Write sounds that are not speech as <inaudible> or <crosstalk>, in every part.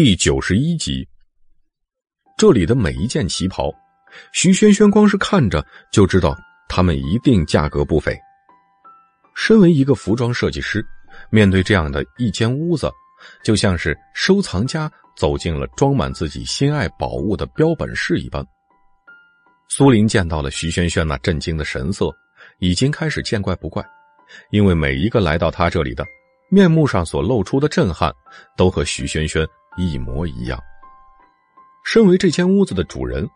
第九十一集。这里的每一件旗袍，徐萱萱光是看着就知道，他们一定价格不菲。身为一个服装设计师，面对这样的一间屋子，就像是收藏家走进了装满自己心爱宝物的标本室一般。苏林见到了徐萱萱那震惊的神色，已经开始见怪不怪，因为每一个来到他这里的。面目上所露出的震撼，都和徐萱萱一模一样。身为这间屋子的主人，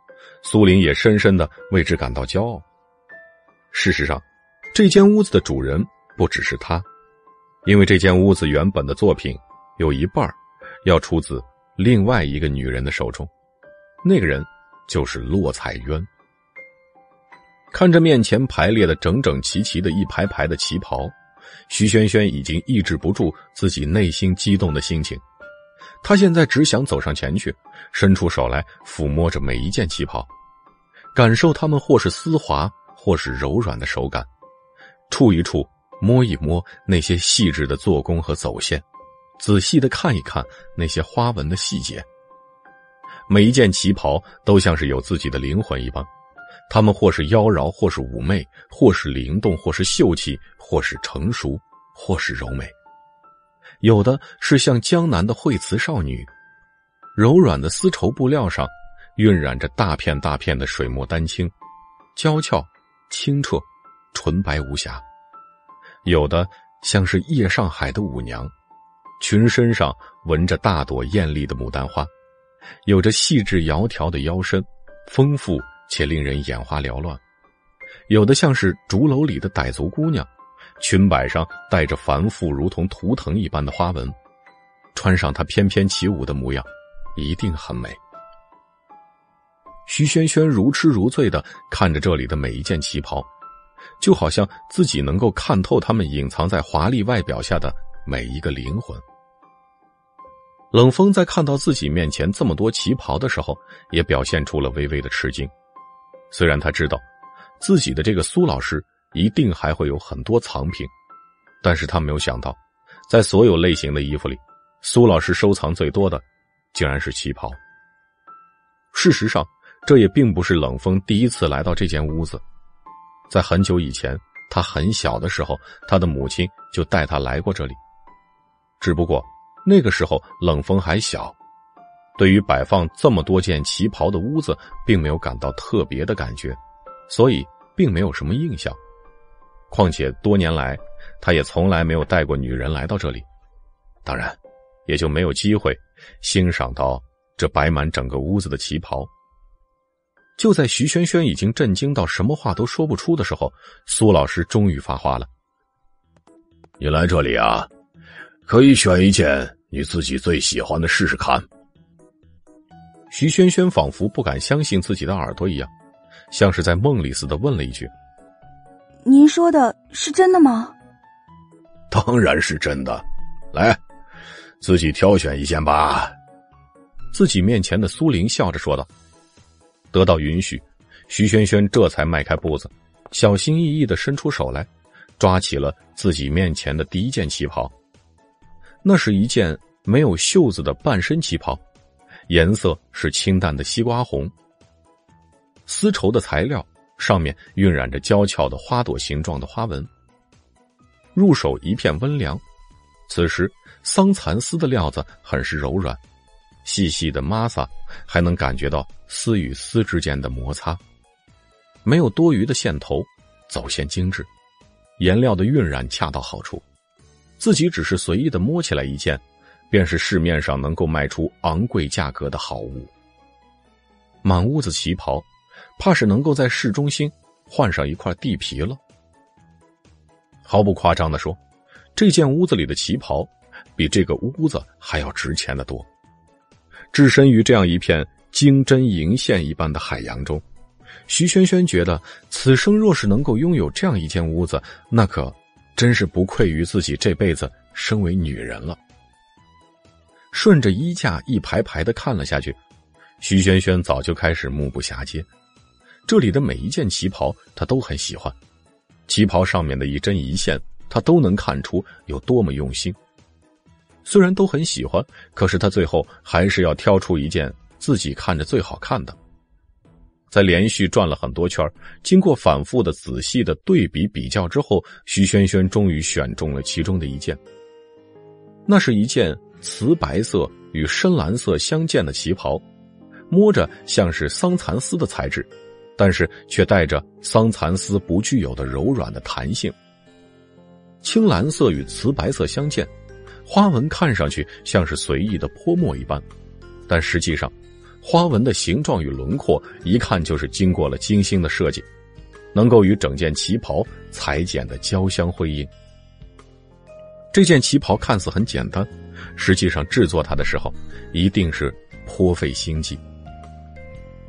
苏林也深深的为之感到骄傲。事实上，这间屋子的主人不只是他，因为这间屋子原本的作品有一半要出自另外一个女人的手中，那个人就是洛彩渊。看着面前排列的整整齐齐的一排排的旗袍。徐萱萱已经抑制不住自己内心激动的心情，他现在只想走上前去，伸出手来抚摸着每一件旗袍，感受它们或是丝滑或是柔软的手感，触一触，摸一摸那些细致的做工和走线，仔细的看一看那些花纹的细节。每一件旗袍都像是有自己的灵魂一般。他们或是妖娆，或是妩媚，或是灵动，或是秀气，或是成熟，或是柔美。有的是像江南的惠慈少女，柔软的丝绸布料上晕染着大片大片的水墨丹青，娇俏、清澈、纯白无瑕；有的像是夜上海的舞娘，裙身上纹着大朵艳丽的牡丹花，有着细致窈窕的腰身，丰富。且令人眼花缭乱，有的像是竹楼里的傣族姑娘，裙摆上带着繁复如同图腾一般的花纹，穿上她翩翩起舞的模样，一定很美。徐萱萱如痴如醉的看着这里的每一件旗袍，就好像自己能够看透他们隐藏在华丽外表下的每一个灵魂。冷风在看到自己面前这么多旗袍的时候，也表现出了微微的吃惊。虽然他知道，自己的这个苏老师一定还会有很多藏品，但是他没有想到，在所有类型的衣服里，苏老师收藏最多的，竟然是旗袍。事实上，这也并不是冷风第一次来到这间屋子，在很久以前，他很小的时候，他的母亲就带他来过这里，只不过那个时候冷风还小。对于摆放这么多件旗袍的屋子，并没有感到特别的感觉，所以并没有什么印象。况且多年来，他也从来没有带过女人来到这里，当然，也就没有机会欣赏到这摆满整个屋子的旗袍。就在徐萱萱已经震惊到什么话都说不出的时候，苏老师终于发话了：“你来这里啊，可以选一件你自己最喜欢的试试看。”徐萱萱仿佛不敢相信自己的耳朵一样，像是在梦里似的问了一句：“您说的是真的吗？”“当然是真的，来，自己挑选一件吧。”自己面前的苏玲笑着说道。得到允许，徐萱萱这才迈开步子，小心翼翼的伸出手来，抓起了自己面前的第一件旗袍。那是一件没有袖子的半身旗袍。颜色是清淡的西瓜红，丝绸的材料上面晕染着娇俏的花朵形状的花纹。入手一片温凉，此时桑蚕丝的料子很是柔软，细细的摩擦，还能感觉到丝与丝之间的摩擦，没有多余的线头，走线精致，颜料的晕染恰到好处。自己只是随意的摸起来一件。便是市面上能够卖出昂贵价格的好物。满屋子旗袍，怕是能够在市中心换上一块地皮了。毫不夸张的说，这件屋子里的旗袍，比这个屋子还要值钱的多。置身于这样一片金针银线一般的海洋中，徐萱萱觉得，此生若是能够拥有这样一间屋子，那可真是不愧于自己这辈子身为女人了。顺着衣架一排排的看了下去，徐萱萱早就开始目不暇接。这里的每一件旗袍，他都很喜欢。旗袍上面的一针一线，他都能看出有多么用心。虽然都很喜欢，可是他最后还是要挑出一件自己看着最好看的。在连续转了很多圈，经过反复的仔细的对比比较之后，徐萱萱终于选中了其中的一件。那是一件瓷白色与深蓝色相间的旗袍，摸着像是桑蚕丝的材质，但是却带着桑蚕丝不具有的柔软的弹性。青蓝色与瓷白色相间，花纹看上去像是随意的泼墨一般，但实际上。花纹的形状与轮廓，一看就是经过了精心的设计，能够与整件旗袍裁剪的交相辉映。这件旗袍看似很简单，实际上制作它的时候，一定是颇费心机。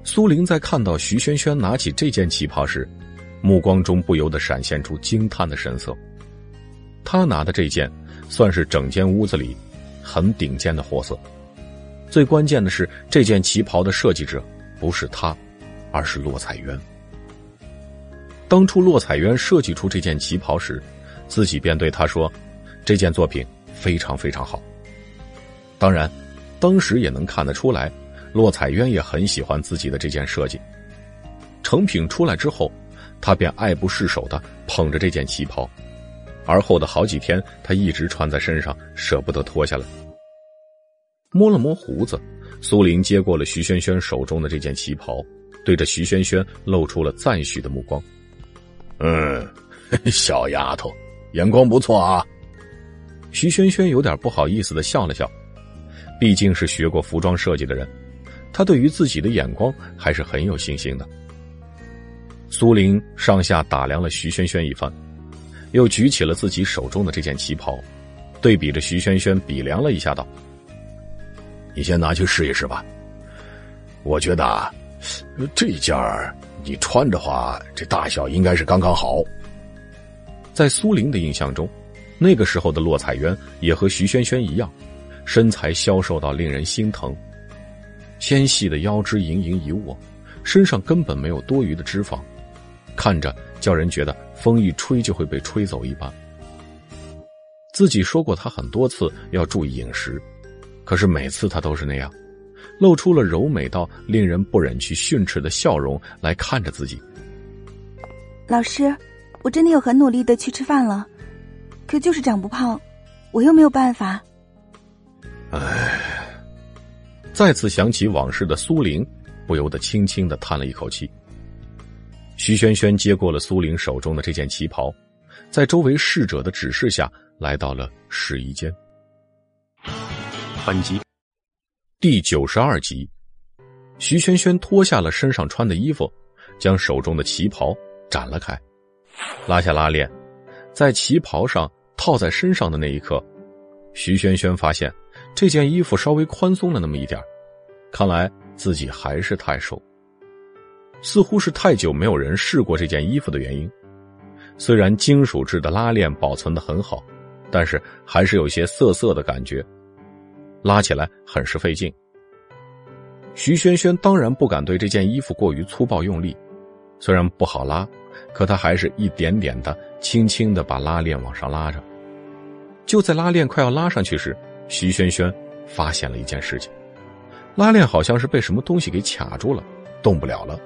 苏玲在看到徐萱萱拿起这件旗袍时，目光中不由得闪现出惊叹的神色。她拿的这件，算是整间屋子里很顶尖的货色。最关键的是，这件旗袍的设计者不是他，而是骆彩渊。当初骆彩渊设计出这件旗袍时，自己便对他说：“这件作品非常非常好。”当然，当时也能看得出来，洛彩渊也很喜欢自己的这件设计。成品出来之后，他便爱不释手的捧着这件旗袍，而后的好几天，他一直穿在身上，舍不得脱下来。摸了摸胡子，苏林接过了徐萱萱手中的这件旗袍，对着徐萱萱露出了赞许的目光。嗯，<laughs> 小丫头，眼光不错啊。徐萱萱有点不好意思的笑了笑，毕竟是学过服装设计的人，他对于自己的眼光还是很有信心的。苏玲上下打量了徐萱萱一番，又举起了自己手中的这件旗袍，对比着徐萱萱比量了一下，道。你先拿去试一试吧。我觉得啊这件你穿着话，这大小应该是刚刚好。在苏玲的印象中，那个时候的洛彩渊也和徐萱萱一样，身材消瘦到令人心疼，纤细的腰肢盈盈一握，身上根本没有多余的脂肪，看着叫人觉得风一吹就会被吹走一般。自己说过他很多次要注意饮食。可是每次他都是那样，露出了柔美到令人不忍去训斥的笑容来看着自己。老师，我真的有很努力的去吃饭了，可就是长不胖，我又没有办法。唉，再次想起往事的苏玲，不由得轻轻的叹了一口气。徐萱萱接过了苏玲手中的这件旗袍，在周围侍者的指示下来到了试衣间。本集第九十二集，徐萱萱脱下了身上穿的衣服，将手中的旗袍展了开，拉下拉链，在旗袍上套在身上的那一刻，徐萱萱发现这件衣服稍微宽松了那么一点看来自己还是太瘦，似乎是太久没有人试过这件衣服的原因。虽然金属制的拉链保存的很好，但是还是有些涩涩的感觉。拉起来很是费劲。徐萱萱当然不敢对这件衣服过于粗暴用力，虽然不好拉，可她还是一点点的、轻轻的把拉链往上拉着。就在拉链快要拉上去时，徐萱萱发现了一件事情：拉链好像是被什么东西给卡住了，动不了了。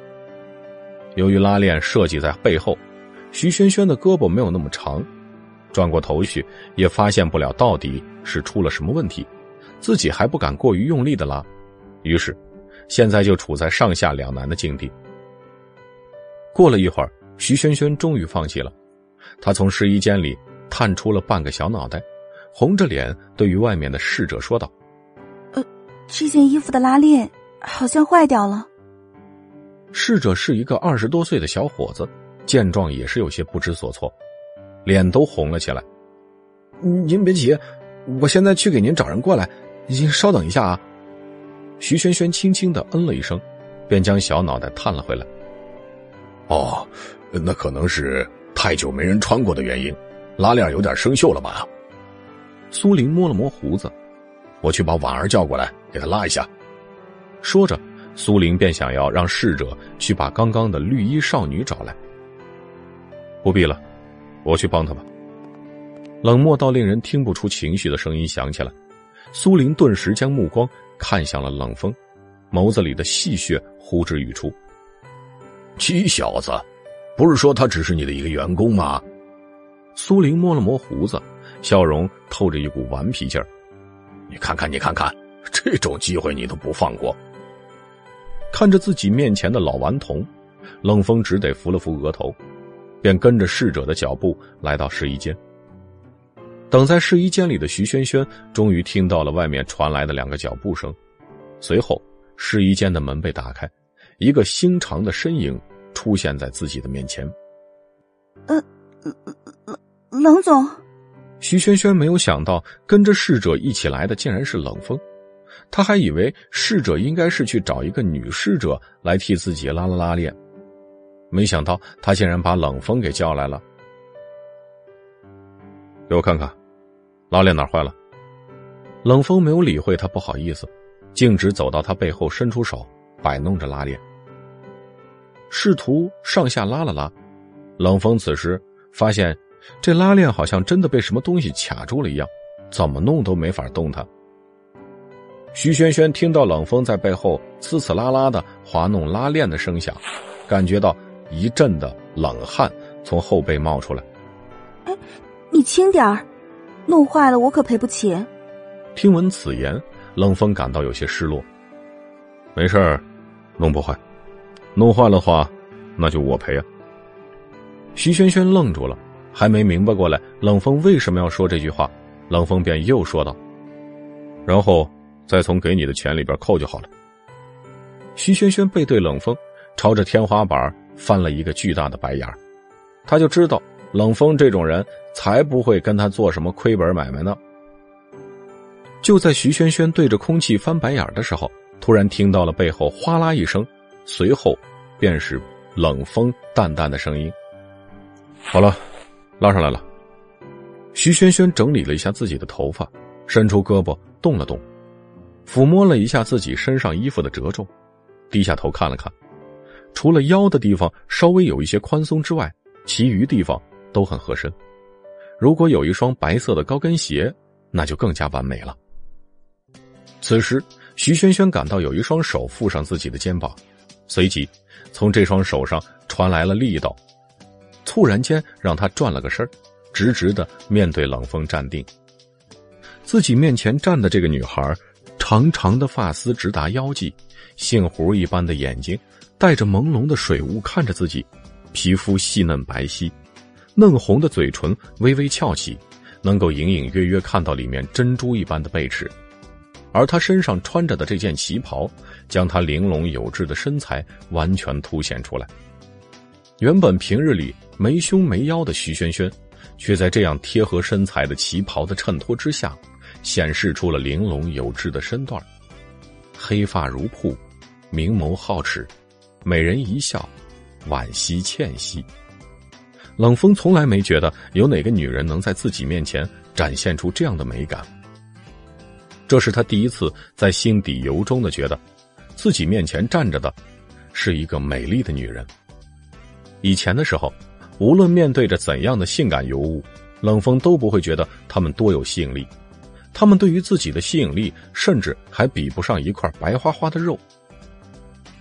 由于拉链设计在背后，徐萱萱的胳膊没有那么长，转过头去也发现不了到底是出了什么问题。自己还不敢过于用力的拉，于是，现在就处在上下两难的境地。过了一会儿，徐萱萱终于放弃了，她从试衣间里探出了半个小脑袋，红着脸对于外面的侍者说道：“呃，这件衣服的拉链好像坏掉了。”侍者是一个二十多岁的小伙子，见状也是有些不知所措，脸都红了起来。“您别急，我现在去给您找人过来。”您稍等一下啊！徐轩轩轻轻的嗯了一声，便将小脑袋探了回来。哦，那可能是太久没人穿过的原因，拉链有点生锈了吧？苏林摸了摸胡子，我去把婉儿叫过来，给她拉一下。说着，苏林便想要让侍者去把刚刚的绿衣少女找来。不必了，我去帮她吧。冷漠到令人听不出情绪的声音响起来。苏林顿时将目光看向了冷风，眸子里的戏谑呼之欲出。七小子，不是说他只是你的一个员工吗？苏林摸了摸胡子，笑容透着一股顽皮劲儿。你看看，你看看，这种机会你都不放过。看着自己面前的老顽童，冷风只得扶了扶额头，便跟着侍者的脚步来到试衣间。等在试衣间里的徐萱萱终于听到了外面传来的两个脚步声，随后试衣间的门被打开，一个星长的身影出现在自己的面前。呃，冷冷总，徐萱萱没有想到跟着侍者一起来的竟然是冷风，他还以为侍者应该是去找一个女侍者来替自己拉了拉链，没想到他竟然把冷风给叫来了。给我看看，拉链哪坏了？冷风没有理会他，不好意思，径直走到他背后，伸出手摆弄着拉链，试图上下拉了拉。冷风此时发现，这拉链好像真的被什么东西卡住了一样，怎么弄都没法动它。徐萱萱听到冷风在背后呲呲啦啦的滑弄拉链的声响，感觉到一阵的冷汗从后背冒出来。哎。你轻点儿，弄坏了我可赔不起。听闻此言，冷风感到有些失落。没事儿，弄不坏，弄坏了话，那就我赔啊。徐萱萱愣住了，还没明白过来冷风为什么要说这句话，冷风便又说道：“然后再从给你的钱里边扣就好了。”徐萱萱背对冷风，朝着天花板翻了一个巨大的白眼他就知道。冷风这种人才不会跟他做什么亏本买卖呢。就在徐萱萱对着空气翻白眼的时候，突然听到了背后哗啦一声，随后便是冷风淡淡的声音：“好了，拉上来了。”徐萱萱整理了一下自己的头发，伸出胳膊动了动，抚摸了一下自己身上衣服的褶皱，低下头看了看，除了腰的地方稍微有一些宽松之外，其余地方。都很合身，如果有一双白色的高跟鞋，那就更加完美了。此时，徐萱萱感到有一双手附上自己的肩膀，随即从这双手上传来了力道，猝然间让他转了个身直直的面对冷风站定。自己面前站的这个女孩，长长的发丝直达腰际，杏核一般的眼睛带着朦胧的水雾看着自己，皮肤细嫩白皙。嫩红的嘴唇微微翘起，能够隐隐约约看到里面珍珠一般的贝齿，而她身上穿着的这件旗袍，将她玲珑有致的身材完全凸显出来。原本平日里没胸没腰的徐萱萱，却在这样贴合身材的旗袍的衬托之下，显示出了玲珑有致的身段。黑发如瀑，明眸皓齿，美人一笑，惋惜倩兮。冷风从来没觉得有哪个女人能在自己面前展现出这样的美感。这是他第一次在心底由衷的觉得，自己面前站着的，是一个美丽的女人。以前的时候，无论面对着怎样的性感尤物，冷风都不会觉得他们多有吸引力。他们对于自己的吸引力，甚至还比不上一块白花花的肉。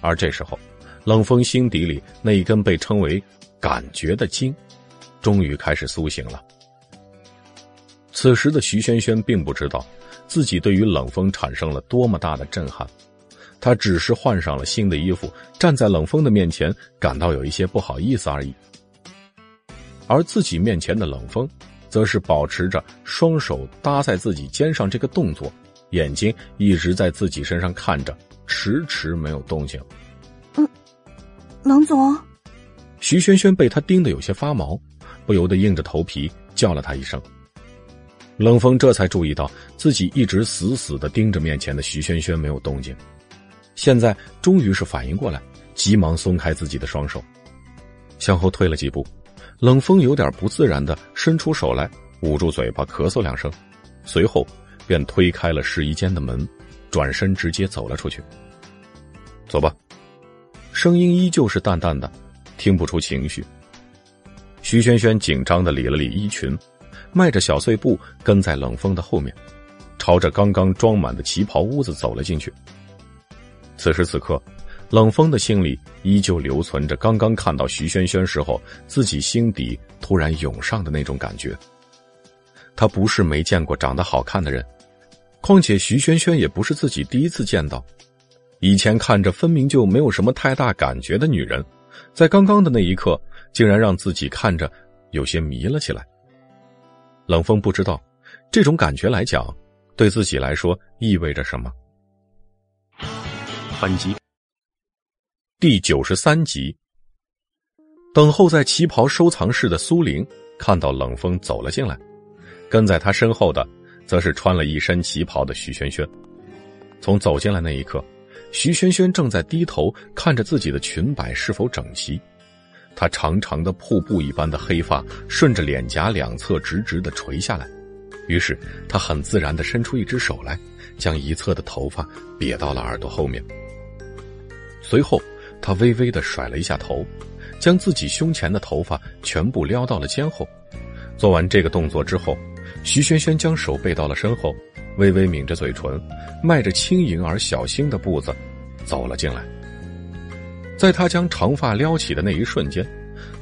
而这时候，冷风心底里那一根被称为感觉的筋。终于开始苏醒了。此时的徐萱萱并不知道，自己对于冷风产生了多么大的震撼。她只是换上了新的衣服，站在冷风的面前，感到有一些不好意思而已。而自己面前的冷风，则是保持着双手搭在自己肩上这个动作，眼睛一直在自己身上看着，迟迟没有动静。嗯，冷总，徐萱萱被他盯得有些发毛。不由得硬着头皮叫了他一声，冷风这才注意到自己一直死死的盯着面前的徐萱萱没有动静，现在终于是反应过来，急忙松开自己的双手，向后退了几步，冷风有点不自然的伸出手来捂住嘴巴咳嗽两声，随后便推开了试衣间的门，转身直接走了出去。走吧，声音依旧是淡淡的，听不出情绪。徐萱萱紧张的理了理衣裙，迈着小碎步跟在冷风的后面，朝着刚刚装满的旗袍屋子走了进去。此时此刻，冷风的心里依旧留存着刚刚看到徐萱萱时候自己心底突然涌上的那种感觉。他不是没见过长得好看的人，况且徐萱萱也不是自己第一次见到。以前看着分明就没有什么太大感觉的女人，在刚刚的那一刻，竟然让自己看着有些迷了起来。冷风不知道，这种感觉来讲，对自己来说意味着什么。本集第九十三集。等候在旗袍收藏室的苏玲看到冷风走了进来，跟在他身后的，则是穿了一身旗袍的徐萱萱。从走进来那一刻。徐萱萱正在低头看着自己的裙摆是否整齐，她长长的瀑布一般的黑发顺着脸颊两侧直直的垂下来，于是她很自然的伸出一只手来，将一侧的头发别到了耳朵后面。随后，他微微的甩了一下头，将自己胸前的头发全部撩到了肩后。做完这个动作之后，徐萱萱将手背到了身后。微微抿着嘴唇，迈着轻盈而小心的步子走了进来。在他将长发撩起的那一瞬间，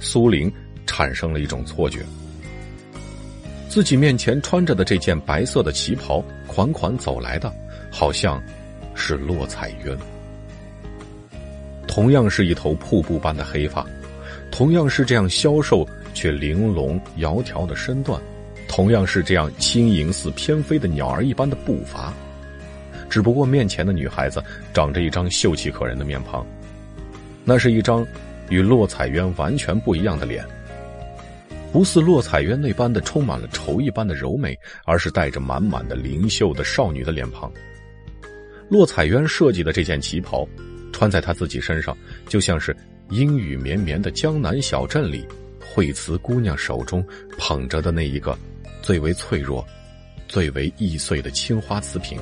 苏玲产生了一种错觉：自己面前穿着的这件白色的旗袍，款款走来的，好像是洛彩渊。同样是一头瀑布般的黑发，同样是这样消瘦却玲珑窈窕的身段。同样是这样轻盈似翩飞的鸟儿一般的步伐，只不过面前的女孩子长着一张秀气可人的面庞，那是一张与洛彩渊完全不一样的脸，不似洛彩渊那般的充满了愁一般的柔美，而是带着满满的灵秀的少女的脸庞。洛彩渊设计的这件旗袍，穿在她自己身上，就像是阴雨绵绵的江南小镇里，惠慈姑娘手中捧着的那一个。最为脆弱、最为易碎的青花瓷瓶，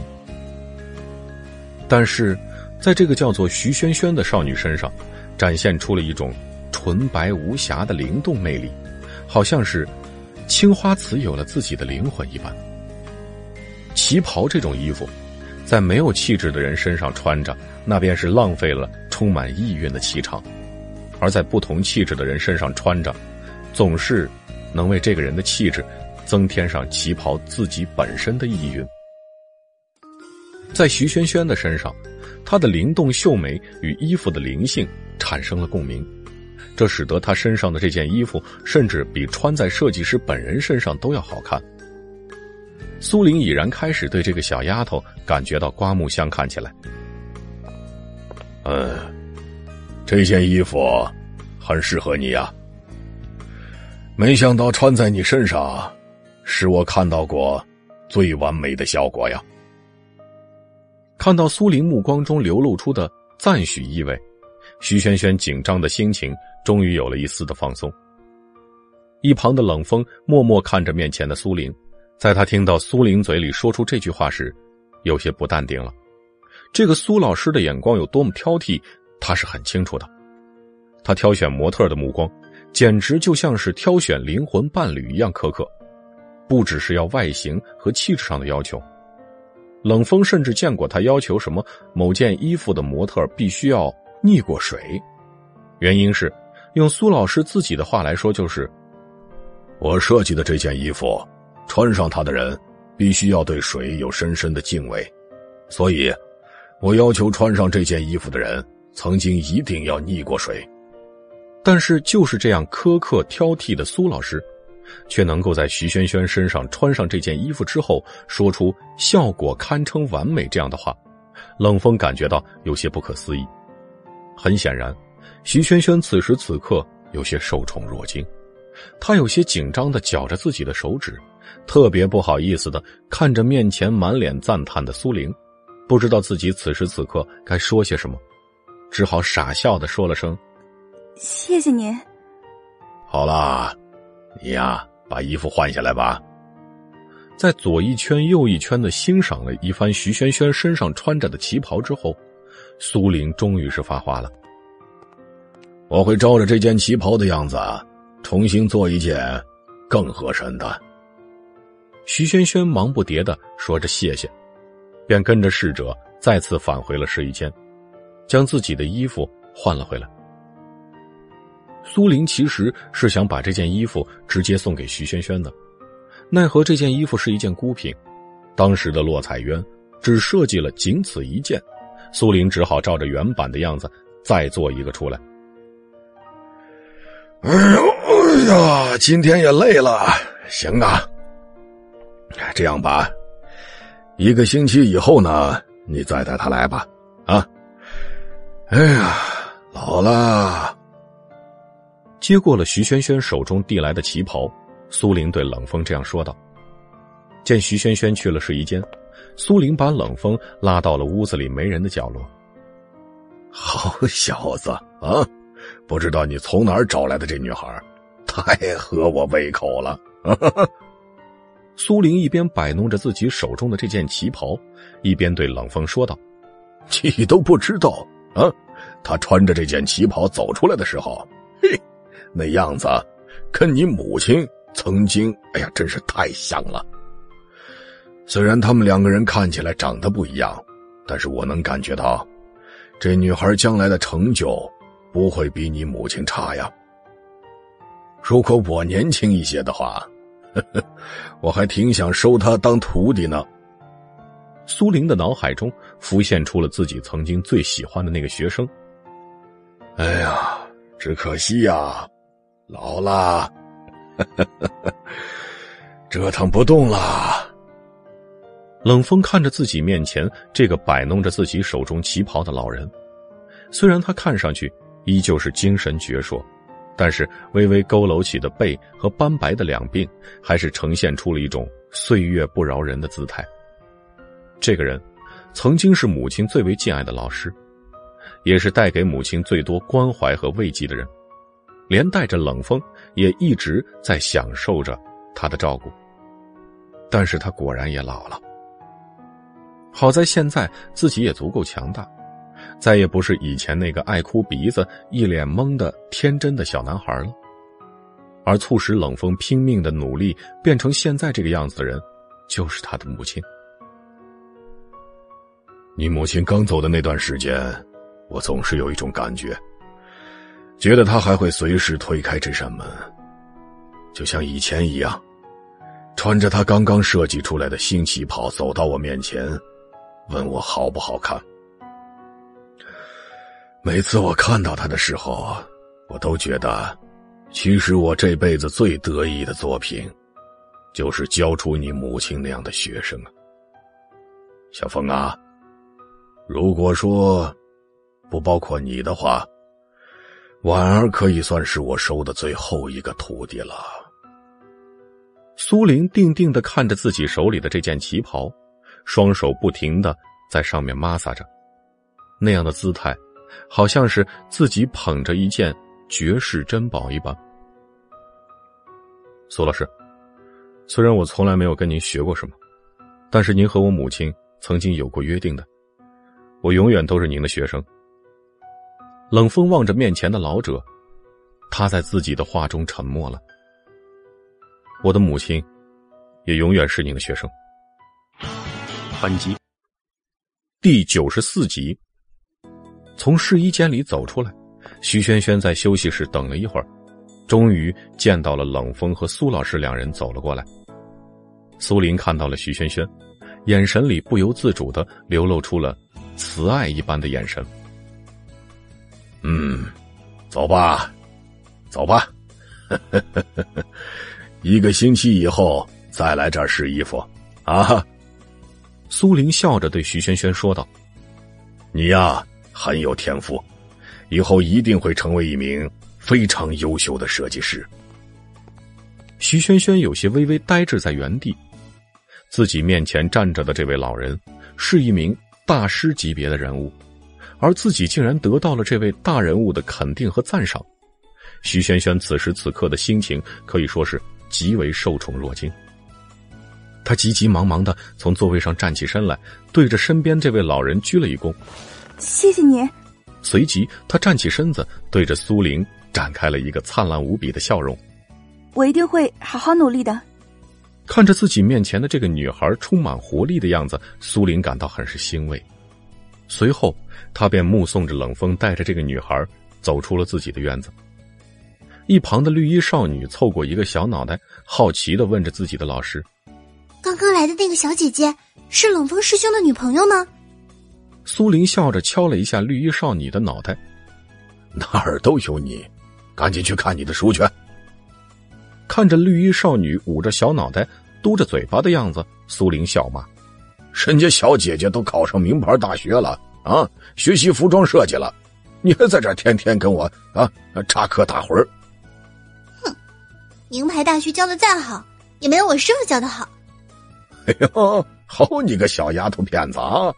但是，在这个叫做徐萱萱的少女身上，展现出了一种纯白无瑕的灵动魅力，好像是青花瓷有了自己的灵魂一般。旗袍这种衣服，在没有气质的人身上穿着，那便是浪费了充满意蕴的气场；而在不同气质的人身上穿着，总是能为这个人的气质。增添上旗袍自己本身的意蕴，在徐萱萱的身上，她的灵动秀美与衣服的灵性产生了共鸣，这使得她身上的这件衣服甚至比穿在设计师本人身上都要好看。苏玲已然开始对这个小丫头感觉到刮目相看起来。嗯，这件衣服很适合你呀，没想到穿在你身上。是我看到过最完美的效果呀！看到苏玲目光中流露出的赞许意味，徐萱萱紧张的心情终于有了一丝的放松。一旁的冷风默默看着面前的苏玲，在他听到苏玲嘴里说出这句话时，有些不淡定了。这个苏老师的眼光有多么挑剔，他是很清楚的。他挑选模特的目光，简直就像是挑选灵魂伴侣一样苛刻。不只是要外形和气质上的要求，冷风甚至见过他要求什么某件衣服的模特必须要溺过水，原因是用苏老师自己的话来说，就是我设计的这件衣服，穿上它的人必须要对水有深深的敬畏，所以，我要求穿上这件衣服的人曾经一定要溺过水。但是就是这样苛刻挑剔的苏老师。却能够在徐萱萱身上穿上这件衣服之后，说出效果堪称完美这样的话，冷风感觉到有些不可思议。很显然，徐萱萱此时此刻有些受宠若惊，她有些紧张的绞着自己的手指，特别不好意思的看着面前满脸赞叹的苏玲，不知道自己此时此刻该说些什么，只好傻笑的说了声：“谢谢您。”好啦。你呀，把衣服换下来吧。在左一圈右一圈的欣赏了一番徐萱萱身上穿着的旗袍之后，苏玲终于是发话了：“我会照着这件旗袍的样子，重新做一件更合身的。”徐萱萱忙不迭的说着谢谢，便跟着侍者再次返回了试衣间，将自己的衣服换了回来。苏林其实是想把这件衣服直接送给徐轩轩的，奈何这件衣服是一件孤品，当时的洛彩渊只设计了仅此一件，苏林只好照着原版的样子再做一个出来。哎呦哎呀，今天也累了，行啊，这样吧，一个星期以后呢，你再带他来吧，啊，哎呀，老了。接过了徐轩轩手中递来的旗袍，苏玲对冷风这样说道。见徐轩轩去了试衣间，苏玲把冷风拉到了屋子里没人的角落。好小子啊，不知道你从哪儿找来的这女孩，太合我胃口了。苏玲一边摆弄着自己手中的这件旗袍，一边对冷风说道：“你都不知道啊，他穿着这件旗袍走出来的时候。”嘿那样子，跟你母亲曾经，哎呀，真是太像了。虽然他们两个人看起来长得不一样，但是我能感觉到，这女孩将来的成就不会比你母亲差呀。如果我年轻一些的话，呵 <laughs> 呵我还挺想收他当徒弟呢。苏玲的脑海中浮现出了自己曾经最喜欢的那个学生。哎呀，只可惜呀。老了，<laughs> 折腾不动了。冷风看着自己面前这个摆弄着自己手中旗袍的老人，虽然他看上去依旧是精神矍铄，但是微微佝偻起的背和斑白的两鬓，还是呈现出了一种岁月不饶人的姿态。这个人，曾经是母亲最为敬爱的老师，也是带给母亲最多关怀和慰藉的人。连带着冷风也一直在享受着他的照顾，但是他果然也老了。好在现在自己也足够强大，再也不是以前那个爱哭鼻子、一脸懵的天真的小男孩了。而促使冷风拼命的努力变成现在这个样子的人，就是他的母亲。你母亲刚走的那段时间，我总是有一种感觉。觉得她还会随时推开这扇门，就像以前一样，穿着她刚刚设计出来的新旗袍走到我面前，问我好不好看。每次我看到他的时候，我都觉得，其实我这辈子最得意的作品，就是教出你母亲那样的学生啊。小峰啊，如果说不包括你的话。婉儿可以算是我收的最后一个徒弟了。苏玲定定的看着自己手里的这件旗袍，双手不停的在上面抹撒着，那样的姿态，好像是自己捧着一件绝世珍宝一般。苏老师，虽然我从来没有跟您学过什么，但是您和我母亲曾经有过约定的，我永远都是您的学生。冷风望着面前的老者，他在自己的话中沉默了。我的母亲，也永远是您的学生。本集第九十四集。从试衣间里走出来，徐轩轩在休息室等了一会儿，终于见到了冷风和苏老师两人走了过来。苏林看到了徐轩轩，眼神里不由自主的流露出了慈爱一般的眼神。嗯，走吧，走吧，<laughs> 一个星期以后再来这儿试衣服啊！苏玲笑着对徐轩轩说道：“你呀，很有天赋，以后一定会成为一名非常优秀的设计师。”徐轩轩有些微微呆滞在原地，自己面前站着的这位老人是一名大师级别的人物。而自己竟然得到了这位大人物的肯定和赞赏，徐轩轩此时此刻的心情可以说是极为受宠若惊。他急急忙忙的从座位上站起身来，对着身边这位老人鞠了一躬：“谢谢你。”随即，他站起身子，对着苏玲展开了一个灿烂无比的笑容：“我一定会好好努力的。”看着自己面前的这个女孩充满活力的样子，苏玲感到很是欣慰。随后，他便目送着冷风带着这个女孩走出了自己的院子。一旁的绿衣少女凑过一个小脑袋，好奇的问着自己的老师：“刚刚来的那个小姐姐是冷风师兄的女朋友吗？”苏玲笑着敲了一下绿衣少女的脑袋：“ <laughs> 哪儿都有你，赶紧去看你的书去。”看着绿衣少女捂着小脑袋、嘟着嘴巴的样子，苏玲笑骂：“人家小姐姐都考上名牌大学了啊，学习服装设计了，你还在这天天跟我啊插科打诨。”哼名牌大学教的再好，也没有我师傅教的好。<laughs> 哎呦，好你个小丫头片子啊！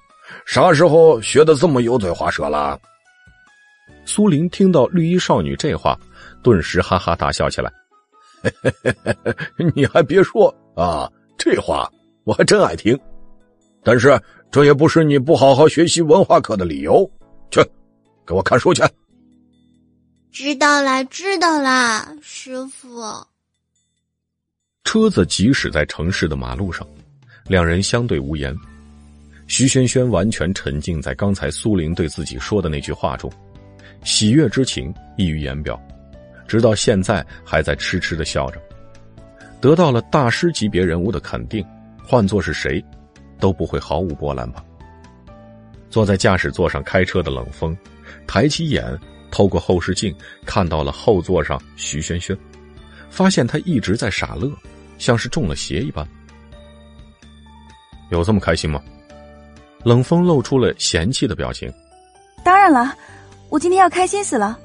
啥时候学的这么油嘴滑舌了？苏玲听到绿衣少女这话，顿时哈哈大笑起来。<laughs> 你还别说啊，这话我还真爱听。但是这也不是你不好好学习文化课的理由。去，给我看书去。知道啦，知道啦，师傅。车子疾驶在城市的马路上，两人相对无言。徐轩轩完全沉浸在刚才苏玲对自己说的那句话中，喜悦之情溢于言表，直到现在还在痴痴的笑着。得到了大师级别人物的肯定，换做是谁，都不会毫无波澜吧。坐在驾驶座上开车的冷风，抬起眼，透过后视镜看到了后座上徐轩轩，发现他一直在傻乐。像是中了邪一般，有这么开心吗？冷风露出了嫌弃的表情。当然了，我今天要开心死了。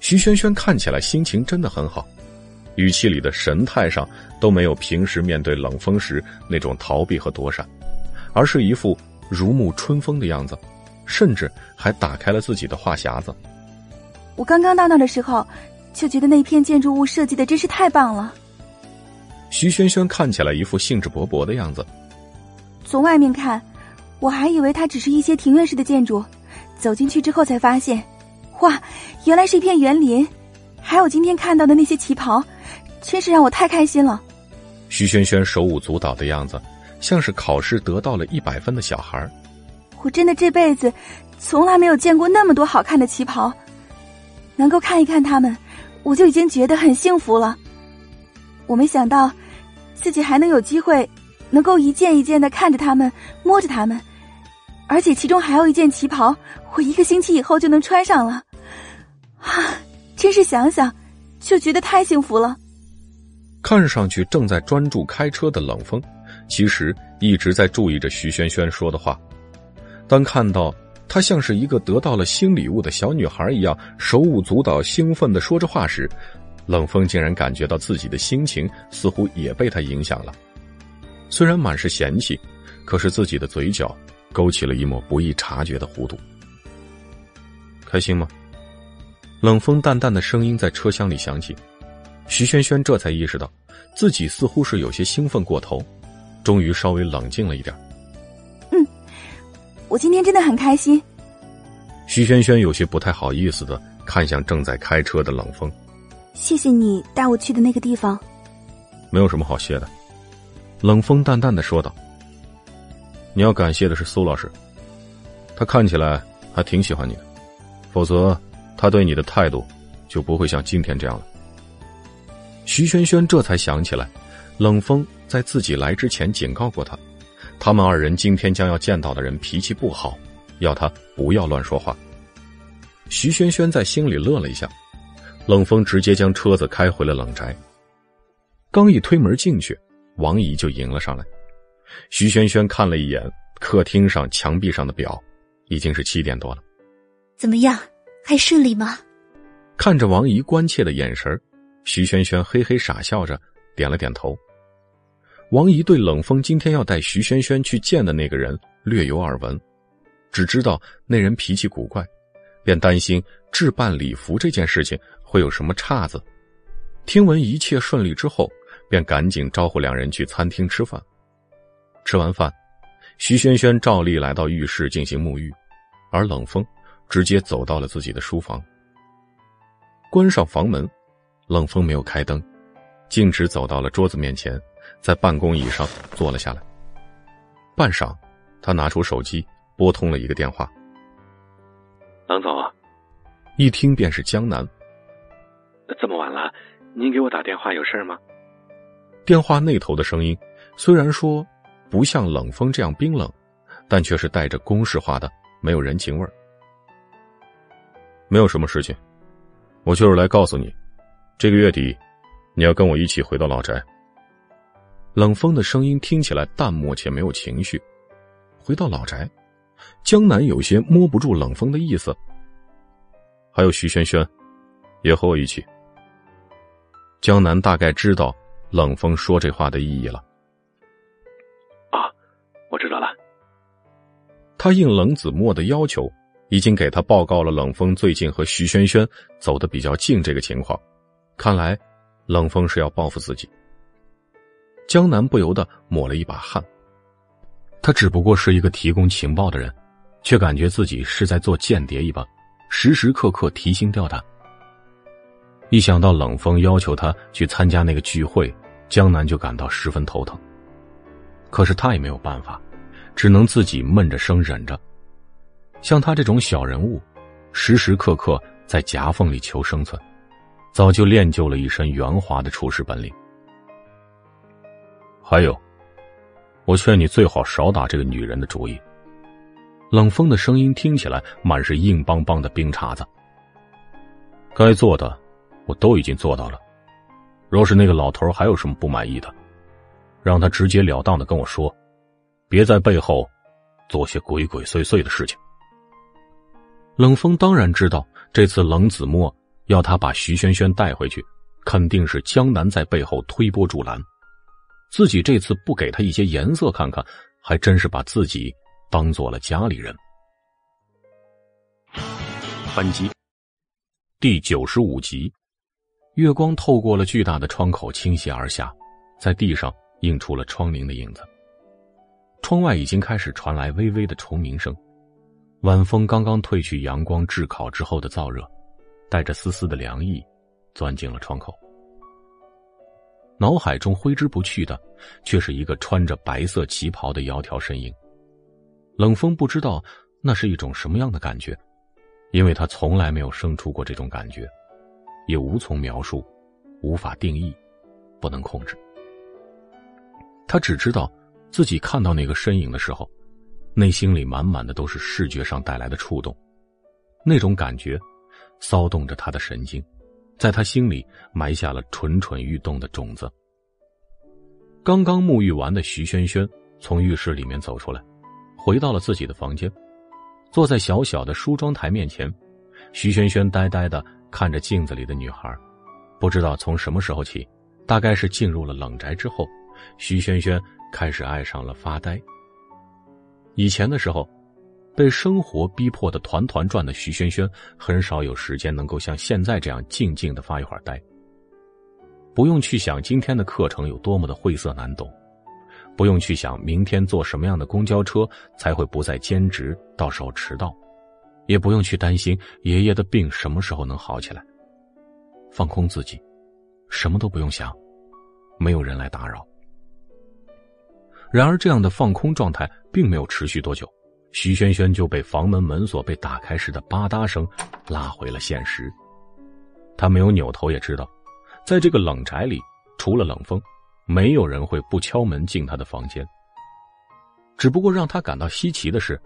徐萱萱看起来心情真的很好，语气里的神态上都没有平时面对冷风时那种逃避和躲闪，而是一副如沐春风的样子，甚至还打开了自己的话匣子。我刚刚到那的时候，就觉得那片建筑物设计的真是太棒了。徐萱萱看起来一副兴致勃勃的样子。从外面看，我还以为它只是一些庭院式的建筑，走进去之后才发现，哇，原来是一片园林。还有今天看到的那些旗袍，真是让我太开心了。徐萱萱手舞足蹈的样子，像是考试得到了一百分的小孩。我真的这辈子从来没有见过那么多好看的旗袍，能够看一看他们，我就已经觉得很幸福了。我没想到。自己还能有机会，能够一件一件的看着他们，摸着他们，而且其中还有一件旗袍，我一个星期以后就能穿上了，啊！真是想想就觉得太幸福了。看上去正在专注开车的冷风，其实一直在注意着徐萱萱说的话。当看到她像是一个得到了新礼物的小女孩一样手舞足蹈、兴奋的说着话时，冷风竟然感觉到自己的心情似乎也被她影响了，虽然满是嫌弃，可是自己的嘴角勾起了一抹不易察觉的弧度。开心吗？冷风淡淡的声音在车厢里响起，徐萱萱这才意识到，自己似乎是有些兴奋过头，终于稍微冷静了一点。嗯，我今天真的很开心。徐萱萱有些不太好意思的看向正在开车的冷风。谢谢你带我去的那个地方。没有什么好谢的，冷风淡淡的说道。你要感谢的是苏老师，他看起来还挺喜欢你的，否则他对你的态度就不会像今天这样了。徐萱萱这才想起来，冷风在自己来之前警告过他，他们二人今天将要见到的人脾气不好，要他不要乱说话。徐萱萱在心里乐了一下。冷风直接将车子开回了冷宅。刚一推门进去，王姨就迎了上来。徐萱萱看了一眼客厅上墙壁上的表，已经是七点多了。怎么样，还顺利吗？看着王姨关切的眼神，徐萱萱嘿嘿傻笑着点了点头。王姨对冷风今天要带徐萱萱去见的那个人略有耳闻，只知道那人脾气古怪，便担心置办礼服这件事情。会有什么岔子？听闻一切顺利之后，便赶紧招呼两人去餐厅吃饭。吃完饭，徐萱萱照例来到浴室进行沐浴，而冷风直接走到了自己的书房。关上房门，冷风没有开灯，径直走到了桌子面前，在办公椅上坐了下来。半晌，他拿出手机拨通了一个电话。冷总，一听便是江南。这么晚了，您给我打电话有事吗？电话那头的声音虽然说不像冷风这样冰冷，但却是带着公式化的，没有人情味儿。没有什么事情，我就是来告诉你，这个月底你要跟我一起回到老宅。冷风的声音听起来淡漠且没有情绪。回到老宅，江南有些摸不住冷风的意思。还有徐轩轩，也和我一起。江南大概知道冷风说这话的意义了。啊，我知道了。他应冷子墨的要求。已经给他报告了冷风最近和徐萱萱走得比较近这个情况，看来冷风是要报复自己。江南不由得抹了一把汗。他只不过是一个提供情报的人，却感觉自己是在做间谍一般，时时刻刻提心吊胆。一想到冷风要求他去参加那个聚会，江南就感到十分头疼。可是他也没有办法，只能自己闷着声忍着。像他这种小人物，时时刻刻在夹缝里求生存，早就练就了一身圆滑的处事本领。还有，我劝你最好少打这个女人的主意。冷风的声音听起来满是硬邦邦的冰碴子。该做的，我都已经做到了。若是那个老头还有什么不满意的，让他直截了当的跟我说，别在背后做些鬼鬼祟祟的事情。冷风当然知道，这次冷子墨要他把徐萱萱带回去，肯定是江南在背后推波助澜。自己这次不给他一些颜色看看，还真是把自己当做了家里人。本集第九十五集，月光透过了巨大的窗口倾泻而下，在地上映出了窗棂的影子。窗外已经开始传来微微的虫鸣声。晚风刚刚褪去阳光炙烤之后的燥热，带着丝丝的凉意，钻进了窗口。脑海中挥之不去的，却是一个穿着白色旗袍的窈窕身影。冷风不知道那是一种什么样的感觉，因为他从来没有生出过这种感觉，也无从描述，无法定义，不能控制。他只知道，自己看到那个身影的时候。内心里满满的都是视觉上带来的触动，那种感觉骚动着他的神经，在他心里埋下了蠢蠢欲动的种子。刚刚沐浴完的徐萱萱从浴室里面走出来，回到了自己的房间，坐在小小的梳妆台面前，徐萱萱呆呆的看着镜子里的女孩，不知道从什么时候起，大概是进入了冷宅之后，徐萱萱开始爱上了发呆。以前的时候，被生活逼迫的团团转的徐萱萱，很少有时间能够像现在这样静静的发一会儿呆。不用去想今天的课程有多么的晦涩难懂，不用去想明天坐什么样的公交车才会不再兼职，到时候迟到，也不用去担心爷爷的病什么时候能好起来。放空自己，什么都不用想，没有人来打扰。然而，这样的放空状态并没有持续多久，徐萱萱就被房门门锁被打开时的吧嗒声拉回了现实。他没有扭头，也知道，在这个冷宅里，除了冷风，没有人会不敲门进他的房间。只不过让他感到稀奇的是，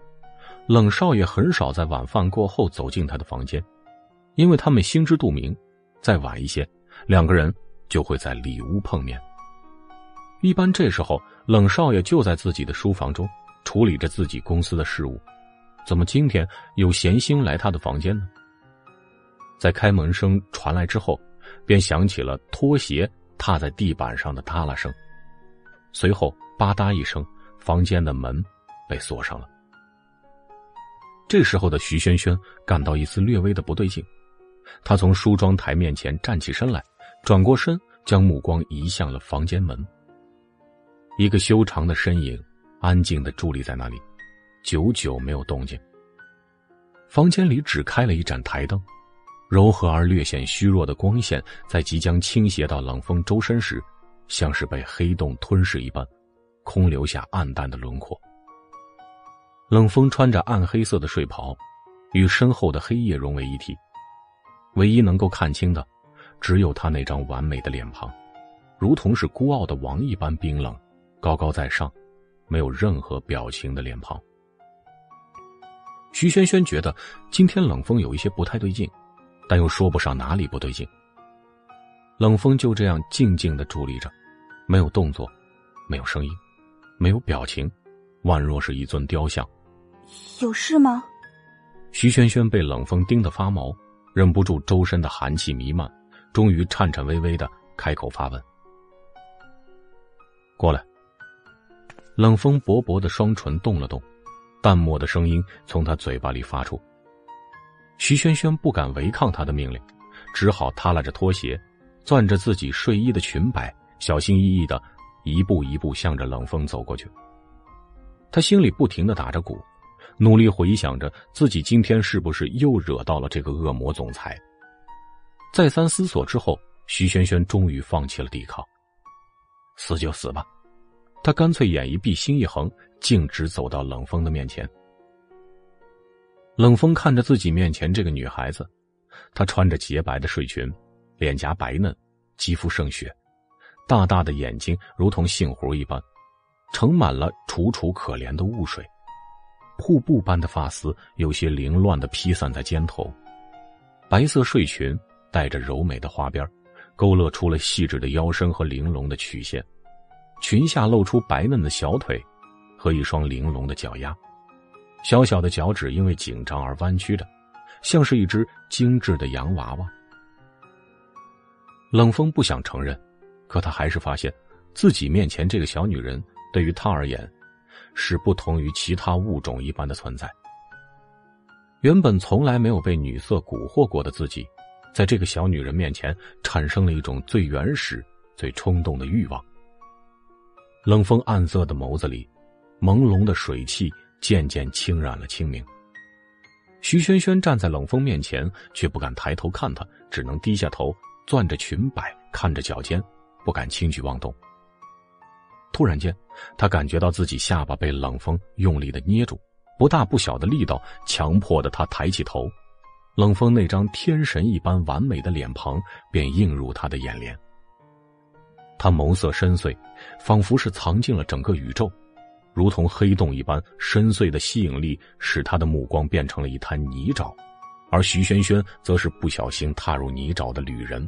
冷少爷很少在晚饭过后走进他的房间，因为他们心知肚明，再晚一些，两个人就会在里屋碰面。一般这时候，冷少爷就在自己的书房中处理着自己公司的事务，怎么今天有闲心来他的房间呢？在开门声传来之后，便响起了拖鞋踏在地板上的嗒啦声，随后吧嗒一声，房间的门被锁上了。这时候的徐萱萱感到一丝略微的不对劲，她从梳妆台面前站起身来，转过身，将目光移向了房间门。一个修长的身影，安静的伫立在那里，久久没有动静。房间里只开了一盏台灯，柔和而略显虚弱的光线在即将倾斜到冷风周身时，像是被黑洞吞噬一般，空留下暗淡的轮廓。冷风穿着暗黑色的睡袍，与身后的黑夜融为一体，唯一能够看清的，只有他那张完美的脸庞，如同是孤傲的王一般冰冷，高高在上，没有任何表情的脸庞。徐萱萱觉得今天冷风有一些不太对劲，但又说不上哪里不对劲。冷风就这样静静的伫立着，没有动作，没有声音，没有表情，宛若是一尊雕像。有事吗？徐萱萱被冷风盯得发毛，忍不住周身的寒气弥漫，终于颤颤巍巍的开口发问：“过来。”冷风薄薄的双唇动了动。淡漠的声音从他嘴巴里发出。徐萱萱不敢违抗他的命令，只好耷拉着拖鞋，攥着自己睡衣的裙摆，小心翼翼的一步一步向着冷风走过去。他心里不停的打着鼓，努力回想着自己今天是不是又惹到了这个恶魔总裁。再三思索之后，徐萱萱终于放弃了抵抗。死就死吧，他干脆眼一闭，心一横。径直走到冷风的面前。冷风看着自己面前这个女孩子，她穿着洁白的睡裙，脸颊白嫩，肌肤胜雪，大大的眼睛如同杏核一般，盛满了楚楚可怜的雾水。瀑布般的发丝有些凌乱的披散在肩头，白色睡裙带着柔美的花边，勾勒出了细致的腰身和玲珑的曲线，裙下露出白嫩的小腿。和一双玲珑的脚丫，小小的脚趾因为紧张而弯曲着，像是一只精致的洋娃娃。冷风不想承认，可他还是发现，自己面前这个小女人对于他而言，是不同于其他物种一般的存在。原本从来没有被女色蛊惑过的自己，在这个小女人面前产生了一种最原始、最冲动的欲望。冷风暗色的眸子里。朦胧的水汽渐渐侵染了清明。徐萱萱站在冷风面前，却不敢抬头看他，只能低下头，攥着裙摆，看着脚尖，不敢轻举妄动。突然间，他感觉到自己下巴被冷风用力的捏住，不大不小的力道强迫的他抬起头，冷风那张天神一般完美的脸庞便映入他的眼帘。他眸色深邃，仿佛是藏进了整个宇宙。如同黑洞一般深邃的吸引力，使他的目光变成了一滩泥沼，而徐萱萱则是不小心踏入泥沼的旅人，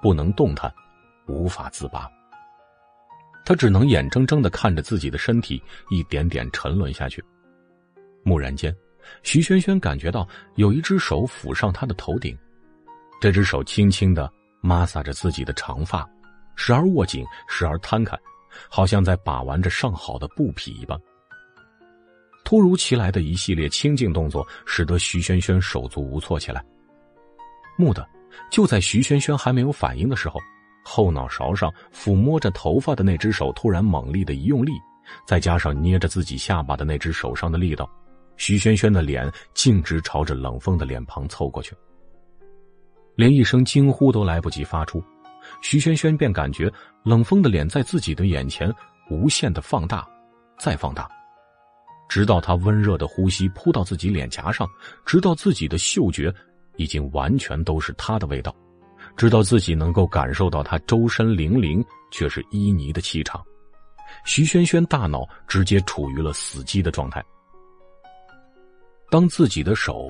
不能动弹，无法自拔。他只能眼睁睁的看着自己的身体一点点沉沦下去。蓦然间，徐萱萱感觉到有一只手抚上他的头顶，这只手轻轻的摩挲着自己的长发，时而握紧，时而摊开。好像在把玩着上好的布匹一般。突如其来的一系列清静动作，使得徐萱萱手足无措起来。蓦地，就在徐萱萱还没有反应的时候，后脑勺上抚摸着头发的那只手突然猛力的一用力，再加上捏着自己下巴的那只手上的力道，徐萱萱的脸径直朝着冷风的脸庞凑过去，连一声惊呼都来不及发出。徐萱萱便感觉冷风的脸在自己的眼前无限的放大，再放大，直到他温热的呼吸扑到自己脸颊上，直到自己的嗅觉已经完全都是他的味道，直到自己能够感受到他周身零零却是旖旎的气场，徐萱萱大脑直接处于了死机的状态。当自己的手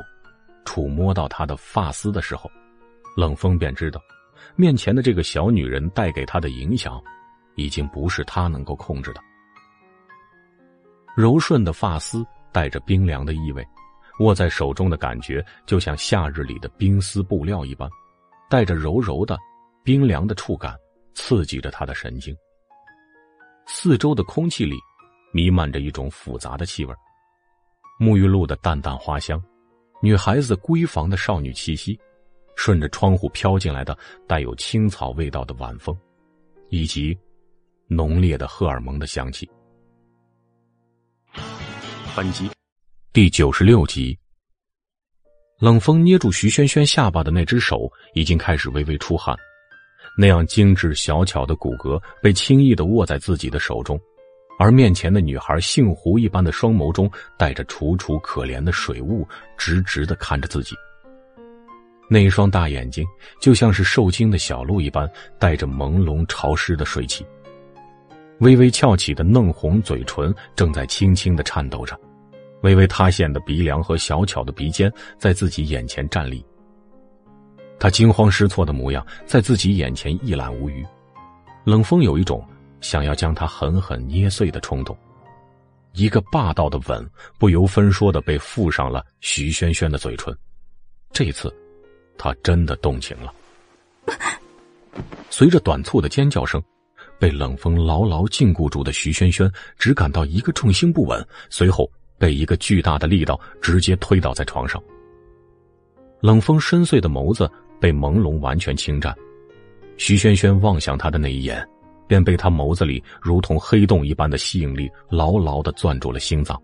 触摸到他的发丝的时候，冷风便知道。面前的这个小女人带给他的影响，已经不是他能够控制的。柔顺的发丝带着冰凉的意味，握在手中的感觉就像夏日里的冰丝布料一般，带着柔柔的、冰凉的触感，刺激着他的神经。四周的空气里弥漫着一种复杂的气味，沐浴露的淡淡花香，女孩子闺房的少女气息。顺着窗户飘进来的带有青草味道的晚风，以及浓烈的荷尔蒙的香气。本集第九十六集。冷风捏住徐萱萱下巴的那只手已经开始微微出汗，那样精致小巧的骨骼被轻易的握在自己的手中，而面前的女孩杏湖一般的双眸中带着楚楚可怜的水雾，直直的看着自己。那一双大眼睛就像是受惊的小鹿一般，带着朦胧潮湿的水汽。微微翘起的嫩红嘴唇正在轻轻的颤抖着，微微塌陷的鼻梁和小巧的鼻尖在自己眼前站立。他惊慌失措的模样在自己眼前一览无余，冷风有一种想要将他狠狠捏碎的冲动。一个霸道的吻不由分说的被附上了徐萱萱的嘴唇，这次。他真的动情了。随着短促的尖叫声，被冷风牢牢禁锢住的徐萱萱只感到一个重心不稳，随后被一个巨大的力道直接推倒在床上。冷风深邃的眸子被朦胧完全侵占，徐萱萱望向他的那一眼，便被他眸子里如同黑洞一般的吸引力牢牢的攥住了心脏。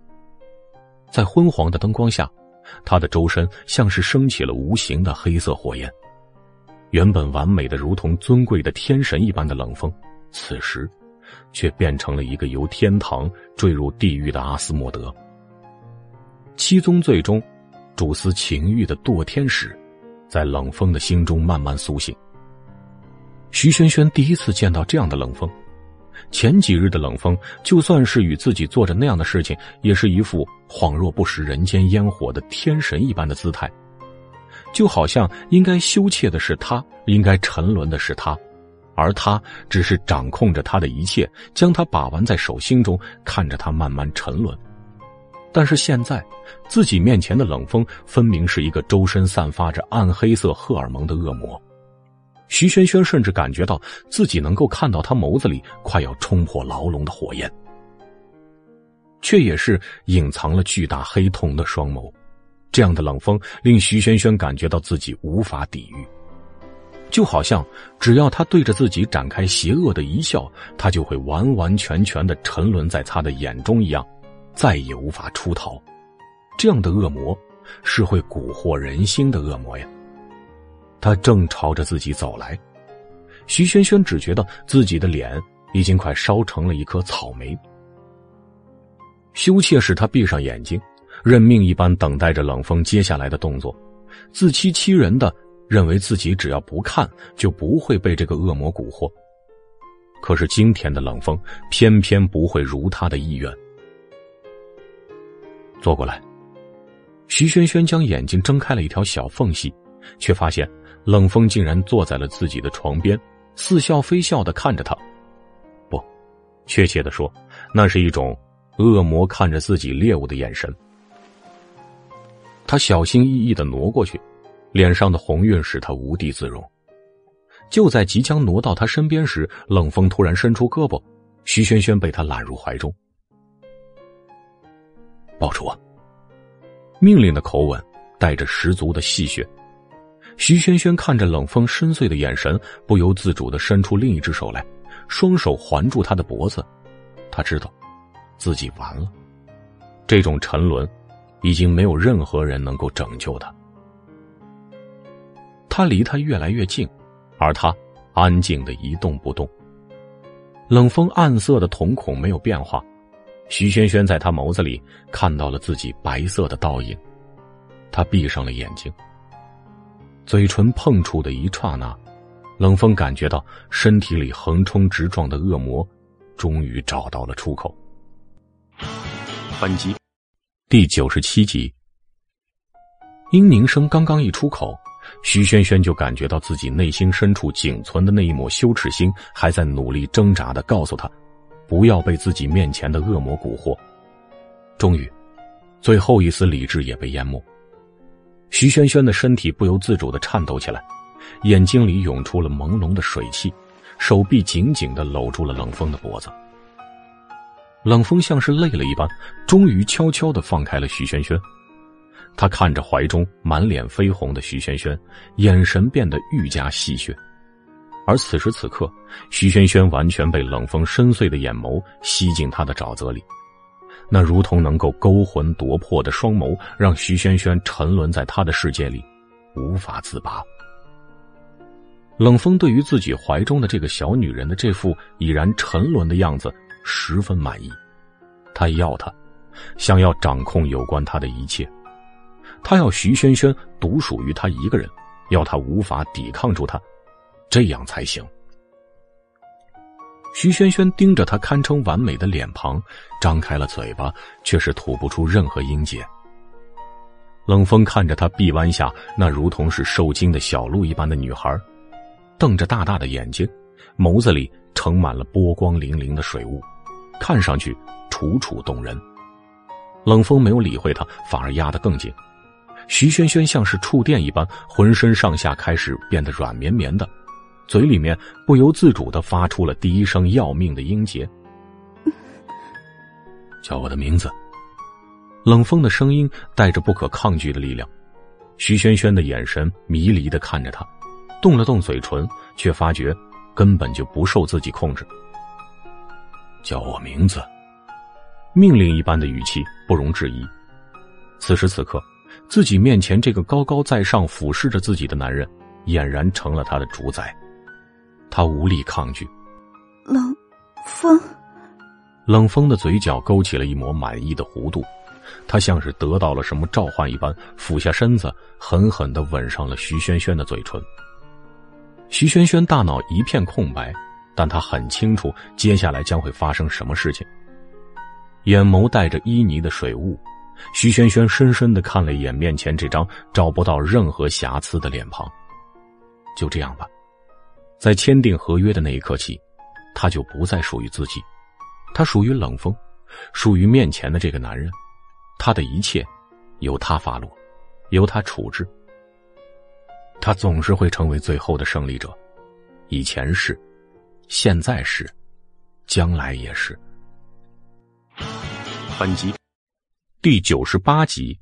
在昏黄的灯光下。他的周身像是升起了无形的黑色火焰，原本完美的如同尊贵的天神一般的冷风，此时却变成了一个由天堂坠入地狱的阿斯莫德。七宗罪中，主司情欲的堕天使，在冷风的心中慢慢苏醒。徐萱萱第一次见到这样的冷风。前几日的冷风，就算是与自己做着那样的事情，也是一副恍若不食人间烟火的天神一般的姿态，就好像应该羞怯的是他，应该沉沦的是他，而他只是掌控着他的一切，将他把玩在手心中，看着他慢慢沉沦。但是现在，自己面前的冷风，分明是一个周身散发着暗黑色荷尔蒙的恶魔。徐萱萱甚至感觉到自己能够看到他眸子里快要冲破牢笼的火焰，却也是隐藏了巨大黑瞳的双眸。这样的冷风令徐萱萱感觉到自己无法抵御，就好像只要他对着自己展开邪恶的一笑，他就会完完全全的沉沦在他的眼中一样，再也无法出逃。这样的恶魔，是会蛊惑人心的恶魔呀。他正朝着自己走来，徐萱萱只觉得自己的脸已经快烧成了一颗草莓。羞怯使他闭上眼睛，认命一般等待着冷风接下来的动作，自欺欺人的认为自己只要不看就不会被这个恶魔蛊惑。可是今天的冷风偏偏不会如他的意愿。坐过来，徐萱萱将眼睛睁开了一条小缝隙，却发现。冷风竟然坐在了自己的床边，似笑非笑的看着他。不，确切的说，那是一种恶魔看着自己猎物的眼神。他小心翼翼的挪过去，脸上的红晕使他无地自容。就在即将挪到他身边时，冷风突然伸出胳膊，徐萱萱被他揽入怀中，抱住我。命令的口吻带着十足的戏谑。徐萱萱看着冷风深邃的眼神，不由自主的伸出另一只手来，双手环住他的脖子。他知道，自己完了。这种沉沦，已经没有任何人能够拯救他。他离他越来越近，而他安静的一动不动。冷风暗色的瞳孔没有变化，徐轩轩在他眸子里看到了自己白色的倒影。他闭上了眼睛。嘴唇碰触的一刹那，冷风感觉到身体里横冲直撞的恶魔，终于找到了出口。本集第九十七集，殷宁声刚刚一出口，徐轩轩就感觉到自己内心深处仅存的那一抹羞耻心，还在努力挣扎的告诉他，不要被自己面前的恶魔蛊惑。终于，最后一丝理智也被淹没。徐萱萱的身体不由自主的颤抖起来，眼睛里涌出了朦胧的水汽，手臂紧紧的搂住了冷风的脖子。冷风像是累了一般，终于悄悄的放开了徐萱萱。他看着怀中满脸绯红的徐萱萱，眼神变得愈加戏谑。而此时此刻，徐萱萱完全被冷风深邃的眼眸吸进他的沼泽里。那如同能够勾魂夺魄的双眸，让徐萱萱沉沦在他的世界里，无法自拔。冷风对于自己怀中的这个小女人的这副已然沉沦的样子十分满意，他要她，想要掌控有关她的一切，他要徐萱萱独属于他一个人，要她无法抵抗住他，这样才行。徐萱萱盯着他堪称完美的脸庞，张开了嘴巴，却是吐不出任何音节。冷风看着他臂弯下那如同是受惊的小鹿一般的女孩，瞪着大大的眼睛，眸子里盛满了波光粼粼的水雾，看上去楚楚动人。冷风没有理会他，反而压得更紧。徐萱萱像是触电一般，浑身上下开始变得软绵绵的。嘴里面不由自主的发出了第一声要命的音节，叫我的名字。冷风的声音带着不可抗拒的力量，徐萱萱的眼神迷离的看着他，动了动嘴唇，却发觉根本就不受自己控制。叫我名字，命令一般的语气不容置疑。此时此刻，自己面前这个高高在上俯视着自己的男人，俨然成了他的主宰。他无力抗拒，冷风，冷风的嘴角勾起了一抹满意的弧度，他像是得到了什么召唤一般，俯下身子，狠狠的吻上了徐萱萱的嘴唇。徐萱萱大脑一片空白，但他很清楚接下来将会发生什么事情。眼眸带着旖旎的水雾，徐萱萱深深的看了一眼面前这张找不到任何瑕疵的脸庞，就这样吧。在签订合约的那一刻起，他就不再属于自己，他属于冷风，属于面前的这个男人，他的一切由他发落，由他处置。他总是会成为最后的胜利者，以前是，现在是，将来也是。本集第九十八集，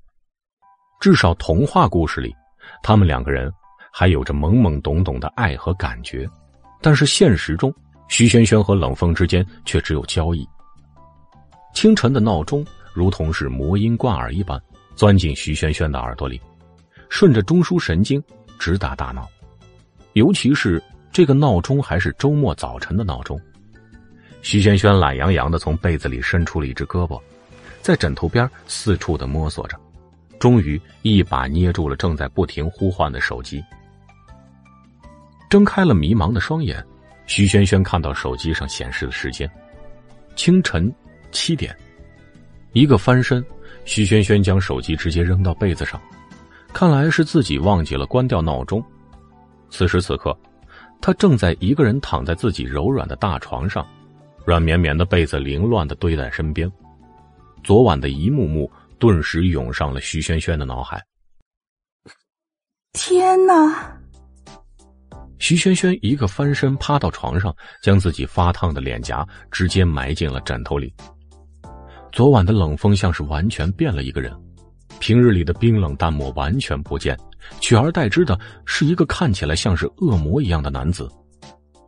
至少童话故事里，他们两个人。还有着懵懵懂懂的爱和感觉，但是现实中，徐萱萱和冷风之间却只有交易。清晨的闹钟如同是魔音贯耳一般，钻进徐萱萱的耳朵里，顺着中枢神经直达大脑。尤其是这个闹钟还是周末早晨的闹钟。徐萱萱懒洋洋的从被子里伸出了一只胳膊，在枕头边四处的摸索着，终于一把捏住了正在不停呼唤的手机。睁开了迷茫的双眼，徐萱萱看到手机上显示的时间，清晨七点。一个翻身，徐萱萱将手机直接扔到被子上，看来是自己忘记了关掉闹钟。此时此刻，她正在一个人躺在自己柔软的大床上，软绵绵的被子凌乱的堆在身边。昨晚的一幕幕顿时涌上了徐萱萱的脑海。天哪！徐萱萱一个翻身，趴到床上，将自己发烫的脸颊直接埋进了枕头里。昨晚的冷风像是完全变了一个人，平日里的冰冷淡漠完全不见，取而代之的是一个看起来像是恶魔一样的男子。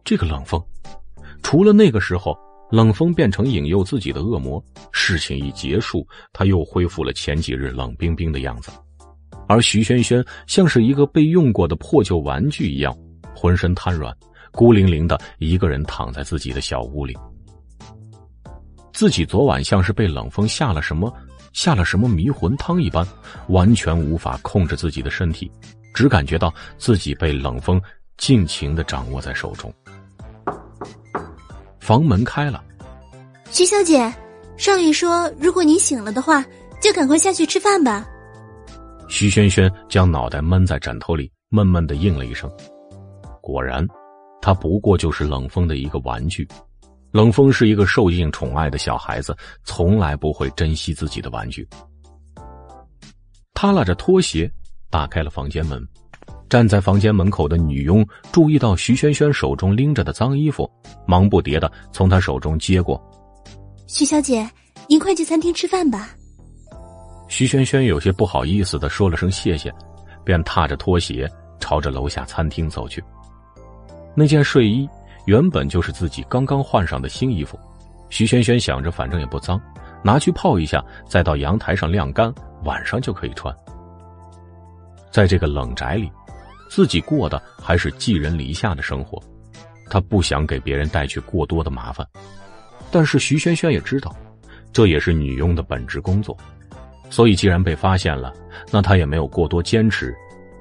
这个冷风，除了那个时候冷风变成引诱自己的恶魔，事情一结束，他又恢复了前几日冷冰冰的样子。而徐萱萱像是一个被用过的破旧玩具一样。浑身瘫软，孤零零的一个人躺在自己的小屋里。自己昨晚像是被冷风下了什么，下了什么迷魂汤一般，完全无法控制自己的身体，只感觉到自己被冷风尽情的掌握在手中。房门开了，徐小姐，少爷说，如果你醒了的话，就赶快下去吃饭吧。徐萱萱将脑袋闷在枕头里，闷闷的应了一声。果然，他不过就是冷风的一个玩具。冷风是一个受尽宠爱的小孩子，从来不会珍惜自己的玩具。他拉着拖鞋打开了房间门，站在房间门口的女佣注意到徐萱萱手中拎着的脏衣服，忙不迭的从他手中接过。徐小姐，您快去餐厅吃饭吧。徐萱萱有些不好意思的说了声谢谢，便踏着拖鞋朝着楼下餐厅走去。那件睡衣原本就是自己刚刚换上的新衣服，徐萱萱想着反正也不脏，拿去泡一下，再到阳台上晾干，晚上就可以穿。在这个冷宅里，自己过的还是寄人篱下的生活，他不想给别人带去过多的麻烦。但是徐萱萱也知道，这也是女佣的本职工作，所以既然被发现了，那他也没有过多坚持，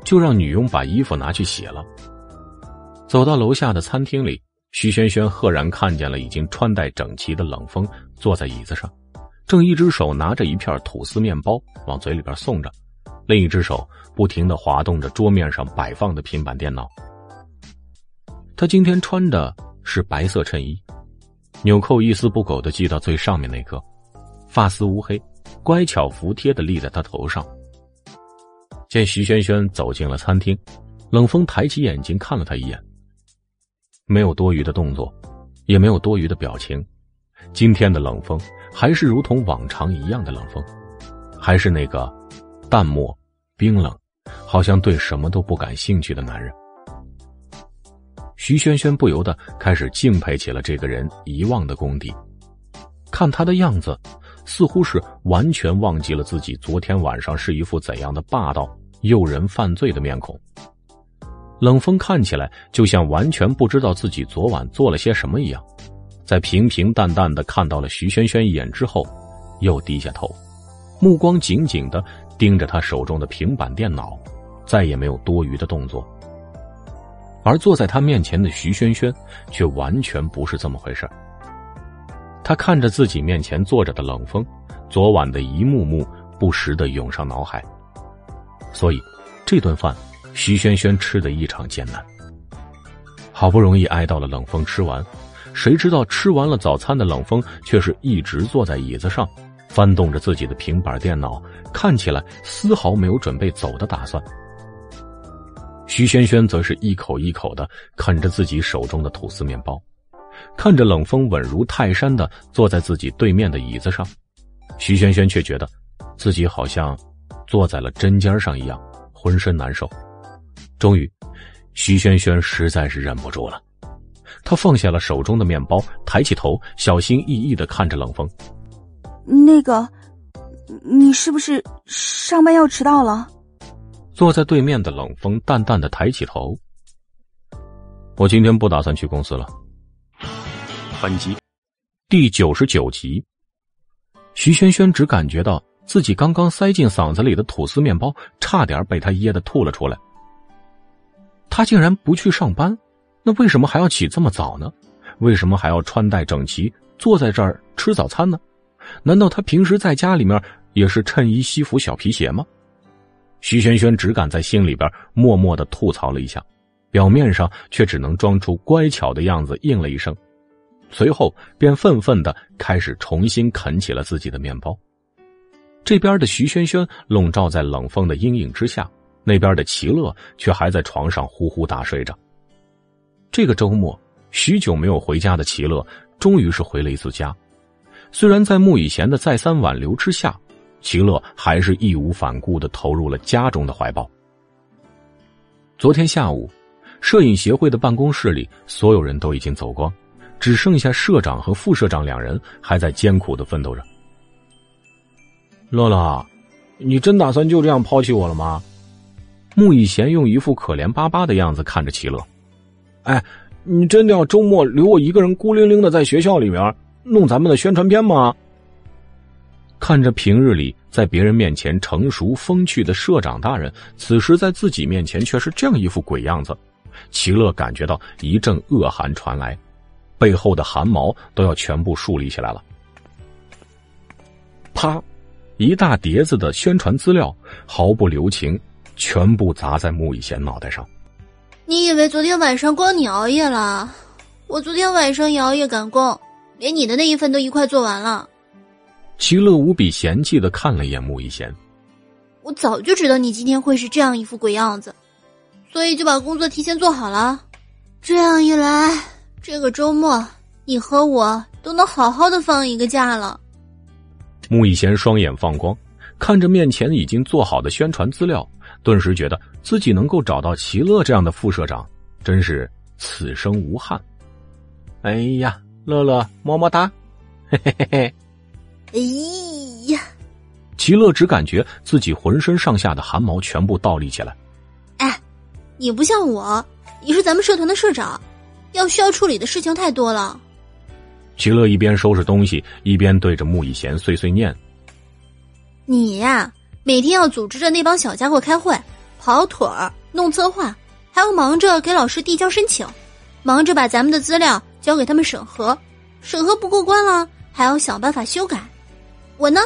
就让女佣把衣服拿去洗了。走到楼下的餐厅里，徐萱萱赫然看见了已经穿戴整齐的冷风坐在椅子上。正一只手拿着一片吐司面包往嘴里边送着，另一只手不停的滑动着桌面上摆放的平板电脑。他今天穿的是白色衬衣，纽扣一丝不苟的系到最上面那颗，发丝乌黑，乖巧服帖的立在他头上。见徐萱萱走进了餐厅，冷风抬起眼睛看了他一眼，没有多余的动作，也没有多余的表情。今天的冷风。还是如同往常一样的冷风，还是那个淡漠、冰冷，好像对什么都不感兴趣的男人。徐萱萱不由得开始敬佩起了这个人遗忘的功底。看他的样子，似乎是完全忘记了自己昨天晚上是一副怎样的霸道、诱人犯罪的面孔。冷风看起来就像完全不知道自己昨晚做了些什么一样。在平平淡淡的看到了徐萱萱一眼之后，又低下头，目光紧紧的盯着他手中的平板电脑，再也没有多余的动作。而坐在他面前的徐萱萱却完全不是这么回事他看着自己面前坐着的冷风，昨晚的一幕幕不时的涌上脑海。所以，这顿饭，徐萱萱吃的异常艰难。好不容易挨到了冷风吃完。谁知道吃完了早餐的冷风却是一直坐在椅子上，翻动着自己的平板电脑，看起来丝毫没有准备走的打算。徐萱萱则是一口一口的啃着自己手中的吐司面包，看着冷风稳如泰山的坐在自己对面的椅子上，徐萱萱却觉得自己好像坐在了针尖上一样，浑身难受。终于，徐萱萱实在是忍不住了。他放下了手中的面包，抬起头，小心翼翼的看着冷风。那个，你是不是上班要迟到了？坐在对面的冷风淡淡的抬起头。我今天不打算去公司了。本集第九十九集。徐萱萱只感觉到自己刚刚塞进嗓子里的吐司面包，差点被他噎得吐了出来。他竟然不去上班。那为什么还要起这么早呢？为什么还要穿戴整齐坐在这儿吃早餐呢？难道他平时在家里面也是衬衣、西服、小皮鞋吗？徐萱萱只敢在心里边默默的吐槽了一下，表面上却只能装出乖巧的样子，应了一声，随后便愤愤的开始重新啃起了自己的面包。这边的徐萱萱笼罩在冷风的阴影之下，那边的齐乐却还在床上呼呼大睡着。这个周末，许久没有回家的齐乐，终于是回了一次家。虽然在穆以贤的再三挽留之下，齐乐还是义无反顾的投入了家中的怀抱。昨天下午，摄影协会的办公室里，所有人都已经走光，只剩下社长和副社长两人还在艰苦的奋斗着。乐乐，你真打算就这样抛弃我了吗？穆以贤用一副可怜巴巴的样子看着齐乐。哎，你真的要周末留我一个人孤零零的在学校里面弄咱们的宣传片吗？看着平日里在别人面前成熟风趣的社长大人，此时在自己面前却是这样一副鬼样子，齐乐感觉到一阵恶寒传来，背后的汗毛都要全部竖立起来了。啪，一大叠子的宣传资料毫不留情，全部砸在穆以贤脑袋上。你以为昨天晚上光你熬夜了？我昨天晚上也熬夜赶工，连你的那一份都一块做完了。齐乐无比嫌弃的看了一眼穆以贤，我早就知道你今天会是这样一副鬼样子，所以就把工作提前做好了。这样一来，这个周末你和我都能好好的放一个假了。穆以贤双眼放光，看着面前已经做好的宣传资料。顿时觉得自己能够找到齐乐这样的副社长，真是此生无憾。哎呀，乐乐么么哒，嘿嘿嘿嘿。哎呀，齐乐只感觉自己浑身上下的汗毛全部倒立起来。哎，你不像我，你是咱们社团的社长，要需要处理的事情太多了。齐乐一边收拾东西，一边对着穆以贤碎碎念：“你呀，每天要组织着那帮小家伙开会、跑腿儿、弄策划，还要忙着给老师递交申请，忙着把咱们的资料交给他们审核，审核不过关了，还要想办法修改。我呢，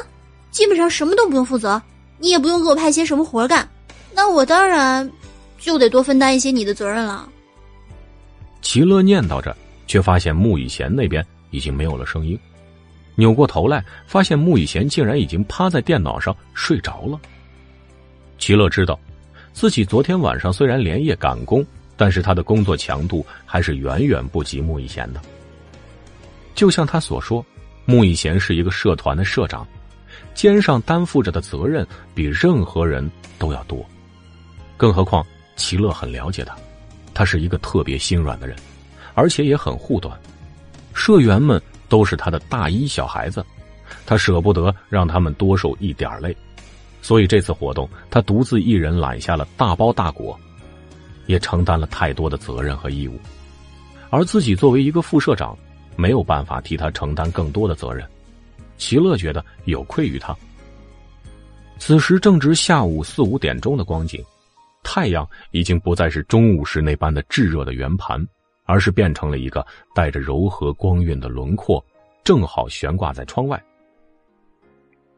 基本上什么都不用负责，你也不用给我派些什么活干，那我当然就得多分担一些你的责任了。”齐乐念叨着，却发现穆以贤那边。已经没有了声音，扭过头来，发现穆以贤竟然已经趴在电脑上睡着了。齐乐知道，自己昨天晚上虽然连夜赶工，但是他的工作强度还是远远不及穆以贤的。就像他所说，穆以贤是一个社团的社长，肩上担负着的责任比任何人都要多。更何况，齐乐很了解他，他是一个特别心软的人，而且也很护短。社员们都是他的大一小孩子，他舍不得让他们多受一点累，所以这次活动他独自一人揽下了大包大裹，也承担了太多的责任和义务，而自己作为一个副社长，没有办法替他承担更多的责任。齐乐觉得有愧于他。此时正值下午四五点钟的光景，太阳已经不再是中午时那般的炙热的圆盘。而是变成了一个带着柔和光晕的轮廓，正好悬挂在窗外。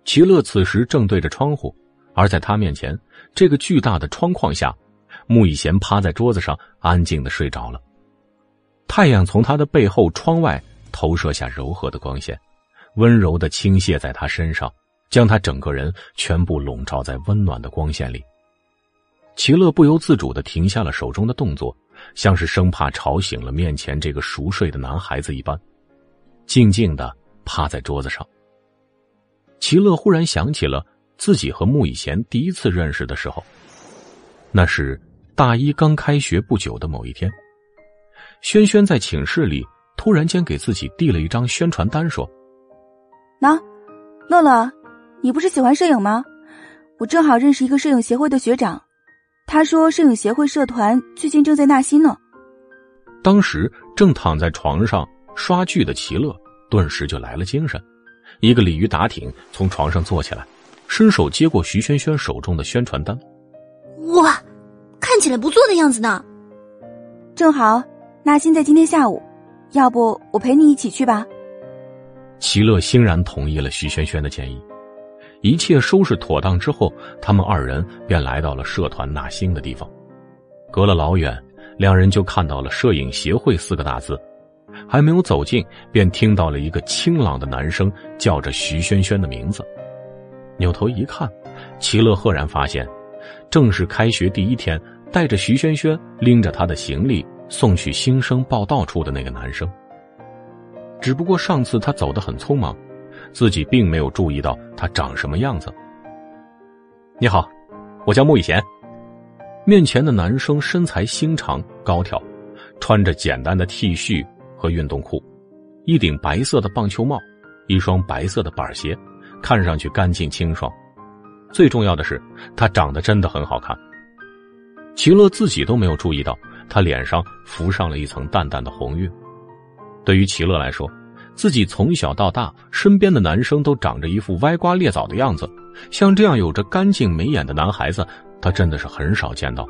齐乐此时正对着窗户，而在他面前这个巨大的窗框下，穆以贤趴在桌子上，安静的睡着了。太阳从他的背后窗外投射下柔和的光线，温柔的倾泻在他身上，将他整个人全部笼罩在温暖的光线里。齐乐不由自主的停下了手中的动作。像是生怕吵醒了面前这个熟睡的男孩子一般，静静的趴在桌子上。齐乐忽然想起了自己和穆以贤第一次认识的时候，那是大一刚开学不久的某一天。轩轩在寝室里突然间给自己递了一张宣传单，说：“呐，乐乐，你不是喜欢摄影吗？我正好认识一个摄影协会的学长。”他说：“摄影协会社团最近正在纳新呢。”当时正躺在床上刷剧的齐乐顿时就来了精神，一个鲤鱼打挺从床上坐起来，伸手接过徐轩轩手中的宣传单。哇，看起来不错的样子呢。正好纳新在今天下午，要不我陪你一起去吧？齐乐欣然同意了徐轩轩的建议。一切收拾妥当之后，他们二人便来到了社团纳新的地方。隔了老远，两人就看到了“摄影协会”四个大字。还没有走近，便听到了一个清朗的男声叫着徐萱萱的名字。扭头一看，齐乐赫然发现，正是开学第一天带着徐萱萱拎着他的行李送去新生报道处的那个男生。只不过上次他走得很匆忙。自己并没有注意到他长什么样子。你好，我叫穆以贤。面前的男生身材修长高挑，穿着简单的 T 恤和运动裤，一顶白色的棒球帽，一双白色的板鞋，看上去干净清爽。最重要的是，他长得真的很好看。齐乐自己都没有注意到，他脸上浮上了一层淡淡的红晕。对于齐乐来说，自己从小到大，身边的男生都长着一副歪瓜裂枣的样子，像这样有着干净眉眼的男孩子，他真的是很少见到。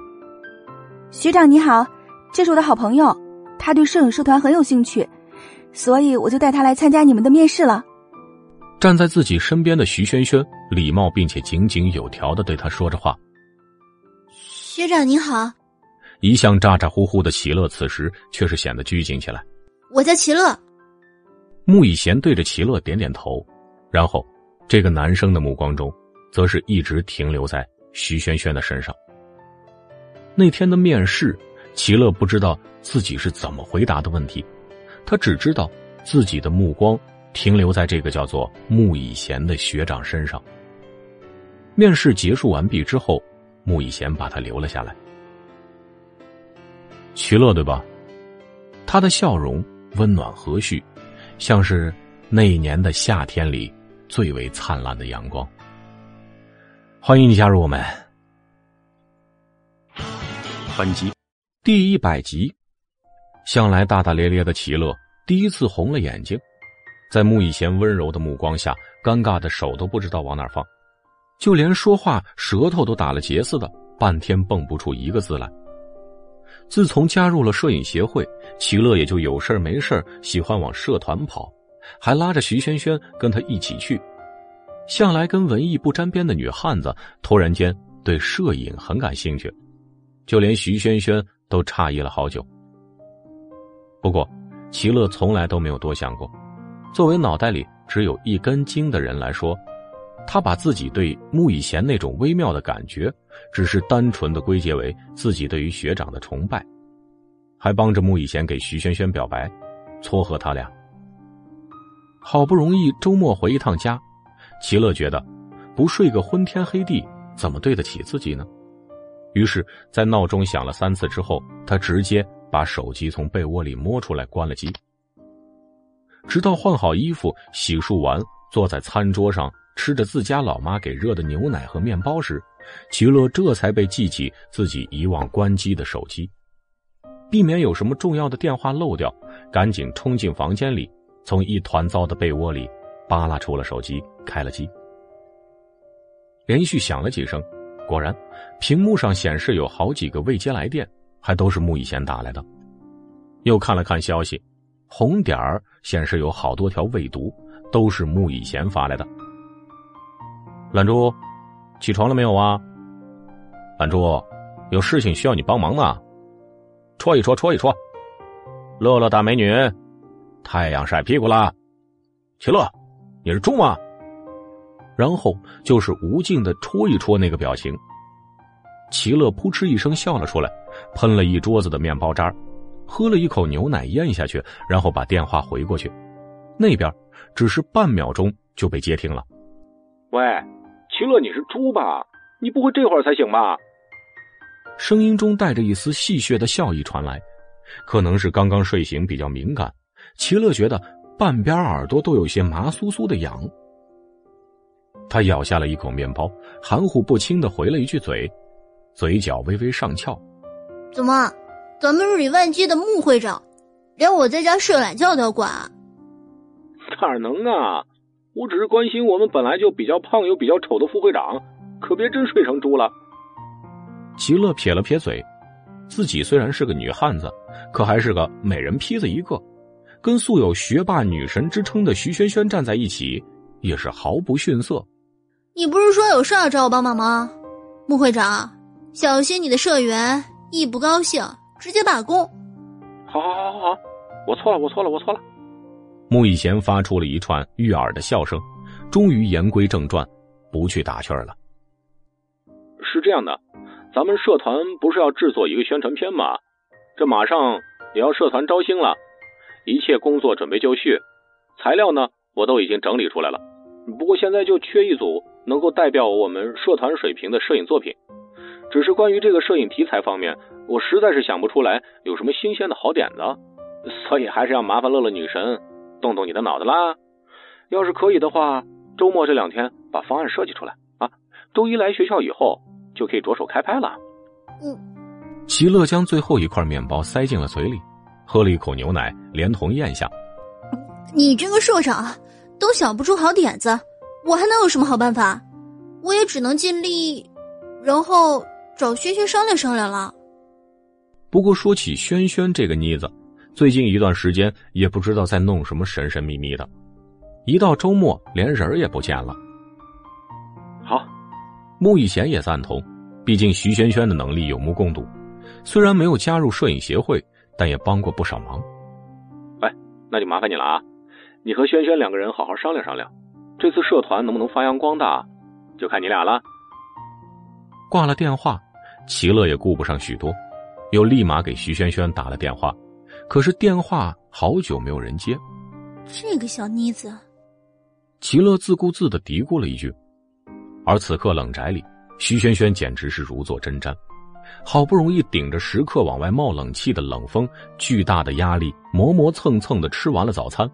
学长你好，这是我的好朋友，他对摄影社团很有兴趣，所以我就带他来参加你们的面试了。站在自己身边的徐轩轩，礼貌并且井井有条的对他说着话。学长你好，一向咋咋呼呼的齐乐，此时却是显得拘谨起来。我叫齐乐。穆以贤对着齐乐点点头，然后，这个男生的目光中，则是一直停留在徐萱萱的身上。那天的面试，齐乐不知道自己是怎么回答的问题，他只知道自己的目光停留在这个叫做穆以贤的学长身上。面试结束完毕之后，穆以贤把他留了下来。齐乐对吧？他的笑容温暖和煦。像是那一年的夏天里最为灿烂的阳光。欢迎你加入我们。本集，第一百集。向来大大咧咧的齐乐第一次红了眼睛，在穆以贤温柔的目光下，尴尬的手都不知道往哪放，就连说话舌头都打了结似的，半天蹦不出一个字来。自从加入了摄影协会，齐乐也就有事没事喜欢往社团跑，还拉着徐萱萱跟他一起去。向来跟文艺不沾边的女汉子，突然间对摄影很感兴趣，就连徐萱萱都诧异了好久。不过，齐乐从来都没有多想过。作为脑袋里只有一根筋的人来说，他把自己对穆以贤那种微妙的感觉，只是单纯的归结为自己对于学长的崇拜，还帮着穆以贤给徐萱萱表白，撮合他俩。好不容易周末回一趟家，齐乐觉得，不睡个昏天黑地，怎么对得起自己呢？于是，在闹钟响了三次之后，他直接。把手机从被窝里摸出来，关了机。直到换好衣服、洗漱完，坐在餐桌上吃着自家老妈给热的牛奶和面包时，齐乐这才被记起自己遗忘关机的手机。避免有什么重要的电话漏掉，赶紧冲进房间里，从一团糟的被窝里扒拉出了手机，开了机。连续响了几声，果然，屏幕上显示有好几个未接来电。还都是穆以贤打来的，又看了看消息，红点儿显示有好多条未读，都是穆以贤发来的。懒猪，起床了没有啊？懒猪，有事情需要你帮忙呢，戳一戳，戳一戳。乐乐大美女，太阳晒屁股啦。齐乐，你是猪吗？然后就是无尽的戳一戳那个表情。齐乐扑哧一声笑了出来。喷了一桌子的面包渣喝了一口牛奶咽下去，然后把电话回过去。那边只是半秒钟就被接听了。喂，齐乐，你是猪吧？你不会这会儿才醒吧？声音中带着一丝戏谑的笑意传来，可能是刚刚睡醒比较敏感。齐乐觉得半边耳朵都有些麻酥酥的痒。他咬下了一口面包，含糊不清的回了一句嘴，嘴角微微上翘。怎么，咱们日理万机的穆会长，连我在家睡懒觉都要管？哪能啊！我只是关心我们本来就比较胖又比较丑的副会长，可别真睡成猪了。齐乐撇了撇嘴，自己虽然是个女汉子，可还是个美人坯子一个，跟素有学霸女神之称的徐萱萱站在一起，也是毫不逊色。你不是说有事要找我帮忙吗？穆会长，小心你的社员。一不高兴，直接罢工。好，好，好，好，好，我错了，我错了，我错了。穆以贤发出了一串悦耳的笑声，终于言归正传，不去打趣了。是这样的，咱们社团不是要制作一个宣传片吗？这马上也要社团招新了，一切工作准备就绪，材料呢我都已经整理出来了。不过现在就缺一组能够代表我们社团水平的摄影作品。只是关于这个摄影题材方面，我实在是想不出来有什么新鲜的好点子，所以还是要麻烦乐乐女神动动你的脑子啦。要是可以的话，周末这两天把方案设计出来啊，周一来学校以后就可以着手开拍了。嗯，齐乐将最后一块面包塞进了嘴里，喝了一口牛奶，连同咽下。你这个社长都想不出好点子，我还能有什么好办法？我也只能尽力，然后。找轩轩商量商量了。不过说起轩轩这个妮子，最近一段时间也不知道在弄什么神神秘秘的，一到周末连人也不见了。好，穆以贤也赞同，毕竟徐萱萱的能力有目共睹，虽然没有加入摄影协会，但也帮过不少忙。哎，那就麻烦你了啊！你和萱萱两个人好好商量商量，这次社团能不能发扬光大，就看你俩了。挂了电话。齐乐也顾不上许多，又立马给徐萱萱打了电话，可是电话好久没有人接。这个小妮子，齐乐自顾自的嘀咕了一句。而此刻冷宅里，徐萱萱简直是如坐针毡，好不容易顶着时刻往外冒冷气的冷风，巨大的压力，磨磨蹭蹭的吃完了早餐。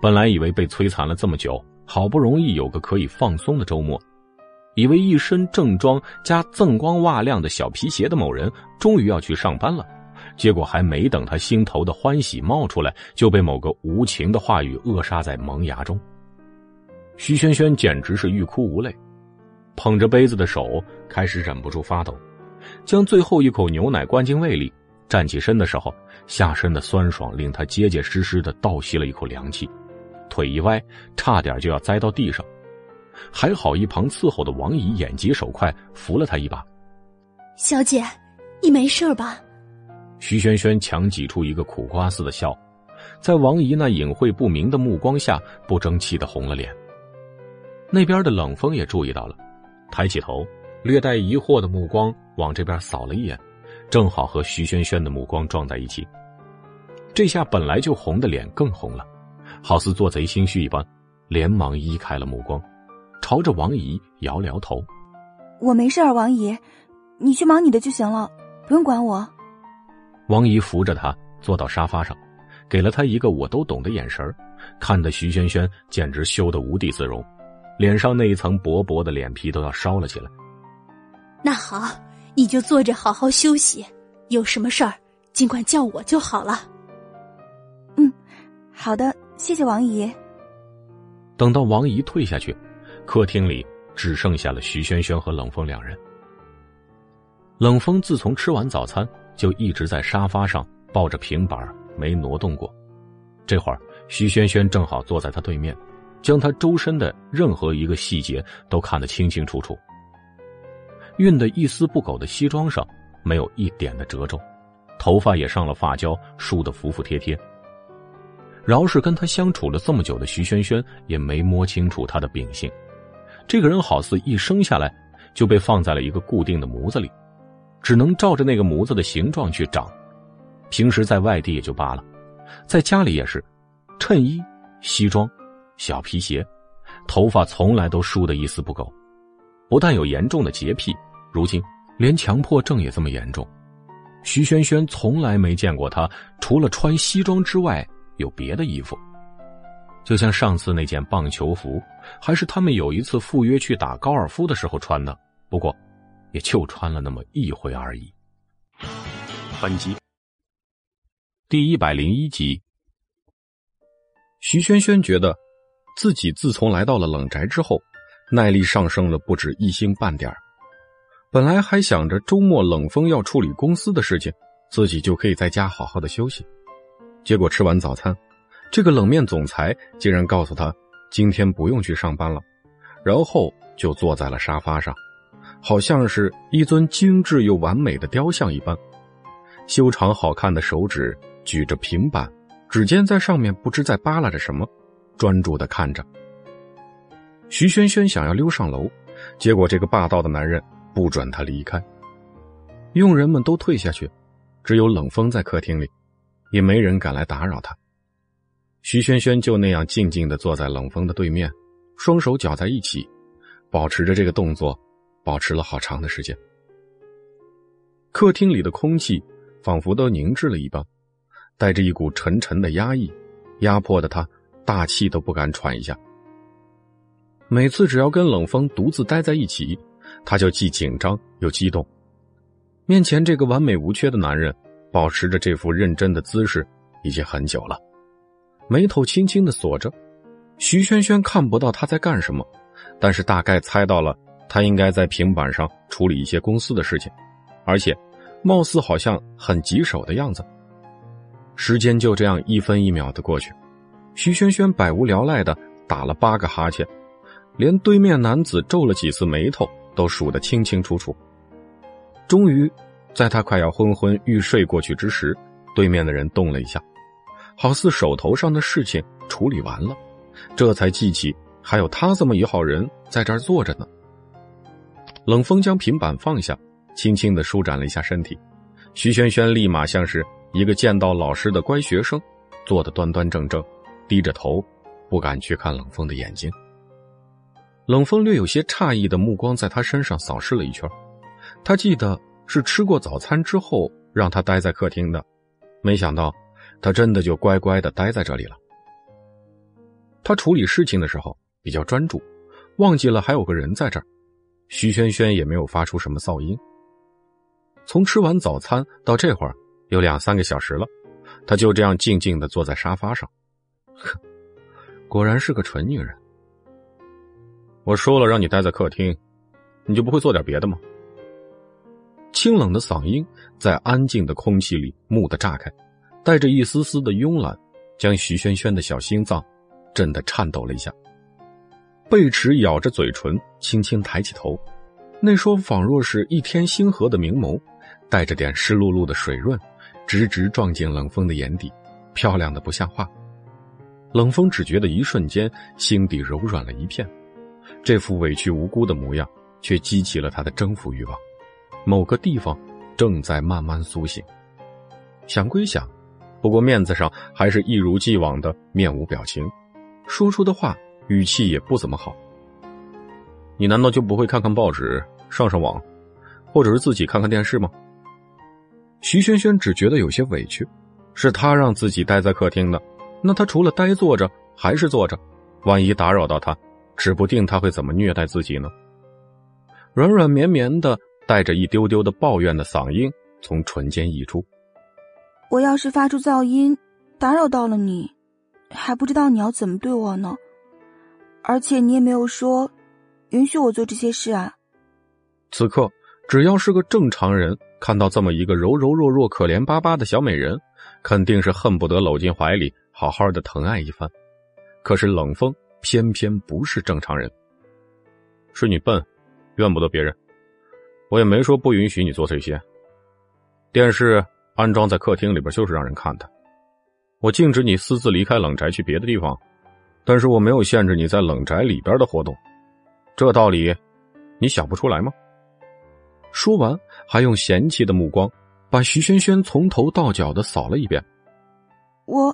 本来以为被摧残了这么久，好不容易有个可以放松的周末，以为一身正装加锃光瓦亮的小皮鞋的某人终于要去上班了，结果还没等他心头的欢喜冒出来，就被某个无情的话语扼杀在萌芽中。徐轩轩简直是欲哭无泪，捧着杯子的手开始忍不住发抖，将最后一口牛奶灌进胃里。站起身的时候，下身的酸爽令他结结实实的倒吸了一口凉气，腿一歪，差点就要栽到地上。还好一旁伺候的王姨眼疾手快，扶了他一把。小姐，你没事吧？徐萱萱强挤出一个苦瓜似的笑，在王姨那隐晦不明的目光下，不争气的红了脸。那边的冷风也注意到了，抬起头，略带疑惑的目光往这边扫了一眼，正好和徐萱萱的目光撞在一起。这下本来就红的脸更红了，好似做贼心虚一般，连忙移开了目光。朝着王姨摇了摇头：“我没事，王姨，你去忙你的就行了，不用管我。”王姨扶着他坐到沙发上，给了他一个我都懂的眼神看得徐萱萱简直羞得无地自容，脸上那一层薄薄的脸皮都要烧了起来。那好，你就坐着好好休息，有什么事儿尽管叫我就好了。嗯，好的，谢谢王姨。等到王姨退下去。客厅里只剩下了徐萱萱和冷风两人。冷风自从吃完早餐，就一直在沙发上抱着平板没挪动过。这会儿，徐萱萱正好坐在他对面，将他周身的任何一个细节都看得清清楚楚。熨得一丝不苟的西装上没有一点的褶皱，头发也上了发胶，梳得服服帖帖。饶是跟他相处了这么久的徐萱萱，也没摸清楚他的秉性。这个人好似一生下来就被放在了一个固定的模子里，只能照着那个模子的形状去长。平时在外地也就罢了，在家里也是，衬衣、西装、小皮鞋，头发从来都梳得一丝不苟。不但有严重的洁癖，如今连强迫症也这么严重。徐萱萱从来没见过他除了穿西装之外有别的衣服。就像上次那件棒球服，还是他们有一次赴约去打高尔夫的时候穿的，不过，也就穿了那么一回而已。本集第一百零一集，徐轩轩觉得，自己自从来到了冷宅之后，耐力上升了不止一星半点本来还想着周末冷风要处理公司的事情，自己就可以在家好好的休息，结果吃完早餐。这个冷面总裁竟然告诉他，今天不用去上班了，然后就坐在了沙发上，好像是一尊精致又完美的雕像一般，修长好看的手指举着平板，指尖在上面不知在扒拉着什么，专注的看着。徐萱萱想要溜上楼，结果这个霸道的男人不准她离开，佣人们都退下去，只有冷风在客厅里，也没人敢来打扰他。徐萱萱就那样静静的坐在冷风的对面，双手搅在一起，保持着这个动作，保持了好长的时间。客厅里的空气仿佛都凝滞了一般，带着一股沉沉的压抑，压迫的他大气都不敢喘一下。每次只要跟冷风独自待在一起，他就既紧张又激动。面前这个完美无缺的男人，保持着这副认真的姿势已经很久了。眉头轻轻的锁着，徐萱萱看不到他在干什么，但是大概猜到了他应该在平板上处理一些公司的事情，而且，貌似好像很棘手的样子。时间就这样一分一秒的过去，徐萱萱百无聊赖的打了八个哈欠，连对面男子皱了几次眉头都数得清清楚楚。终于，在他快要昏昏欲睡过去之时，对面的人动了一下。好似手头上的事情处理完了，这才记起还有他这么一号人在这儿坐着呢。冷风将平板放下，轻轻的舒展了一下身体。徐萱萱立马像是一个见到老师的乖学生，坐得端端正正，低着头，不敢去看冷风的眼睛。冷风略有些诧异的目光在他身上扫视了一圈，他记得是吃过早餐之后让他待在客厅的，没想到。他真的就乖乖的待在这里了。他处理事情的时候比较专注，忘记了还有个人在这儿。徐轩轩也没有发出什么噪音。从吃完早餐到这会儿，有两三个小时了，她就这样静静的坐在沙发上。哼，果然是个蠢女人。我说了让你待在客厅，你就不会做点别的吗？清冷的嗓音在安静的空气里蓦地炸开，带着一丝丝的慵懒，将徐轩轩的小心脏震得颤抖了一下。贝齿咬着嘴唇，轻轻抬起头，那双仿若是一天星河的明眸，带着点湿漉漉的水润，直直撞进冷风的眼底，漂亮的不像话。冷风只觉得一瞬间心底柔软了一片，这副委屈无辜的模样，却激起了他的征服欲望。某个地方正在慢慢苏醒。想归想，不过面子上还是一如既往的面无表情，说出的话。语气也不怎么好。你难道就不会看看报纸、上上网，或者是自己看看电视吗？徐轩轩只觉得有些委屈，是他让自己待在客厅的，那他除了呆坐着还是坐着，万一打扰到他，指不定他会怎么虐待自己呢？软软绵绵的，带着一丢丢的抱怨的嗓音从唇间溢出：“我要是发出噪音，打扰到了你，还不知道你要怎么对我呢。”而且你也没有说允许我做这些事啊！此刻，只要是个正常人，看到这么一个柔柔弱弱、可怜巴巴的小美人，肯定是恨不得搂进怀里，好好的疼爱一番。可是冷风偏偏不是正常人，是你笨，怨不得别人。我也没说不允许你做这些。电视安装在客厅里边，就是让人看的。我禁止你私自离开冷宅去别的地方。但是我没有限制你在冷宅里边的活动，这道理你想不出来吗？说完，还用嫌弃的目光把徐萱萱从头到脚的扫了一遍。我，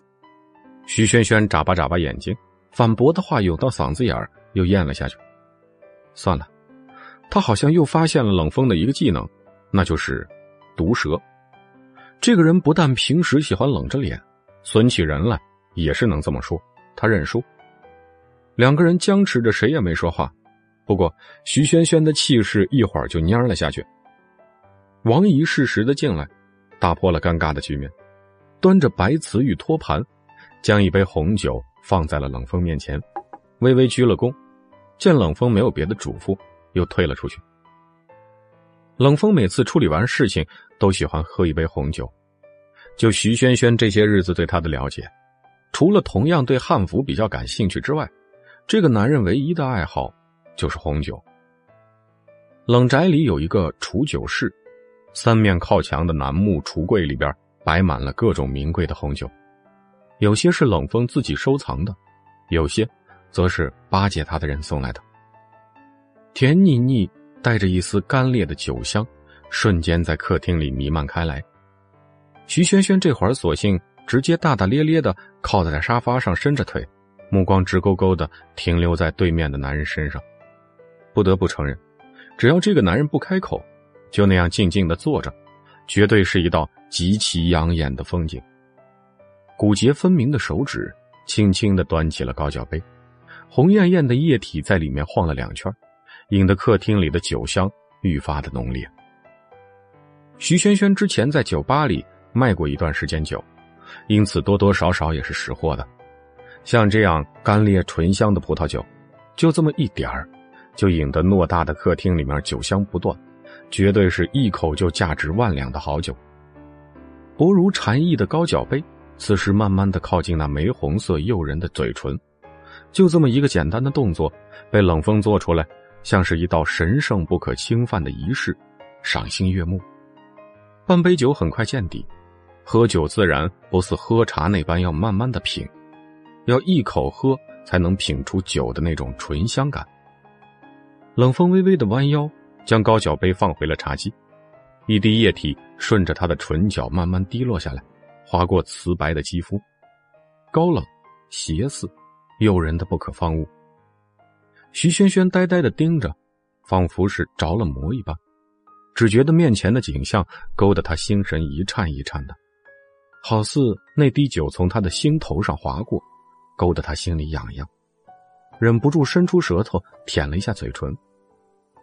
徐萱萱眨巴眨巴眼睛，反驳的话涌到嗓子眼儿，又咽了下去。算了，他好像又发现了冷风的一个技能，那就是毒舌。这个人不但平时喜欢冷着脸，损起人来也是能这么说。他认输。两个人僵持着，谁也没说话。不过，徐萱萱的气势一会儿就蔫了下去。王姨适时的进来，打破了尴尬的局面，端着白瓷玉托盘，将一杯红酒放在了冷风面前，微微鞠了躬。见冷风没有别的嘱咐，又退了出去。冷风每次处理完事情，都喜欢喝一杯红酒。就徐萱萱这些日子对他的了解，除了同样对汉服比较感兴趣之外，这个男人唯一的爱好就是红酒。冷宅里有一个储酒室，三面靠墙的楠木橱柜里边摆满了各种名贵的红酒，有些是冷风自己收藏的，有些则是巴结他的人送来的。甜腻腻带着一丝干裂的酒香，瞬间在客厅里弥漫开来。徐萱萱这会儿索性直接大大咧咧的靠在沙发上，伸着腿。目光直勾勾的停留在对面的男人身上，不得不承认，只要这个男人不开口，就那样静静的坐着，绝对是一道极其养眼的风景。骨节分明的手指轻轻的端起了高脚杯，红艳艳的液体在里面晃了两圈，引得客厅里的酒香愈发的浓烈。徐萱萱之前在酒吧里卖过一段时间酒，因此多多少少也是识货的。像这样干裂醇香的葡萄酒，就这么一点儿，就引得偌大的客厅里面酒香不断，绝对是一口就价值万两的好酒。薄如蝉翼的高脚杯，此时慢慢的靠近那玫红色诱人的嘴唇，就这么一个简单的动作，被冷风做出来，像是一道神圣不可侵犯的仪式，赏心悦目。半杯酒很快见底，喝酒自然不似喝茶那般要慢慢的品。要一口喝才能品出酒的那种醇香感。冷风微微的弯腰，将高脚杯放回了茶几，一滴液体顺着他的唇角慢慢滴落下来，划过瓷白的肌肤，高冷、邪肆、诱人的不可方物。徐萱萱呆呆的盯着，仿佛是着了魔一般，只觉得面前的景象勾得他心神一颤一颤的，好似那滴酒从他的心头上划过。勾得他心里痒痒，忍不住伸出舌头舔了一下嘴唇。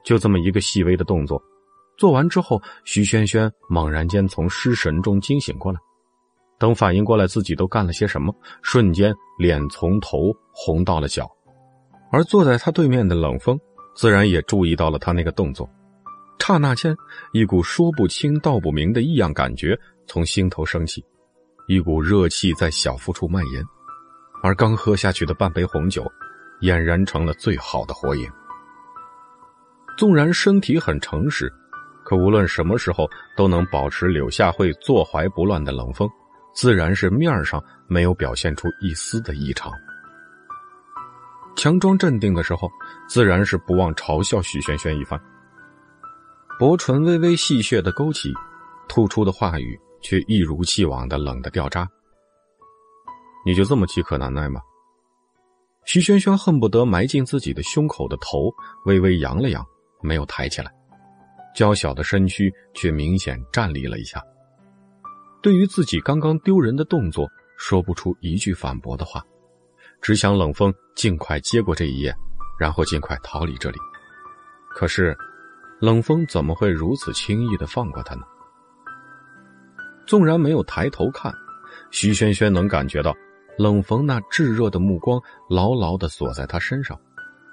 就这么一个细微的动作，做完之后，徐轩轩猛然间从失神中惊醒过来。等反应过来自己都干了些什么，瞬间脸从头红到了脚。而坐在他对面的冷风，自然也注意到了他那个动作。刹那间，一股说不清道不明的异样感觉从心头升起，一股热气在小腹处蔓延，而刚喝下去的半杯红酒，俨然成了最好的火影。纵然身体很诚实，可无论什么时候都能保持柳下惠坐怀不乱的冷风，自然是面上没有表现出一丝的异常。强装镇定的时候，自然是不忘嘲笑许萱萱一番。薄唇微微戏谑的勾起，突出的话语却一如既往的冷的掉渣。你就这么饥渴难耐吗？徐萱萱恨不得埋进自己的胸口的头微微扬了扬，没有抬起来，娇小的身躯却明显站立了一下。对于自己刚刚丢人的动作，说不出一句反驳的话。只想冷风尽快接过这一页，然后尽快逃离这里。可是，冷风怎么会如此轻易的放过他呢？纵然没有抬头看，徐萱萱能感觉到冷风那炙热的目光牢牢的锁在他身上，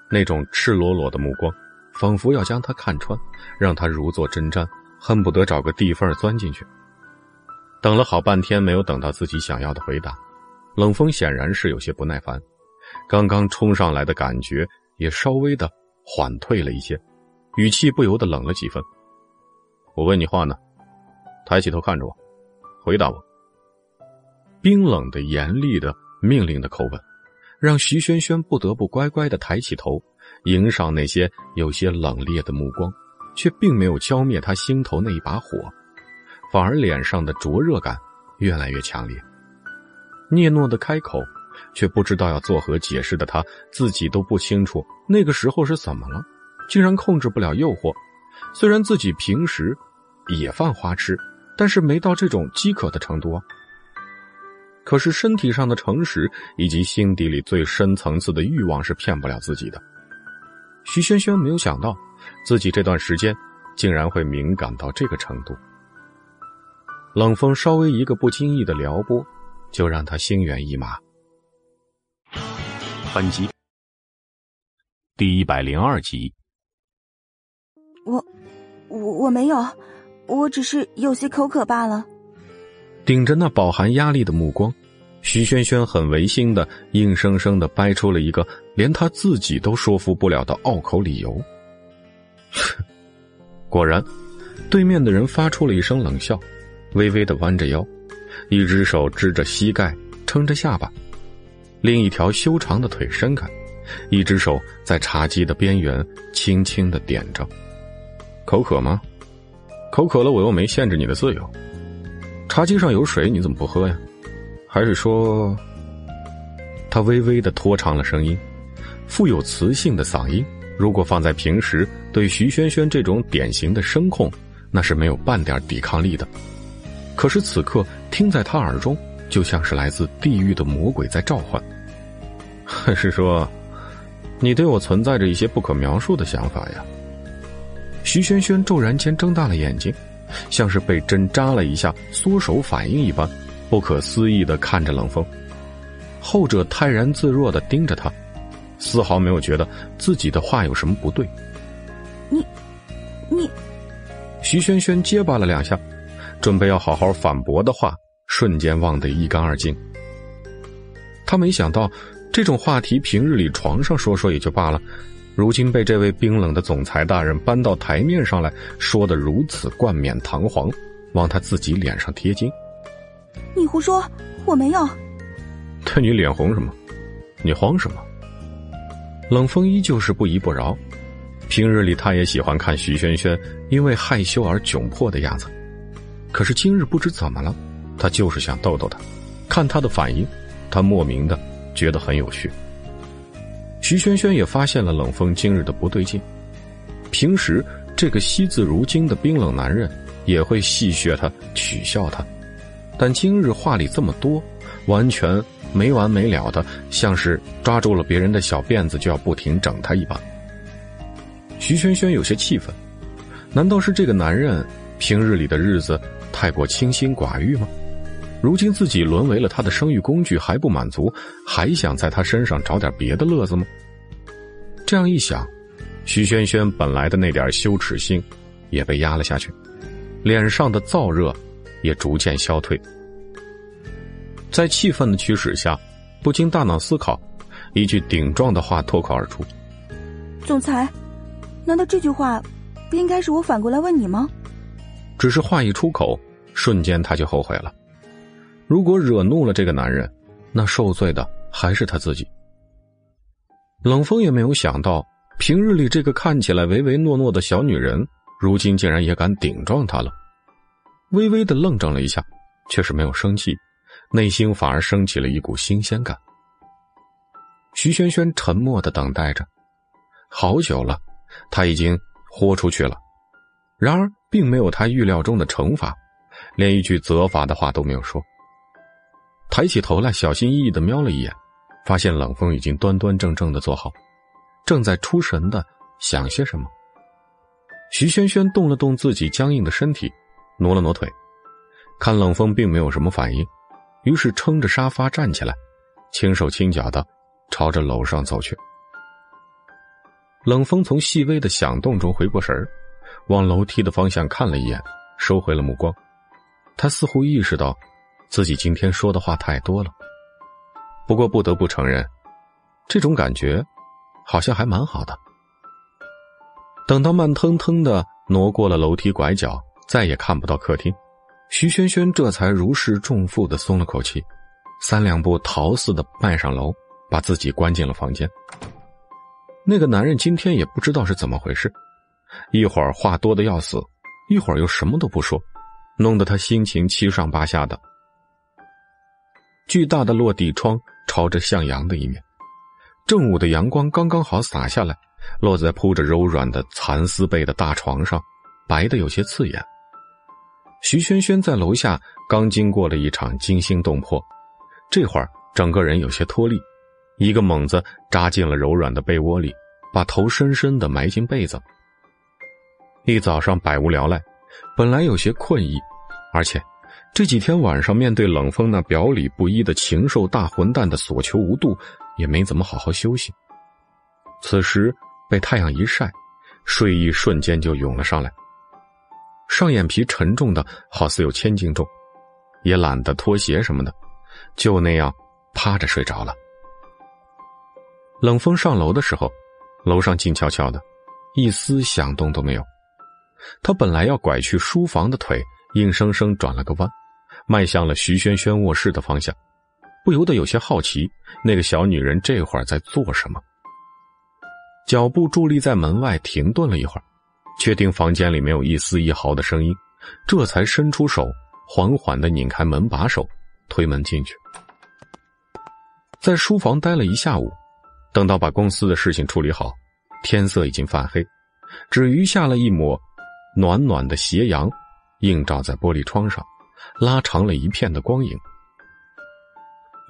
那种赤裸裸的目光，仿佛要将他看穿，让他如坐针毡，恨不得找个地缝钻进去。等了好半天，没有等到自己想要的回答。冷风显然是有些不耐烦，刚刚冲上来的感觉也稍微的缓退了一些，语气不由得冷了几分。我问你话呢，抬起头看着我，回答我。冰冷的、严厉的、命令的口吻，让徐萱萱不得不乖乖的抬起头，迎上那些有些冷冽的目光，却并没有浇灭他心头那一把火，反而脸上的灼热感越来越强烈。聂诺的开口，却不知道要作何解释的他自己都不清楚那个时候是怎么了，竟然控制不了诱惑。虽然自己平时也犯花痴，但是没到这种饥渴的程度啊。可是身体上的诚实以及心底里最深层次的欲望是骗不了自己的。徐萱萱没有想到，自己这段时间竟然会敏感到这个程度。冷风稍微一个不经意的撩拨。就让他心猿意马。本集第一百零二集。我，我我没有，我只是有些口渴罢了。顶着那饱含压力的目光，徐萱萱很违心的，硬生生的掰出了一个连他自己都说服不了的拗口理由。<laughs> 果然，对面的人发出了一声冷笑，微微的弯着腰。一只手支着膝盖撑着下巴，另一条修长的腿伸开，一只手在茶几的边缘轻轻的点着。口渴吗？口渴了，我又没限制你的自由。茶几上有水，你怎么不喝呀？还是说……他微微的拖长了声音，富有磁性的嗓音，如果放在平时，对徐萱萱这种典型的声控，那是没有半点抵抗力的。可是此刻听在他耳中，就像是来自地狱的魔鬼在召唤。还是说，你对我存在着一些不可描述的想法呀？徐萱萱骤然间睁大了眼睛，像是被针扎了一下，缩手反应一般，不可思议的看着冷风。后者泰然自若的盯着他，丝毫没有觉得自己的话有什么不对。你，你，徐萱萱结巴了两下。准备要好好反驳的话，瞬间忘得一干二净。他没想到，这种话题平日里床上说说也就罢了，如今被这位冰冷的总裁大人搬到台面上来说的如此冠冕堂皇，往他自己脸上贴金。你胡说，我没有。对你脸红什么？你慌什么？冷风依旧是不依不饶。平日里他也喜欢看徐萱萱因为害羞而窘迫的样子。可是今日不知怎么了，他就是想逗逗她，看她的反应，他莫名的觉得很有趣。徐萱萱也发现了冷风今日的不对劲，平时这个惜字如金的冰冷男人也会戏谑他、取笑他，但今日话里这么多，完全没完没了的，像是抓住了别人的小辫子就要不停整他一般。徐萱萱有些气愤，难道是这个男人平日里的日子太过清心寡欲吗？如今自己沦为了他的生育工具还不满足，还想在他身上找点别的乐子吗？这样一想，徐萱萱本来的那点羞耻心也被压了下去，脸上的燥热也逐渐消退。在气愤的驱使下，不经大脑思考，一句顶撞的话脱口而出：“总裁，难道这句话不应该是我反过来问你吗？”只是话一出口，瞬间他就后悔了。如果惹怒了这个男人，那受罪的还是他自己。冷风也没有想到，平日里这个看起来唯唯诺诺的小女人，如今竟然也敢顶撞他了。微微的愣怔了一下，却是没有生气，内心反而升起了一股新鲜感。徐萱萱沉默的等待着，好久了，他已经豁出去了，然而并没有他预料中的惩罚，连一句责罚的话都没有说。抬起头来，小心翼翼的瞄了一眼，发现冷风已经端端正正的坐好，正在出神的想些什么。徐萱萱动了动自己僵硬的身体，挪了挪腿，看冷风并没有什么反应，于是撑着沙发站起来，轻手轻脚的朝着楼上走去。冷风从细微的响动中回过神儿，往楼梯的方向看了一眼，收回了目光。他似乎意识到。自己今天说的话太多了，不过不得不承认，这种感觉好像还蛮好的。等到慢腾腾的挪过了楼梯拐角，再也看不到客厅，徐萱萱这才如释重负的松了口气，三两步逃似的迈上楼，把自己关进了房间。那个男人今天也不知道是怎么回事，一会儿话多的要死，一会儿又什么都不说，弄得他心情七上八下的。巨大的落地窗朝着向阳的一面，正午的阳光刚刚好洒下来，落在铺着柔软的蚕丝被的大床上，白的有些刺眼。徐萱萱在楼下刚经过了一场惊心动魄，这会儿整个人有些脱力，一个猛子扎进了柔软的被窝里，把头深深的埋进被子。一早上百无聊赖，本来有些困意，而且。这几天晚上，面对冷风那表里不一的禽兽大混蛋的所求无度，也没怎么好好休息。此时被太阳一晒，睡意瞬间就涌了上来。上眼皮沉重的好似有千斤重，也懒得脱鞋什么的，就那样趴着睡着了。冷风上楼的时候，楼上静悄悄的，一丝响动都没有。他本来要拐去书房的腿，硬生生转了个弯。迈向了徐萱萱卧室的方向，不由得有些好奇，那个小女人这会儿在做什么。脚步伫立在门外，停顿了一会儿，确定房间里没有一丝一毫的声音，这才伸出手，缓缓的拧开门把手，推门进去。在书房待了一下午，等到把公司的事情处理好，天色已经泛黑，只余下了一抹暖暖的斜阳，映照在玻璃窗上。拉长了一片的光影。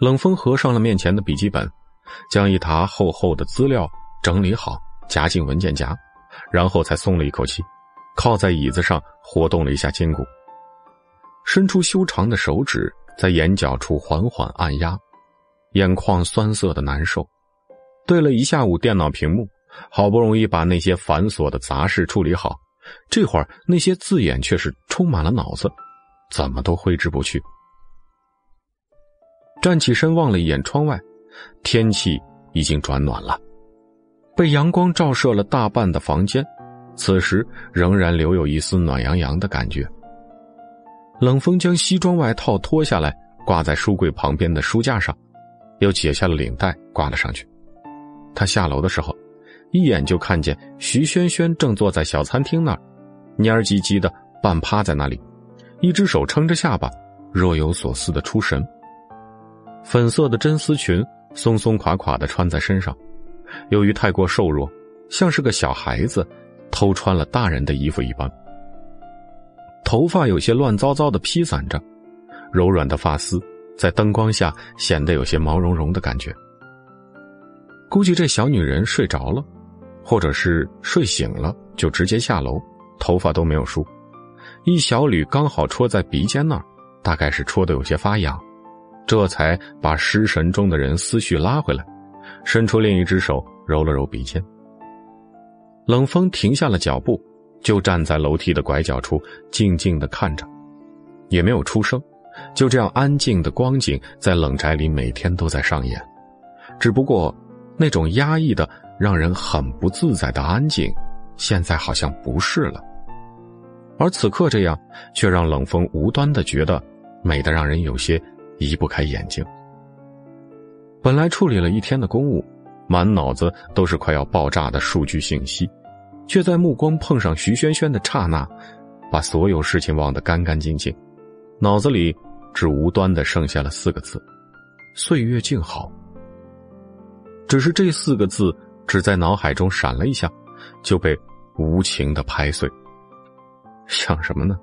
冷风合上了面前的笔记本，将一沓厚厚的资料整理好，夹进文件夹，然后才松了一口气，靠在椅子上活动了一下筋骨，伸出修长的手指在眼角处缓缓按压，眼眶酸涩的难受。对了一下午电脑屏幕，好不容易把那些繁琐的杂事处理好，这会儿那些字眼却是充满了脑子。怎么都挥之不去。站起身望了一眼窗外，天气已经转暖了，被阳光照射了大半的房间，此时仍然留有一丝暖洋洋的感觉。冷风将西装外套脱下来挂在书柜旁边的书架上，又解下了领带挂了上去。他下楼的时候，一眼就看见徐萱萱正坐在小餐厅那儿，蔫儿唧唧的半趴在那里。一只手撑着下巴，若有所思的出神。粉色的真丝裙松松垮垮的穿在身上，由于太过瘦弱，像是个小孩子偷穿了大人的衣服一般。头发有些乱糟糟的披散着，柔软的发丝在灯光下显得有些毛茸茸的感觉。估计这小女人睡着了，或者是睡醒了就直接下楼，头发都没有梳，一小缕刚好戳在鼻尖那儿，大概是戳的有些发痒，这才把失神中的人思绪拉回来，伸出另一只手揉了揉鼻尖。冷风停下了脚步，就站在楼梯的拐角处，静静的看着，也没有出声，就这样安静的光景在冷宅里每天都在上演，只不过那种压抑的。让人很不自在的安静，现在好像不是了。而此刻这样，却让冷风无端的觉得美的让人有些移不开眼睛。本来处理了一天的公务，满脑子都是快要爆炸的数据信息，却在目光碰上徐萱萱的刹那，把所有事情忘得干干净净，脑子里只无端的剩下了四个字：岁月静好。只是这四个字。只在脑海中闪了一下，就被无情的拍碎。想什么呢？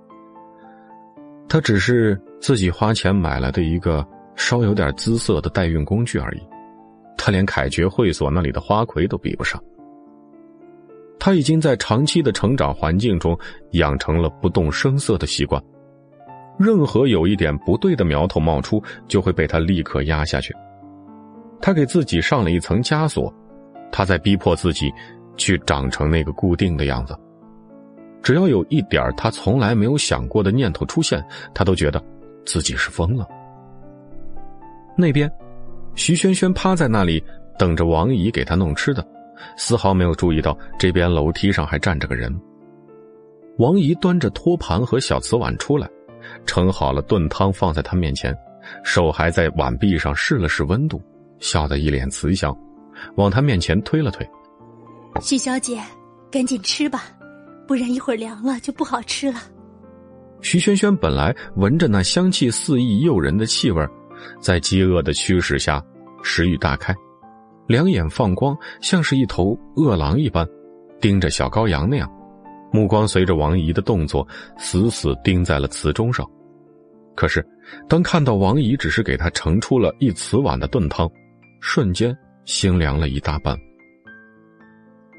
他只是自己花钱买来的一个稍有点姿色的代孕工具而已，他连凯爵会所那里的花魁都比不上。他已经在长期的成长环境中养成了不动声色的习惯，任何有一点不对的苗头冒出，就会被他立刻压下去。他给自己上了一层枷锁。他在逼迫自己，去长成那个固定的样子。只要有一点他从来没有想过的念头出现，他都觉得自己是疯了。那边，徐萱萱趴在那里等着王姨给她弄吃的，丝毫没有注意到这边楼梯上还站着个人。王姨端着托盘和小瓷碗出来，盛好了炖汤放在他面前，手还在碗壁上试了试温度，笑得一脸慈祥。往他面前推了推，徐小姐，赶紧吃吧，不然一会儿凉了就不好吃了。徐萱萱本来闻着那香气四溢诱人的气味，在饥饿的驱使下，食欲大开，两眼放光，像是一头饿狼一般，盯着小羔羊那样，目光随着王姨的动作，死死盯在了瓷盅上。可是，当看到王姨只是给他盛出了一瓷碗的炖汤，瞬间。心凉了一大半。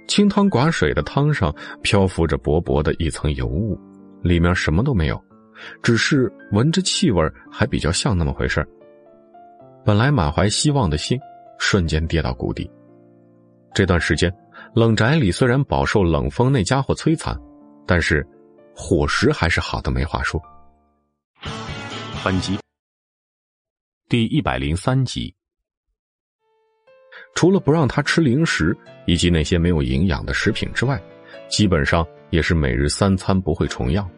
清汤寡水的汤上漂浮着薄薄的一层油雾，里面什么都没有，只是闻着气味还比较像那么回事本来满怀希望的心，瞬间跌到谷底。这段时间，冷宅里虽然饱受冷风那家伙摧残，但是伙食还是好的没话说。本集第一百零三集。除了不让他吃零食以及那些没有营养的食品之外，基本上也是每日三餐不会重样。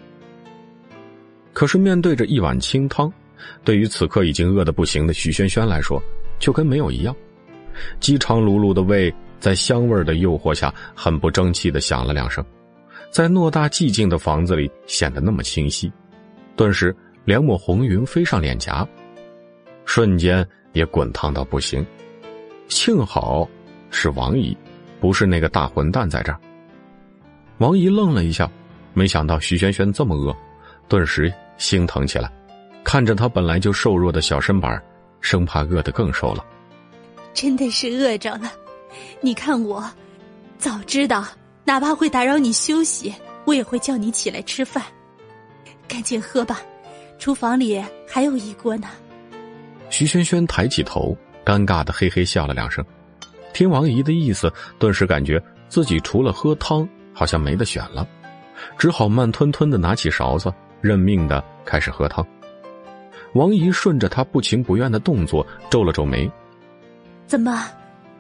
可是面对着一碗清汤，对于此刻已经饿得不行的徐萱萱来说，就跟没有一样。饥肠辘辘的胃在香味的诱惑下，很不争气的响了两声，在偌大寂静的房子里显得那么清晰。顿时，两抹红云飞上脸颊，瞬间也滚烫到不行。幸好，是王姨，不是那个大混蛋在这儿。王姨愣了一下，没想到徐萱萱这么饿，顿时心疼起来，看着她本来就瘦弱的小身板，生怕饿得更瘦了。真的是饿着了，你看我，早知道哪怕会打扰你休息，我也会叫你起来吃饭。赶紧喝吧，厨房里还有一锅呢。徐萱萱抬起头。尴尬的嘿嘿笑了两声，听王姨的意思，顿时感觉自己除了喝汤，好像没得选了，只好慢吞吞的拿起勺子，认命的开始喝汤。王姨顺着他不情不愿的动作，皱了皱眉：“怎么，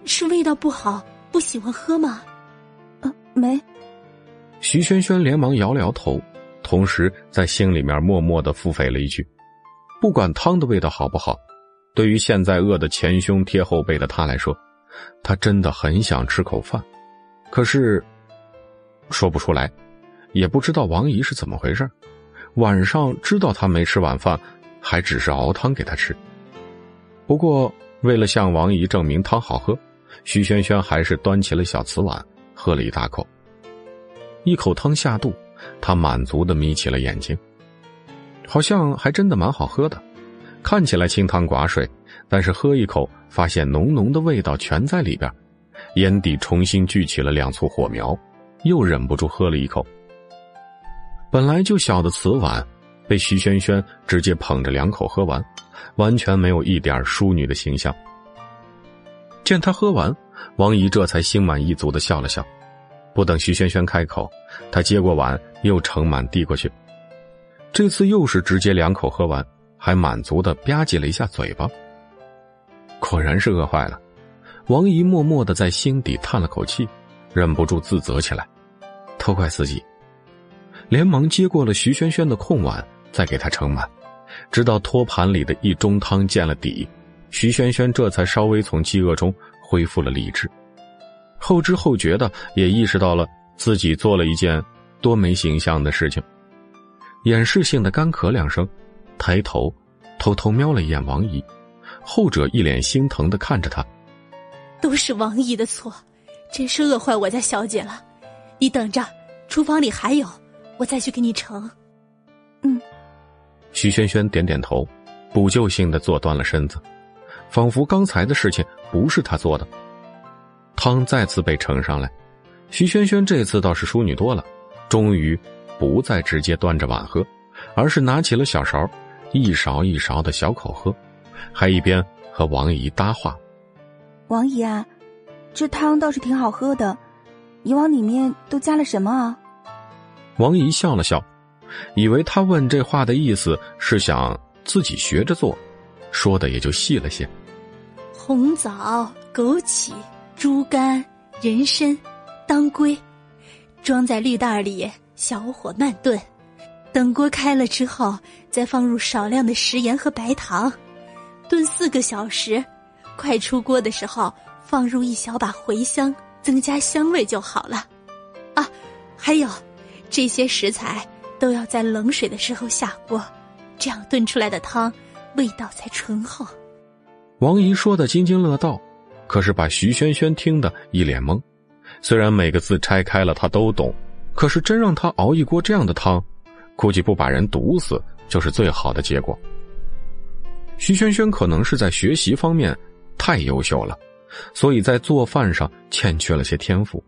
是味道不好，不喜欢喝吗？”“啊，没。”徐萱萱连忙摇了摇头，同时在心里面默默的腹诽了一句：“不管汤的味道好不好。”对于现在饿得前胸贴后背的他来说，他真的很想吃口饭，可是说不出来，也不知道王姨是怎么回事晚上知道他没吃晚饭，还只是熬汤给他吃。不过为了向王姨证明汤好喝，徐萱萱还是端起了小瓷碗喝了一大口。一口汤下肚，他满足的眯起了眼睛，好像还真的蛮好喝的。看起来清汤寡水，但是喝一口，发现浓浓的味道全在里边，眼底重新聚起了两簇火苗，又忍不住喝了一口。本来就小的瓷碗，被徐萱萱直接捧着两口喝完，完全没有一点淑女的形象。见他喝完，王姨这才心满意足的笑了笑。不等徐萱萱开口，他接过碗又盛满递过去。这次又是直接两口喝完，还满足的吧唧了一下嘴巴。果然是饿坏了，王姨默默的在心底叹了口气，忍不住自责起来，都怪自己。连忙接过了徐萱萱的空碗，再给她盛满，直到托盘里的一盅汤见了底，徐萱萱这才稍微从饥饿中恢复了理智，后知后觉的也意识到了自己做了一件多没形象的事情，掩饰性的干咳两声，抬头偷偷瞄了一眼王姨。后者一脸心疼的看着他，都是王姨的错，真是饿坏我家小姐了。你等着，厨房里还有，我再去给你盛。嗯。徐萱萱点点头，补救性的坐断了身子，仿佛刚才的事情不是他做的。汤再次被盛上来，徐萱萱这次倒是淑女多了，终于不再直接端着碗喝，而是拿起了小勺，一勺一勺的小口喝。还一边和王姨搭话：“王姨啊，这汤倒是挺好喝的，你往里面都加了什么啊？”王姨笑了笑，以为他问这话的意思是想自己学着做，说的也就细了些：“红枣、枸杞、猪肝、人参、当归，装在绿袋里，小火慢炖，等锅开了之后，再放入少量的食盐和白糖。”炖四个小时，快出锅的时候放入一小把茴香，增加香味就好了。啊，还有，这些食材都要在冷水的时候下锅，这样炖出来的汤味道才醇厚。王姨说的津津乐道，可是把徐萱萱听得一脸懵。虽然每个字拆开了她都懂，可是真让她熬一锅这样的汤，估计不把人毒死就是最好的结果。徐萱萱可能是在学习方面太优秀了，所以在做饭上欠缺了些天赋。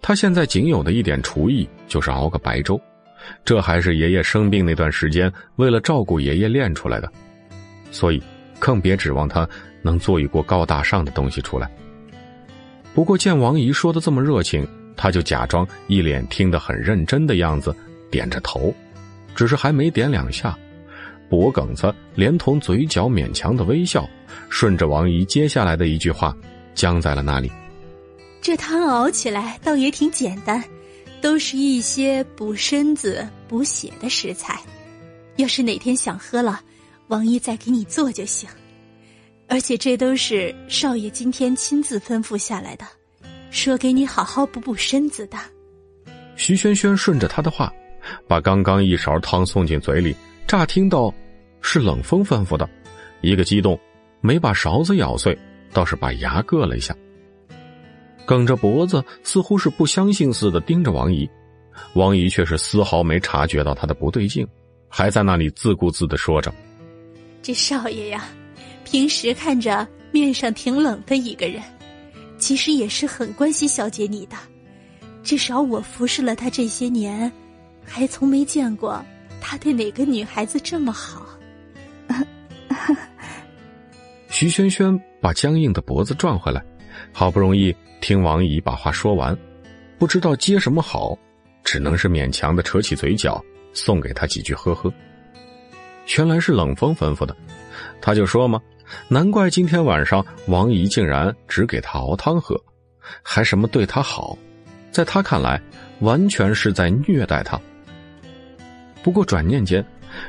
她现在仅有的一点厨艺就是熬个白粥，这还是爷爷生病那段时间为了照顾爷爷练出来的，所以更别指望他能做一锅高大上的东西出来。不过见王姨说的这么热情，他就假装一脸听得很认真的样子，点着头，只是还没点两下。脖梗子连同嘴角勉强的微笑，顺着王姨接下来的一句话，僵在了那里。这汤熬起来倒也挺简单，都是一些补身子、补血的食材。要是哪天想喝了，王姨再给你做就行。而且这都是少爷今天亲自吩咐下来的，说给你好好补补身子的。徐萱萱顺着他的话，把刚刚一勺汤送进嘴里，乍听到。是冷风吩咐的，一个激动，没把勺子咬碎，倒是把牙硌了一下。梗着脖子，似乎是不相信似的盯着王姨，王姨却是丝毫没察觉到他的不对劲，还在那里自顾自的说着：“这少爷呀，平时看着面上挺冷的一个人，其实也是很关心小姐你的。至少我服侍了他这些年，还从没见过他对哪个女孩子这么好。<laughs> ”徐萱萱把僵硬的脖子转回来，好不容易听王姨把话说完，不知道接什么好，只能是勉强的扯起嘴角，送给他几句呵呵。原来是冷风吩咐的，他就说嘛，难怪今天晚上王姨竟然只给他熬汤喝，还什么对他好，在他看来，完全是在虐待他。不过转念间。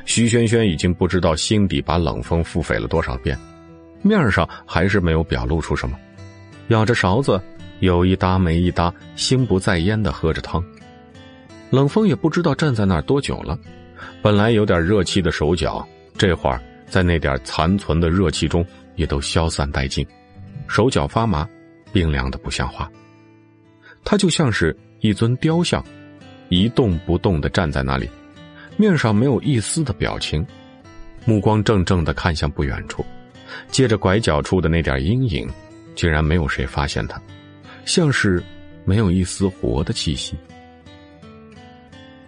徐萱萱已经不知道心底把冷风腹诽了多少遍，面上还是没有表露出什么，咬着勺子，有一搭没一搭，心不在焉的喝着汤。冷风也不知道站在那儿多久了，本来有点热气的手脚，这会儿在那点残存的热气中也都消散殆尽，手脚发麻，冰凉的不像话。他就像是一尊雕像，一动不动的站在那里。面上没有一丝的表情，目光怔怔的看向不远处，借着拐角处的那点阴影，竟然没有谁发现他，像是没有一丝活的气息。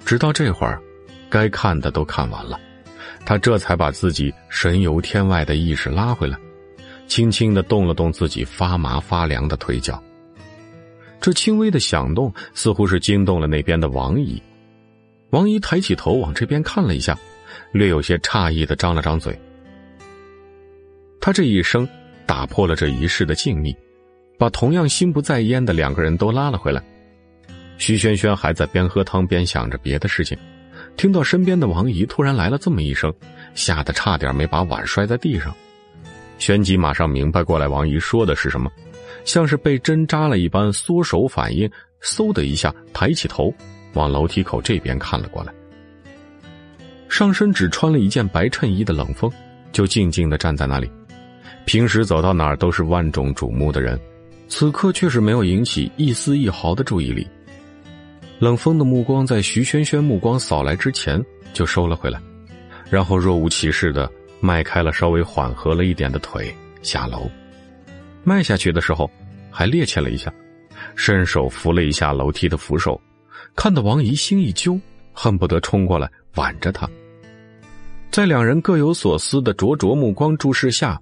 直到这会儿，该看的都看完了，他这才把自己神游天外的意识拉回来，轻轻的动了动自己发麻发凉的腿脚。这轻微的响动似乎是惊动了那边的王姨。王姨抬起头往这边看了一下，略有些诧异的张了张嘴。他这一声打破了这一世的静谧，把同样心不在焉的两个人都拉了回来。徐萱萱还在边喝汤边想着别的事情，听到身边的王姨突然来了这么一声，吓得差点没把碗摔在地上。旋即马上明白过来，王姨说的是什么。像是被针扎了一般，缩手反应，嗖的一下抬起头，往楼梯口这边看了过来。上身只穿了一件白衬衣的冷风，就静静的站在那里。平时走到哪儿都是万众瞩目的人，此刻却是没有引起一丝一毫的注意力。冷风的目光在徐萱萱目光扫来之前就收了回来，然后若无其事的迈开了稍微缓和了一点的腿下楼。迈下去的时候，还趔趄了一下，伸手扶了一下楼梯的扶手，看得王姨心一揪，恨不得冲过来挽着他。在两人各有所思的灼灼目光注视下，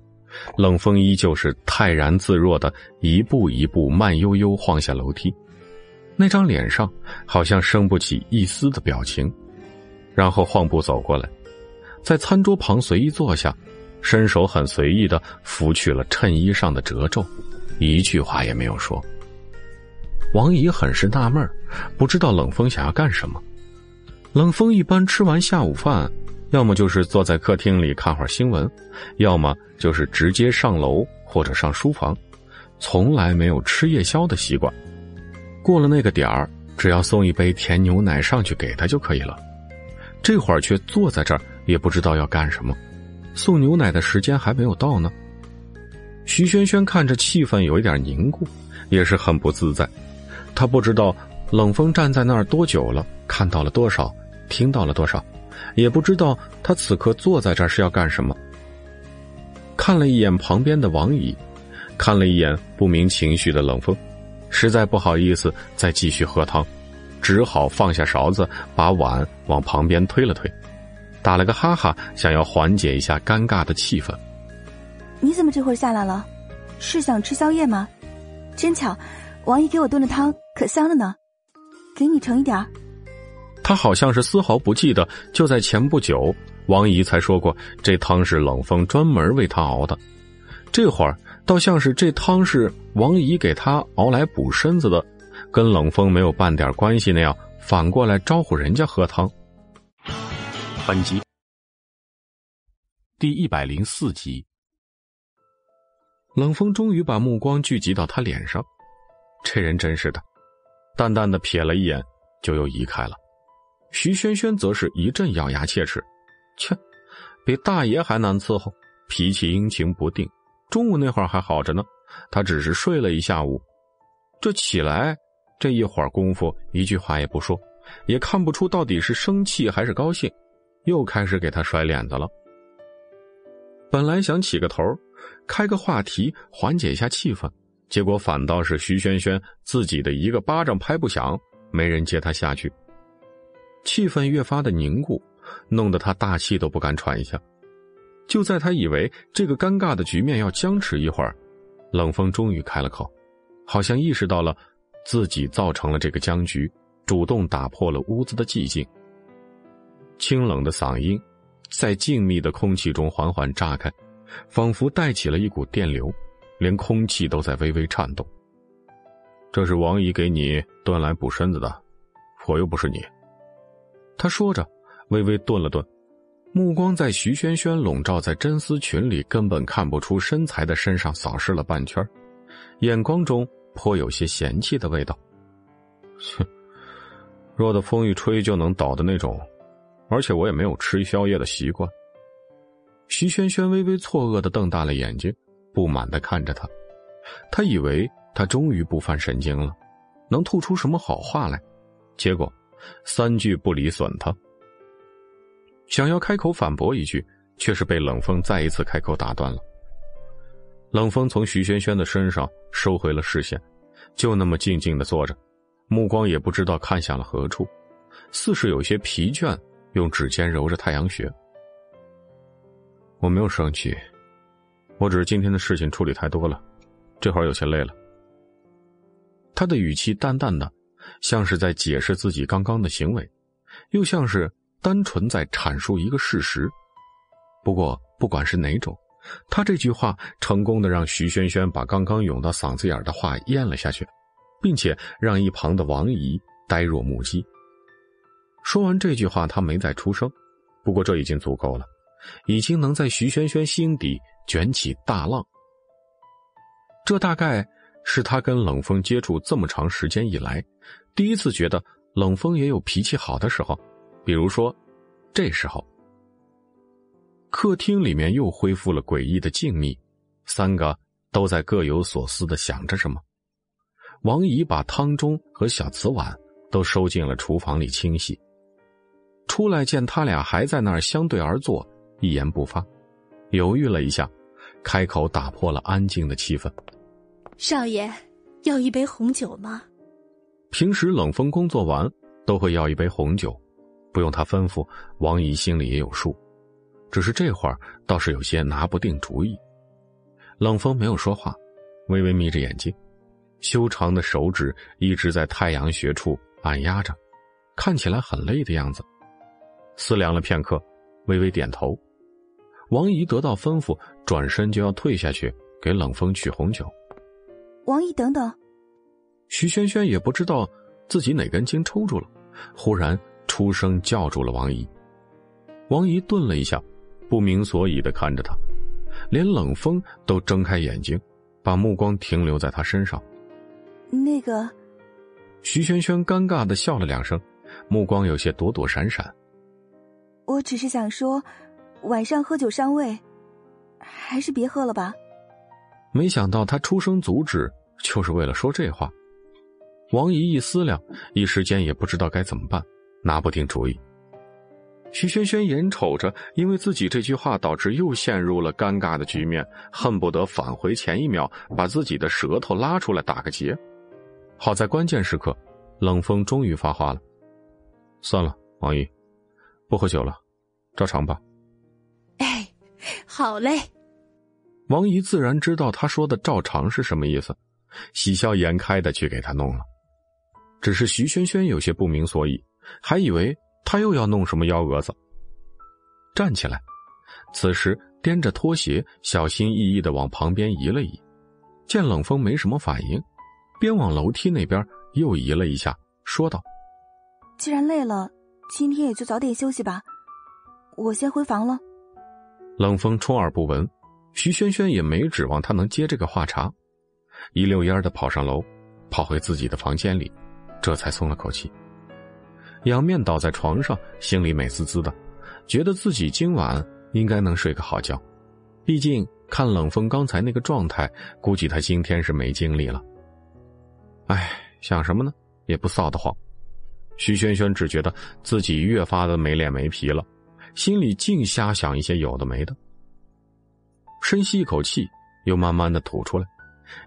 冷风依旧是泰然自若的一步一步慢悠悠晃下楼梯，那张脸上好像生不起一丝的表情，然后晃步走过来，在餐桌旁随意坐下。伸手很随意的拂去了衬衣上的褶皱，一句话也没有说。王姨很是纳闷不知道冷风想要干什么。冷风一般吃完下午饭，要么就是坐在客厅里看会儿新闻，要么就是直接上楼或者上书房，从来没有吃夜宵的习惯。过了那个点儿，只要送一杯甜牛奶上去给他就可以了。这会儿却坐在这儿，也不知道要干什么。送牛奶的时间还没有到呢。徐萱萱看着气氛有一点凝固，也是很不自在。他不知道冷风站在那儿多久了，看到了多少，听到了多少，也不知道他此刻坐在这儿是要干什么。看了一眼旁边的王姨，看了一眼不明情绪的冷风，实在不好意思再继续喝汤，只好放下勺子，把碗往旁边推了推。打了个哈哈，想要缓解一下尴尬的气氛。你怎么这会儿下来了？是想吃宵夜吗？真巧，王姨给我炖的汤可香了呢，给你盛一点儿。他好像是丝毫不记得，就在前不久，王姨才说过这汤是冷风专门为他熬的。这会儿倒像是这汤是王姨给他熬来补身子的，跟冷风没有半点关系那样，反过来招呼人家喝汤。本集第一百零四集，冷风终于把目光聚集到他脸上，这人真是的，淡淡的瞥了一眼，就又移开了。徐萱萱则是一阵咬牙切齿，切，比大爷还难伺候，脾气阴晴不定。中午那会儿还好着呢，他只是睡了一下午，这起来这一会儿功夫，一句话也不说，也看不出到底是生气还是高兴。又开始给他甩脸子了。本来想起个头，开个话题缓解一下气氛，结果反倒是徐萱萱自己的一个巴掌拍不响，没人接他下去。气氛越发的凝固，弄得他大气都不敢喘一下。就在他以为这个尴尬的局面要僵持一会儿，冷风终于开了口，好像意识到了自己造成了这个僵局，主动打破了屋子的寂静。清冷的嗓音，在静谧的空气中缓缓炸开，仿佛带起了一股电流，连空气都在微微颤动。这是王姨给你端来补身子的，我又不是你。他说着，微微顿了顿，目光在徐萱萱笼罩在真丝裙里根本看不出身材的身上扫视了半圈，眼光中颇有些嫌弃的味道。哼，弱的风一吹就能倒的那种。而且我也没有吃宵夜的习惯。徐萱萱微微错愕的瞪大了眼睛，不满的看着他。他以为他终于不犯神经了，能吐出什么好话来，结果三句不离损他。想要开口反驳一句，却是被冷风再一次开口打断了。冷风从徐萱萱的身上收回了视线，就那么静静的坐着，目光也不知道看向了何处，似是有些疲倦，用指尖揉着太阳穴。我没有生气，我只是今天的事情处理太多了，这会儿有些累了。他的语气淡淡的，像是在解释自己刚刚的行为，又像是单纯在阐述一个事实。不过，不管是哪种，他这句话成功的让徐轩轩把刚刚涌到嗓子眼的话咽了下去，并且让一旁的王姨呆若木鸡。说完这句话，他没再出声，不过这已经足够了。已经能在徐萱萱心底卷起大浪。这大概是他跟冷风接触这么长时间以来，第一次觉得冷风也有脾气好的时候，比如说，这时候。客厅里面又恢复了诡异的静谧，三个都在各有所思的想着什么。王姨把汤盅和小瓷碗都收进了厨房里清洗，出来见他俩还在那儿相对而坐。一言不发，犹豫了一下，开口打破了安静的气氛：“少爷，要一杯红酒吗？”平时冷风工作完都会要一杯红酒，不用他吩咐，王姨心里也有数。只是这会儿倒是有些拿不定主意。冷风没有说话，微微眯着眼睛，修长的手指一直在太阳穴处按压着，看起来很累的样子。思量了片刻，微微点头。王姨得到吩咐，转身就要退下去给冷风取红酒。王姨，等等！徐萱萱也不知道自己哪根筋抽住了，忽然出声叫住了王姨。王姨顿了一下，不明所以的看着他，连冷风都睁开眼睛，把目光停留在他身上。那个，徐萱萱尴尬的笑了两声，目光有些躲躲闪闪。我只是想说。晚上喝酒伤胃，还是别喝了吧。没想到他出声阻止，就是为了说这话。王姨一思量，一时间也不知道该怎么办，拿不定主意。徐萱萱眼瞅着，因为自己这句话导致又陷入了尴尬的局面，恨不得返回前一秒，把自己的舌头拉出来打个结。好在关键时刻，冷风终于发话了：“算了，王姨，不喝酒了，照常吧。”好嘞，王姨自然知道他说的“照常”是什么意思，喜笑颜开的去给他弄了。只是徐萱萱有些不明所以，还以为他又要弄什么幺蛾子。站起来，此时掂着拖鞋，小心翼翼的往旁边移了移，见冷风没什么反应，边往楼梯那边又移了一下，说道：“既然累了，今天也就早点休息吧，我先回房了。”冷风充耳不闻，徐萱萱也没指望他能接这个话茬，一溜烟的跑上楼，跑回自己的房间里，这才松了口气。仰面倒在床上，心里美滋滋的，觉得自己今晚应该能睡个好觉。毕竟看冷风刚才那个状态，估计他今天是没精力了。哎，想什么呢？也不臊得慌。徐萱萱只觉得自己越发的没脸没皮了。心里净瞎想一些有的没的，深吸一口气，又慢慢的吐出来，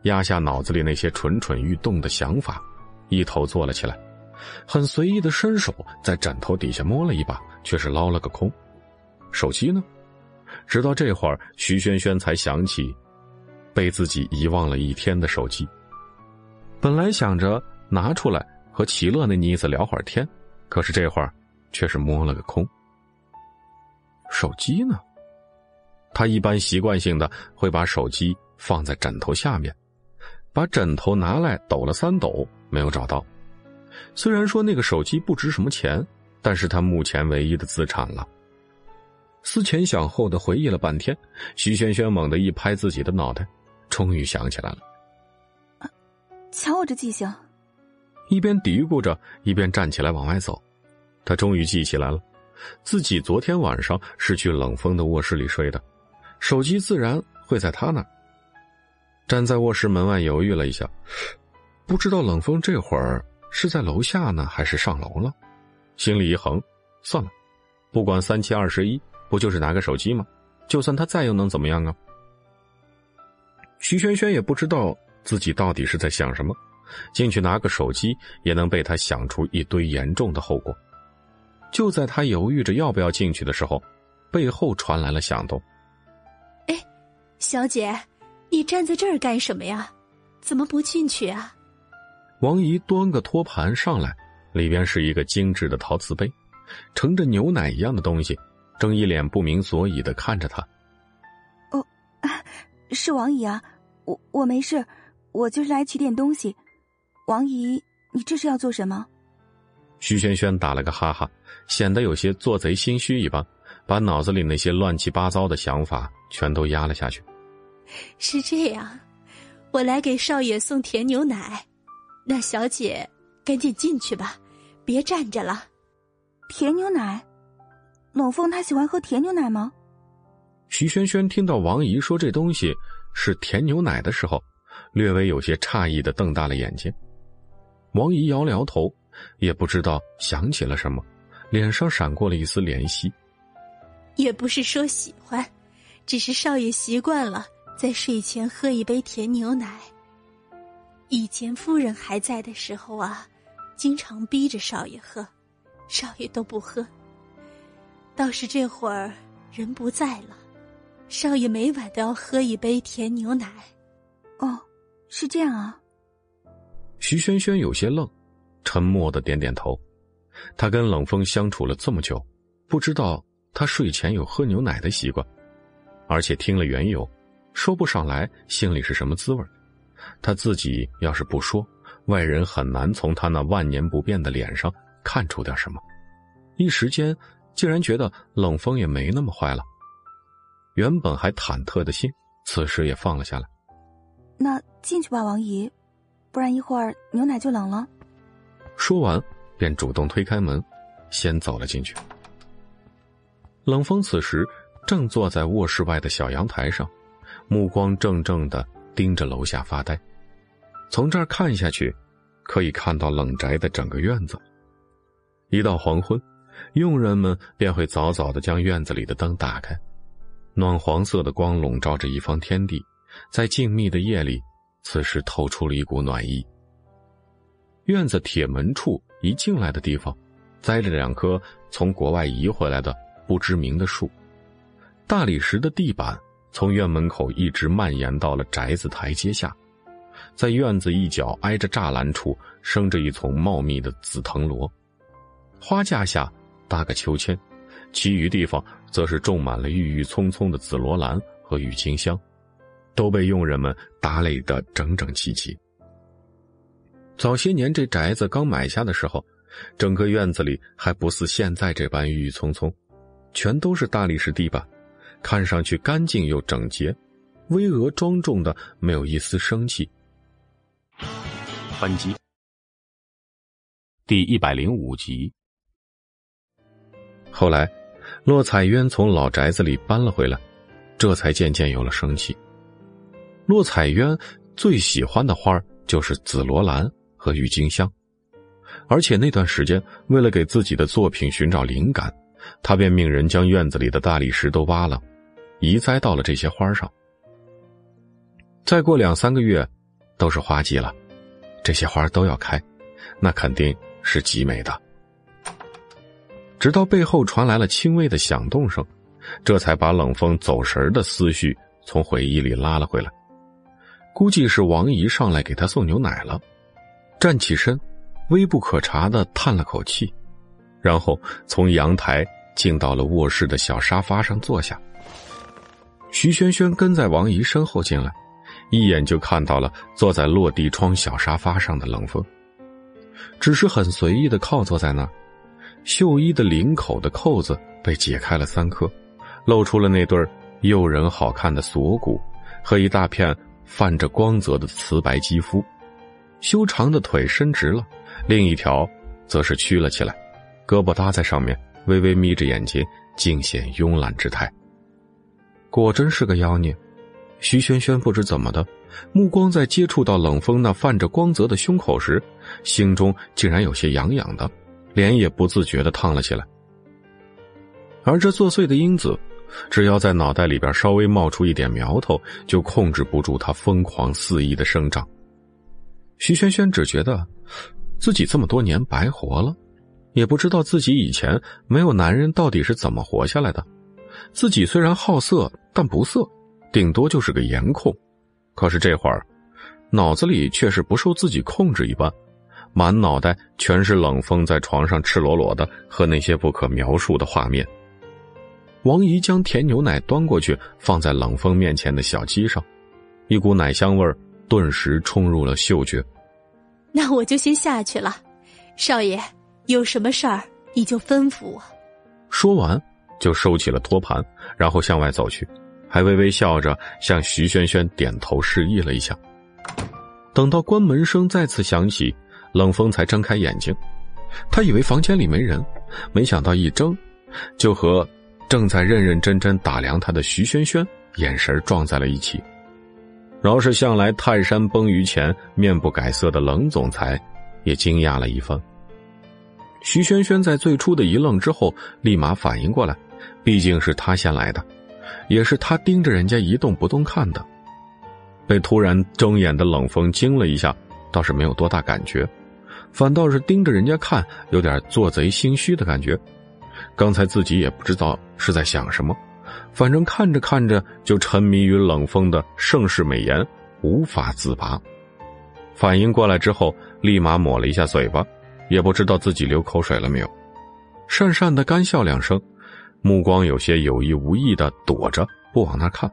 压下脑子里那些蠢蠢欲动的想法，一头坐了起来，很随意的伸手在枕头底下摸了一把，却是捞了个空。手机呢？直到这会儿，徐萱萱才想起，被自己遗忘了一天的手机。本来想着拿出来和齐乐那妮子聊会儿天，可是这会儿却是摸了个空。手机呢？他一般习惯性的会把手机放在枕头下面，把枕头拿来抖了三抖，没有找到。虽然说那个手机不值什么钱，但是他目前唯一的资产了。思前想后的回忆了半天，徐轩轩猛地一拍自己的脑袋，终于想起来了。瞧我这记性！一边嘀咕着，一边站起来往外走。他终于记起来了。自己昨天晚上是去冷风的卧室里睡的，手机自然会在他那儿。站在卧室门外犹豫了一下，不知道冷风这会儿是在楼下呢，还是上楼了。心里一横，算了，不管三七二十一，不就是拿个手机吗？就算他在，又能怎么样啊？徐萱萱也不知道自己到底是在想什么，进去拿个手机也能被他想出一堆严重的后果。就在他犹豫着要不要进去的时候，背后传来了响动。哎，小姐，你站在这儿干什么呀？怎么不进去啊？王姨端个托盘上来，里边是一个精致的陶瓷杯，盛着牛奶一样的东西，正一脸不明所以的看着他。哦，啊 <laughs> 是王姨啊，我我没事，我就是来取点东西。王姨，你这是要做什么？徐萱萱打了个哈哈，显得有些做贼心虚一般，把脑子里那些乱七八糟的想法全都压了下去。是这样，我来给少爷送甜牛奶。那小姐，赶紧进去吧，别站着了。甜牛奶，冷风他喜欢喝甜牛奶吗？徐萱萱听到王姨说这东西是甜牛奶的时候，略微有些诧异的瞪大了眼睛。王姨摇了摇头。也不知道想起了什么，脸上闪过了一丝怜惜。也不是说喜欢，只是少爷习惯了在睡前喝一杯甜牛奶。以前夫人还在的时候啊，经常逼着少爷喝，少爷都不喝。倒是这会儿人不在了，少爷每晚都要喝一杯甜牛奶。哦，是这样啊。徐萱萱有些愣。沉默的点点头，他跟冷风相处了这么久，不知道他睡前有喝牛奶的习惯，而且听了缘由，说不上来心里是什么滋味。他自己要是不说，外人很难从他那万年不变的脸上看出点什么。一时间，竟然觉得冷风也没那么坏了。原本还忐忑的心，此时也放了下来。那进去吧，王姨，不然一会儿牛奶就冷了。说完，便主动推开门，先走了进去。冷风此时正坐在卧室外的小阳台上，目光怔怔的盯着楼下发呆。从这儿看下去，可以看到冷宅的整个院子。一到黄昏，佣人们便会早早的将院子里的灯打开，暖黄色的光笼罩着一方天地，在静谧的夜里，此时透出了一股暖意。院子铁门处一进来的地方，栽着两棵从国外移回来的不知名的树。大理石的地板从院门口一直蔓延到了宅子台阶下，在院子一角挨着栅栏处生着一丛茂密的紫藤萝，花架下搭个秋千，其余地方则是种满了郁郁葱葱的紫罗兰和郁金香，都被佣人们打理得整整齐齐。早些年，这宅子刚买下的时候，整个院子里还不似现在这般郁郁葱葱，全都是大理石地板，看上去干净又整洁，巍峨庄重的，没有一丝生气。本集第一百零五集。后来，洛彩渊从老宅子里搬了回来，这才渐渐有了生气。洛彩渊最喜欢的花就是紫罗兰。和郁金香，而且那段时间，为了给自己的作品寻找灵感，他便命人将院子里的大理石都挖了，移栽到了这些花上。再过两三个月，都是花季了，这些花都要开，那肯定是极美的。直到背后传来了轻微的响动声，这才把冷风走神的思绪从回忆里拉了回来。估计是王姨上来给他送牛奶了。站起身，微不可察的叹了口气，然后从阳台进到了卧室的小沙发上坐下。徐萱萱跟在王姨身后进来，一眼就看到了坐在落地窗小沙发上的冷风，只是很随意的靠坐在那儿。袖衣的领口的扣子被解开了三颗，露出了那对诱人好看的锁骨和一大片泛着光泽的瓷白肌肤。修长的腿伸直了，另一条则是曲了起来，胳膊搭在上面，微微眯着眼睛，尽显慵懒之态。果真是个妖孽。徐萱萱不知怎么的，目光在接触到冷风那泛着光泽的胸口时，心中竟然有些痒痒的，脸也不自觉的烫了起来。而这作祟的因子，只要在脑袋里边稍微冒出一点苗头，就控制不住它疯狂肆意的生长。徐萱萱只觉得自己这么多年白活了，也不知道自己以前没有男人到底是怎么活下来的。自己虽然好色，但不色，顶多就是个颜控。可是这会儿，脑子里却是不受自己控制一般，满脑袋全是冷风在床上赤裸裸的和那些不可描述的画面。王姨将甜牛奶端过去，放在冷风面前的小鸡上，一股奶香味儿顿时冲入了嗅觉。那我就先下去了，少爷有什么事儿你就吩咐我。说完，就收起了托盘，然后向外走去，还微微笑着向徐萱萱点头示意了一下。等到关门声再次响起，冷风才睁开眼睛，他以为房间里没人，没想到一睁，就和。正在认认真真打量他的徐萱萱眼神撞在了一起，饶是向来泰山崩于前面不改色的冷总裁，也惊讶了一番。徐萱萱在最初的一愣之后，立马反应过来，毕竟是他先来的，也是他盯着人家一动不动看的。被突然睁眼的冷风惊了一下，倒是没有多大感觉，反倒是盯着人家看，有点做贼心虚的感觉。刚才自己也不知道是在想什么，反正看着看着就沉迷于冷风的盛世美颜，无法自拔。反应过来之后，立马抹了一下嘴巴，也不知道自己流口水了没有，讪讪的干笑两声，目光有些有意无意的躲着不往那看。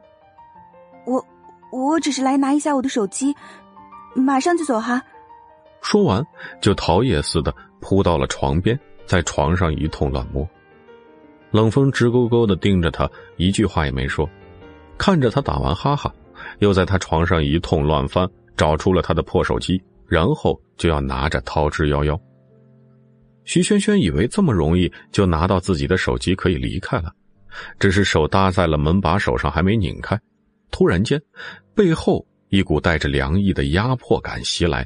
我我只是来拿一下我的手机，马上就走哈。说完，就逃也似的扑到了床边，在床上一通乱摸。冷风直勾勾的盯着他，一句话也没说，看着他打完哈哈，又在他床上一通乱翻，找出了他的破手机，然后就要拿着逃之夭夭。徐萱萱以为这么容易就拿到自己的手机可以离开了，只是手搭在了门把手上还没拧开，突然间，背后一股带着凉意的压迫感袭来，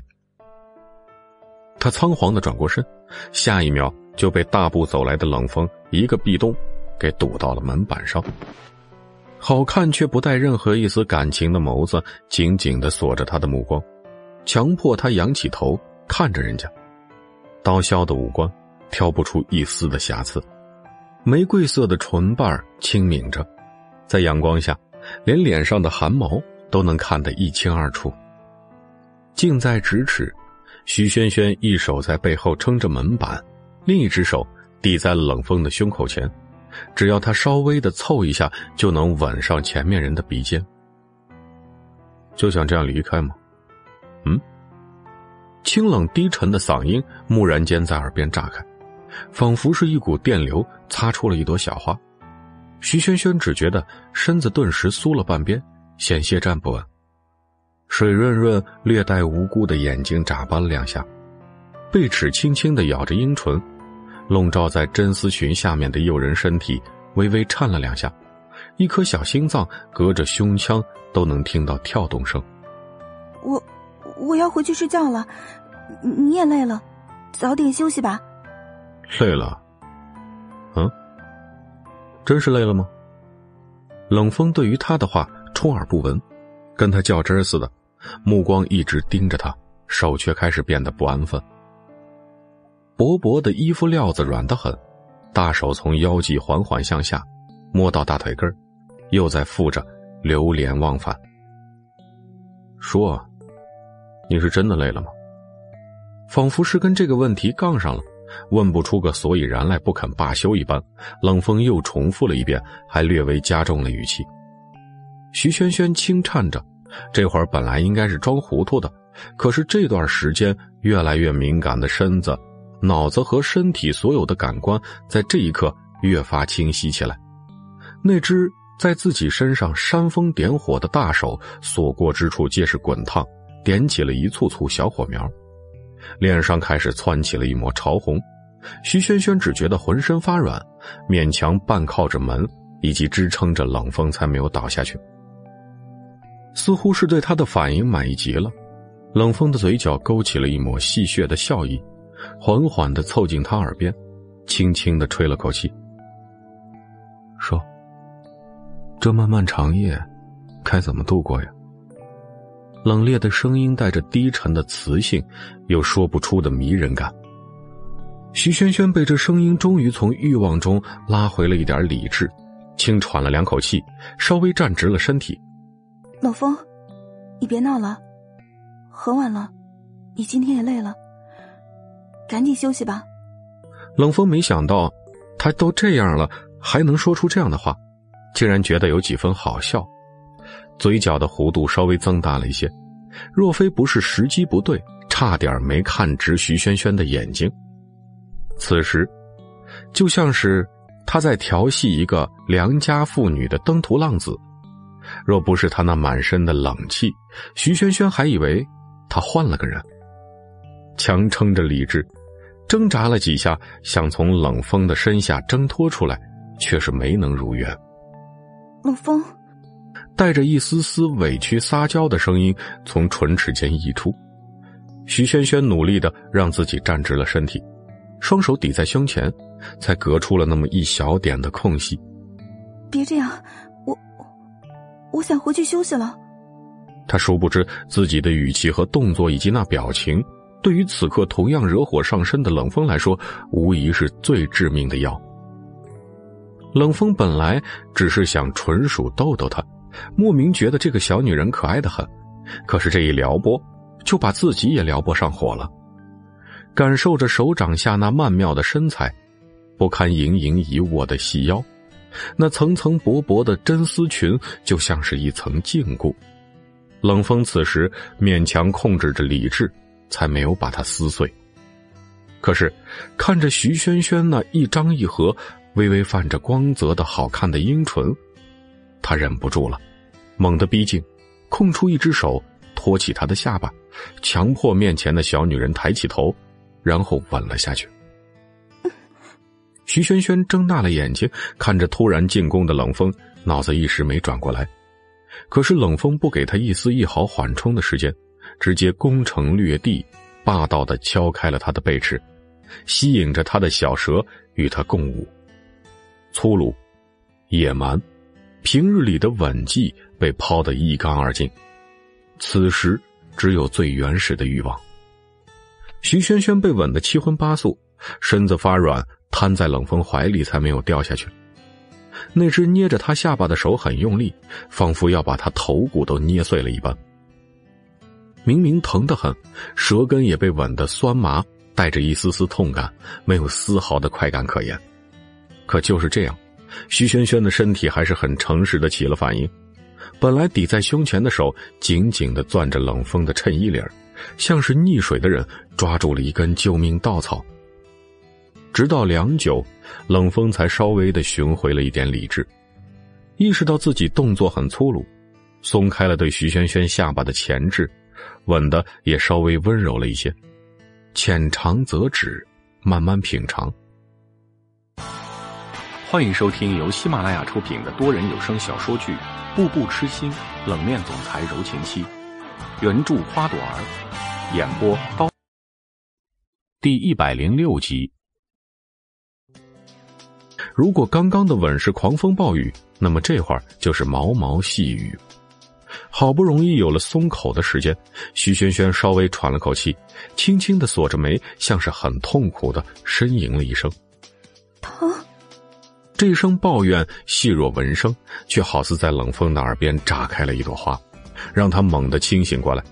他仓皇的转过身，下一秒。就被大步走来的冷风一个壁咚，给堵到了门板上。好看却不带任何一丝感情的眸子紧紧的锁着他的目光，强迫他仰起头看着人家。刀削的五官挑不出一丝的瑕疵，玫瑰色的唇瓣轻抿着，在阳光下，连脸上的汗毛都能看得一清二楚。近在咫尺，徐萱萱一手在背后撑着门板。另一只手抵在冷风的胸口前，只要他稍微的凑一下，就能吻上前面人的鼻尖。就想这样离开吗？嗯。清冷低沉的嗓音蓦然间在耳边炸开，仿佛是一股电流擦出了一朵小花。徐萱萱只觉得身子顿时酥了半边，险些站不稳。水润润、略带无辜的眼睛眨巴了两下，贝齿轻轻的咬着樱唇。笼罩在真丝裙下面的诱人身体微微颤了两下，一颗小心脏隔着胸腔都能听到跳动声。我我要回去睡觉了，你也累了，早点休息吧。累了？嗯？真是累了吗？冷风对于他的话充耳不闻，跟他较真似的，目光一直盯着他，手却开始变得不安分。薄薄的衣服料子软得很，大手从腰际缓缓向下，摸到大腿根又在附着，流连忘返。说：“你是真的累了吗？”仿佛是跟这个问题杠上了，问不出个所以然来，不肯罢休一般。冷风又重复了一遍，还略微加重了语气。徐萱萱轻颤着，这会儿本来应该是装糊涂的，可是这段时间越来越敏感的身子。脑子和身体所有的感官在这一刻越发清晰起来，那只在自己身上煽风点火的大手所过之处皆是滚烫，点起了一簇簇小火苗，脸上开始窜起了一抹潮红。徐萱萱只觉得浑身发软，勉强半靠着门以及支撑着冷风才没有倒下去。似乎是对他的反应满意极了，冷风的嘴角勾起了一抹戏谑的笑意。缓缓的凑近他耳边，轻轻的吹了口气，说：“这漫漫长夜，该怎么度过呀？”冷冽的声音带着低沉的磁性，又说不出的迷人感。徐萱萱被这声音终于从欲望中拉回了一点理智，轻喘了两口气，稍微站直了身体。冷风，你别闹了，很晚了，你今天也累了，赶紧休息吧。冷风没想到，他都这样了，还能说出这样的话，竟然觉得有几分好笑。嘴角的弧度稍微增大了一些，若非不是时机不对，差点没看直徐萱萱的眼睛。此时，就像是他在调戏一个良家妇女的登徒浪子。若不是他那满身的冷气，徐萱萱还以为他换了个人。强撑着理智，挣扎了几下，想从冷风的身下挣脱出来，却是没能如愿。冷风。带着一丝丝委屈撒娇的声音从唇齿间溢出，徐萱萱努力的让自己站直了身体，双手抵在胸前，才隔出了那么一小点的空隙。别这样，我我想回去休息了。他殊不知自己的语气和动作以及那表情，对于此刻同样惹火上身的冷风来说，无疑是最致命的药。冷风本来只是想纯属逗逗他。莫名觉得这个小女人可爱的很，可是这一撩拨，就把自己也撩拨上火了。感受着手掌下那曼妙的身材，不堪盈盈一握的细腰，那层层薄薄的真丝裙就像是一层禁锢。冷风此时勉强控制着理智，才没有把它撕碎。可是看着徐萱萱那一张一合、微微泛着光泽的好看的樱唇。他忍不住了，猛地逼近，空出一只手托起她的下巴，强迫面前的小女人抬起头，然后吻了下去。徐萱萱睁大了眼睛，看着突然进攻的冷风，脑子一时没转过来。可是冷风不给他一丝一毫缓冲的时间，直接攻城略地，霸道的敲开了他的背齿，吸引着他的小蛇与他共舞，粗鲁，野蛮。平日里的吻技被抛得一干二净，此时只有最原始的欲望。徐萱萱被吻得七荤八素，身子发软，瘫在冷风怀里，才没有掉下去。那只捏着他下巴的手很用力，仿佛要把他头骨都捏碎了一般。明明疼得很，舌根也被吻得酸麻，带着一丝丝痛感，没有丝毫的快感可言。可就是这样。徐萱萱的身体还是很诚实的起了反应，本来抵在胸前的手紧紧的攥着冷风的衬衣领像是溺水的人抓住了一根救命稻草。直到良久，冷风才稍微的寻回了一点理智，意识到自己动作很粗鲁，松开了对徐萱萱下巴的钳制，吻的也稍微温柔了一些，浅尝辄止，慢慢品尝。欢迎收听由喜马拉雅出品的多人有声小说剧《步步痴心冷面总裁柔情妻》，原著花朵儿，演播刀。第一百零六集。如果刚刚的吻是狂风暴雨，那么这会儿就是毛毛细雨。好不容易有了松口的时间，徐萱萱稍微喘了口气，轻轻的锁着眉，像是很痛苦的呻吟了一声：“疼。”这一声抱怨细若闻声，却好似在冷风的耳边炸开了一朵花，让他猛地清醒过来。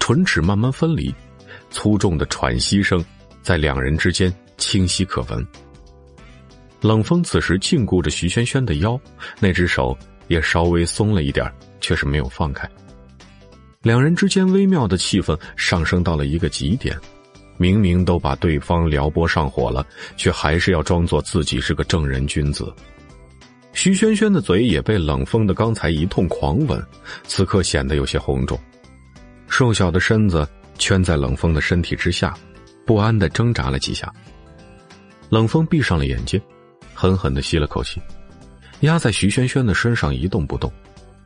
唇齿慢慢分离，粗重的喘息声在两人之间清晰可闻。冷风此时禁锢着徐萱萱的腰，那只手也稍微松了一点，却是没有放开。两人之间微妙的气氛上升到了一个极点。明明都把对方撩拨上火了，却还是要装作自己是个正人君子。徐萱萱的嘴也被冷风的刚才一通狂吻，此刻显得有些红肿。瘦小的身子圈在冷风的身体之下，不安的挣扎了几下。冷风闭上了眼睛，狠狠的吸了口气，压在徐萱萱的身上一动不动，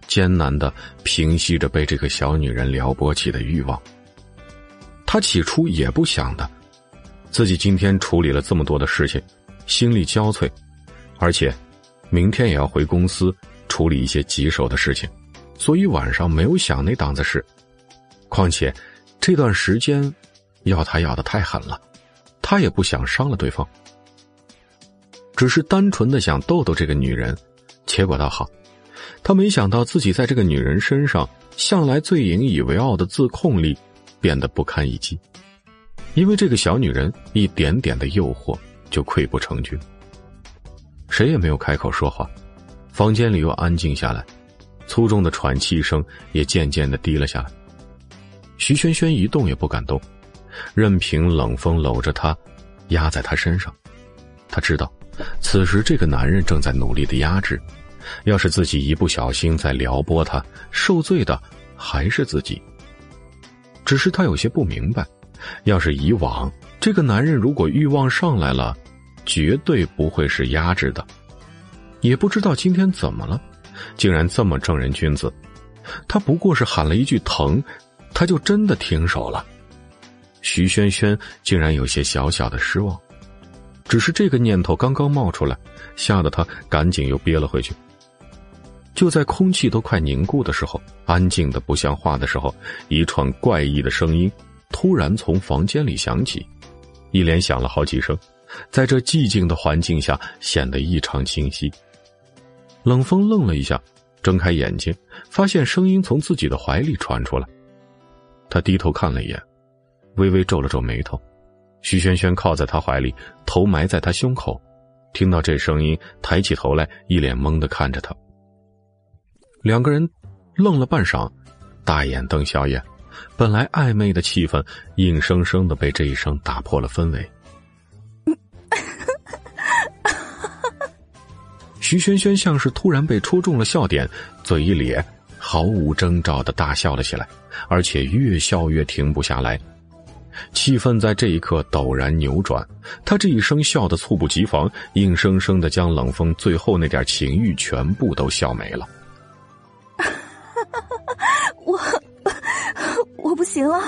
艰难的平息着被这个小女人撩拨起的欲望。他起初也不想的，自己今天处理了这么多的事情，心力交瘁，而且明天也要回公司处理一些棘手的事情，所以晚上没有想那档子事。况且这段时间要他要的太狠了，他也不想伤了对方，只是单纯的想逗逗这个女人。结果倒好，他没想到自己在这个女人身上向来最引以为傲的自控力变得不堪一击，因为这个小女人一点点的诱惑就溃不成军。谁也没有开口说话，房间里又安静下来，粗重的喘气声也渐渐的低了下来。徐萱萱一动也不敢动，任凭冷风搂着她，压在她身上。她知道，此时这个男人正在努力的压制，要是自己一不小心再撩拨他，受罪的还是自己。只是她有些不明白，要是以往这个男人如果欲望上来了。绝对不会是压制的，也不知道今天怎么了，竟然这么正人君子。他不过是喊了一句“疼”，他就真的停手了。徐萱萱竟然有些小小的失望，只是这个念头刚刚冒出来，吓得他赶紧又憋了回去。就在空气都快凝固的时候，安静的不像话的时候，一串怪异的声音突然从房间里响起，一连响了好几声。在这寂静的环境下，显得异常清晰。冷风愣了一下，睁开眼睛，发现声音从自己的怀里传出来。他低头看了一眼，微微皱了皱眉头。徐萱萱靠在他怀里，头埋在他胸口，听到这声音，抬起头来，一脸懵的看着他。两个人愣了半晌，大眼瞪小眼，本来暧昧的气氛，硬生生的被这一声打破了氛围。<laughs> 徐萱萱像是突然被戳中了笑点，嘴一咧，毫无征兆的大笑了起来，而且越笑越停不下来。气氛在这一刻陡然扭转，他这一声笑的猝不及防，硬生生的将冷风最后那点情欲全部都笑没了。我我不行了。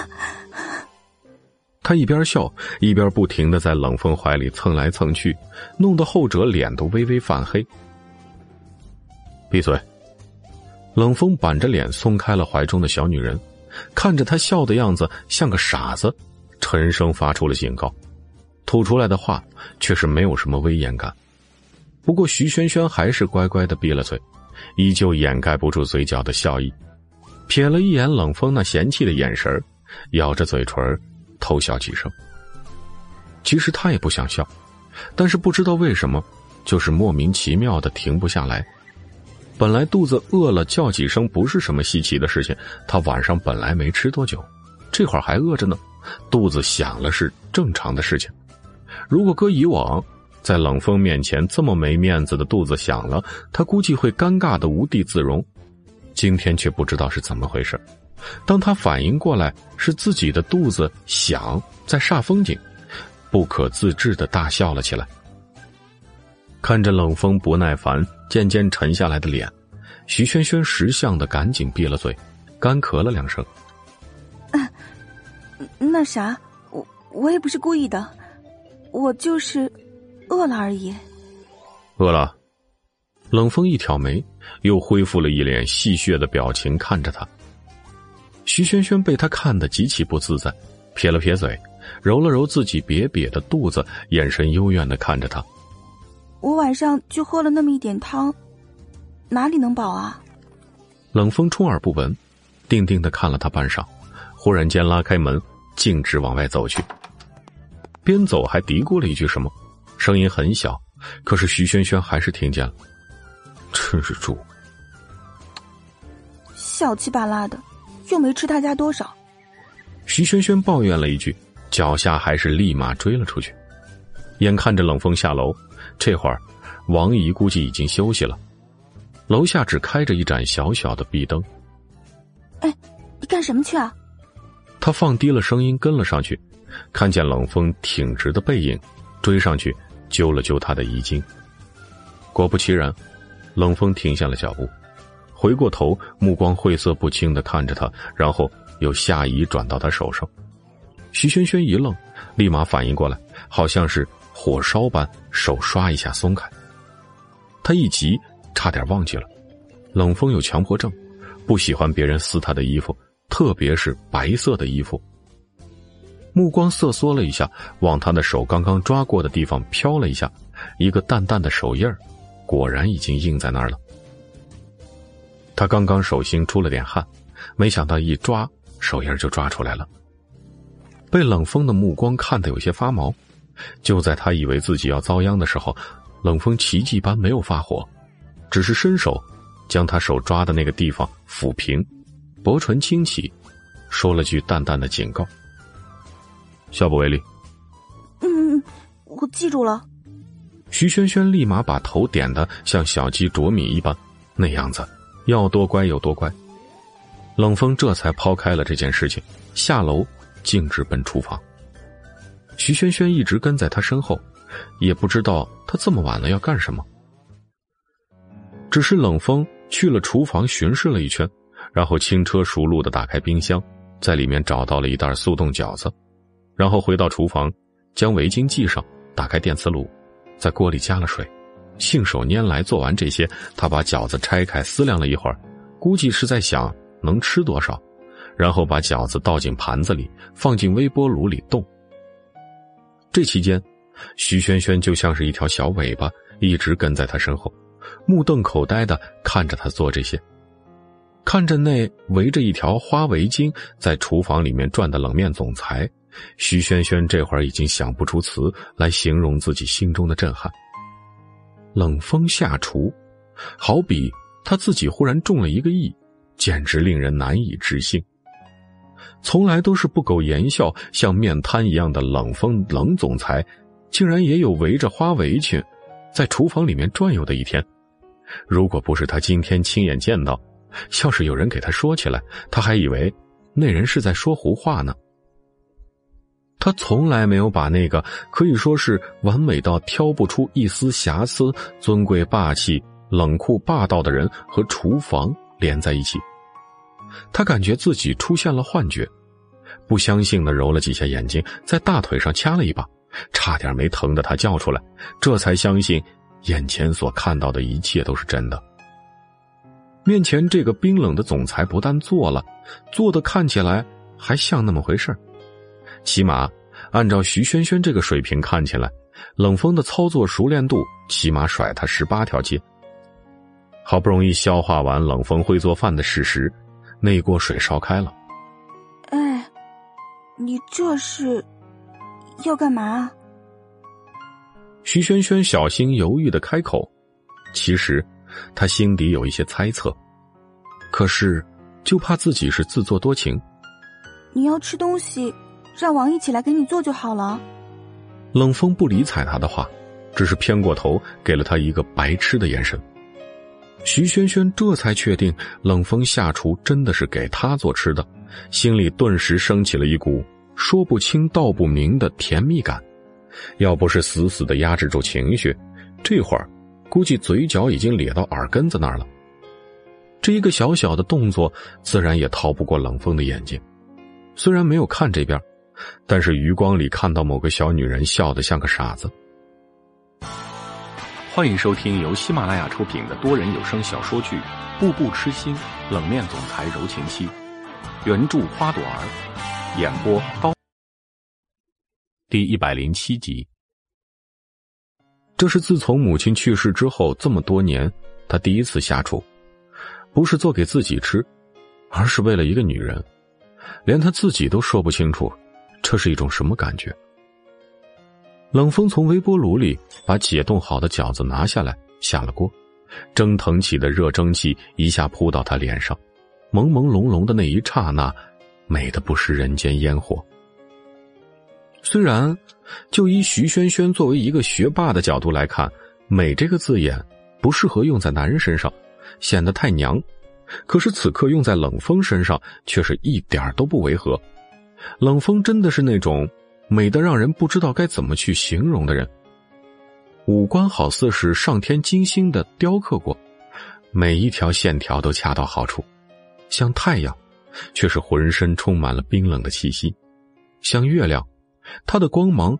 他一边笑一边不停的在冷风怀里蹭来蹭去，弄得后者脸都微微泛黑。闭嘴！冷风板着脸松开了怀中的小女人，看着她笑的样子像个傻子，沉声发出了警告，吐出来的话却是没有什么威严感。不过徐萱萱还是乖乖的闭了嘴，依旧掩盖不住嘴角的笑意，瞥了一眼冷风那嫌弃的眼神，咬着嘴唇偷笑几声。其实他也不想笑，但是不知道为什么，就是莫名其妙的停不下来。本来肚子饿了，叫几声不是什么稀奇的事情。他晚上本来没吃多久，这会儿还饿着呢，肚子响了是正常的事情。如果搁以往，在冷风面前这么没面子的肚子响了，他估计会尴尬的无地自容。今天却不知道是怎么回事，当他反应过来是自己的肚子响在煞风景，不可自制的大笑了起来。看着冷风不耐烦、渐渐沉下来的脸，徐萱萱识相的赶紧闭了嘴，干咳了两声。啊，那啥，我我也不是故意的，我就是饿了而已。饿了，冷风一挑眉，又恢复了一脸戏谑的表情看着他。徐萱萱被他看得极其不自在，撇了撇嘴，揉了揉自己瘪瘪的肚子，眼神幽怨的看着他。我晚上就喝了那么一点汤，哪里能饱啊？冷风充耳不闻，定定的看了他半晌，忽然间拉开门，径直往外走去。边走还嘀咕了一句什么，声音很小，可是徐萱萱还是听见了。真是猪！小气巴拉的，又没吃他家多少。徐萱萱抱怨了一句，脚下还是立马追了出去。眼看着冷风下楼。这会儿，王姨估计已经休息了，楼下只开着一盏小小的壁灯。哎，你干什么去啊？他放低了声音跟了上去，看见冷风挺直的背影，追上去揪了揪他的衣襟。果不其然，冷风停下了脚步，回过头，目光晦涩不清的看着他，然后又下移转到他手上。徐萱萱一愣，立马反应过来，好像是。火烧般，手刷一下松开。他一急，差点忘记了，冷风有强迫症，不喜欢别人撕他的衣服，特别是白色的衣服。目光瑟缩了一下，往他的手刚刚抓过的地方飘了一下，一个淡淡的手印儿，果然已经印在那儿了。他刚刚手心出了点汗，没想到一抓手印就抓出来了。被冷风的目光看得有些发毛。就在他以为自己要遭殃的时候，冷风奇迹般没有发火，只是伸手将他手抓的那个地方抚平，薄唇轻启，说了句淡淡的警告：“下不为例。”“嗯，我记住了。”徐轩轩立马把头点的像小鸡啄米一般，那样子要多乖有多乖。冷风这才抛开了这件事情，下楼径直奔厨房。徐萱萱一直跟在他身后，也不知道他这么晚了要干什么。只是冷风去了厨房巡视了一圈，然后轻车熟路的打开冰箱，在里面找到了一袋速冻饺子，然后回到厨房，将围巾系上，打开电磁炉，在锅里加了水，信手拈来做完这些，他把饺子拆开思量了一会儿，估计是在想能吃多少，然后把饺子倒进盘子里，放进微波炉里冻。这期间，徐萱萱就像是一条小尾巴，一直跟在他身后，目瞪口呆的看着他做这些，看着那围着一条花围巾在厨房里面转的冷面总裁，徐萱萱这会儿已经想不出词来形容自己心中的震撼。冷风下厨，好比他自己忽然中了一个亿，简直令人难以置信。从来都是不苟言笑、像面瘫一样的冷风冷总裁，竟然也有围着花围裙，在厨房里面转悠的一天。如果不是他今天亲眼见到，要是有人给他说起来，他还以为那人是在说胡话呢。他从来没有把那个可以说是完美到挑不出一丝瑕疵、尊贵霸气、冷酷霸道的人和厨房连在一起。他感觉自己出现了幻觉，不相信的揉了几下眼睛，在大腿上掐了一把，差点没疼得他叫出来，这才相信眼前所看到的一切都是真的。面前这个冰冷的总裁不但做了，做的看起来还像那么回事起码按照徐萱萱这个水平看起来，冷风的操作熟练度起码甩他十八条街。好不容易消化完冷风会做饭的事实。那锅水烧开了。哎，你这是要干嘛？徐萱萱小心犹豫的开口，其实他心底有一些猜测，可是就怕自己是自作多情。你要吃东西，让王一起来给你做就好了。冷风不理睬他的话，只是偏过头给了他一个白痴的眼神。徐萱萱这才确定冷风下厨真的是给他做吃的，心里顿时升起了一股说不清道不明的甜蜜感。要不是死死的压制住情绪，这会儿估计嘴角已经咧到耳根子那儿了。这一个小小的动作，自然也逃不过冷风的眼睛。虽然没有看这边，但是余光里看到某个小女人笑得像个傻子。欢迎收听由喜马拉雅出品的多人有声小说剧《步步痴心冷面总裁柔情妻》，原著花朵儿，演播刀。第一百零七集。这是自从母亲去世之后这么多年，他第一次下厨，不是做给自己吃，而是为了一个女人，连他自己都说不清楚，这是一种什么感觉。冷风从微波炉里把解冻好的饺子拿下来，下了锅，蒸腾起的热蒸汽一下扑到他脸上，朦朦胧胧的那一刹那，美的不食人间烟火。虽然，就以徐萱萱作为一个学霸的角度来看，“美”这个字眼不适合用在男人身上，显得太娘，可是此刻用在冷风身上却是一点都不违和。冷风真的是那种。美得让人不知道该怎么去形容的人，五官好似是上天精心的雕刻过，每一条线条都恰到好处，像太阳，却是浑身充满了冰冷的气息；像月亮，它的光芒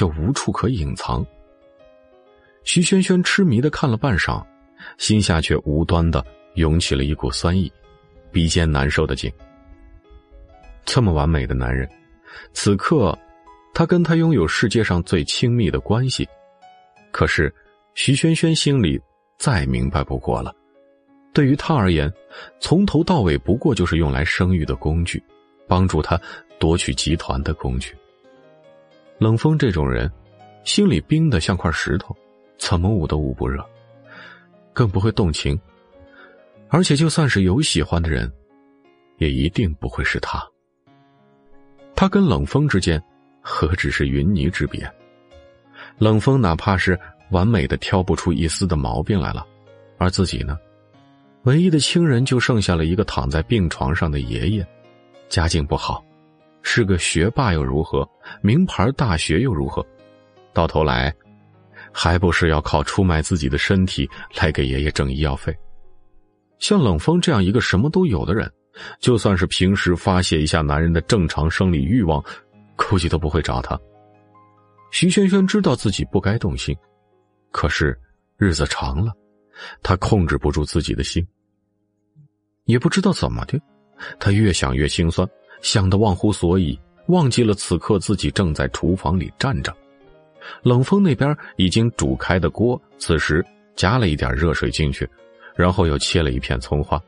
又无处可隐藏。徐萱萱痴迷的看了半晌，心下却无端的涌起了一股酸意，鼻尖难受的紧。这么完美的男人，此刻，他跟他拥有世界上最亲密的关系。可是，徐萱萱心里再明白不过了。对于他而言，从头到尾不过就是用来生育的工具，帮助他夺取集团的工具。冷风这种人，心里冰的像块石头，怎么捂都捂不热，更不会动情。而且，就算是有喜欢的人，也一定不会是他。他跟冷风之间，何止是云泥之别？冷风哪怕是完美的挑不出一丝的毛病来了，而自己呢？唯一的亲人就剩下了一个躺在病床上的爷爷，家境不好，是个学霸又如何？名牌大学又如何？到头来，还不是要靠出卖自己的身体来给爷爷挣医药费？像冷风这样一个什么都有的人，就算是平时发泄一下男人的正常生理欲望，估计都不会找他。徐萱萱知道自己不该动心，可是日子长了。他控制不住自己的心，也不知道怎么的，他越想越心酸，想得忘乎所以，忘记了此刻自己正在厨房里站着。冷风那边已经煮开的锅，此时加了一点热水进去，然后又切了一片葱花，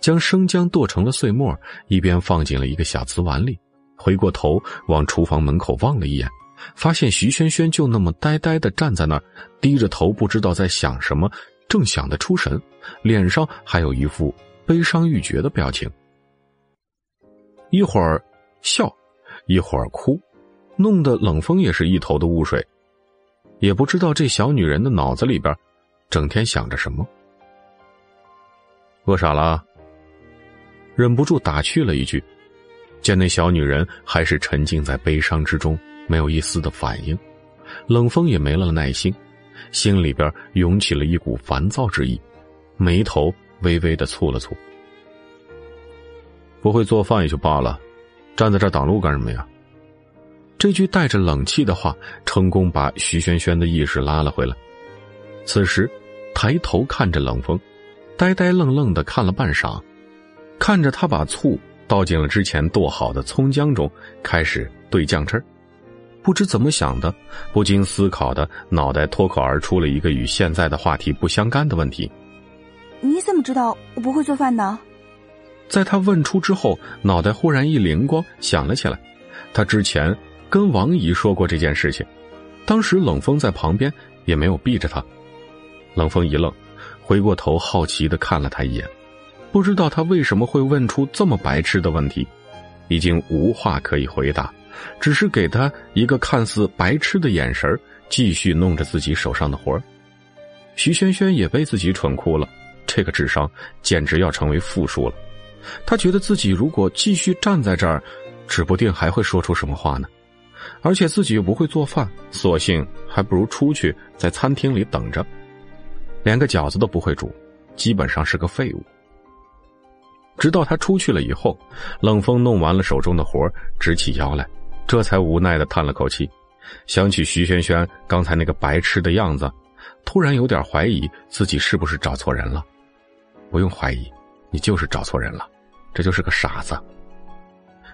将生姜剁成了碎末，一边放进了一个小瓷碗里，回过头往厨房门口望了一眼。发现徐萱萱就那么呆呆的站在那儿，低着头，不知道在想什么，正想得出神，脸上还有一副悲伤欲绝的表情。一会儿笑，一会儿哭，弄得冷风也是一头的雾水，也不知道这小女人的脑子里边，整天想着什么。饿傻了，忍不住打趣了一句，见那小女人还是沉浸在悲伤之中。没有一丝的反应，冷风也没了耐心，心里边涌起了一股烦躁之意，眉头微微的蹙了蹙。不会做饭也就罢了，站在这挡路干什么呀？这句带着冷气的话，成功把徐萱萱的意识拉了回来。此时，抬头看着冷风，呆呆愣愣的看了半晌，看着他把醋倒进了之前剁好的葱姜中，开始兑酱汁儿。不知怎么想的，不经思考的脑袋脱口而出了一个与现在的话题不相干的问题：“你怎么知道我不会做饭呢？”在他问出之后，脑袋忽然一灵光，想了起来。他之前跟王姨说过这件事情，当时冷风在旁边也没有避着他。冷风一愣，回过头好奇的看了他一眼，不知道他为什么会问出这么白痴的问题，已经无话可以回答。只是给他一个看似白痴的眼神继续弄着自己手上的活徐萱萱也被自己蠢哭了，这个智商简直要成为负数了。他觉得自己如果继续站在这儿，指不定还会说出什么话呢。而且自己又不会做饭，索性还不如出去在餐厅里等着。连个饺子都不会煮，基本上是个废物。直到他出去了以后，冷风弄完了手中的活直起腰来。这才无奈的叹了口气，想起徐萱萱刚才那个白痴的样子，突然有点怀疑自己是不是找错人了。不用怀疑，你就是找错人了，这就是个傻子。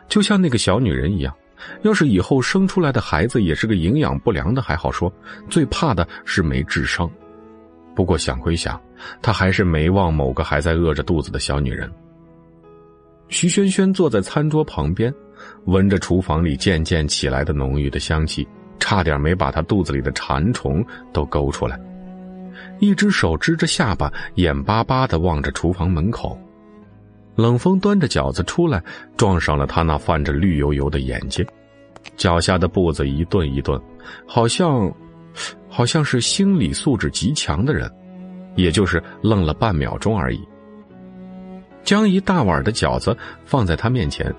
就像那个小女人一样，要是以后生出来的孩子也是个营养不良的还好说，最怕的是没智商。不过想归想，他还是没忘某个还在饿着肚子的小女人。徐萱萱坐在餐桌旁边。闻着厨房里渐渐起来的浓郁的香气，差点没把他肚子里的馋虫都勾出来。一只手支着下巴，眼巴巴的望着厨房门口。冷风端着饺子出来，撞上了他那泛着绿油油的眼睛，脚下的步子一顿一顿，好像，好像是心理素质极强的人，也就是愣了半秒钟而已。将一大碗的饺子放在他面前。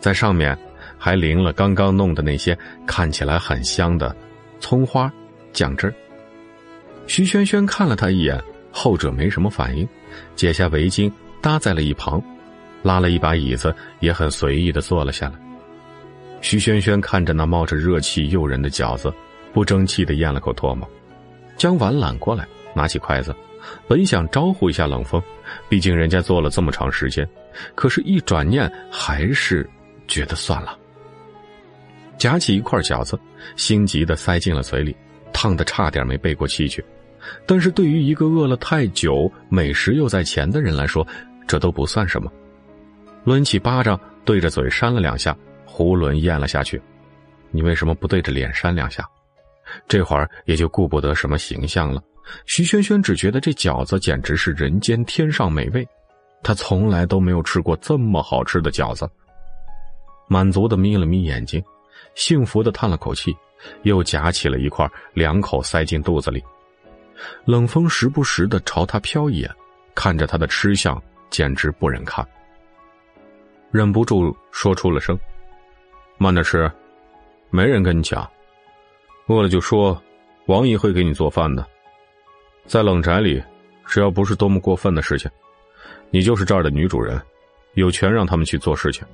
在上面还淋了刚刚弄的那些看起来很香的葱花酱汁。徐萱萱看了他一眼，后者没什么反应，解下围巾搭在了一旁，拉了一把椅子，也很随意的坐了下来。徐萱萱看着那冒着热气诱人的饺子，不争气的咽了口唾沫，将碗揽过来，拿起筷子，本想招呼一下冷风，毕竟人家做了这么长时间，可是，一转念还是觉得算了。夹起一块饺子，心急的塞进了嘴里，烫的差点没背过气去。但是对于一个饿了太久、美食又在前的人来说，这都不算什么。抡起巴掌对着嘴扇了两下，囫囵咽了下去。你为什么不对着脸扇两下？这会儿也就顾不得什么形象了。徐萱萱只觉得这饺子简直是人间天上美味，她从来都没有吃过这么好吃的饺子。满足的眯了眯眼睛，幸福的叹了口气，又夹起了一块，两口塞进肚子里。冷风时不时的朝他瞟一眼，看着他的吃相，简直不忍看。忍不住说出了声：“慢点吃，没人跟你抢。饿了就说，王姨会给你做饭的。在冷宅里，只要不是多么过分的事情，你就是这儿的女主人，有权让他们去做事情。”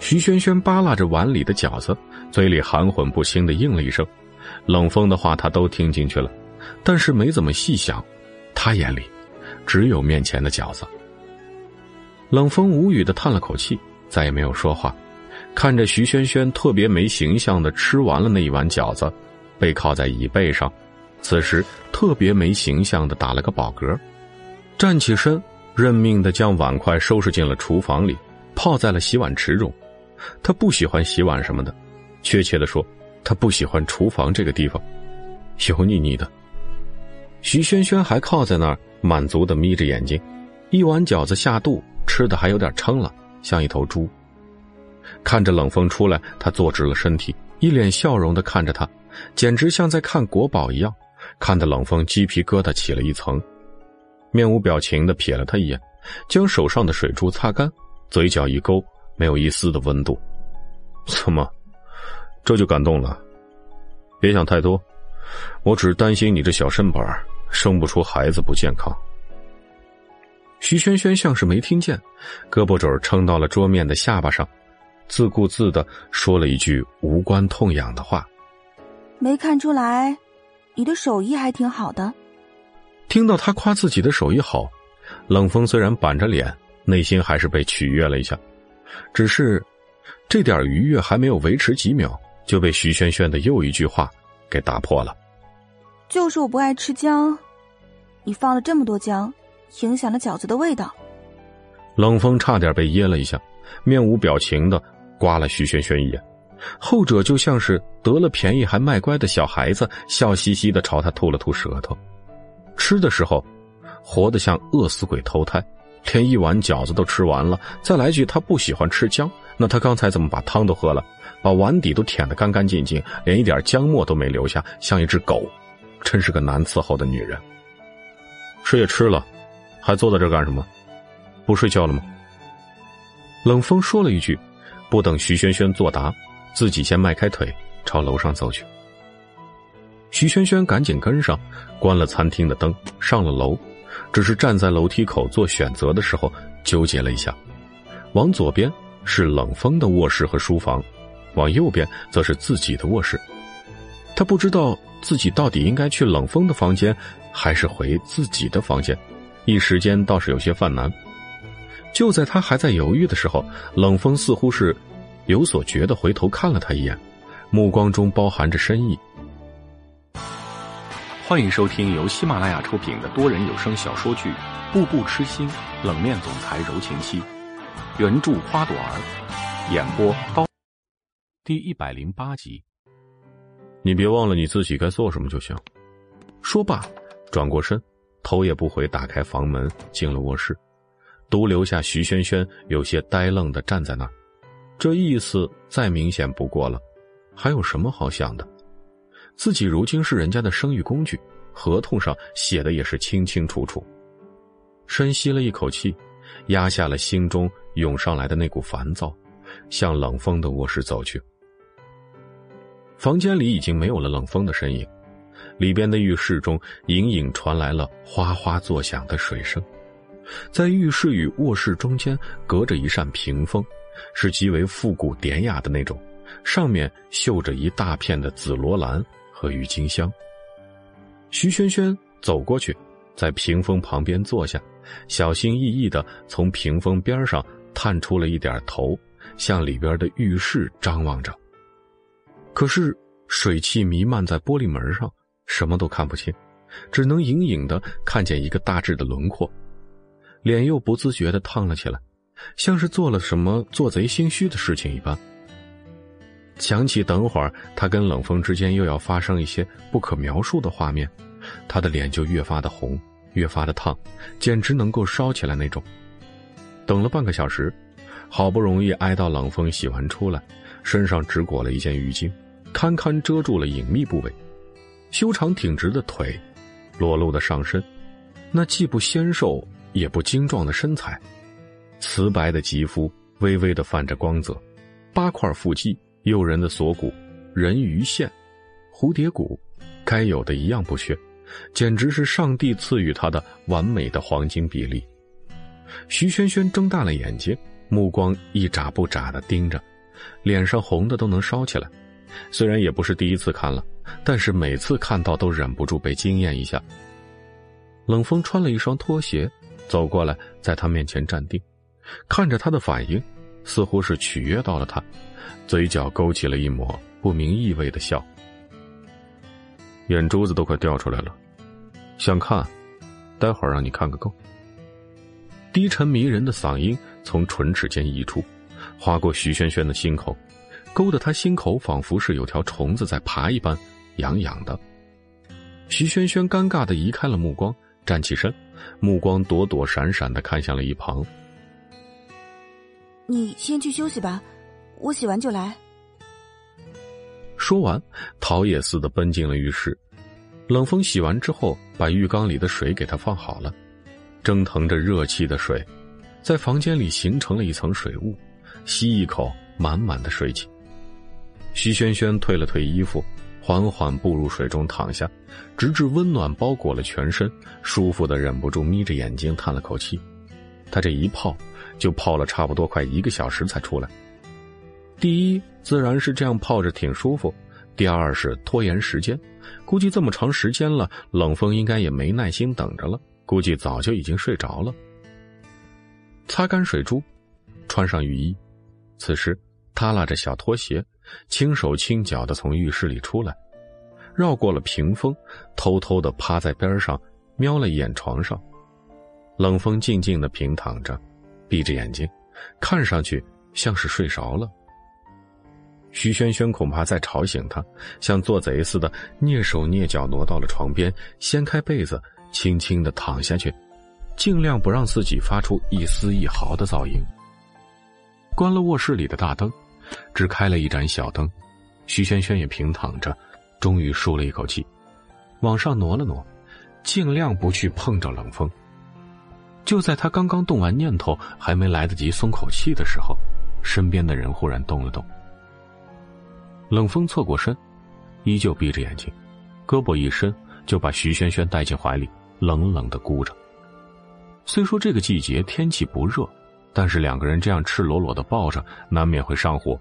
徐萱萱扒拉着碗里的饺子，嘴里含混不清的应了一声。冷风的话，他都听进去了。但是没怎么细想，他眼里只有面前的饺子。冷风无语的叹了口气，再也没有说话，看着徐萱萱特别没形象的吃完了那一碗饺子，背靠在椅背上，此时特别没形象的打了个饱嗝，站起身，认命的将碗筷收拾进了厨房里，泡在了洗碗池中。他不喜欢洗碗什么的，确切的说，他不喜欢厨房这个地方，油腻腻的。徐萱萱还靠在那儿，满足的眯着眼睛，一碗饺子下肚，吃的还有点撑了，像一头猪。看着冷风出来，他坐直了身体，一脸笑容的看着他，简直像在看国宝一样，看得冷风鸡皮疙瘩起了一层，面无表情的瞥了他一眼，将手上的水珠擦干，嘴角一勾，没有一丝的温度。怎么，这就感动了？别想太多，我只是担心你这小身板。生不出孩子不健康。徐萱萱像是没听见，胳膊肘撑到了桌面的下巴上，自顾自的说了一句无关痛痒的话：“没看出来，你的手艺还挺好的。”听到他夸自己的手艺好，冷风虽然板着脸，内心还是被取悦了一下，只是这点愉悦还没有维持几秒，就被徐萱萱的又一句话给打破了。就是我不爱吃姜，你放了这么多姜，影响了饺子的味道。冷风差点被噎了一下，面无表情的刮了徐萱萱一眼，后者就像是得了便宜还卖乖的小孩子，笑嘻嘻的朝他吐了吐舌头。吃的时候，活得像饿死鬼投胎，连一碗饺子都吃完了，再来句他不喜欢吃姜，那他刚才怎么把汤都喝了，把碗底都舔得干干净净，连一点姜末都没留下，像一只狗。真是个难伺候的女人。吃也吃了，还坐在这干什么？不睡觉了吗？冷风说了一句，不等徐萱萱作答，自己先迈开腿朝楼上走去。徐萱萱赶紧跟上，关了餐厅的灯，上了楼。只是站在楼梯口做选择的时候，纠结了一下。往左边是冷风的卧室和书房，往右边则是自己的卧室。他不知道。自己到底应该去冷风的房间，还是回自己的房间？一时间倒是有些犯难。就在他还在犹豫的时候，冷风似乎是有所觉的回头看了他一眼，目光中包含着深意。欢迎收听由喜马拉雅出品的多人有声小说剧《步步痴心冷面总裁柔情妻》，原著花朵儿，演播刀，第一百零八集。你别忘了你自己该做什么就行。说罢，转过身，头也不回，打开房门，进了卧室，独留下徐萱萱有些呆愣的站在那儿。这意思再明显不过了，还有什么好想的？自己如今是人家的生育工具，合同上写的也是清清楚楚。深吸了一口气，压下了心中涌上来的那股烦躁，向冷风的卧室走去。房间里已经没有了冷风的身影，里边的浴室中隐隐传来了哗哗作响的水声。在浴室与卧室中间隔着一扇屏风，是极为复古典雅的那种，上面绣着一大片的紫罗兰和郁金香。徐萱萱走过去，在屏风旁边坐下，小心翼翼的从屏风边上探出了一点头，向里边的浴室张望着。可是水汽弥漫在玻璃门上，什么都看不清，只能隐隐的看见一个大致的轮廓，脸又不自觉的烫了起来，像是做了什么做贼心虚的事情一般。想起等会儿他跟冷风之间又要发生一些不可描述的画面。他的脸就越发的红，越发的烫，简直能够烧起来那种。等了半个小时，好不容易挨到冷风洗完出来，身上只裹了一件浴巾，堪堪遮住了隐秘部位。修长挺直的腿，裸露的上身，那既不纤瘦也不精壮的身材，瓷白的肌肤微微的泛着光泽，八块腹肌，诱人的锁骨，人鱼线，蝴蝶骨，该有的一样不缺。简直是上帝赐予他的完美的黄金比例。徐萱萱睁大了眼睛，目光一眨不眨的盯着，脸上红的都能烧起来。虽然也不是第一次看了，但是每次看到都忍不住被惊艳一下。冷风穿了一双拖鞋，走过来，在他面前站定，看着他的反应，似乎是取悦到了他，嘴角勾起了一抹不明意味的笑。眼珠子都快掉出来了，想看，待会儿让你看个够。低沉迷人的嗓音从唇齿间溢出，划过徐萱萱的心口，勾得她心口仿佛是有条虫子在爬一般，痒痒的。徐萱萱尴尬的移开了目光，站起身，目光躲躲闪闪的看向了一旁。你先去休息吧，我洗完就来。说完，逃也似的奔进了浴室。冷风洗完之后，把浴缸里的水给他放好了，蒸腾着热气的水，在房间里形成了一层水雾。吸一口满满的水气。徐轩轩退了退衣服，缓缓步入水中躺下，直至温暖包裹了全身，舒服的忍不住眯着眼睛叹了口气。他这一泡，就泡了差不多快一个小时才出来。第一，自然是这样泡着挺舒服；第二是拖延时间，估计这么长时间了，冷风应该也没耐心等着了，估计早就已经睡着了。擦干水珠，穿上雨衣，此时他拉着小拖鞋，轻手轻脚的从浴室里出来，绕过了屏风，偷偷的趴在边上，瞄了一眼床上，冷风静静的平躺着，闭着眼睛，看上去像是睡着了。徐萱萱恐怕再吵醒他，像做贼似的蹑手蹑脚挪到了床边，掀开被子，轻轻的躺下去，尽量不让自己发出一丝一毫的噪音。关了卧室里的大灯，只开了一盏小灯，徐萱萱也平躺着，终于舒了一口气，往上挪了挪，尽量不去碰着冷风。就在他刚刚动完念头，还没来得及松口气的时候，身边的人忽然动了动。冷风侧过身，依旧闭着眼睛，胳膊一伸就把徐萱萱带进怀里，冷冷的箍着。虽说这个季节天气不热，但是两个人这样赤裸裸的抱着，难免会上火。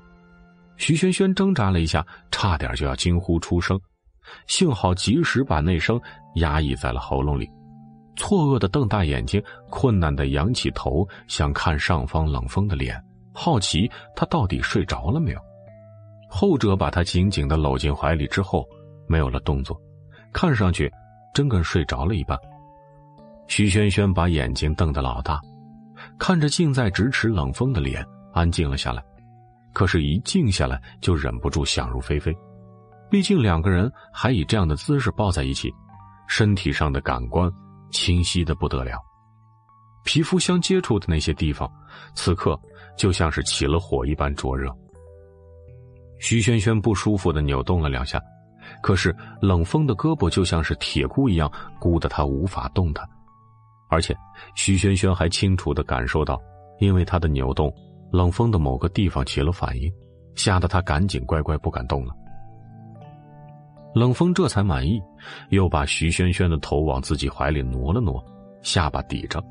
徐萱萱挣扎了一下，差点就要惊呼出声，幸好及时把那声压抑在了喉咙里，错愕的瞪大眼睛，困难的仰起头，想看上方冷风的脸，好奇他到底睡着了没有。后者把他紧紧的搂进怀里之后，没有了动作，看上去真跟睡着了一般。徐萱萱把眼睛瞪得老大，看着近在咫尺冷风的脸，安静了下来。可是，一静下来就忍不住想入非非。毕竟两个人还以这样的姿势抱在一起，身体上的感官清晰的不得了，皮肤相接触的那些地方，此刻就像是起了火一般灼热。徐萱萱不舒服的扭动了两下，可是冷风的胳膊就像是铁箍一样，箍得她无法动弹。而且，徐萱萱还清楚的感受到，因为她的扭动，冷风的某个地方起了反应，吓得她赶紧乖乖不敢动了。冷风这才满意，又把徐萱萱的头往自己怀里挪了挪，下巴抵着。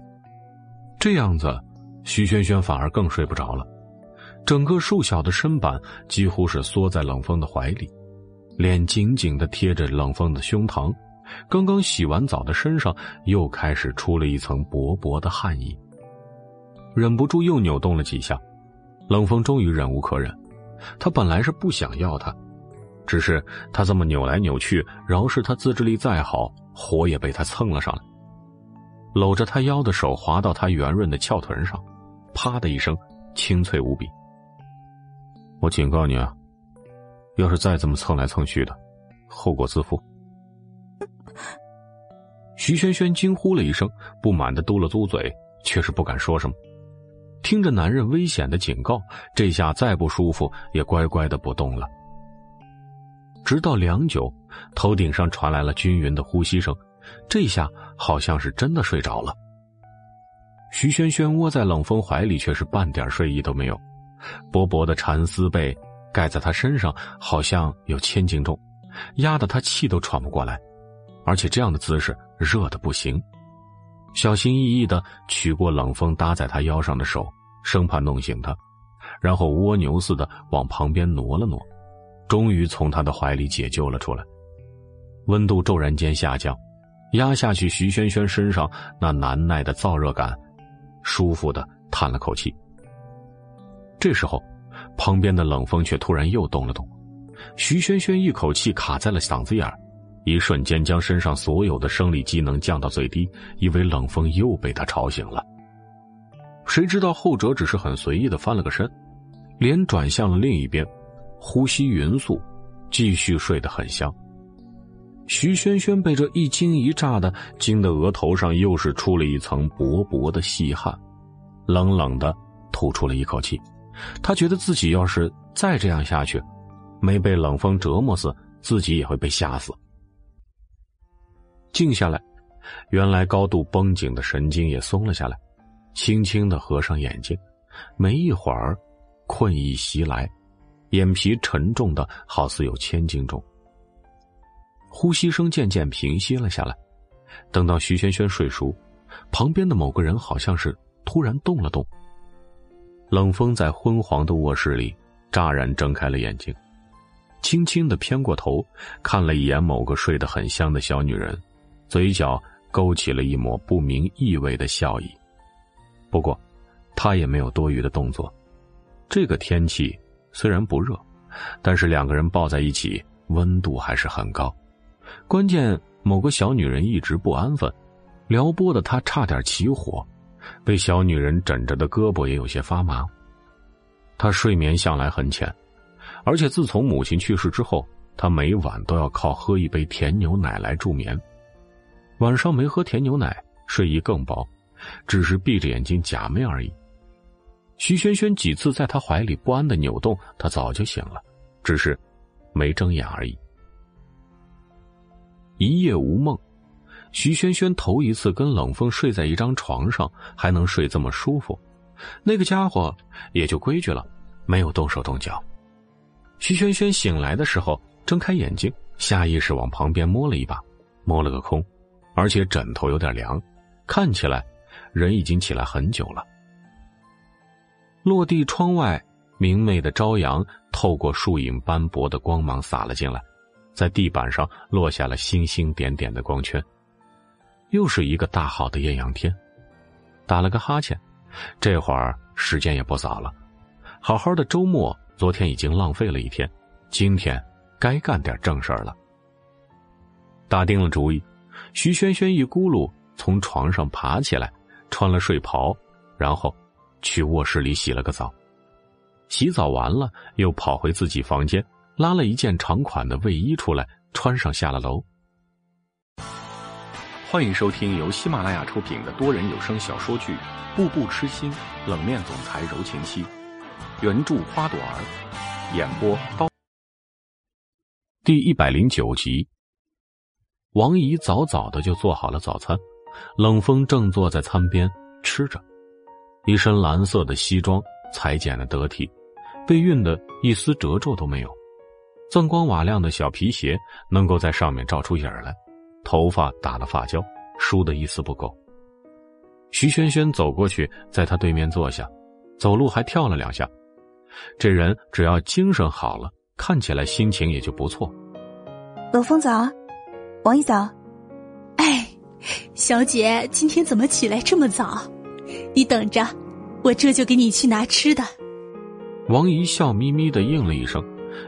这样子，徐萱萱反而更睡不着了。整个瘦小的身板几乎是缩在冷风的怀里，脸紧紧的贴着冷风的胸膛，刚刚洗完澡的身上又开始出了一层薄薄的汗意，忍不住又扭动了几下。冷风终于忍无可忍，他本来是不想要他，只是他这么扭来扭去，饶是他自制力再好，火也被他蹭了上来。搂着他腰的手滑到他圆润的翘臀上，啪的一声，清脆无比。我警告你啊，要是再这么蹭来蹭去的，后果自负。徐轩轩惊呼了一声，不满的嘟了嘟嘴，却是不敢说什么。听着男人危险的警告，这下再不舒服也乖乖的不动了。直到良久，头顶上传来了均匀的呼吸声，这下好像是真的睡着了。徐轩轩窝在冷风怀里，却是半点睡意都没有。薄薄的蚕丝被盖在他身上，好像有千斤重，压得他气都喘不过来。而且这样的姿势热的不行，小心翼翼的取过冷风搭在他腰上的手，生怕弄醒他，然后蜗牛似的往旁边挪了挪，终于从他的怀里解救了出来。温度骤然间下降，压下去徐萱萱身上那难耐的燥热感，舒服的叹了口气。这时候，旁边的冷风却突然又动了动，徐萱萱一口气卡在了嗓子眼儿。一瞬间，将身上所有的生理机能降到最低，以为冷风又被他吵醒了。谁知道后者只是很随意的翻了个身，脸转向了另一边，呼吸匀速，继续睡得很香。徐萱萱被这一惊一乍的惊得额头上又是出了一层薄薄的细汗，冷冷的吐出了一口气。他觉得自己要是再这样下去，没被冷风折磨死，自己也会被吓死。静下来，原来高度绷紧的神经也松了下来，轻轻的合上眼睛。没一会儿，困意袭来，眼皮沉重的好似有千斤重。呼吸声渐渐平息了下来。等到徐萱萱睡熟，旁边的某个人好像是突然动了动。冷风在昏黄的卧室里乍然睁开了眼睛，轻轻的偏过头，看了一眼某个睡得很香的小女人。嘴角勾起了一抹不明意味的笑意，不过，他也没有多余的动作。这个天气虽然不热，但是两个人抱在一起，温度还是很高。关键某个小女人一直不安分，撩拨的他差点起火，被小女人枕着的胳膊也有些发麻。他睡眠向来很浅，而且自从母亲去世之后，他每晚都要靠喝一杯甜牛奶来助眠。晚上没喝甜牛奶，睡意更薄，只是闭着眼睛假寐而已。徐萱萱几次在他怀里不安的扭动，他早就醒了，只是没睁眼而已。一夜无梦，徐萱萱头一次跟冷风睡在一张床上，还能睡这么舒服，那个家伙也就规矩了，没有动手动脚。徐萱萱醒来的时候，睁开眼睛，下意识往旁边摸了一把，摸了个空。而且枕头有点凉，看起来人已经起来很久了。落地窗外明媚的朝阳透过树影斑驳的光芒洒了进来，在地板上落下了星星点点的光圈。又是一个大好的艳阳天，打了个哈欠，这会儿时间也不早了，好好的周末昨天已经浪费了一天，今天该干点正事儿了。打定了主意。徐萱萱一咕噜从床上爬起来，穿了睡袍，然后去卧室里洗了个澡。洗澡完了，又跑回自己房间，拉了一件长款的卫衣出来穿上，下了楼。欢迎收听由喜马拉雅出品的多人有声小说剧《步步痴心冷面总裁柔情妻》，原著花朵儿，演播刀。第一百零九集。王姨早早的就做好了早餐，冷风正坐在餐边吃着，一身蓝色的西装裁剪的得体，被熨的一丝褶皱都没有，锃光瓦亮的小皮鞋能够在上面照出影来，头发打了发胶，梳的一丝不苟。徐萱萱走过去，在他对面坐下，走路还跳了两下，这人只要精神好了，看起来心情也就不错。冷风早。王姨早，哎小姐今天怎么起来这么早？你等着，我这就给你去拿吃的。王姨笑眯眯的应了一声，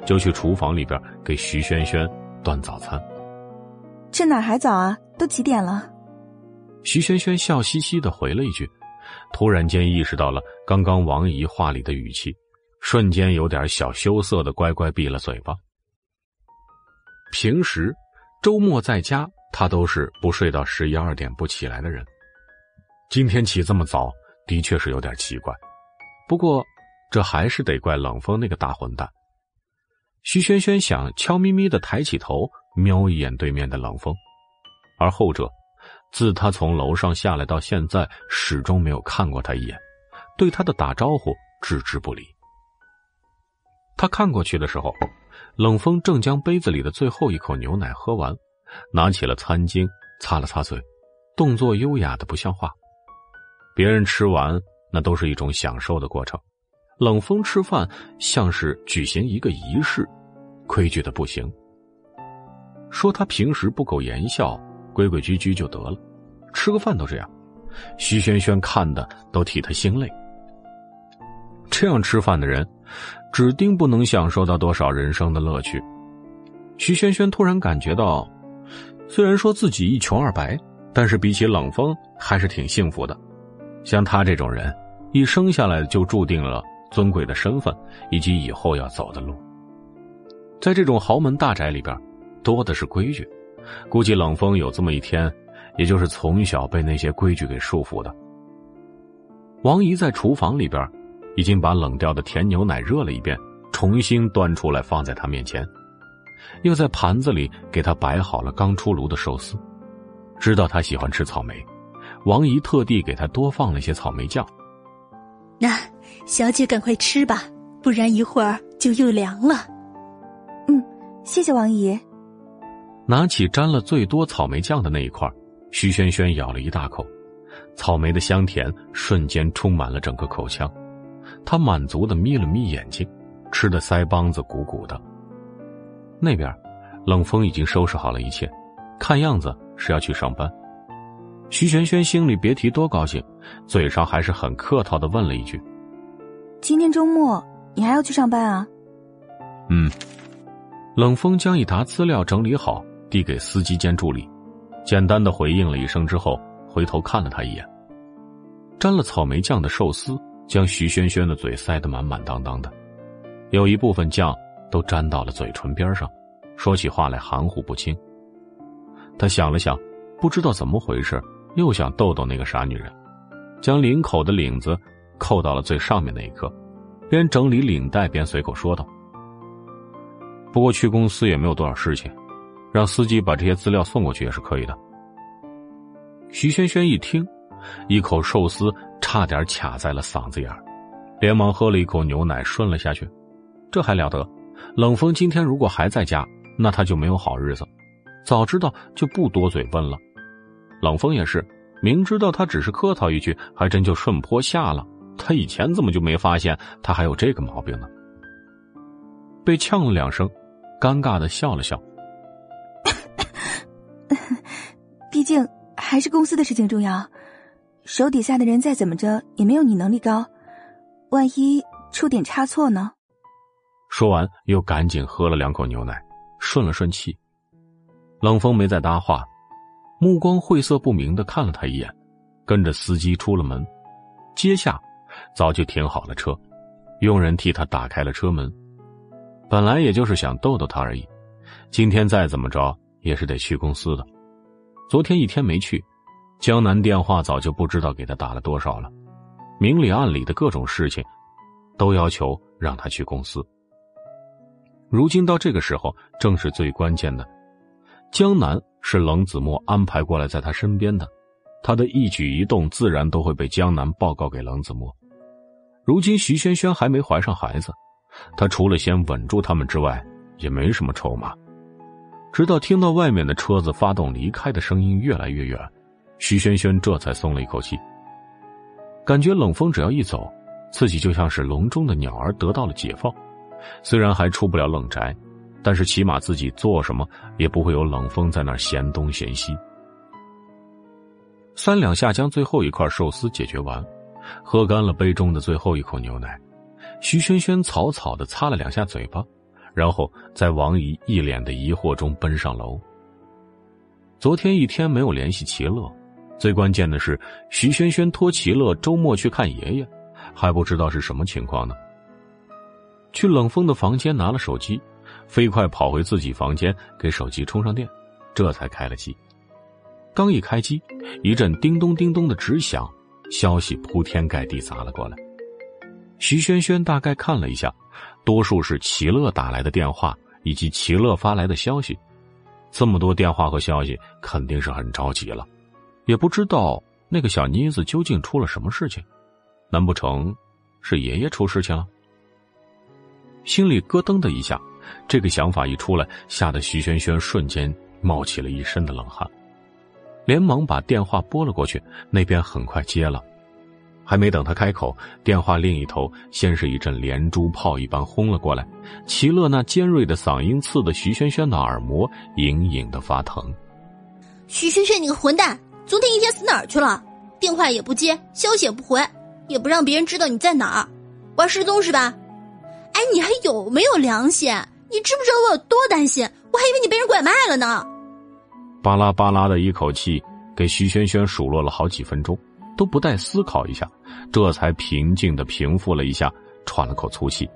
就去厨房里边给徐萱萱端早餐。这哪还早啊？都几点了？徐萱萱笑嘻嘻的回了一句，突然间意识到了刚刚王姨话里的语气，瞬间有点小羞涩的乖乖闭了嘴巴。平时周末在家，他都是不睡到十一二点不起来的人。今天起这么早，的确是有点奇怪。不过，这还是得怪冷风那个大混蛋。徐萱萱想悄咪咪的抬起头瞄一眼对面的冷风，而后者自他从楼上下来到现在，始终没有看过他一眼，对他的打招呼置之不理。他看过去的时候，冷风正将杯子里的最后一口牛奶喝完，拿起了餐巾擦了擦嘴，动作优雅的不像话。别人吃完那都是一种享受的过程，冷风吃饭像是举行一个仪式，规矩的不行。说他平时不苟言笑、规规矩矩就得了，吃个饭都这样，徐轩轩看的都替他心累。这样吃饭的人，指定不能享受到多少人生的乐趣。徐萱萱突然感觉到，虽然说自己一穷二白，但是比起冷风还是挺幸福的。像他这种人，一生下来就注定了尊贵的身份以及以后要走的路。在这种豪门大宅里边，多的是规矩。估计冷风有这么一天，也就是从小被那些规矩给束缚的。王姨在厨房里边，已经把冷掉的甜牛奶热了一遍，重新端出来放在他面前，又在盘子里给他摆好了刚出炉的寿司。知道他喜欢吃草莓。王姨特地给他多放了些草莓酱。那小姐赶快吃吧，不然一会儿就又凉了。嗯，谢谢王姨。拿起沾了最多草莓酱的那一块，徐萱萱咬了一大口，草莓的香甜瞬间充满了整个口腔。他满足的眯了眯眼睛，吃的腮帮子鼓鼓的。那边，冷风已经收拾好了一切，看样子是要去上班。徐萱萱心里别提多高兴，嘴上还是很客套的问了一句：“今天周末你还要去上班啊？”嗯。冷风将一沓资料整理好，递给司机兼助理，简单的回应了一声之后，回头看了他一眼。沾了草莓酱的寿司将徐萱萱的嘴塞得满满当当的，有一部分酱都粘到了嘴唇边上，说起话来含糊不清。他想了想，不知道怎么回事。又想逗逗那个傻女人，将领口的领子扣到了最上面那一刻，边整理领带边随口说道：“不过去公司也没有多少事情，让司机把这些资料送过去也是可以的。”徐萱萱一听，一口寿司差点卡在了嗓子眼儿，连忙喝了一口牛奶顺了下去。这还了得！冷风今天如果还在家，那他就没有好日子。早知道就不多嘴问了。冷风也是，明知道他只是客套一句，还真就顺坡下了。他以前怎么就没发现他还有这个毛病呢？被呛了两声，尴尬的笑了笑。<coughs> 毕竟还是公司的事情重要，手底下的人再怎么着也没有你能力高，万一出点差错呢？说完，又赶紧喝了两口牛奶，顺了顺气。冷风没再搭话。目光晦涩不明的看了他一眼，跟着司机出了门。接下，早就停好了车，佣人替他打开了车门。本来也就是想逗逗他而已，今天再怎么着也是得去公司的。昨天一天没去，江南电话早就不知道给他打了多少了，明里暗里的各种事情，都要求让他去公司。如今到这个时候，正是最关键的。江南是冷子墨安排过来在他身边的，他的一举一动自然都会被江南报告给冷子墨。如今徐萱萱还没怀上孩子，他除了先稳住他们之外，也没什么筹码。直到听到外面的车子发动离开的声音越来越远，徐萱萱这才松了一口气。感觉冷风只要一走，自己就像是笼中的鸟儿得到了解放，虽然还出不了冷宅。但是起码自己做什么也不会有冷风在那儿嫌东嫌西。三两下将最后一块寿司解决完，喝干了杯中的最后一口牛奶，徐轩轩草草的擦了两下嘴巴，然后在王姨一脸的疑惑中奔上楼。昨天一天没有联系齐乐，最关键的是徐轩轩托齐乐周末去看爷爷，还不知道是什么情况呢。去冷风的房间拿了手机，飞快跑回自己房间给手机充上电，这才开了机。刚一开机，一阵叮咚叮咚的直响，消息铺天盖地砸了过来。徐轩轩大概看了一下，多数是齐乐打来的电话以及齐乐发来的消息。这么多电话和消息，肯定是很着急了，也不知道那个小妮子究竟出了什么事情，难不成是爷爷出事情了？心里咯噔的一下，这个想法一出来，吓得徐轩轩瞬间冒起了一身的冷汗。连忙把电话拨了过去，那边很快接了。还没等他开口，电话另一头先是一阵连珠炮一般轰了过来。齐乐那尖锐的嗓音刺得徐萱萱的耳膜隐隐的发疼。徐萱萱，你个混蛋！昨天一天死哪儿去了？电话也不接，消息也不回，也不让别人知道你在哪儿，玩失踪是吧？哎，你还有没有良心？你知不知道我有多担心？我还以为你被人拐卖了呢。巴拉巴拉的一口气，给徐萱萱数落了好几分钟，都不带思考一下，这才平静的平复了一下，喘了口粗气。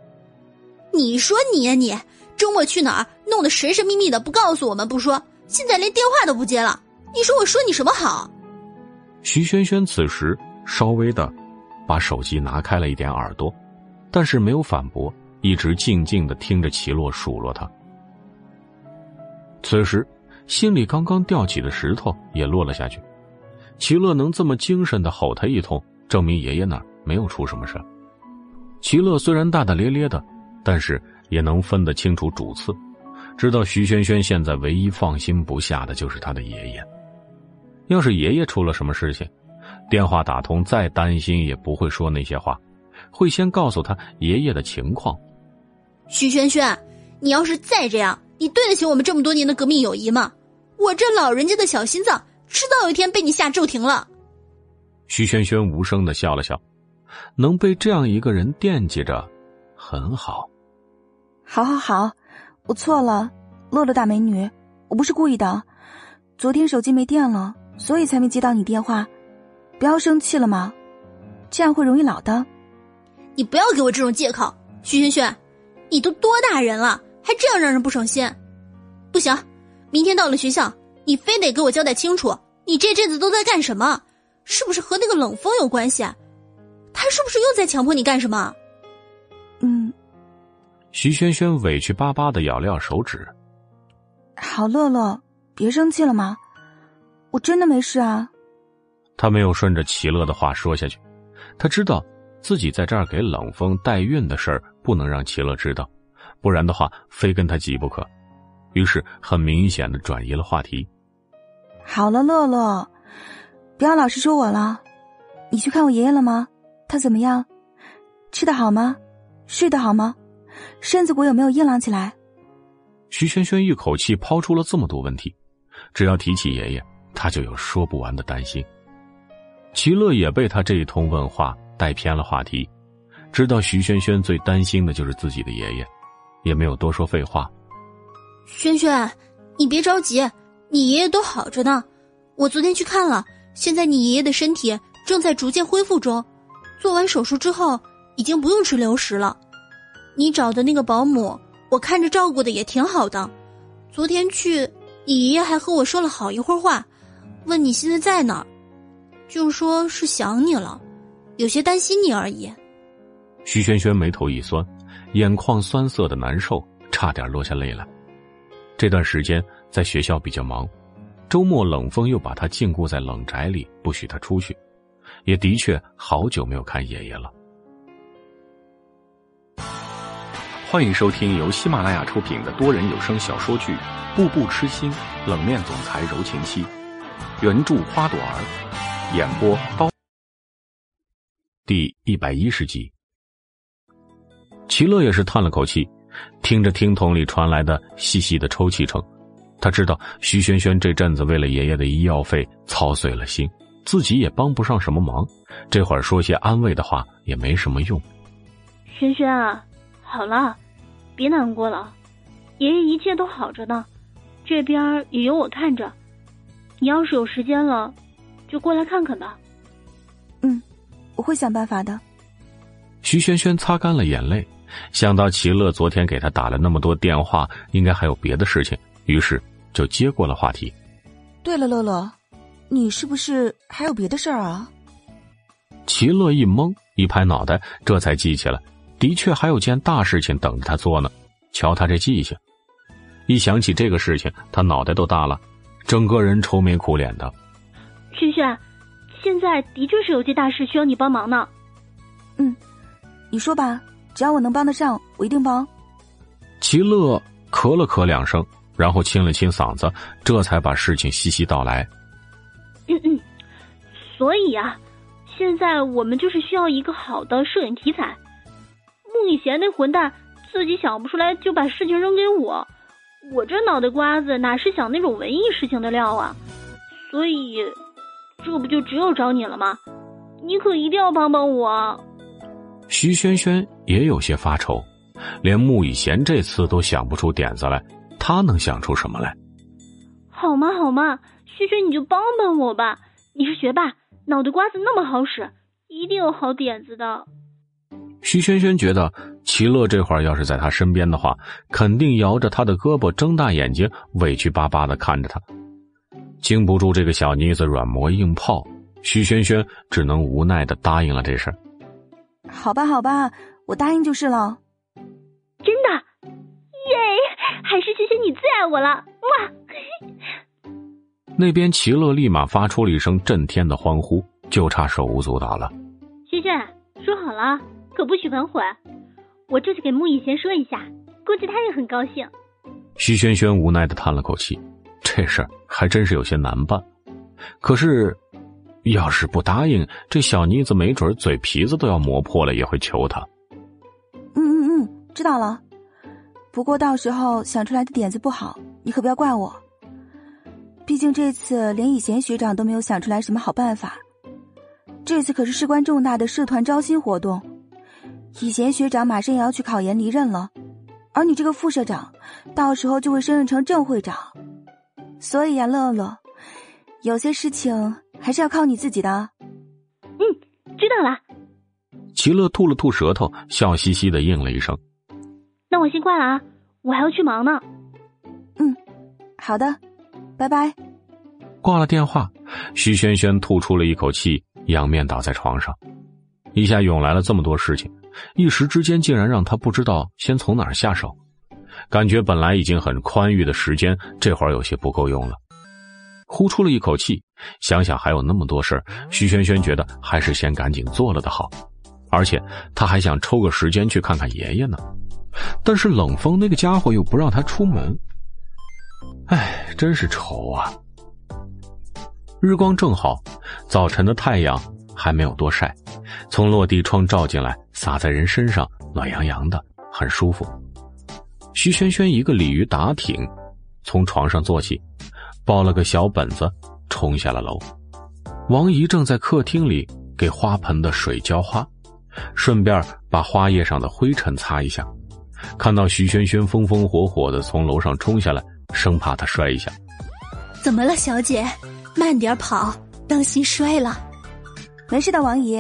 你说你呀，你周末去哪儿？弄得神神秘秘的，不告诉我们不说，现在连电话都不接了。你说我说你什么好？徐萱萱此时稍微的把手机拿开了一点耳朵，但是没有反驳，一直静静的听着齐洛数落他。此时。心里刚刚吊起的石头也落了下去，齐乐能这么精神的吼他一通，证明爷爷那儿没有出什么事齐乐虽然大大咧咧的，但是也能分得清楚主次，知道徐萱萱现在唯一放心不下的就是他的爷爷。要是爷爷出了什么事情，电话打通再担心也不会说那些话，会先告诉他爷爷的情况。徐轩轩，你要是再这样，你对得起我们这么多年的革命友谊吗？我这老人家的小心脏，迟早有一天被你吓骤停了。徐萱萱无声的笑了笑，能被这样一个人惦记着，很好。好，好，好，我错了，乐乐大美女，我不是故意的。昨天手机没电了，所以才没接到你电话。不要生气了吗？这样会容易老的。你不要给我这种借口，徐轩轩，你都多大人了，还这样让人不省心？不行。明天到了学校，你非得给我交代清楚，你这阵子都在干什么？是不是和那个冷风有关系？他是不是又在强迫你干什么？嗯。徐轩轩委屈巴巴的咬了咬手指。好，乐乐，别生气了吗？我真的没事啊。他没有顺着齐乐的话说下去，他知道自己在这儿给冷风代孕的事儿不能让齐乐知道，不然的话非跟他急不可。于是很明显的转移了话题。好了，乐乐，不要老是说我了。你去看我爷爷了吗？他怎么样？吃的好吗？睡得好吗？身子骨有没有硬朗起来？徐萱萱一口气抛出了这么多问题，只要提起爷爷，他就有说不完的担心。齐乐也被他这一通问话带偏了话题，知道徐萱萱最担心的就是自己的爷爷，也没有多说废话。萱萱，你别着急，你爷爷都好着呢。我昨天去看了，现在你爷爷的身体正在逐渐恢复中，做完手术之后已经不用吃流食了。你找的那个保姆，我看着照顾的也挺好的。昨天去，你爷爷还和我说了好一会儿话，问你现在在哪儿，就说是想你了，有些担心你而已。徐萱萱眉头一酸，眼眶酸涩的难受，差点落下泪来。这段时间在学校比较忙，周末冷风又把他禁锢在冷宅里，不许他出去，也的确好久没有看爷爷了。欢迎收听由喜马拉雅出品的多人有声小说剧《步步痴心冷面总裁柔情妻》，原著花朵儿，演播刀。第一百一十集，齐乐也是叹了口气。听着听筒里传来的细细的抽泣声，他知道徐萱萱这阵子为了爷爷的医药费操碎了心，自己也帮不上什么忙，这会儿说些安慰的话也没什么用。轩轩啊，好了，别难过了，爷爷一切都好着呢，这边也有我看着。你要是有时间了，就过来看看吧。嗯，我会想办法的。徐萱萱擦干了眼泪，想到齐乐昨天给他打了那么多电话，应该还有别的事情，于是就接过了话题。对了，乐乐，你是不是还有别的事儿啊？齐乐一懵，一拍脑袋，这才记起来，的确还有件大事情等着他做呢。瞧他这记性，一想起这个事情，他脑袋都大了，整个人愁眉苦脸的。轩轩，现在的确是有件大事需要你帮忙呢。嗯，你说吧，只要我能帮得上，我一定帮。齐乐咳了咳两声，然后清了清嗓子，这才把事情细细道来。嗯嗯，所以啊，现在我们就是需要一个好的摄影题材。穆以贤那混蛋自己想不出来，就把事情扔给我。我这脑袋瓜子哪是想那种文艺事情的料啊？所以，这不就只有找你了吗？你可一定要帮帮我。徐萱萱也有些发愁，连穆以贤这次都想不出点子来，他能想出什么来？好嘛好嘛，萱萱你就帮帮我吧。你是学霸，脑袋瓜子那么好使，一定有好点子的。徐轩轩觉得齐乐这会儿要是在他身边的话，肯定摇着他的胳膊，睁大眼睛，委屈巴巴的看着他。经不住这个小妮子软磨硬泡，徐轩轩只能无奈的答应了这事。好吧，好吧，我答应就是了。真的，耶！还是谢谢你最爱我了，哇！那边齐乐立马发出了一声震天的欢呼，就差手舞足蹈了。萱萱，说好了，可不许反悔。我这就给穆以贤说一下，估计他也很高兴。徐萱萱无奈的叹了口气，这事儿还真是有些难办。可是。要是不答应，这小妮子没准嘴皮子都要磨破了，也会求他。嗯嗯嗯，知道了。不过到时候想出来的点子不好，你可不要怪我。毕竟这次连以贤学长都没有想出来什么好办法。这次可是事关重大的社团招新活动，以前学长马上也要去考研离任了，而你这个副社长，到时候就会升任成正会长。所以呀，乐乐，有些事情。还是要靠你自己的。嗯，知道了。齐乐吐了吐舌头，笑嘻嘻的应了一声：“那我先挂了啊，我还要去忙呢。”嗯，好的，拜拜。挂了电话，徐轩轩吐出了一口气，仰面倒在床上。一下涌来了这么多事情，一时之间竟然让他不知道先从哪儿下手，感觉本来已经很宽裕的时间，这会儿有些不够用了。呼出了一口气，想想还有那么多事儿，徐萱萱觉得还是先赶紧做了的好，而且他还想抽个时间去看看爷爷呢。但是冷风那个家伙又不让他出门，哎，真是愁啊！日光正好，早晨的太阳还没有多晒，从落地窗照进来，洒在人身上，暖洋洋的，很舒服。徐萱萱一个鲤鱼打挺，从床上坐起。抱了个小本子，冲下了楼。王姨正在客厅里给花盆的水浇花，顺便把花叶上的灰尘擦一下。看到徐萱萱风风火火的从楼上冲下来，生怕她摔一下。怎么了，小姐？慢点跑，当心摔了。没事的，王姨，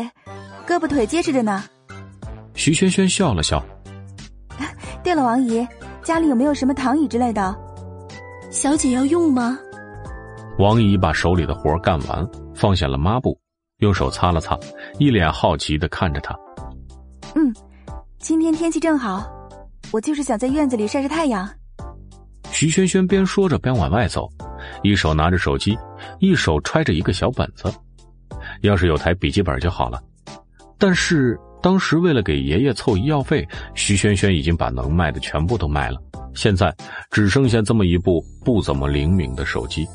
胳膊腿结实着呢。徐萱萱笑了笑。<laughs> 对了，王姨，家里有没有什么躺椅之类的？小姐要用吗？王姨把手里的活干完，放下了抹布，用手擦了擦，一脸好奇的看着他。嗯，今天天气正好，我就是想在院子里晒晒太阳。徐萱萱边说着边往外走，一手拿着手机，一手揣着一个小本子。要是有台笔记本就好了，但是当时为了给爷爷凑医药费，徐萱萱已经把能卖的全部都卖了，现在只剩下这么一部不怎么灵敏的手机。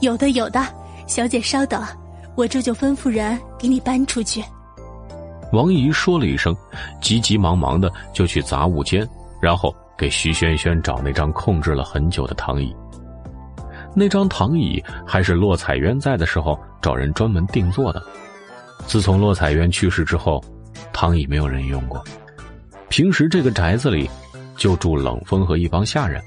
有的，有的，小姐稍等，我这就吩咐人给你搬出去。王姨说了一声，急急忙忙的就去杂物间，然后给徐萱萱找那张控制了很久的躺椅。那张躺椅还是洛彩渊在的时候找人专门定做的。自从洛彩渊去世之后，躺椅没有人用过。平时这个宅子里就住冷风和一帮下人。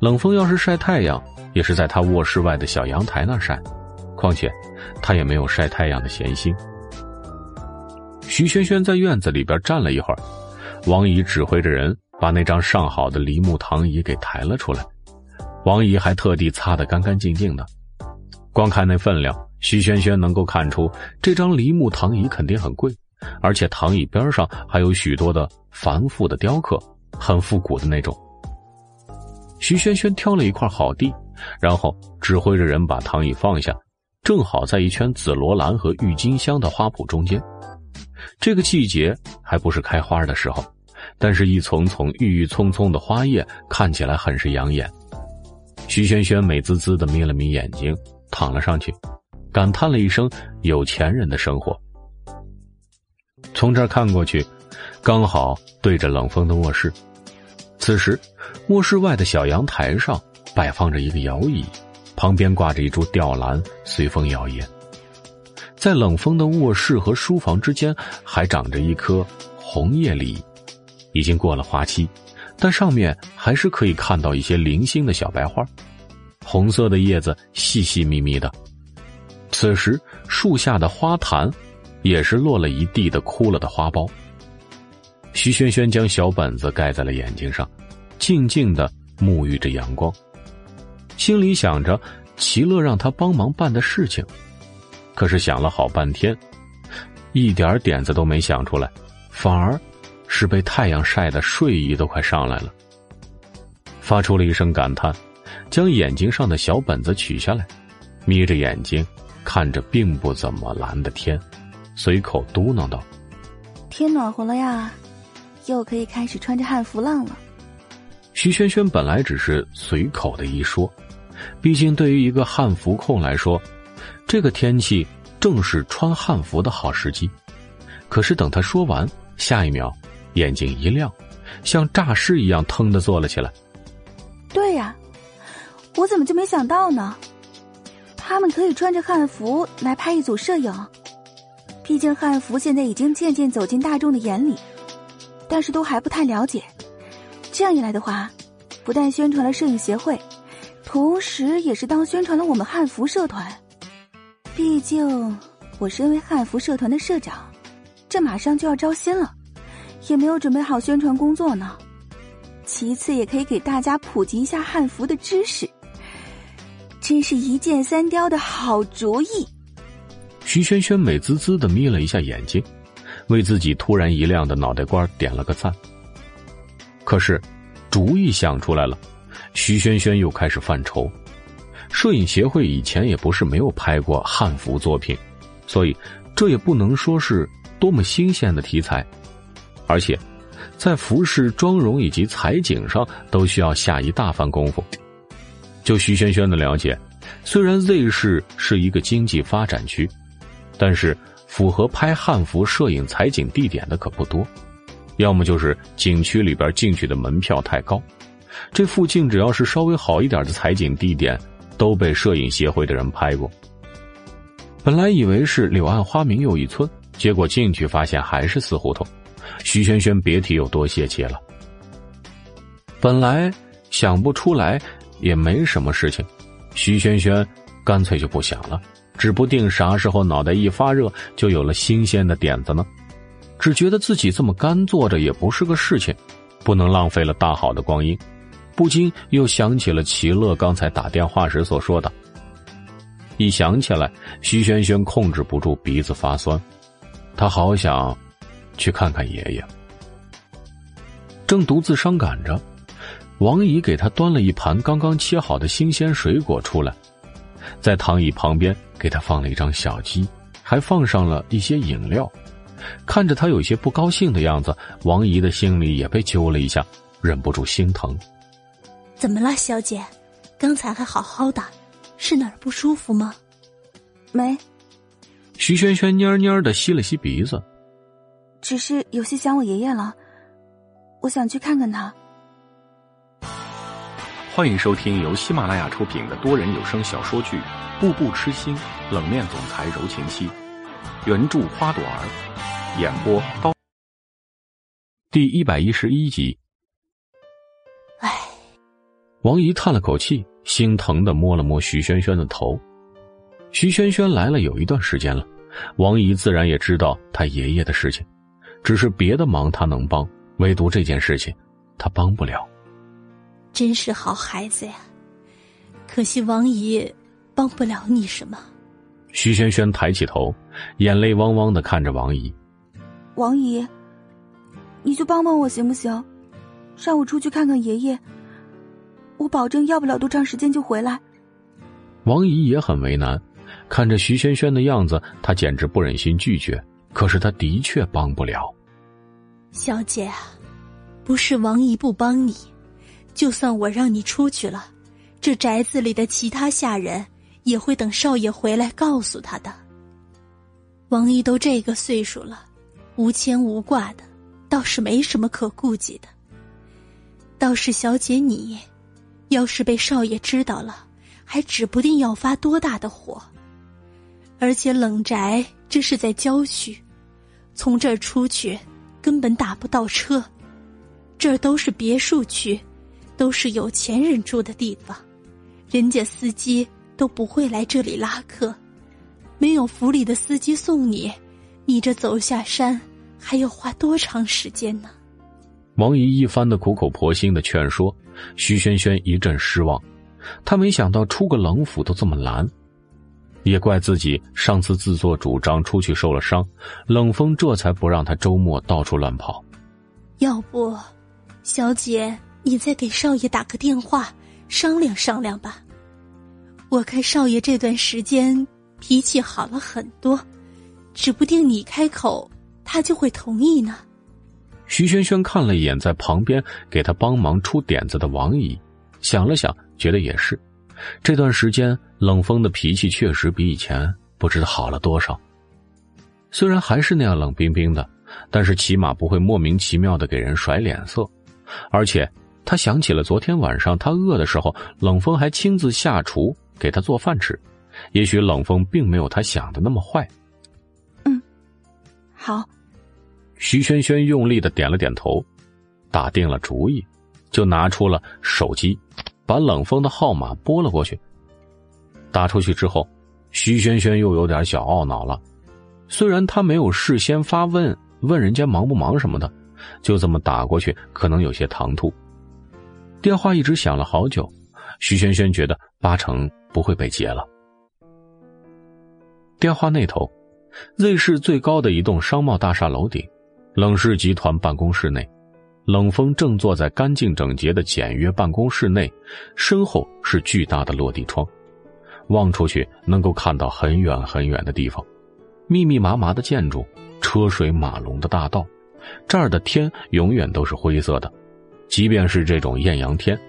冷风要是晒太阳，也是在他卧室外的小阳台那晒。况且，他也没有晒太阳的闲心。徐轩轩在院子里边站了一会儿，王姨指挥着人把那张上好的梨木躺椅给抬了出来。王姨还特地擦得干干净净的。光看那分量，徐轩轩能够看出这张梨木躺椅肯定很贵，而且躺椅边上还有许多的繁复的雕刻，很复古的那种。徐轩轩挑了一块好地，然后指挥着人把躺椅放下，正好在一圈紫罗兰和郁金香的花圃中间。这个季节还不是开花的时候，但是一丛丛郁郁葱葱的花叶看起来很是养眼。徐萱萱美滋滋的眯了眯眼睛，躺了上去，感叹了一声：“有钱人的生活。”从这儿看过去，刚好对着冷风的卧室。此时，卧室外的小阳台上摆放着一个摇椅，旁边挂着一株吊兰，随风摇曳。在冷风的卧室和书房之间，还长着一棵红叶梨，已经过了花期。但上面还是可以看到一些零星的小白花，红色的叶子细细密密的。此时树下的花坛，也是落了一地的枯了的花苞。徐萱萱将小本子盖在了眼睛上，静静的沐浴着阳光，心里想着齐乐让他帮忙办的事情，可是想了好半天，一点点子都没想出来，反而。是被太阳晒的睡意都快上来了，发出了一声感叹，将眼睛上的小本子取下来，眯着眼睛看着并不怎么蓝的天，随口嘟囔道：“天暖和了呀，又可以开始穿着汉服浪了。”徐萱萱本来只是随口的一说，毕竟对于一个汉服控来说，这个天气正是穿汉服的好时机。可是等他说完，下一秒。眼睛一亮，像诈尸一样，腾的坐了起来。对呀，我怎么就没想到呢？他们可以穿着汉服来拍一组摄影，毕竟汉服现在已经渐渐走进大众的眼里，但是都还不太了解。这样一来的话，不但宣传了摄影协会，同时也是当宣传了我们汉服社团。毕竟我身为汉服社团的社长，这马上就要招新了。也没有准备好宣传工作呢。其次，也可以给大家普及一下汉服的知识，真是一箭三雕的好主意。徐萱萱美滋滋的眯了一下眼睛，为自己突然一亮的脑袋瓜点了个赞。可是，主意想出来了，徐萱萱又开始犯愁。摄影协会以前也不是没有拍过汉服作品，所以这也不能说是多么新鲜的题材。而且，在服饰、妆容以及采景上都需要下一大番功夫。就徐萱萱的了解，虽然 Z 市是一个经济发展区，但是符合拍汉服摄影采景地点的可不多，要么就是景区里边进去的门票太高。这附近只要是稍微好一点的采景地点，都被摄影协会的人拍过。本来以为是柳暗花明又一村，结果进去发现还是死胡同。徐萱萱别提有多泄气了。本来想不出来也没什么事情，徐萱萱干脆就不想了，指不定啥时候脑袋一发热就有了新鲜的点子呢。只觉得自己这么干坐着也不是个事情，不能浪费了大好的光阴，不禁又想起了齐乐刚才打电话时所说的。一想起来，徐萱萱控制不住鼻子发酸，她好想。去看看爷爷。正独自伤感着，王姨给他端了一盘刚刚切好的新鲜水果出来，在躺椅旁边给他放了一张小鸡，还放上了一些饮料。看着他有些不高兴的样子，王姨的心里也被揪了一下，忍不住心疼。怎么了，小姐？刚才还好好的，是哪儿不舒服吗？没。徐萱萱蔫蔫的吸了吸鼻子。只是有些想我爷爷了，我想去看看他。欢迎收听由喜马拉雅出品的多人有声小说剧《步步痴心冷面总裁柔情妻》，原著花朵儿，演播刀。第一百一十一集。唉，王姨叹了口气，心疼的摸了摸徐萱萱的头。徐萱萱来了有一段时间了，王姨自然也知道她爷爷的事情，只是别的忙他能帮，唯独这件事情，他帮不了。真是好孩子呀！可惜王姨帮不了你什么。徐萱萱抬起头，眼泪汪汪的看着王姨。王姨，你就帮帮我行不行？让我出去看看爷爷，我保证要不了多长时间就回来。王姨也很为难，看着徐萱萱的样子，她简直不忍心拒绝。可是他的确帮不了。小姐啊，不是王姨不帮你。就算我让你出去了，这宅子里的其他下人也会等少爷回来告诉他的。王姨都这个岁数了，无牵无挂的，倒是没什么可顾忌的。倒是小姐你，要是被少爷知道了，还指不定要发多大的火。而且冷宅这是在郊区，从这儿出去根本打不到车，这儿都是别墅区。都是有钱人住的地方，人家司机都不会来这里拉客，没有府里的司机送你，你这走下山还要花多长时间呢？王姨一番的苦口婆心的劝说，徐萱萱一阵失望，她没想到出个冷府都这么难，也怪自己上次自作主张出去受了伤，冷风这才不让他周末到处乱跑。要不，小姐。你再给少爷打个电话商量商量吧。我看少爷这段时间脾气好了很多，指不定你开口，他就会同意呢。徐萱萱看了一眼在旁边给他帮忙出点子的王姨，想了想，觉得也是。这段时间冷风的脾气确实比以前不知道好了多少。虽然还是那样冷冰冰的，但是起码不会莫名其妙的给人甩脸色，而且。他想起了昨天晚上他饿的时候，冷风还亲自下厨给他做饭吃。也许冷风并没有他想的那么坏。嗯，好。徐萱萱用力的点了点头，打定了主意，就拿出了手机，把冷风的号码拨了过去。打出去之后，徐萱萱又有点小懊恼了。虽然他没有事先发问问人家忙不忙什么的，就这么打过去，可能有些唐突。电话一直响了好久，徐萱萱觉得八成不会被接了。电话那头，Z 市最高的一栋商贸大厦楼顶，冷氏集团办公室内，冷风正坐在干净整洁的简约办公室内，身后是巨大的落地窗，望出去能够看到很远很远的地方，密密麻麻的建筑，车水马龙的大道，这儿的天永远都是灰色的。即便是这种艳阳天，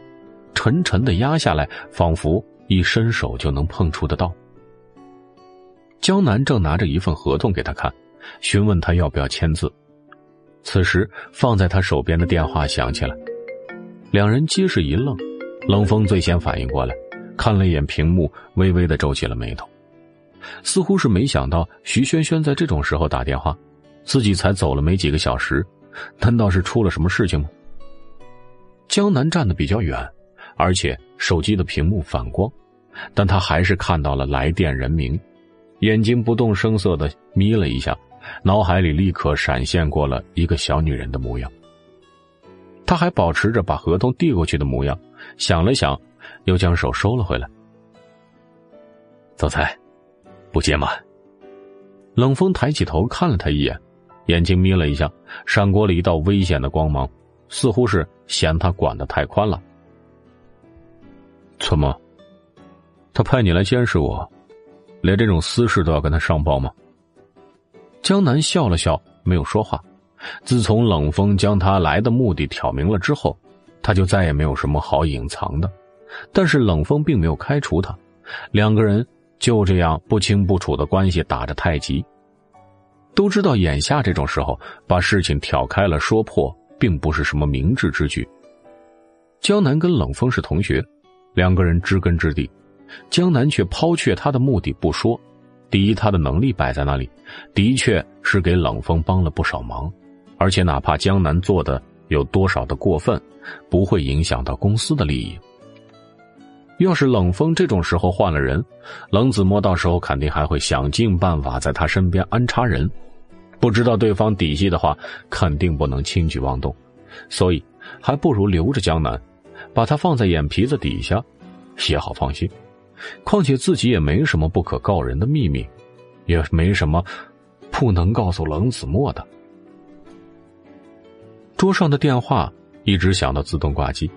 沉沉的压下来，仿佛一伸手就能碰触得到。江南正拿着一份合同给他看，询问他要不要签字。此时放在他手边的电话响起来，两人皆是一愣。冷风最先反应过来，看了一眼屏幕，微微的皱起了眉头，似乎是没想到徐萱萱在这种时候打电话，自己才走了没几个小时，难道是出了什么事情吗？江南站的比较远，而且手机的屏幕反光，但他还是看到了来电人名，眼睛不动声色的眯了一下，脑海里立刻闪现过了一个小女人的模样。他还保持着把合同递过去的模样，想了想，又将手收了回来。总裁，不接吗？冷风抬起头看了他一眼，眼睛眯了一下，闪过了一道危险的光芒。似乎是嫌他管的太宽了，怎么？他派你来监视我，连这种私事都要跟他上报吗？江南笑了笑，没有说话。自从冷风将他来的目的挑明了之后，他就再也没有什么好隐藏的。但是冷风并没有开除他，两个人就这样不清不楚的关系打着太极。都知道眼下这种时候，把事情挑开了说破。并不是什么明智之举。江南跟冷风是同学，两个人知根知底。江南却抛却他的目的不说，第一，他的能力摆在那里，的确是给冷风帮了不少忙，而且哪怕江南做的有多少的过分，不会影响到公司的利益。要是冷风这种时候换了人，冷子墨到时候肯定还会想尽办法在他身边安插人。不知道对方底细的话，肯定不能轻举妄动，所以还不如留着江南，把他放在眼皮子底下，也好放心。况且自己也没什么不可告人的秘密，也没什么不能告诉冷子墨的。桌上的电话一直响到自动挂机，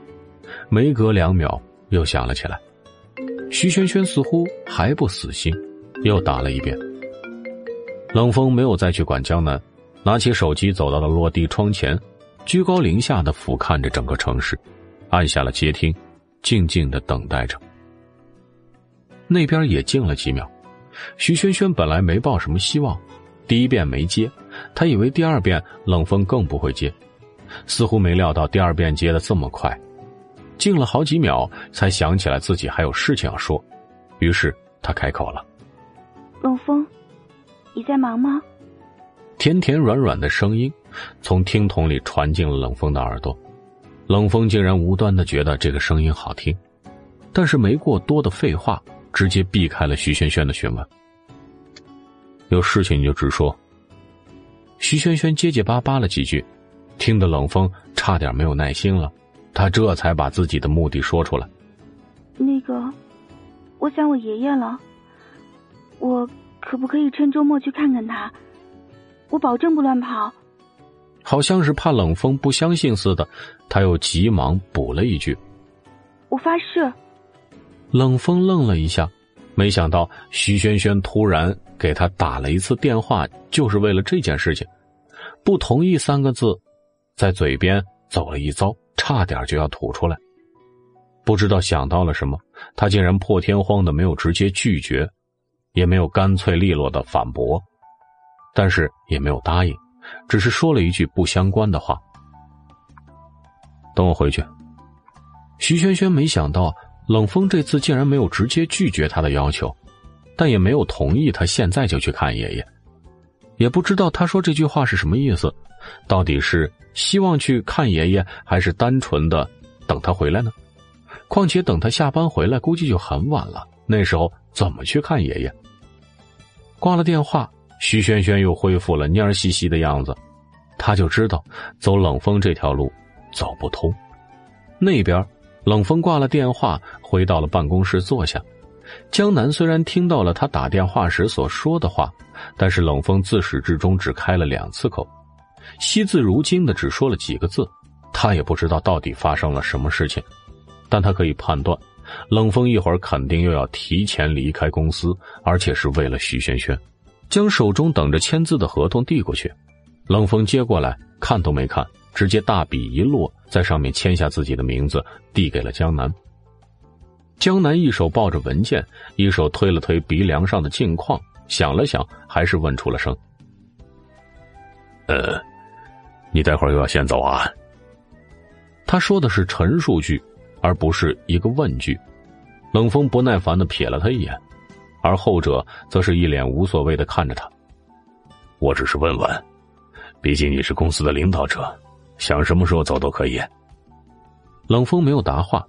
没隔两秒。又响了起来，徐萱萱似乎还不死心，又打了一遍。冷风没有再去管江南，拿起手机走到了落地窗前，居高临下的俯瞰着整个城市，按下了接听，静静的等待着。那边也静了几秒，徐萱萱本来没抱什么希望，第一遍没接，她以为第二遍冷风更不会接，似乎没料到第二遍接的这么快。静了好几秒，才想起来自己还有事情要说，于是他开口了：“冷风，你在忙吗？”甜甜软软的声音从听筒里传进了冷风的耳朵，冷风竟然无端的觉得这个声音好听，但是没过多的废话，直接避开了徐萱萱的询问：“有事情你就直说。”徐萱萱结结巴巴了几句，听得冷风差点没有耐心了。他这才把自己的目的说出来。那个，我想我爷爷了。我可不可以趁周末去看看他？我保证不乱跑。好像是怕冷风不相信似的，他又急忙补了一句：“我发誓。”冷风愣了一下，没想到徐萱萱突然给他打了一次电话，就是为了这件事情。不同意三个字，在嘴边走了一遭。差点就要吐出来，不知道想到了什么，他竟然破天荒的没有直接拒绝，也没有干脆利落的反驳，但是也没有答应，只是说了一句不相关的话：“等我回去。”徐萱萱没想到冷风这次竟然没有直接拒绝他的要求，但也没有同意他现在就去看爷爷，也不知道他说这句话是什么意思。到底是希望去看爷爷，还是单纯的等他回来呢？况且等他下班回来，估计就很晚了。那时候怎么去看爷爷？挂了电话，徐萱萱又恢复了蔫兮兮的样子。他就知道走冷风这条路走不通。那边，冷风挂了电话，回到了办公室坐下。江南虽然听到了他打电话时所说的话，但是冷风自始至终只开了两次口。惜字如金的只说了几个字，他也不知道到底发生了什么事情，但他可以判断，冷风一会儿肯定又要提前离开公司，而且是为了徐萱萱。将手中等着签字的合同递过去，冷风接过来看都没看，直接大笔一落，在上面签下自己的名字，递给了江南。江南一手抱着文件，一手推了推鼻梁上的镜框，想了想，还是问出了声：“呃。”你待会儿又要先走啊？他说的是陈述句，而不是一个问句。冷风不耐烦的瞥了他一眼，而后者则是一脸无所谓的看着他。我只是问问，毕竟你是公司的领导者，想什么时候走都可以。冷风没有答话，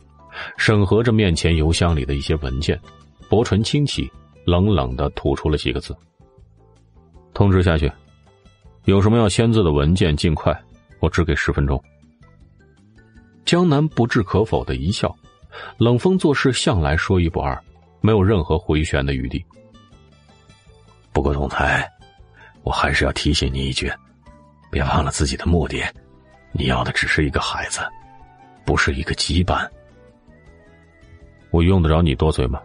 审核着面前邮箱里的一些文件，薄唇轻启，冷冷的吐出了几个字：“通知下去。”有什么要签字的文件，尽快，我只给十分钟。江南不置可否的一笑，冷风做事向来说一不二，没有任何回旋的余地。不过，总裁，我还是要提醒你一句，别忘了自己的目的，你要的只是一个孩子，不是一个羁绊。我用得着你多嘴吗？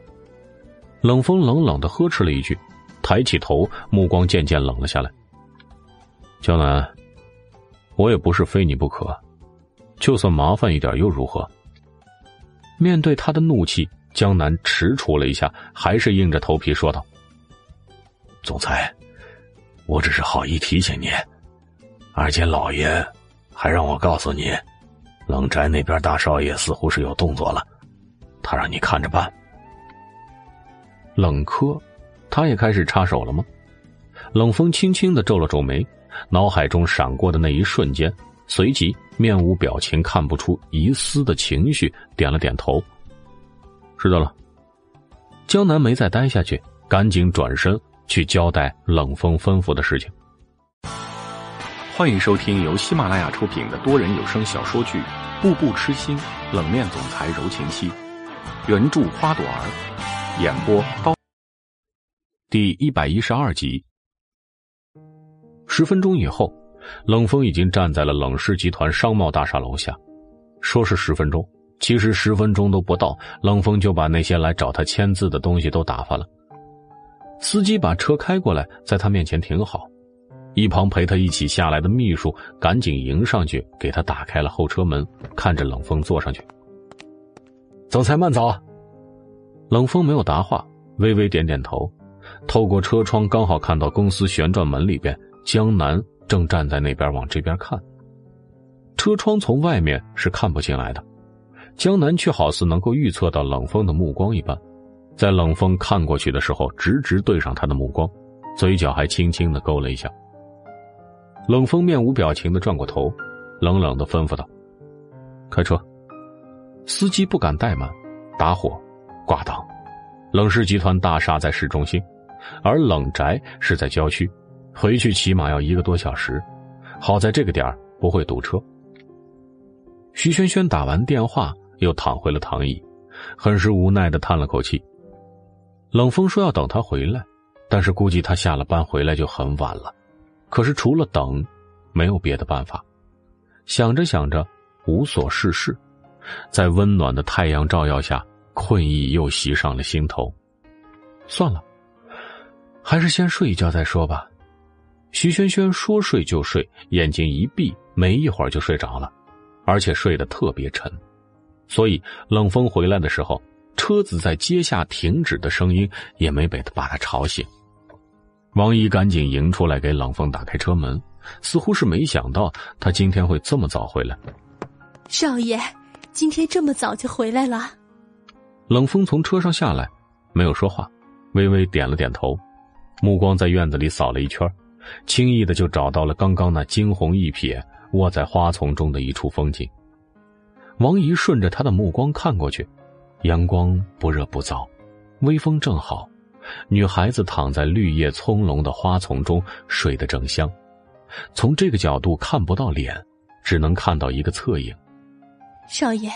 冷风冷冷的呵斥了一句，抬起头，目光渐渐冷了下来。江南，我也不是非你不可，就算麻烦一点又如何？面对他的怒气，江南踟蹰了一下，还是硬着头皮说道：“总裁，我只是好意提醒您，而且老爷还让我告诉你，冷宅那边大少爷似乎是有动作了，他让你看着办。冷柯，他也开始插手了吗？冷风轻轻的皱了皱眉，脑海中闪过的那一瞬间，随即面无表情，看不出一丝的情绪，点了点头。知道了。江南没再待下去，赶紧转身去交代冷风吩咐的事情。欢迎收听由喜马拉雅出品的多人有声小说剧《步步痴心冷面总裁柔情妻》，原著花朵儿，演播刀。第一百一十二集。十分钟以后，冷风已经站在了冷氏集团商贸大厦楼下。说是十分钟，其实十分钟都不到，冷风就把那些来找他签字的东西都打发了。司机把车开过来，在他面前停好。一旁陪他一起下来的秘书赶紧迎上去，给他打开了后车门，看着冷风坐上去。总裁慢走。冷风没有答话，微微点点头，透过车窗刚好看到公司旋转门里边，江南正站在那边往这边看。车窗从外面是看不进来的，江南却好似能够预测到冷风的目光一般，在冷风看过去的时候，直直对上他的目光，嘴角还轻轻的勾了一下。冷风面无表情的转过头，冷冷的吩咐道：“开车。”司机不敢怠慢，打火，挂档。冷氏集团大厦在市中心，而冷宅是在郊区，回去起码要一个多小时。好在这个点儿不会堵车。徐轩轩打完电话，又躺回了躺椅，很是无奈的叹了口气。冷风说要等他回来，但是估计他下了班回来就很晚了。可是除了等，没有别的办法。想着想着，无所事事，在温暖的太阳照耀下，困意又袭上了心头。算了，还是先睡一觉再说吧。徐萱萱说睡就睡，眼睛一闭，没一会儿就睡着了，而且睡得特别沉。所以冷风回来的时候，车子在街下停止的声音也没被他把他吵醒。王姨赶紧迎出来给冷风打开车门，似乎是没想到他今天会这么早回来。少爷，今天这么早就回来了。冷风从车上下来，没有说话，微微点了点头，目光在院子里扫了一圈，轻易的就找到了刚刚那惊鸿一瞥卧在花丛中的一处风景。王姨顺着他的目光看过去，阳光不热不燥，微风正好。女孩子躺在绿叶葱茏的花丛中，睡得正香。从这个角度看不到脸，只能看到一个侧影。少爷，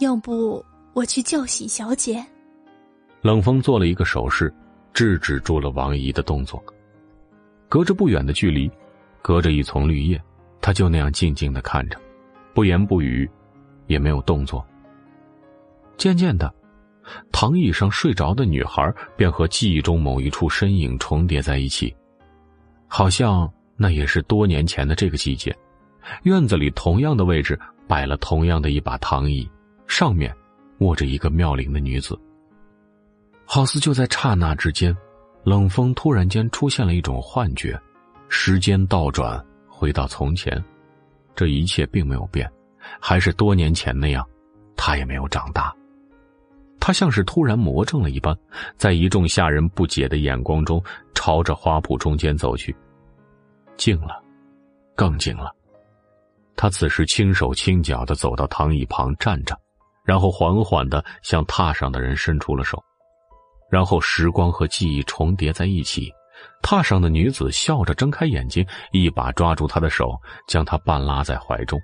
要不我去叫醒小姐？冷风做了一个手势，制止住了王姨的动作。隔着不远的距离，隔着一丛绿叶，他就那样静静的看着，不言不语，也没有动作。渐渐的。躺椅上睡着的女孩便和记忆中某一处身影重叠在一起，好像那也是多年前的这个季节，院子里同样的位置摆了同样的一把躺椅，上面卧着一个妙龄的女子。好似就在刹那之间，冷风突然间出现了一种幻觉，时间倒转回到从前，这一切并没有变，还是多年前那样，她也没有长大。他像是突然魔怔了一般，在一众下人不解的眼光中，朝着花圃中间走去。静了，更静了。他此时轻手轻脚的走到躺椅旁站着，然后缓缓的向榻上的人伸出了手，然后时光和记忆重叠在一起。榻上的女子笑着睁开眼睛，一把抓住他的手，将他半拉在怀中。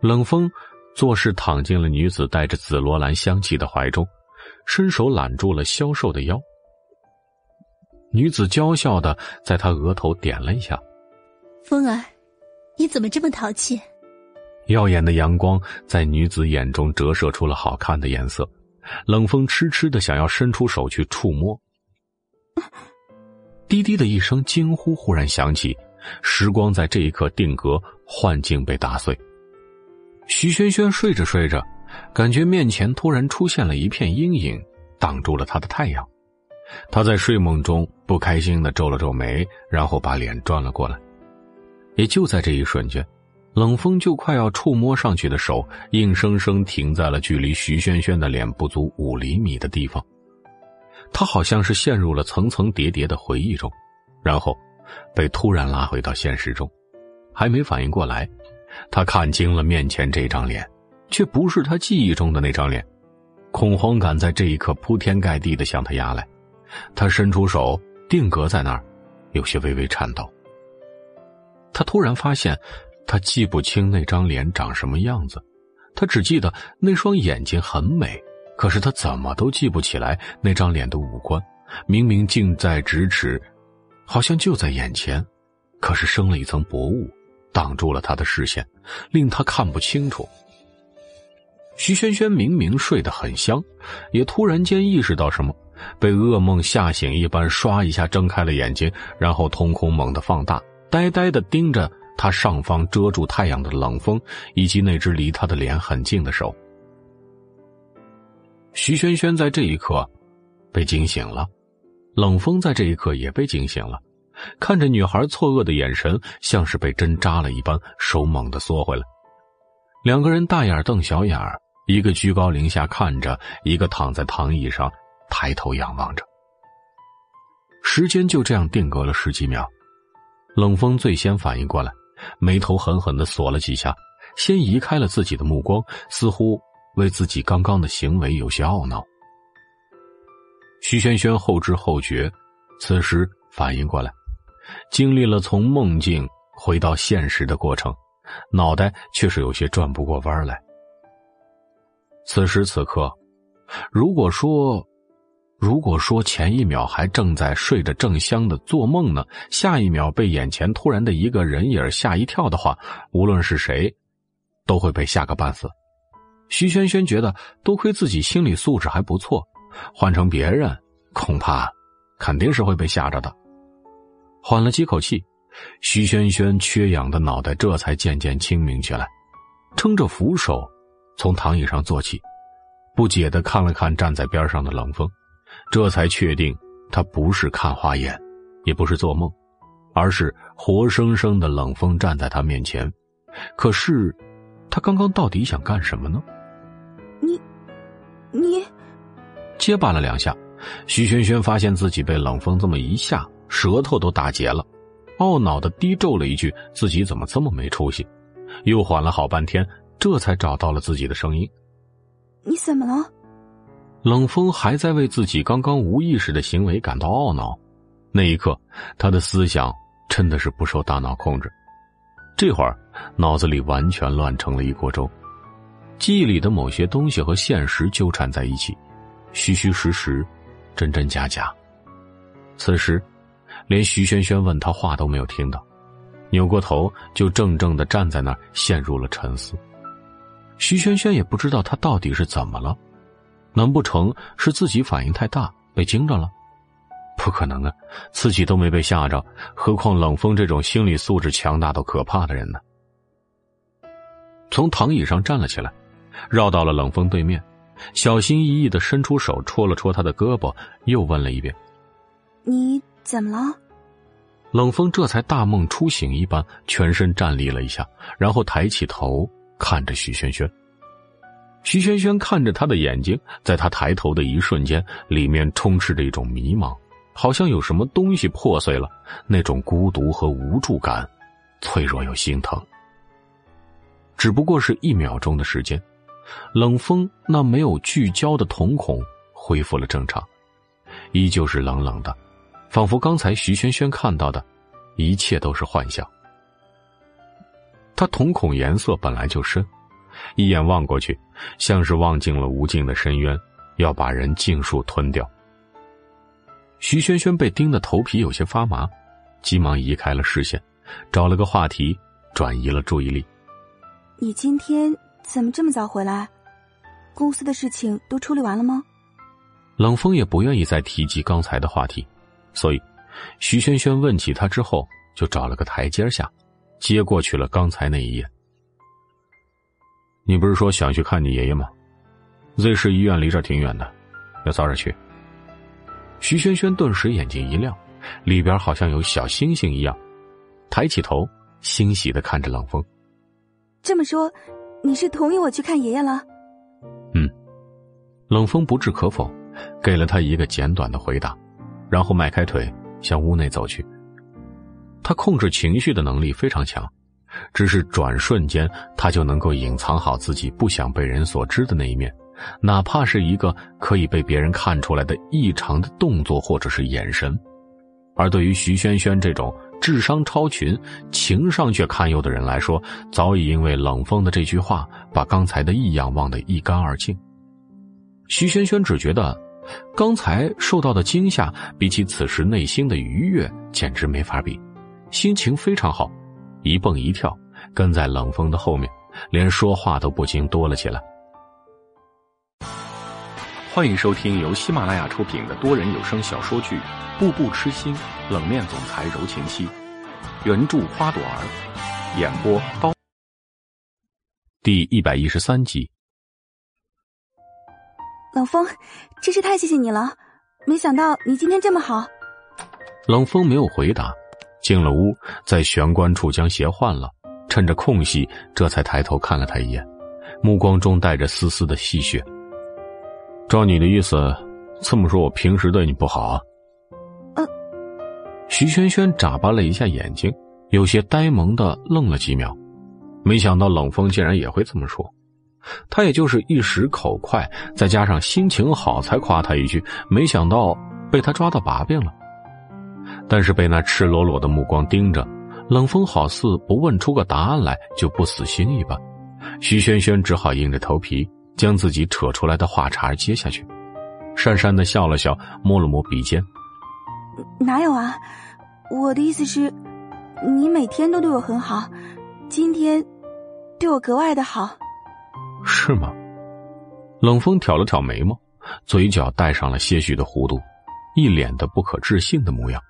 冷风。做事躺进了女子带着紫罗兰香气的怀中，伸手揽住了消瘦的腰。女子娇笑的在他额头点了一下：“风儿，你怎么这么淘气？”耀眼的阳光在女子眼中折射出了好看的颜色。冷风痴痴的想要伸出手去触摸，滴滴的一声惊呼忽然响起，时光在这一刻定格，幻境被打碎。徐萱萱睡着睡着，感觉面前突然出现了一片阴影，挡住了她的太阳。她在睡梦中不开心的皱了皱眉，然后把脸转了过来。也就在这一瞬间，冷风就快要触摸上去的手，硬生生停在了距离徐萱萱的脸不足五厘米的地方。他好像是陷入了层层叠叠的回忆中，然后被突然拉回到现实中，还没反应过来，他看清了面前这张脸，却不是他记忆中的那张脸。恐慌感在这一刻铺天盖地的向他压来，他伸出手定格在那儿，有些微微颤抖。他突然发现，他记不清那张脸长什么样子，他只记得那双眼睛很美。可是他怎么都记不起来那张脸的五官，明明近在咫尺，好像就在眼前，可是生了一层薄雾，挡住了他的视线，令他看不清楚。徐萱萱明明睡得很香，也突然间意识到什么，被噩梦吓醒一般，唰一下睁开了眼睛，然后瞳孔猛地放大，呆呆的盯着他上方遮住太阳的冷风，以及那只离他的脸很近的手。徐萱萱在这一刻被惊醒了，冷风在这一刻也被惊醒了，看着女孩错愕的眼神，像是被针扎了一般，手猛地缩回来。两个人大眼瞪小眼儿，一个居高临下看着，一个躺在躺椅上抬头仰望着。时间就这样定格了十几秒，冷风最先反应过来，眉头狠狠的锁了几下，先移开了自己的目光，似乎。为自己刚刚的行为有些懊恼。徐萱萱后知后觉，此时反应过来，经历了从梦境回到现实的过程，脑袋却是有些转不过弯来。此时此刻，如果说，如果说前一秒还正在睡着正香的做梦呢，下一秒被眼前突然的一个人影吓一跳的话，无论是谁，都会被吓个半死。徐萱萱觉得，多亏自己心理素质还不错，换成别人，恐怕肯定是会被吓着的。缓了几口气，徐轩轩缺氧的脑袋这才渐渐清明起来，撑着扶手，从躺椅上坐起，不解的看了看站在边上的冷风，这才确定他不是看花眼，也不是做梦，而是活生生的冷风站在他面前。可是，他刚刚到底想干什么呢？你，你，结巴了两下，徐轩轩发现自己被冷风这么一下，舌头都打结了，懊恼的低咒了一句：“自己怎么这么没出息？”又缓了好半天，这才找到了自己的声音：“你怎么了？”冷风还在为自己刚刚无意识的行为感到懊恼，那一刻，他的思想真的是不受大脑控制，这会儿脑子里完全乱成了一锅粥。记忆里的某些东西和现实纠缠在一起，虚虚实实，真真假假。此时，连徐萱萱问他话都没有听到，扭过头就怔怔的站在那儿，陷入了沉思。徐萱萱也不知道他到底是怎么了，难不成是自己反应太大被惊着了？不可能啊，自己都没被吓着，何况冷风这种心理素质强大到可怕的人呢？从躺椅上站了起来。绕到了冷风对面，小心翼翼的伸出手戳了戳他的胳膊，又问了一遍：“你怎么了？”冷风这才大梦初醒一般，全身站立了一下，然后抬起头看着徐萱萱。徐萱萱看着他的眼睛，在他抬头的一瞬间，里面充斥着一种迷茫，好像有什么东西破碎了，那种孤独和无助感，脆弱又心疼。只不过是一秒钟的时间。冷风那没有聚焦的瞳孔恢复了正常，依旧是冷冷的，仿佛刚才徐萱萱看到的，一切都是幻象。他瞳孔颜色本来就深，一眼望过去，像是望进了无尽的深渊，要把人尽数吞掉。徐萱萱被盯得头皮有些发麻，急忙移开了视线，找了个话题转移了注意力。你今天。怎么这么早回来？公司的事情都处理完了吗？冷风也不愿意再提及刚才的话题，所以徐萱萱问起他之后，就找了个台阶下，接过去了刚才那一页。你不是说想去看你爷爷吗？Z 市医院离这儿挺远的，要早点去。徐萱萱顿时眼睛一亮，里边好像有小星星一样，抬起头，欣喜的看着冷风。这么说，你是同意我去看爷爷了？嗯，冷风不置可否，给了他一个简短的回答，然后迈开腿向屋内走去。他控制情绪的能力非常强，只是转瞬间，他就能够隐藏好自己不想被人所知的那一面，哪怕是一个可以被别人看出来的异常的动作或者是眼神。而对于徐萱萱这种智商超群、情商却堪忧的人来说，早已因为冷风的这句话，把刚才的异样忘得一干二净。徐萱萱只觉得，刚才受到的惊吓，比起此时内心的愉悦，简直没法比。心情非常好，一蹦一跳，跟在冷风的后面，连说话都不禁多了起来。欢迎收听由喜马拉雅出品的多人有声小说剧《步步痴心冷面总裁柔情妻》，原著花朵儿，演播刀。第一百一十三集。冷风，真是太谢谢你了，没想到你今天这么好。冷风没有回答。进了屋，在玄关处将鞋换了，趁着空隙，这才抬头看了他一眼，目光中带着丝丝的戏谑。照你的意思，这么说，我平时对你不好？嗯。徐萱萱眨巴了一下眼睛，有些呆萌的愣了几秒，没想到冷风竟然也会这么说。他也就是一时口快，再加上心情好，才夸他一句，没想到被他抓到把柄了。但是被那赤裸裸的目光盯着，冷风好似不问出个答案来就不死心一般。徐萱萱只好硬着头皮将自己扯出来的话茬接下去，讪讪的笑了笑，摸了摸鼻尖：“哪有啊？我的意思是，你每天都对我很好，今天对我格外的好，是吗？”冷风挑了挑眉毛，嘴角带上了些许的弧度，一脸的不可置信的模样。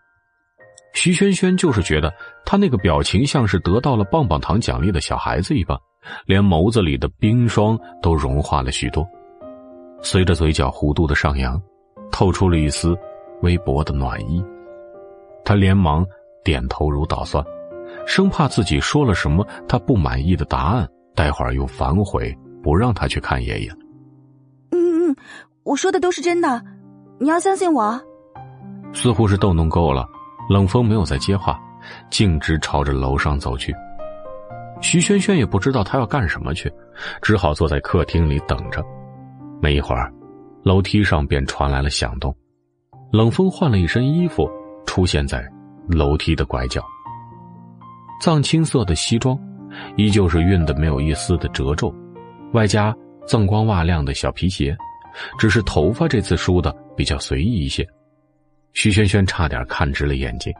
徐萱萱就是觉得他那个表情像是得到了棒棒糖奖励的小孩子一般，连眸子里的冰霜都融化了许多。随着嘴角弧度的上扬，透出了一丝微薄的暖意。他连忙点头如捣蒜，生怕自己说了什么他不满意的答案，待会儿又反悔不让他去看爷爷。嗯嗯，我说的都是真的，你要相信我。似乎是逗弄够了。冷风没有再接话，径直朝着楼上走去。徐萱萱也不知道他要干什么去，只好坐在客厅里等着。没一会儿，楼梯上便传来了响动。冷风换了一身衣服，出现在楼梯的拐角。藏青色的西装，依旧是熨得没有一丝的褶皱，外加锃光瓦亮的小皮鞋，只是头发这次梳的比较随意一些。徐萱萱差点看直了眼睛，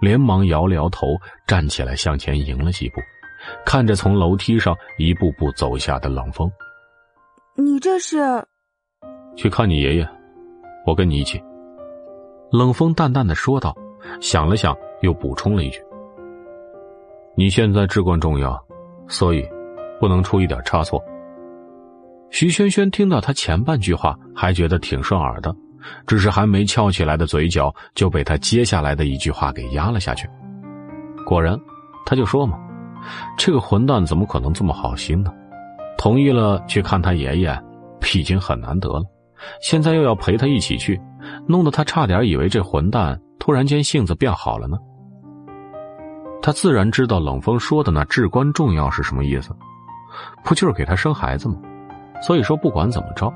连忙摇了摇头，站起来向前迎了几步，看着从楼梯上一步步走下的冷风：“你这是去看你爷爷？我跟你一起。”冷风淡淡的说道，想了想，又补充了一句：“你现在至关重要，所以不能出一点差错。”徐萱萱听到他前半句话，还觉得挺顺耳的。只是还没翘起来的嘴角就被他接下来的一句话给压了下去。果然，他就说嘛：“这个混蛋怎么可能这么好心呢？同意了去看他爷爷，已经很难得了，现在又要陪他一起去，弄得他差点以为这混蛋突然间性子变好了呢。”他自然知道冷风说的那至关重要是什么意思，不就是给他生孩子吗？所以说，不管怎么着，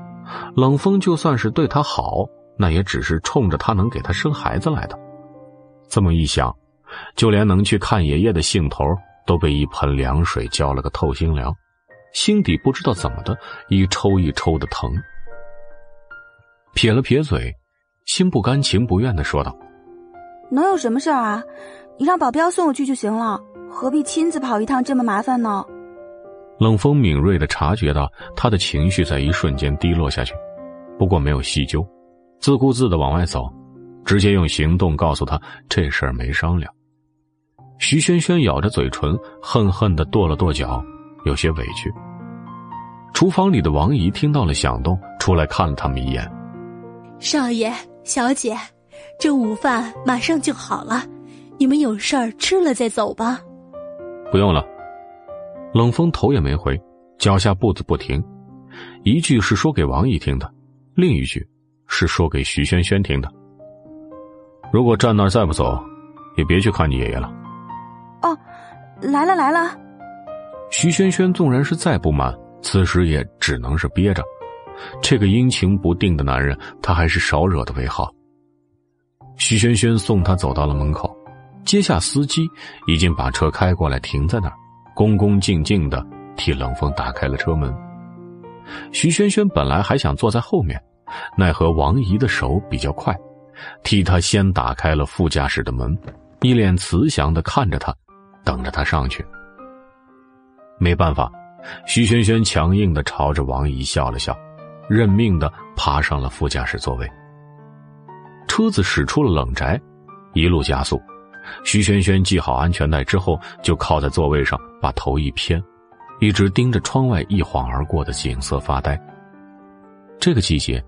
冷风就算是对他好。那也只是冲着他能给他生孩子来的。这么一想，就连能去看爷爷的兴头都被一盆凉水浇了个透心凉，心底不知道怎么的一抽一抽的疼。撇了撇嘴，心不甘情不愿的说道：“能有什么事儿啊？你让保镖送我去就行了，何必亲自跑一趟这么麻烦呢？”冷风敏锐的察觉到他的情绪在一瞬间低落下去，不过没有细究。自顾自的往外走，直接用行动告诉他这事儿没商量。徐萱萱咬着嘴唇，恨恨的跺了跺脚，有些委屈。厨房里的王姨听到了响动，出来看了他们一眼。少爷、小姐，这午饭马上就好了，你们有事儿吃了再走吧。不用了。冷风头也没回，脚下步子不停，一句是说给王毅听的，另一句是说给徐轩轩听的。如果站那儿再不走，也别去看你爷爷了。哦，来了来了。徐轩轩纵然是再不满，此时也只能是憋着。这个阴晴不定的男人，他还是少惹的为好。徐轩轩送他走到了门口，接下司机已经把车开过来停在那儿，恭恭敬敬的替冷风打开了车门。徐轩轩本来还想坐在后面，奈何王姨的手比较快，替他先打开了副驾驶的门，一脸慈祥的看着他，等着他上去。没办法，徐轩轩强硬的朝着王姨笑了笑。认命的爬上了副驾驶座位。车子驶出了冷宅，一路加速。徐萱萱系好安全带之后，就靠在座位上，把头一偏，一直盯着窗外一晃而过的景色发呆。这个季节，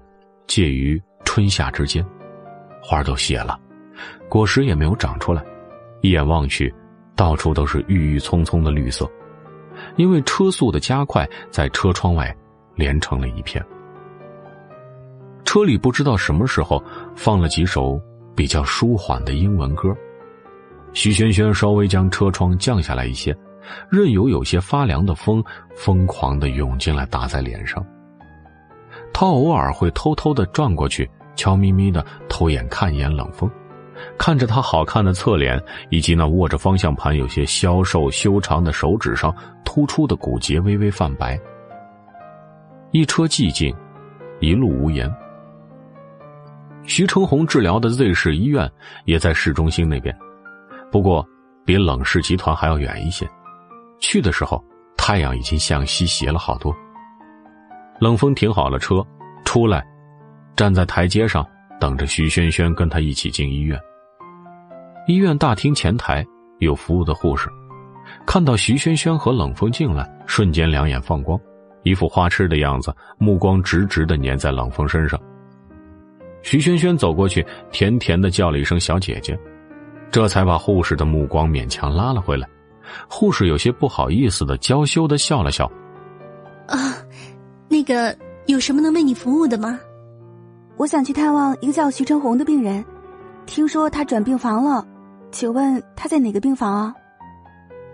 介于春夏之间，花都谢了，果实也没有长出来。一眼望去，到处都是郁郁葱葱的绿色，因为车速的加快，在车窗外连成了一片。车里不知道什么时候放了几首比较舒缓的英文歌，徐萱萱稍微将车窗降下来一些，任由有些发凉的风疯狂的涌进来打在脸上。他偶尔会偷偷的转过去，悄咪咪的偷眼看一眼冷风，看着他好看的侧脸以及那握着方向盘有些消瘦修长的手指上突出的骨节微微泛白。一车寂静，一路无言。徐成红治疗的 Z 市医院也在市中心那边，不过比冷氏集团还要远一些。去的时候，太阳已经向西斜了好多。冷风停好了车，出来，站在台阶上等着徐萱萱跟他一起进医院。医院大厅前台有服务的护士，看到徐萱萱和冷风进来，瞬间两眼放光，一副花痴的样子，目光直直的粘在冷风身上。徐萱萱走过去，甜甜的叫了一声“小姐姐”，这才把护士的目光勉强拉了回来。护士有些不好意思的娇羞的笑了笑：“啊，那个有什么能为你服务的吗？我想去探望一个叫徐成红的病人，听说他转病房了，请问他在哪个病房啊？”“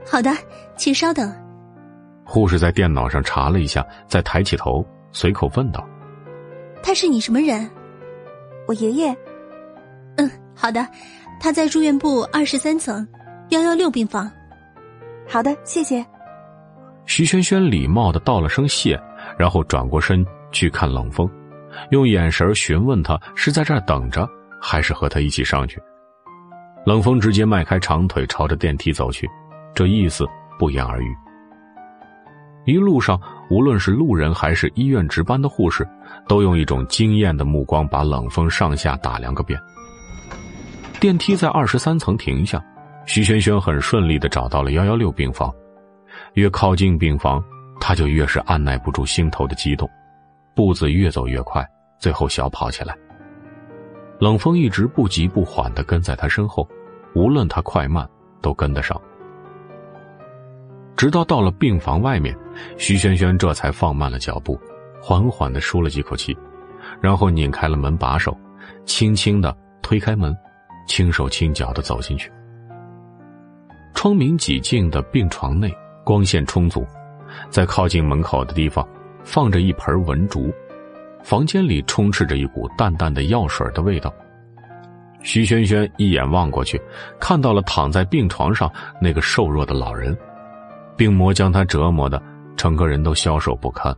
好的，请稍等。”护士在电脑上查了一下，再抬起头，随口问道：“他是你什么人？”我爷爷，嗯，好的，他在住院部二十三层，幺幺六病房。好的，谢谢。徐萱萱礼貌的道了声谢，然后转过身去看冷风，用眼神询问他是在这儿等着，还是和他一起上去。冷风直接迈开长腿朝着电梯走去，这意思不言而喻。一路上，无论是路人还是医院值班的护士，都用一种惊艳的目光把冷风上下打量个遍。电梯在二十三层停下，徐萱萱很顺利的找到了幺幺六病房。越靠近病房，他就越是按耐不住心头的激动，步子越走越快，最后小跑起来。冷风一直不急不缓的跟在他身后，无论他快慢，都跟得上。直到到了病房外面，徐萱萱这才放慢了脚步，缓缓的舒了几口气，然后拧开了门把手，轻轻的推开门，轻手轻脚的走进去。窗明几净的病床内，光线充足，在靠近门口的地方放着一盆文竹，房间里充斥着一股淡淡的药水的味道。徐萱萱一眼望过去，看到了躺在病床上那个瘦弱的老人。病魔将他折磨的整个人都消瘦不堪。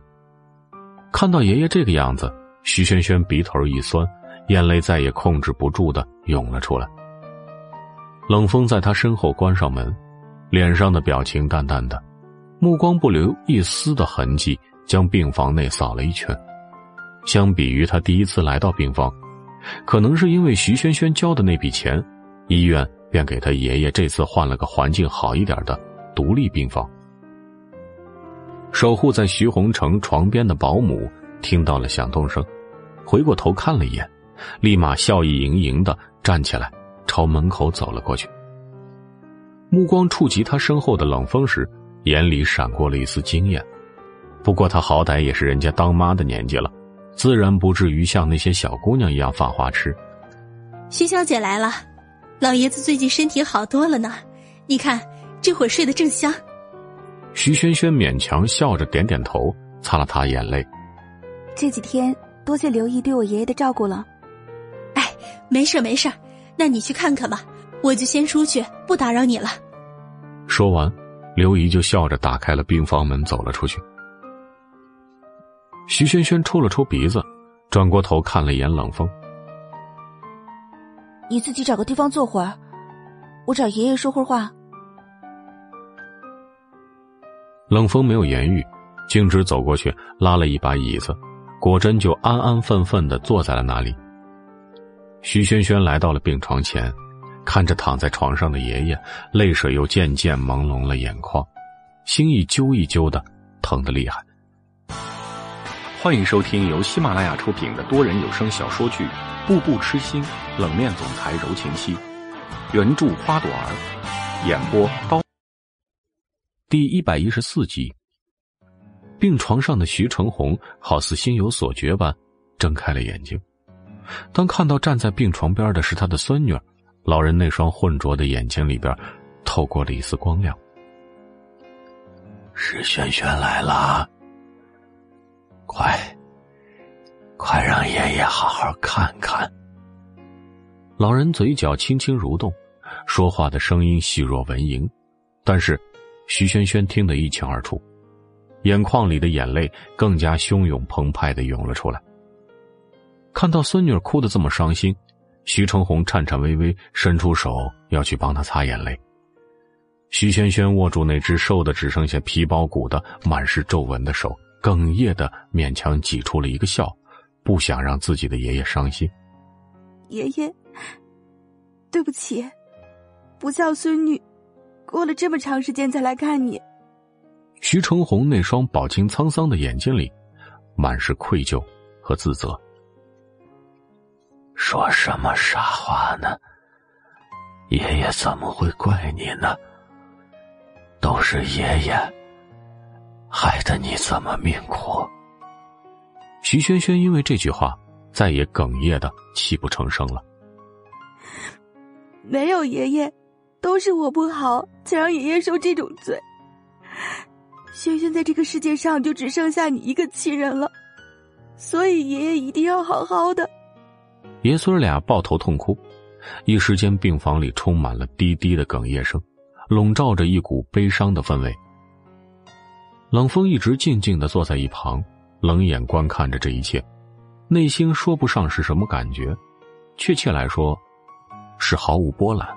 看到爷爷这个样子，徐萱萱鼻头一酸，眼泪再也控制不住的涌了出来。冷风在他身后关上门，脸上的表情淡淡的，目光不留一丝的痕迹，将病房内扫了一圈。相比于他第一次来到病房，可能是因为徐萱萱交的那笔钱，医院便给他爷爷这次换了个环境好一点的。独立病房，守护在徐洪成床边的保姆听到了响动声，回过头看了一眼，立马笑意盈盈的站起来，朝门口走了过去。目光触及他身后的冷风时，眼里闪过了一丝惊艳。不过他好歹也是人家当妈的年纪了，自然不至于像那些小姑娘一样犯花痴。徐小姐来了，老爷子最近身体好多了呢，你看这会儿睡得正香。徐萱萱勉强笑着点点头，擦了擦眼泪。这几天多谢刘姨对我爷爷的照顾了。哎，没事没事，那你去看看吧，我就先出去，不打扰你了。说完，刘姨就笑着打开了病房门，走了出去。徐轩轩抽了抽鼻子，转过头看了一眼冷风：“你自己找个地方坐会儿，我找爷爷说会儿话。”冷风没有言语，径直走过去，拉了一把椅子，果真就安安分分的坐在了那里。徐萱萱来到了病床前，看着躺在床上的爷爷，泪水又渐渐朦胧了眼眶，心一揪一揪的，疼得厉害。欢迎收听由喜马拉雅出品的多人有声小说剧《步步痴心冷面总裁柔情妻》，原著花朵儿，演播刀。第一百一十四集，病床上的徐成红好似心有所觉般，睁开了眼睛。当看到站在病床边的是他的孙女，老人那双浑浊的眼睛里边透过了一丝光亮。是萱萱来了，快，快让爷爷好好看看。老人嘴角轻轻蠕动，说话的声音细若蚊蝇，但是。徐萱萱听得一清二楚，眼眶里的眼泪更加汹涌澎湃的涌了出来。看到孙女哭得这么伤心，徐成红颤颤巍巍伸出手要去帮她擦眼泪。徐轩轩握住那只瘦的只剩下皮包骨的、满是皱纹的手，哽咽的勉强挤出了一个笑，不想让自己的爷爷伤心。爷爷，对不起，不孝孙女。过了这么长时间才来看你，徐成红那双饱经沧桑的眼睛里，满是愧疚和自责。说什么傻话呢？爷爷怎么会怪你呢？都是爷爷害得你这么命苦。徐萱萱因为这句话，再也哽咽的泣不成声了。没有爷爷。都是我不好，才让爷爷受这种罪。萱萱在这个世界上就只剩下你一个亲人了，所以爷爷一定要好好的。爷孙俩抱头痛哭，一时间病房里充满了低低的哽咽声，笼罩着一股悲伤的氛围。冷风一直静静的坐在一旁，冷眼观看着这一切，内心说不上是什么感觉，确切来说，是毫无波澜。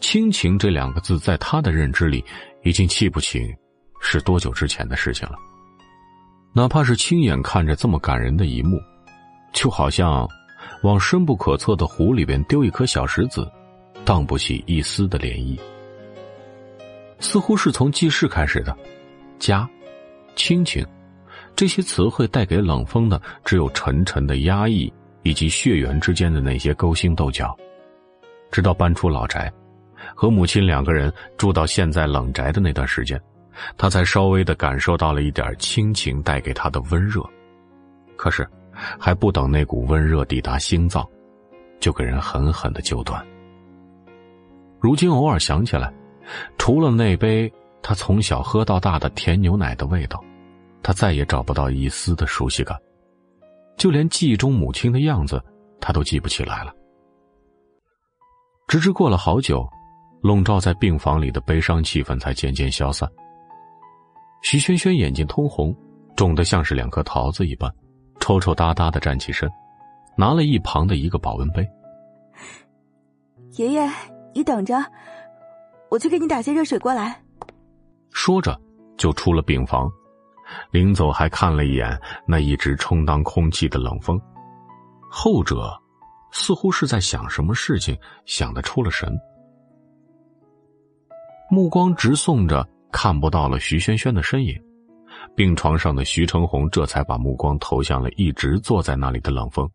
亲情这两个字，在他的认知里，已经记不清是多久之前的事情了。哪怕是亲眼看着这么感人的一幕，就好像往深不可测的湖里边丢一颗小石子，荡不起一丝的涟漪。似乎是从记事开始的，家、亲情这些词汇带给冷风的，只有沉沉的压抑，以及血缘之间的那些勾心斗角。直到搬出老宅。和母亲两个人住到现在冷宅的那段时间，他才稍微的感受到了一点亲情带给他的温热。可是，还不等那股温热抵达心脏，就给人狠狠的揪断。如今偶尔想起来，除了那杯他从小喝到大的甜牛奶的味道，他再也找不到一丝的熟悉感，就连记忆中母亲的样子，他都记不起来了。直至过了好久。笼罩在病房里的悲伤气氛才渐渐消散。徐萱萱眼睛通红，肿得像是两颗桃子一般，抽抽搭搭的站起身，拿了一旁的一个保温杯。爷爷，你等着，我去给你打些热水过来。说着，就出了病房，临走还看了一眼那一直充当空气的冷风，后者似乎是在想什么事情，想的出了神。目光直送着，看不到了徐萱萱的身影。病床上的徐成红这才把目光投向了一直坐在那里的冷风。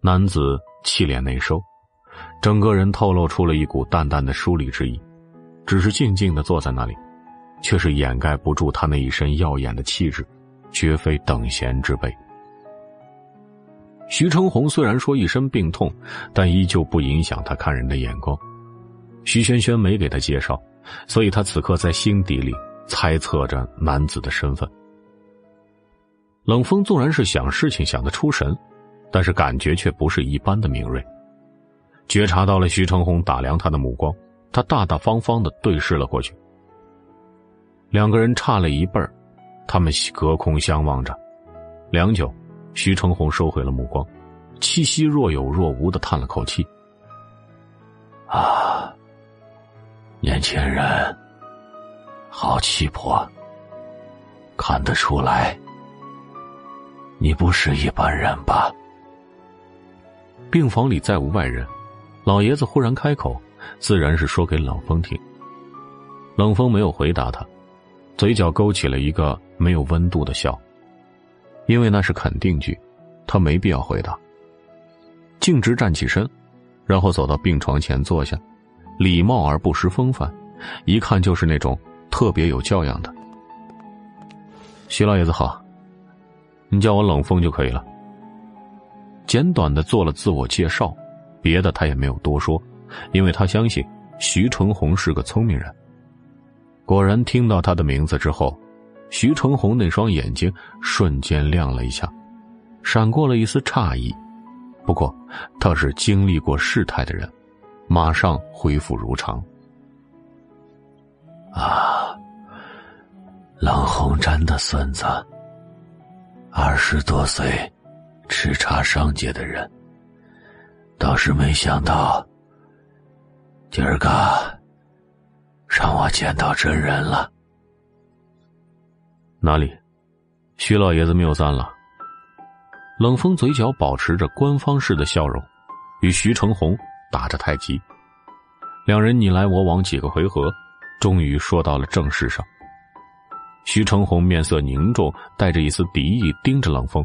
男子气敛内收，整个人透露出了一股淡淡的疏离之意，只是静静的坐在那里，却是掩盖不住他那一身耀眼的气质，绝非等闲之辈。徐成红虽然说一身病痛，但依旧不影响他看人的眼光。徐萱萱没给他介绍，所以他此刻在心底里猜测着男子的身份。冷风纵然是想事情想得出神，但是感觉却不是一般的敏锐。觉察到了徐成红打量他的目光，他大大方方的对视了过去。两个人差了一辈儿，他们隔空相望着，良久。徐成红收回了目光，气息若有若无的叹了口气：“啊，年轻人，好气魄，看得出来，你不是一般人吧？”病房里再无外人，老爷子忽然开口，自然是说给冷风听。冷风没有回答他，嘴角勾起了一个没有温度的笑。因为那是肯定句，他没必要回答。径直站起身，然后走到病床前坐下，礼貌而不失风范，一看就是那种特别有教养的。徐老爷子好，你叫我冷风就可以了。简短的做了自我介绍，别的他也没有多说，因为他相信徐成红是个聪明人。果然，听到他的名字之后。徐成红那双眼睛瞬间亮了一下，闪过了一丝诧异。不过，他是经历过事态的人，马上恢复如常。啊，冷红毡的孙子，二十多岁，叱咤商界的人，倒是没想到，今儿个让我见到真人了。哪里？徐老爷子谬赞了。冷风嘴角保持着官方式的笑容，与徐成红打着太极。两人你来我往几个回合，终于说到了正事上。徐成红面色凝重，带着一丝敌意，盯着冷风。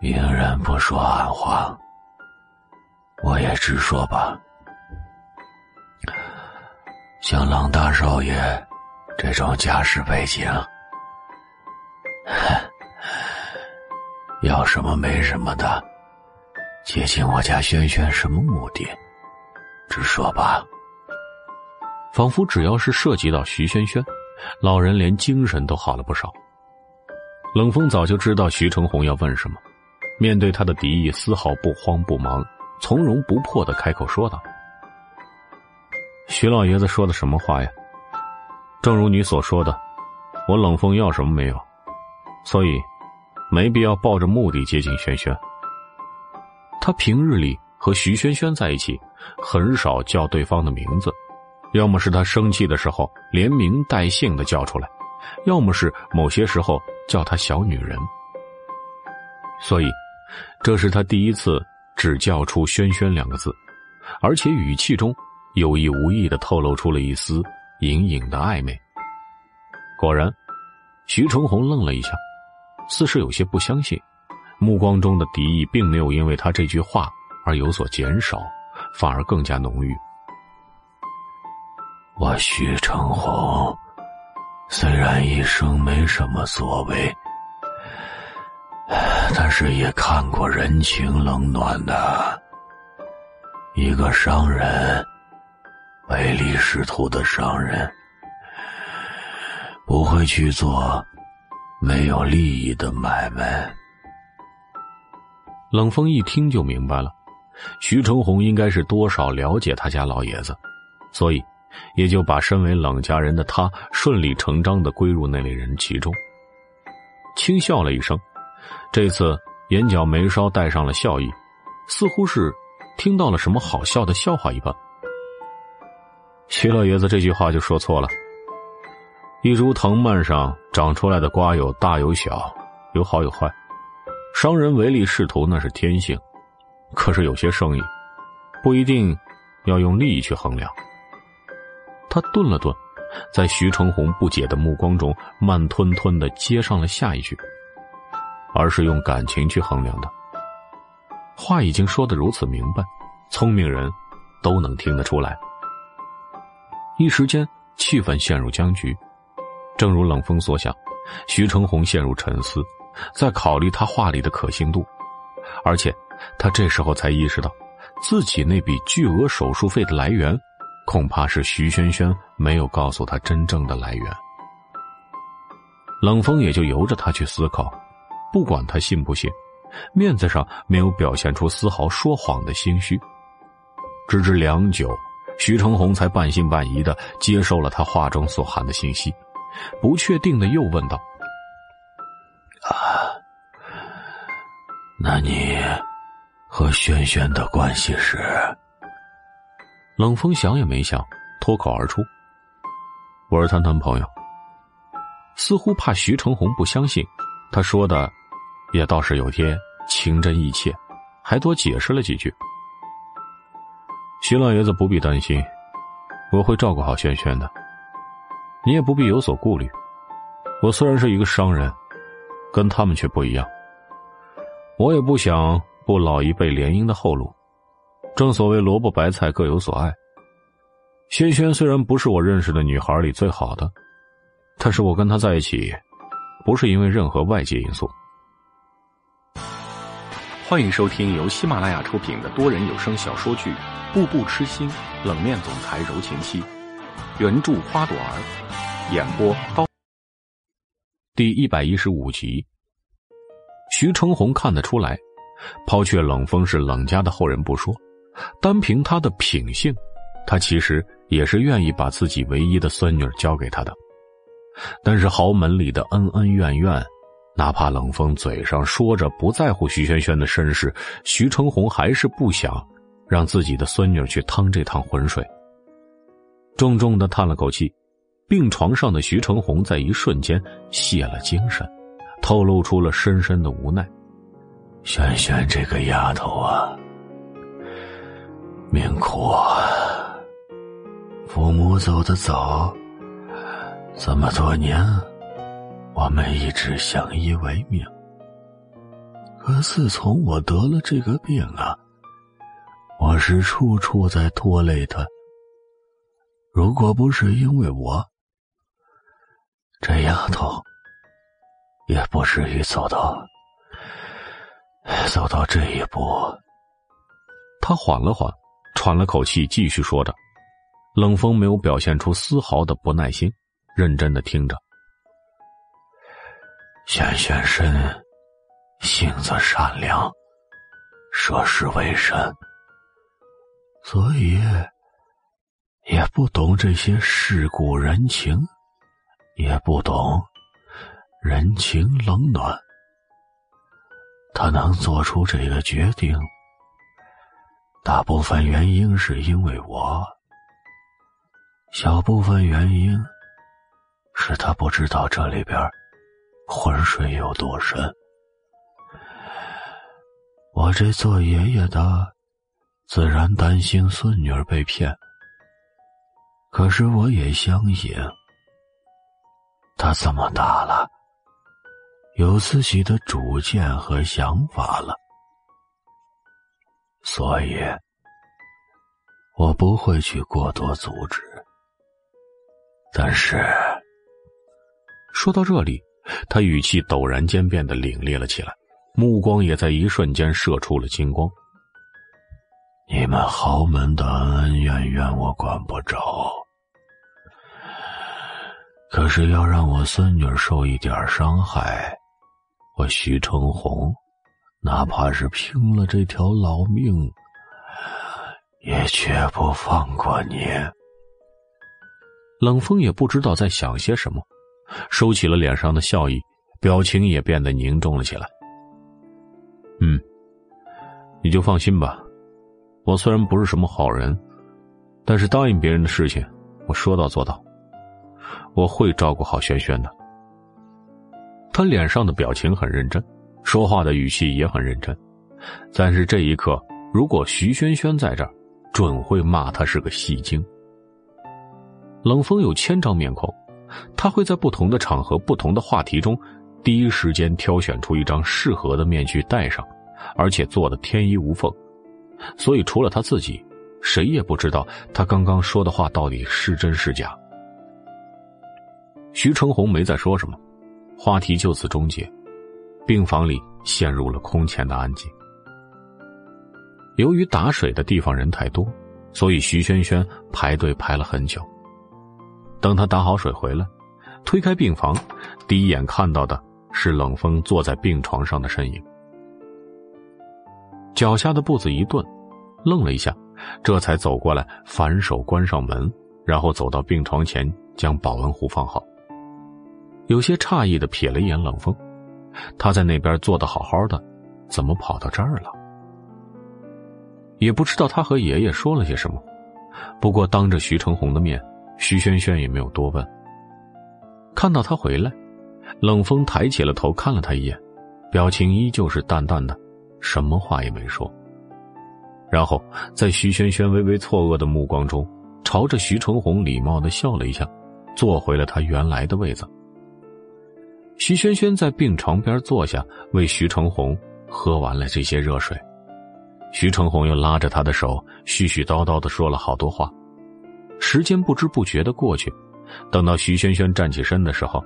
明人不说暗话，我也直说吧。像冷大少爷这种家世背景。<laughs> 要什么没什么的，接近我家轩轩什么目的？直说吧。仿佛只要是涉及到徐轩轩，老人连精神都好了不少。冷风早就知道徐成红要问什么，面对他的敌意，丝毫不慌不忙，从容不迫的开口说道：“徐老爷子说的什么话呀？正如你所说的，我冷风要什么没有。”所以，没必要抱着目的接近轩轩。他平日里和徐轩轩在一起，很少叫对方的名字，要么是他生气的时候连名带姓的叫出来，要么是某些时候叫他小女人。所以，这是他第一次只叫出“轩轩”两个字，而且语气中有意无意的透露出了一丝隐隐的暧昧。果然，徐成红愣了一下。似是有些不相信，目光中的敌意并没有因为他这句话而有所减少，反而更加浓郁。我徐成红虽然一生没什么作为，但是也看过人情冷暖的。一个商人，唯利是图的商人，不会去做。没有利益的买卖。冷风一听就明白了，徐成红应该是多少了解他家老爷子，所以也就把身为冷家人的他顺理成章的归入那类人其中。轻笑了一声，这次眼角眉梢带上了笑意，似乎是听到了什么好笑的笑话一般。徐老爷子这句话就说错了。一株藤蔓上长出来的瓜有大有小，有好有坏。商人唯利是图那是天性，可是有些生意不一定要用利益去衡量。他顿了顿，在徐成红不解的目光中，慢吞吞的接上了下一句：“而是用感情去衡量的。”话已经说得如此明白，聪明人都能听得出来。一时间气氛陷入僵局。正如冷风所想，徐成红陷入沉思，在考虑他话里的可信度，而且他这时候才意识到，自己那笔巨额手术费的来源，恐怕是徐萱萱没有告诉他真正的来源。冷风也就由着他去思考，不管他信不信，面子上没有表现出丝毫说谎的心虚。直至良久，徐成红才半信半疑的接受了他话中所含的信息，不确定的又问道：“啊，那你和轩轩的关系是？”冷风想也没想，脱口而出：“我是她男朋友。”似乎怕徐成红不相信，他说的也倒是有些情真意切，还多解释了几句。徐老爷子不必担心，我会照顾好轩轩的。你也不必有所顾虑。我虽然是一个商人，跟他们却不一样。我也不想步老一辈联姻的后路。正所谓萝卜白菜各有所爱。轩轩虽然不是我认识的女孩里最好的。但是我跟她在一起，不是因为任何外界因素。欢迎收听由喜马拉雅出品的多人有声小说剧《步步痴心冷面总裁柔情妻》，原著花朵儿，演播刀。第一百一十五集，徐成红看得出来，抛却冷风是冷家的后人不说，单凭他的品性，他其实也是愿意把自己唯一的孙女交给他的。但是豪门里的恩恩怨怨，哪怕冷风嘴上说着不在乎徐萱萱的身世，徐成红还是不想让自己的孙女去趟这趟浑水。重重的叹了口气，病床上的徐成红在一瞬间泄了精神，透露出了深深的无奈。萱萱这个丫头啊，命苦啊，父母走得早。这么多年，我们一直相依为命。可自从我得了这个病啊，我是处处在拖累他。如果不是因为我，这丫头也不至于走到走到这一步。他缓了缓，喘了口气，继续说着。冷风没有表现出丝毫的不耐心。认真的听着，轩轩深，性子善良，涉世未深，所以也不懂这些世故人情，也不懂人情冷暖。他能做出这个决定，大部分原因是因为我，小部分原因。是他不知道这里边浑水有多深。我这做爷爷的，自然担心孙女儿被骗。可是我也相信，他这么大了，有自己的主见和想法了，所以，我不会去过多阻止。但是。说到这里，他语气陡然间变得凛冽了起来，目光也在一瞬间射出了金光。你们豪门的恩恩怨怨我管不着，可是要让我孙女受一点伤害，我徐成红，哪怕是拼了这条老命，也绝不放过你。冷风也不知道在想些什么。收起了脸上的笑意，表情也变得凝重了起来。嗯，你就放心吧。我虽然不是什么好人，但是答应别人的事情，我说到做到。我会照顾好轩轩的。他脸上的表情很认真，说话的语气也很认真。但是这一刻，如果徐轩轩在这儿，准会骂他是个戏精。冷风有千张面孔。他会在不同的场合、不同的话题中，第一时间挑选出一张适合的面具戴上，而且做的天衣无缝。所以，除了他自己，谁也不知道他刚刚说的话到底是真是假。徐成红没再说什么，话题就此终结，病房里陷入了空前的安静。由于打水的地方人太多，所以徐轩轩排队排了很久。等他打好水回来，推开病房，第一眼看到的是冷风坐在病床上的身影。脚下的步子一顿，愣了一下，这才走过来，反手关上门，然后走到病床前，将保温壶放好。有些诧异的瞥了一眼冷风，他在那边坐的好好的，怎么跑到这儿了？也不知道他和爷爷说了些什么，不过当着徐成红的面，徐轩轩也没有多问。看到他回来，冷风抬起了头看了他一眼，表情依旧是淡淡的。什么话也没说，然后在徐萱萱微微错愕的目光中，朝着徐成红礼貌的笑了一下，坐回了他原来的位子。徐萱萱在病床边坐下，为徐成红喝完了这些热水。徐成红又拉着他的手，絮絮叨叨的说了好多话。时间不知不觉的过去，等到徐萱萱站起身的时候，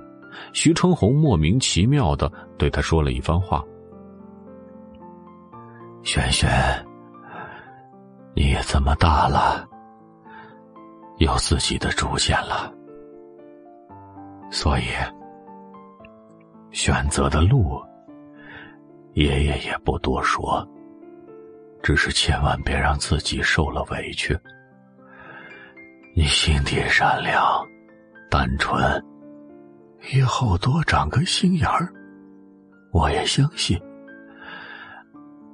徐成红莫名其妙的对他说了一番话。轩轩，你也这么大了，有自己的主见了，所以选择的路，爷爷也不多说，只是千万别让自己受了委屈。你心地善良、单纯，以后多长个心眼儿，我也相信。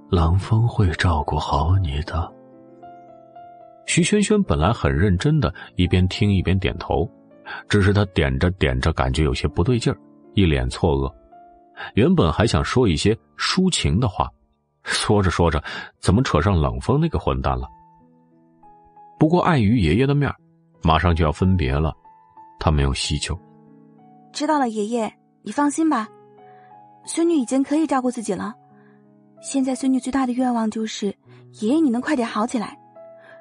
冷风会照顾好你的。徐萱萱本来很认真的，一边听一边点头，只是他点着点着，感觉有些不对劲儿，一脸错愕。原本还想说一些抒情的话，说着说着，怎么扯上冷风那个混蛋了？不过碍于爷爷的面马上就要分别了，他没有细究。知道了，爷爷，你放心吧，孙女已经可以照顾自己了。现在孙女最大的愿望就是爷爷你能快点好起来，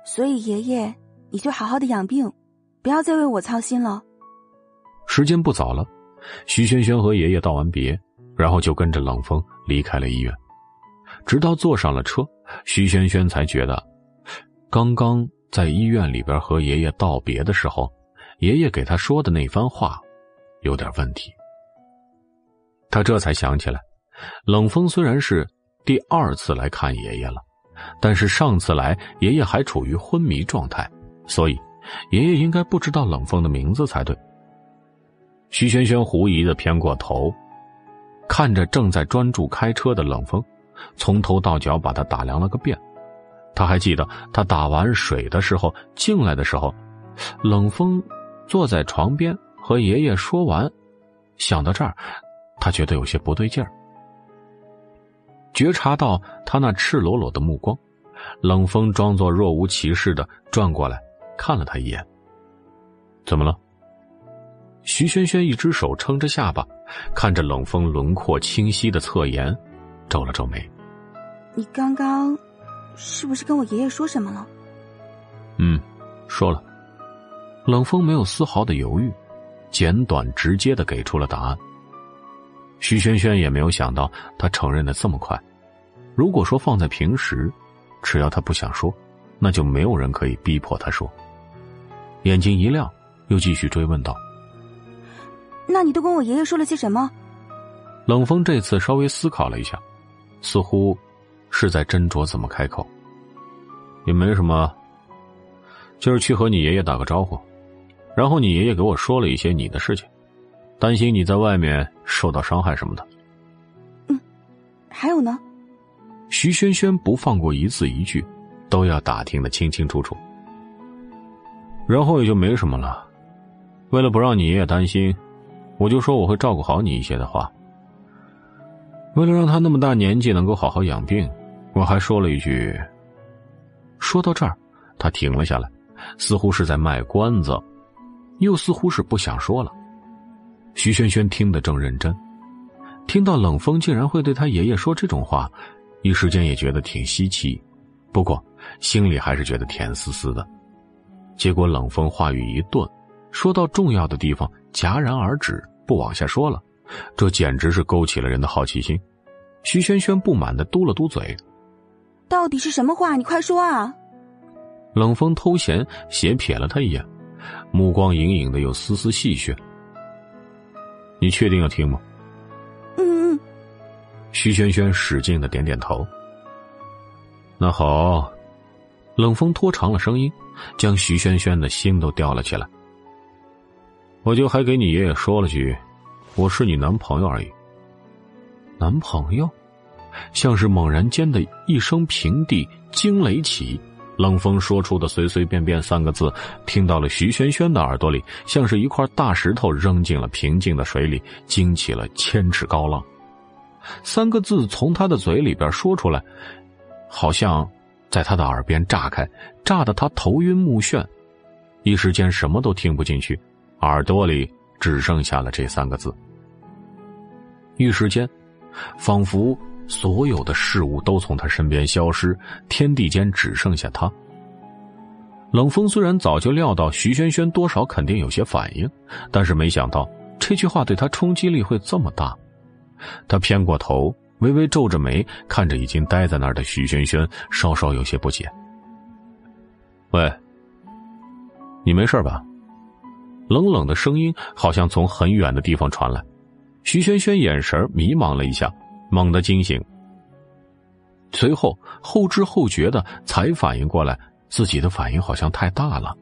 所以爷爷你就好好的养病，不要再为我操心了。时间不早了，徐萱萱和爷爷道完别，然后就跟着冷风离开了医院。直到坐上了车，徐萱萱才觉得，刚刚在医院里边和爷爷道别的时候，爷爷给他说的那番话，有点问题。他这才想起来，冷风虽然是。第二次来看爷爷了，但是上次来爷爷还处于昏迷状态，所以爷爷应该不知道冷风的名字才对。徐萱萱狐疑的偏过头，看着正在专注开车的冷风，从头到脚把他打量了个遍。他还记得他打完水的时候进来的时候，冷风坐在床边和爷爷说完，想到这儿，他觉得有些不对劲儿。觉察到他那赤裸裸的目光，冷风装作若无其事的转过来看了他一眼。怎么了？徐萱萱一只手撑着下巴，看着冷风轮廓清晰的侧颜，皱了皱眉。你刚刚是不是跟我爷爷说什么了？嗯，说了。冷风没有丝毫的犹豫，简短直接的给出了答案。徐萱萱也没有想到他承认的这么快。如果说放在平时，只要他不想说，那就没有人可以逼迫他说。眼睛一亮，又继续追问道：“那你都跟我爷爷说了些什么？”冷风这次稍微思考了一下，似乎是在斟酌怎么开口。也没什么，就是去和你爷爷打个招呼，然后你爷爷给我说了一些你的事情。担心你在外面受到伤害什么的。嗯，还有呢？徐轩轩不放过一字一句，都要打听的清清楚楚。然后也就没什么了。为了不让你爷爷担心，我就说我会照顾好你一些的话。为了让他那么大年纪能够好好养病，我还说了一句。说到这儿，他停了下来，似乎是在卖关子，又似乎是不想说了。徐萱萱听得正认真，听到冷风竟然会对他爷爷说这种话，一时间也觉得挺稀奇，不过心里还是觉得甜丝丝的。结果冷风话语一顿，说到重要的地方戛然而止，不往下说了。这简直是勾起了人的好奇心。徐轩轩不满的嘟了嘟嘴：“到底是什么话？你快说啊！”冷风偷闲斜瞥了他一眼，目光隐隐的有丝丝戏谑。“你确定要听吗？”“嗯嗯。”徐轩轩使劲的点点头。“那好。”冷风拖长了声音，将徐轩轩的心都吊了起来。“我就还给你爷爷说了句。”我是你男朋友而已。男朋友，像是猛然间的一声平地惊雷起，冷风说出的随随便便三个字，听到了徐萱萱的耳朵里，像是一块大石头扔进了平静的水里，惊起了千尺高浪。三个字从他的嘴里边说出来，好像在他的耳边炸开，炸得他头晕目眩，一时间什么都听不进去，耳朵里。只剩下了这三个字。一时间，仿佛所有的事物都从他身边消失，天地间只剩下他。冷风虽然早就料到徐萱萱多少肯定有些反应，但是没想到这句话对他冲击力会这么大。他偏过头，微微皱着眉，看着已经呆在那儿的徐萱萱，稍稍有些不解：“喂，你没事吧？”冷冷的声音好像从很远的地方传来，徐萱萱眼神迷茫了一下，猛地惊醒。随后后知后觉的才反应过来，自己的反应好像太大了，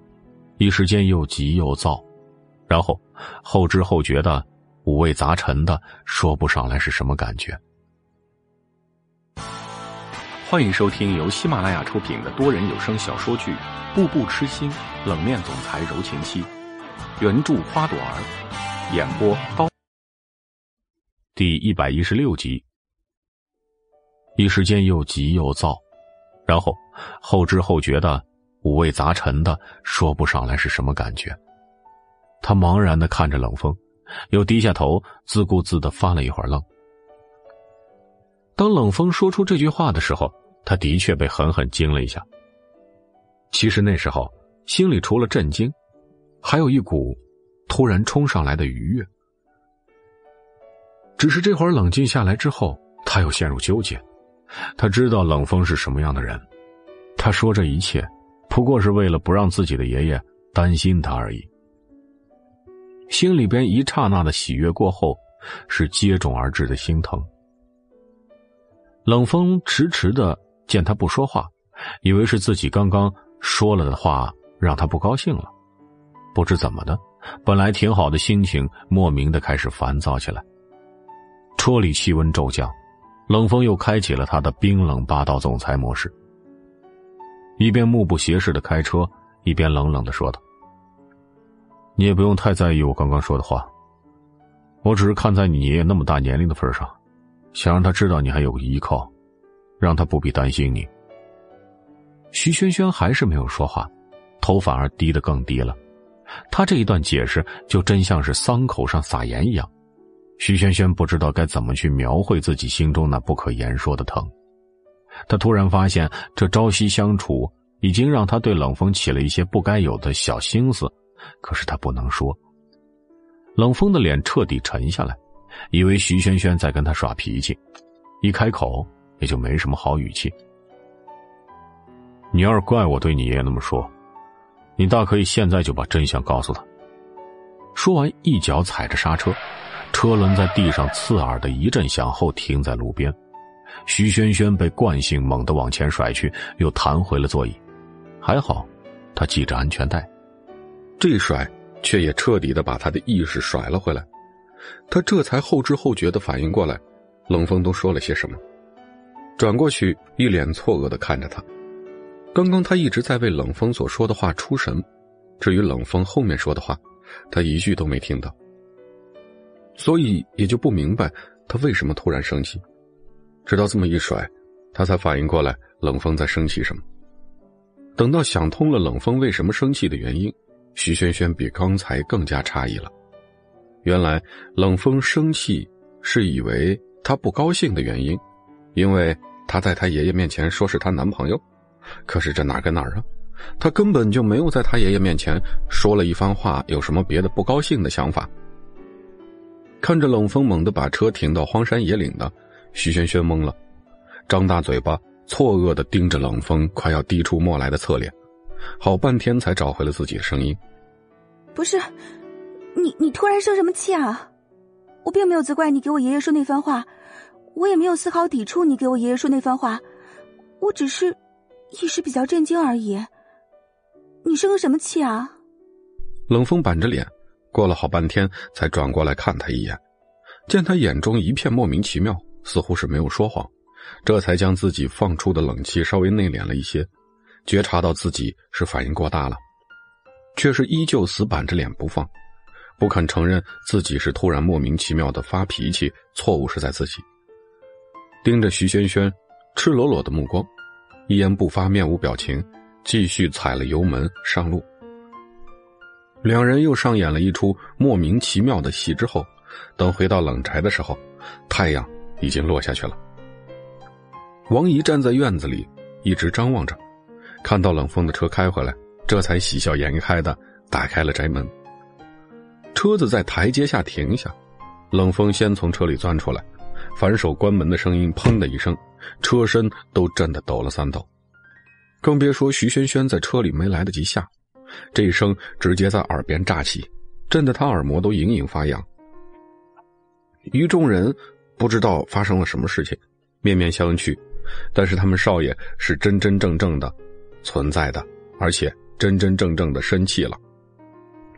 一时间又急又躁，然后后知后觉的五味杂陈的说不上来是什么感觉。欢迎收听由喜马拉雅出品的多人有声小说剧《步步痴心冷面总裁柔情妻》。原著花朵儿，演播刀。第一百一十六集，一时间又急又躁，然后后知后觉的五味杂陈的说不上来是什么感觉。他茫然的看着冷风，又低下头自顾自的发了一会儿愣。当冷风说出这句话的时候，他的确被狠狠惊了一下。其实那时候心里除了震惊。还有一股突然冲上来的愉悦，只是这会儿冷静下来之后，他又陷入纠结。他知道冷风是什么样的人，他说这一切不过是为了不让自己的爷爷担心他而已。心里边一刹那的喜悦过后，是接踵而至的心疼。冷风迟迟的见他不说话，以为是自己刚刚说了的话让他不高兴了。不知怎么的，本来挺好的心情莫名的开始烦躁起来。车里气温骤降，冷风又开启了他的冰冷霸道总裁模式。一边目不斜视的开车，一边冷冷的说道：“你也不用太在意我刚刚说的话，我只是看在你爷爷那么大年龄的份上，想让他知道你还有个依靠，让他不必担心你。”徐萱萱还是没有说话，头反而低得更低了。他这一段解释就真像是伤口上撒盐一样，徐萱萱不知道该怎么去描绘自己心中那不可言说的疼。他突然发现，这朝夕相处已经让他对冷风起了一些不该有的小心思，可是他不能说。冷风的脸彻底沉下来，以为徐萱萱在跟他耍脾气，一开口也就没什么好语气。你要是怪我对你爷爷那么说。你大可以现在就把真相告诉他。说完，一脚踩着刹车，车轮在地上刺耳的一阵响后停在路边。徐轩轩被惯性猛地往前甩去，又弹回了座椅。还好，他系着安全带。这一甩，却也彻底的把他的意识甩了回来。他这才后知后觉的反应过来，冷风都说了些什么。转过去，一脸错愕的看着他。刚刚他一直在为冷风所说的话出神，至于冷风后面说的话，他一句都没听到，所以也就不明白他为什么突然生气。直到这么一甩，他才反应过来冷风在生气什么。等到想通了冷风为什么生气的原因，徐萱萱比刚才更加诧异了。原来冷风生气是以为他不高兴的原因，因为他在他爷爷面前说是他男朋友。可是这哪跟哪儿啊？他根本就没有在他爷爷面前说了一番话，有什么别的不高兴的想法。看着冷风猛地把车停到荒山野岭的，徐轩轩懵了，张大嘴巴，错愕的盯着冷风快要滴出墨来的侧脸，好半天才找回了自己的声音：“不是，你你突然生什么气啊？我并没有责怪你给我爷爷说那番话，我也没有丝毫抵触你给我爷爷说那番话，我只是一时比较震惊而已。你生个什么气啊？”冷风板着脸。过了好半天，才转过来看他一眼，见他眼中一片莫名其妙，似乎是没有说谎，这才将自己放出的冷气稍微内敛了一些，觉察到自己是反应过大了，却是依旧死板着脸不放，不肯承认自己是突然莫名其妙的发脾气，错误是在自己。盯着徐轩轩赤裸裸的目光，一言不发，面无表情，继续踩了油门上路。两人又上演了一出莫名其妙的戏。之后，等回到冷宅的时候，太阳已经落下去了。王姨站在院子里，一直张望着，看到冷风的车开回来，这才喜笑颜开的打开了宅门。车子在台阶下停下，冷风先从车里钻出来，反手关门的声音“砰”的一声，车身都震得抖了三抖，更别说徐轩轩在车里没来得及下。这一声直接在耳边炸起，震得他耳膜都隐隐发痒。一众人不知道发生了什么事情，面面相觑。但是他们少爷是真真正正的存在的，而且真真正正的生气了。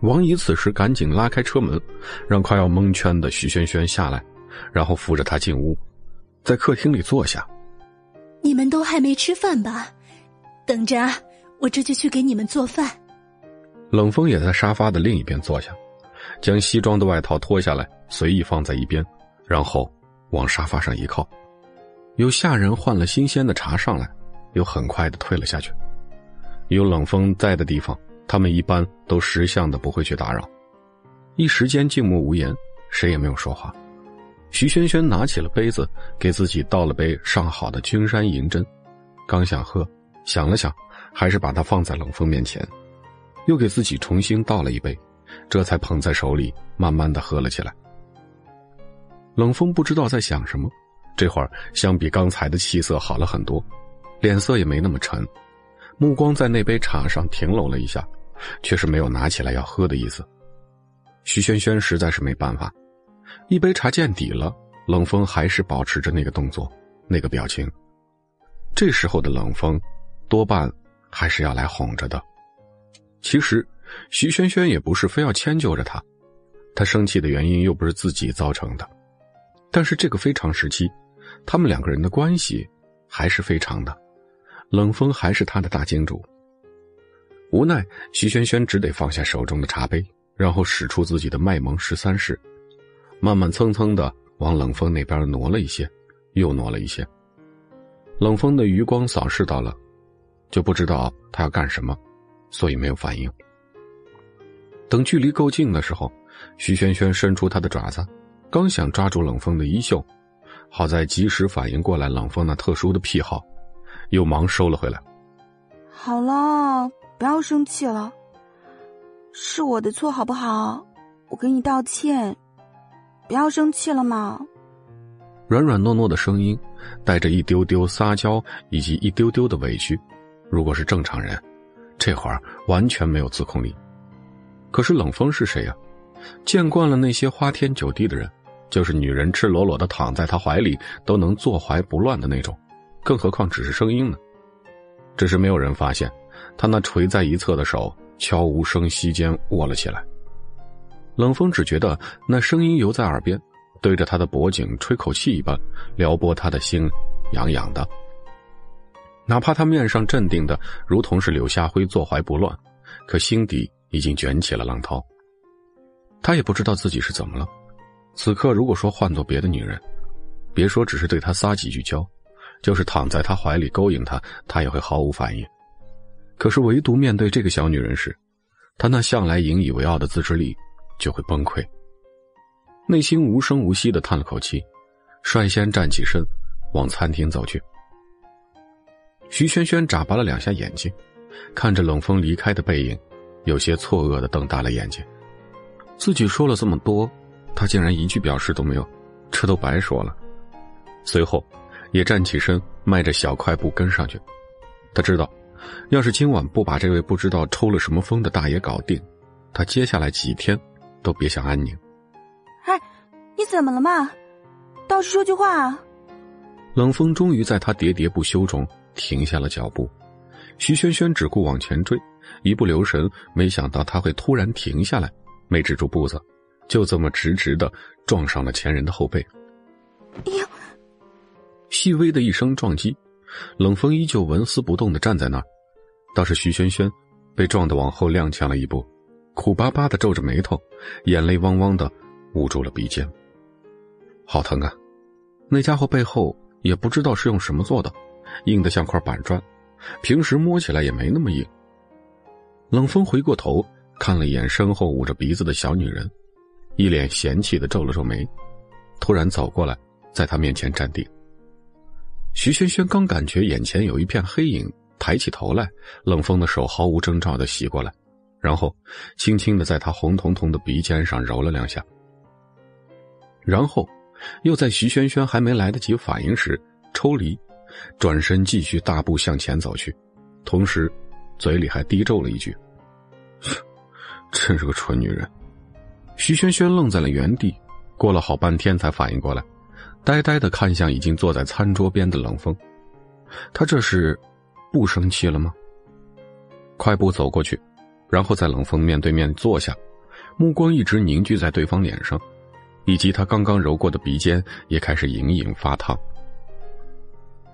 王姨此时赶紧拉开车门，让快要蒙圈的徐萱萱下来，然后扶着他进屋，在客厅里坐下。你们都还没吃饭吧？等着啊，我这就去给你们做饭。冷风也在沙发的另一边坐下，将西装的外套脱下来，随意放在一边，然后往沙发上一靠。有下人换了新鲜的茶上来，又很快的退了下去。有冷风在的地方，他们一般都识相的不会去打扰。一时间静默无言，谁也没有说话。徐萱萱拿起了杯子，给自己倒了杯上好的君山银针，刚想喝，想了想，还是把它放在冷风面前。又给自己重新倒了一杯，这才捧在手里，慢慢的喝了起来。冷风不知道在想什么，这会儿相比刚才的气色好了很多，脸色也没那么沉，目光在那杯茶上停留了一下，却是没有拿起来要喝的意思。徐萱萱实在是没办法，一杯茶见底了，冷风还是保持着那个动作，那个表情。这时候的冷风，多半还是要来哄着的。其实，徐萱萱也不是非要迁就着他，他生气的原因又不是自己造成的。但是这个非常时期，他们两个人的关系还是非常的。冷风还是他的大金主。无奈，徐萱萱只得放下手中的茶杯，然后使出自己的卖萌十三式，慢慢蹭蹭的往冷风那边挪了一些，又挪了一些。冷风的余光扫视到了，就不知道他要干什么。所以没有反应。等距离够近的时候，徐萱萱伸出她的爪子，刚想抓住冷风的衣袖，好在及时反应过来冷风那特殊的癖好，又忙收了回来。好了，不要生气了，是我的错，好不好？我给你道歉，不要生气了嘛。软软糯糯的声音，带着一丢丢撒娇以及一丢丢的委屈。如果是正常人。这会儿完全没有自控力，可是冷风是谁呀？见惯了那些花天酒地的人，就是女人赤裸裸的躺在他怀里都能坐怀不乱的那种，更何况只是声音呢？只是没有人发现，他那垂在一侧的手悄无声息间握了起来。冷风只觉得那声音犹在耳边，对着他的脖颈吹口气一般，撩拨他的心，痒痒的。哪怕他面上镇定的如同是柳下辉坐怀不乱，可心底已经卷起了浪涛。他也不知道自己是怎么了。此刻如果说换做别的女人，别说只是对他撒几句娇，就是躺在他怀里勾引他，他也会毫无反应。可是唯独面对这个小女人时，他那向来引以为傲的自制力就会崩溃。内心无声无息的叹了口气，率先站起身，往餐厅走去。徐萱萱眨巴了两下眼睛，看着冷风离开的背影，有些错愕的瞪大了眼睛。自己说了这么多，他竟然一句表示都没有，这都白说了。随后，也站起身，迈着小快步跟上去。他知道，要是今晚不把这位不知道抽了什么风的大爷搞定，他接下来几天都别想安宁。哎，你怎么了嘛？倒是说句话啊！冷风终于在他喋喋不休中停下了脚步。徐萱萱只顾往前追，一不留神，没想到他会突然停下来，没止住步子，就这么直直的撞上了前人的后背。哎呦！细微的一声撞击，冷风依旧纹丝不动的站在那儿，倒是徐萱萱被撞得往后踉跄了一步，苦巴巴的皱着眉头，眼泪汪汪的捂住了鼻尖。好疼啊！那家伙背后也不知道是用什么做的，硬得像块板砖，平时摸起来也没那么硬。冷风回过头看了一眼身后捂着鼻子的小女人，一脸嫌弃的皱了皱眉，突然走过来，在他面前站定。徐萱萱刚感觉眼前有一片黑影，抬起头来，冷风的手毫无征兆的袭过来，然后轻轻的在她红彤彤的鼻尖上揉了两下，然后。又在徐萱萱还没来得及反应时抽离，转身继续大步向前走去，同时嘴里还低咒了一句：“真是个蠢女人。”徐萱萱愣在了原地，过了好半天才反应过来，呆呆的看向已经坐在餐桌边的冷风。他这是不生气了吗？快步走过去，然后在冷风面对面坐下，目光一直凝聚在对方脸上。以及他刚刚揉过的鼻尖也开始隐隐发烫。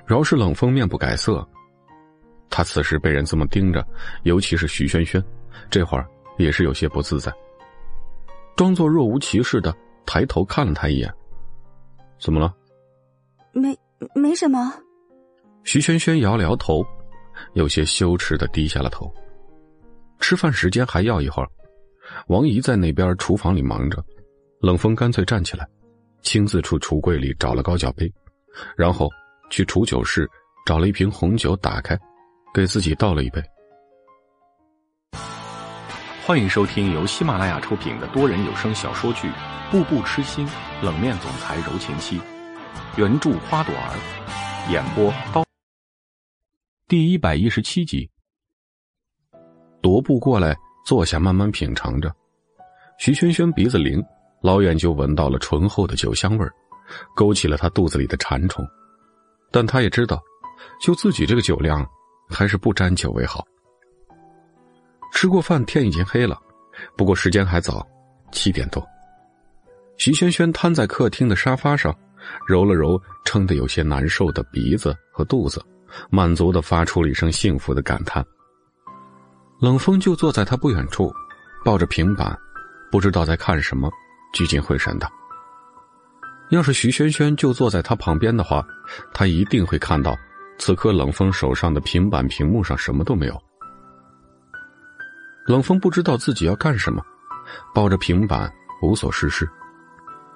饶是冷风面不改色，他此时被人这么盯着，尤其是徐轩轩，这会儿也是有些不自在。装作若无其事的抬头看了他一眼，怎么了？没，没什么。徐轩轩摇了摇头，有些羞耻的低下了头。吃饭时间还要一会儿，王姨在那边厨房里忙着。冷风干脆站起来，亲自去橱柜里找了高脚杯，然后去储酒室找了一瓶红酒，打开，给自己倒了一杯。欢迎收听由喜马拉雅出品的多人有声小说剧《步步痴心冷面总裁柔情妻》，原著花朵儿，演播刀。第一百一十七集，踱步过来坐下，慢慢品尝着。徐萱萱鼻子灵。老远就闻到了醇厚的酒香味，勾起了他肚子里的馋虫。但他也知道，就自己这个酒量，还是不沾酒为好。吃过饭，天已经黑了，不过时间还早，七点多。徐萱萱瘫在客厅的沙发上，揉了揉撑得有些难受的鼻子和肚子，满足的发出了一声幸福的感叹。冷风就坐在他不远处，抱着平板，不知道在看什么。聚精会神的。要是徐萱萱就坐在他旁边的话，他一定会看到，此刻冷风手上的平板屏幕上什么都没有。冷风不知道自己要干什么，抱着平板无所事事，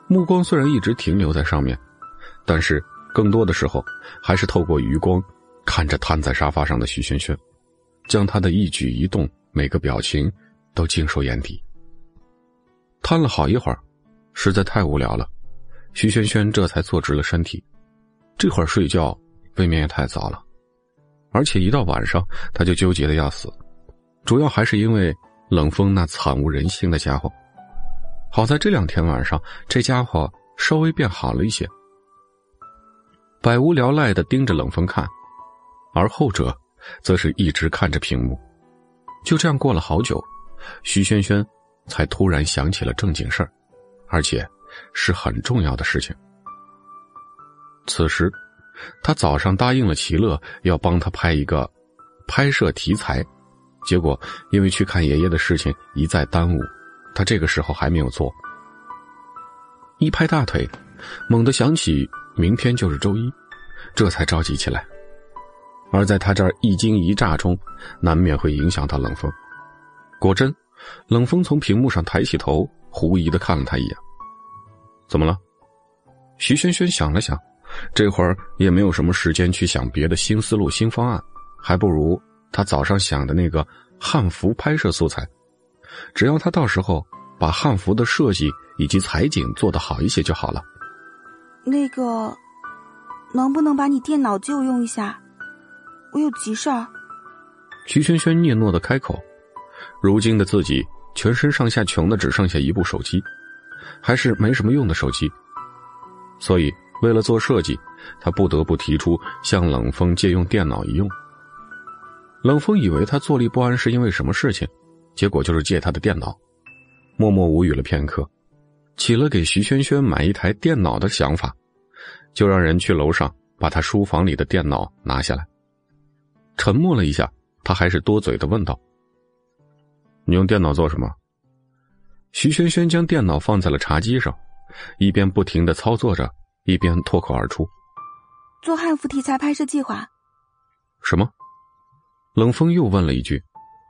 目光虽然一直停留在上面，但是更多的时候还是透过余光看着瘫在沙发上的徐萱萱，将他的一举一动、每个表情都尽收眼底。瘫了好一会儿。实在太无聊了，徐萱萱这才坐直了身体。这会儿睡觉未免也太早了，而且一到晚上他就纠结的要死，主要还是因为冷风那惨无人性的家伙。好在这两天晚上这家伙稍微变好了一些，百无聊赖的盯着冷风看，而后者则是一直看着屏幕。就这样过了好久，徐萱萱才突然想起了正经事儿。而且，是很重要的事情。此时，他早上答应了齐乐要帮他拍一个拍摄题材，结果因为去看爷爷的事情一再耽误，他这个时候还没有做。一拍大腿，猛地想起明天就是周一，这才着急起来。而在他这儿一惊一乍中，难免会影响到冷风。果真，冷风从屏幕上抬起头。狐疑的看了他一眼，怎么了？徐萱萱想了想，这会儿也没有什么时间去想别的新思路、新方案，还不如他早上想的那个汉服拍摄素材。只要他到时候把汉服的设计以及裁剪做得好一些就好了。那个，能不能把你电脑借用一下？我有急事儿。徐萱萱嗫嚅的开口。如今的自己，全身上下穷的只剩下一部手机，还是没什么用的手机。所以，为了做设计，他不得不提出向冷风借用电脑一用。冷风以为他坐立不安是因为什么事情，结果就是借他的电脑。默默无语了片刻，起了给徐萱萱买一台电脑的想法，就让人去楼上把他书房里的电脑拿下来。沉默了一下，他还是多嘴的问道：“你用电脑做什么？”徐萱萱将电脑放在了茶几上。一边不停的操作着，一边脱口而出：“做汉服题材拍摄计划。”什么？冷风又问了一句，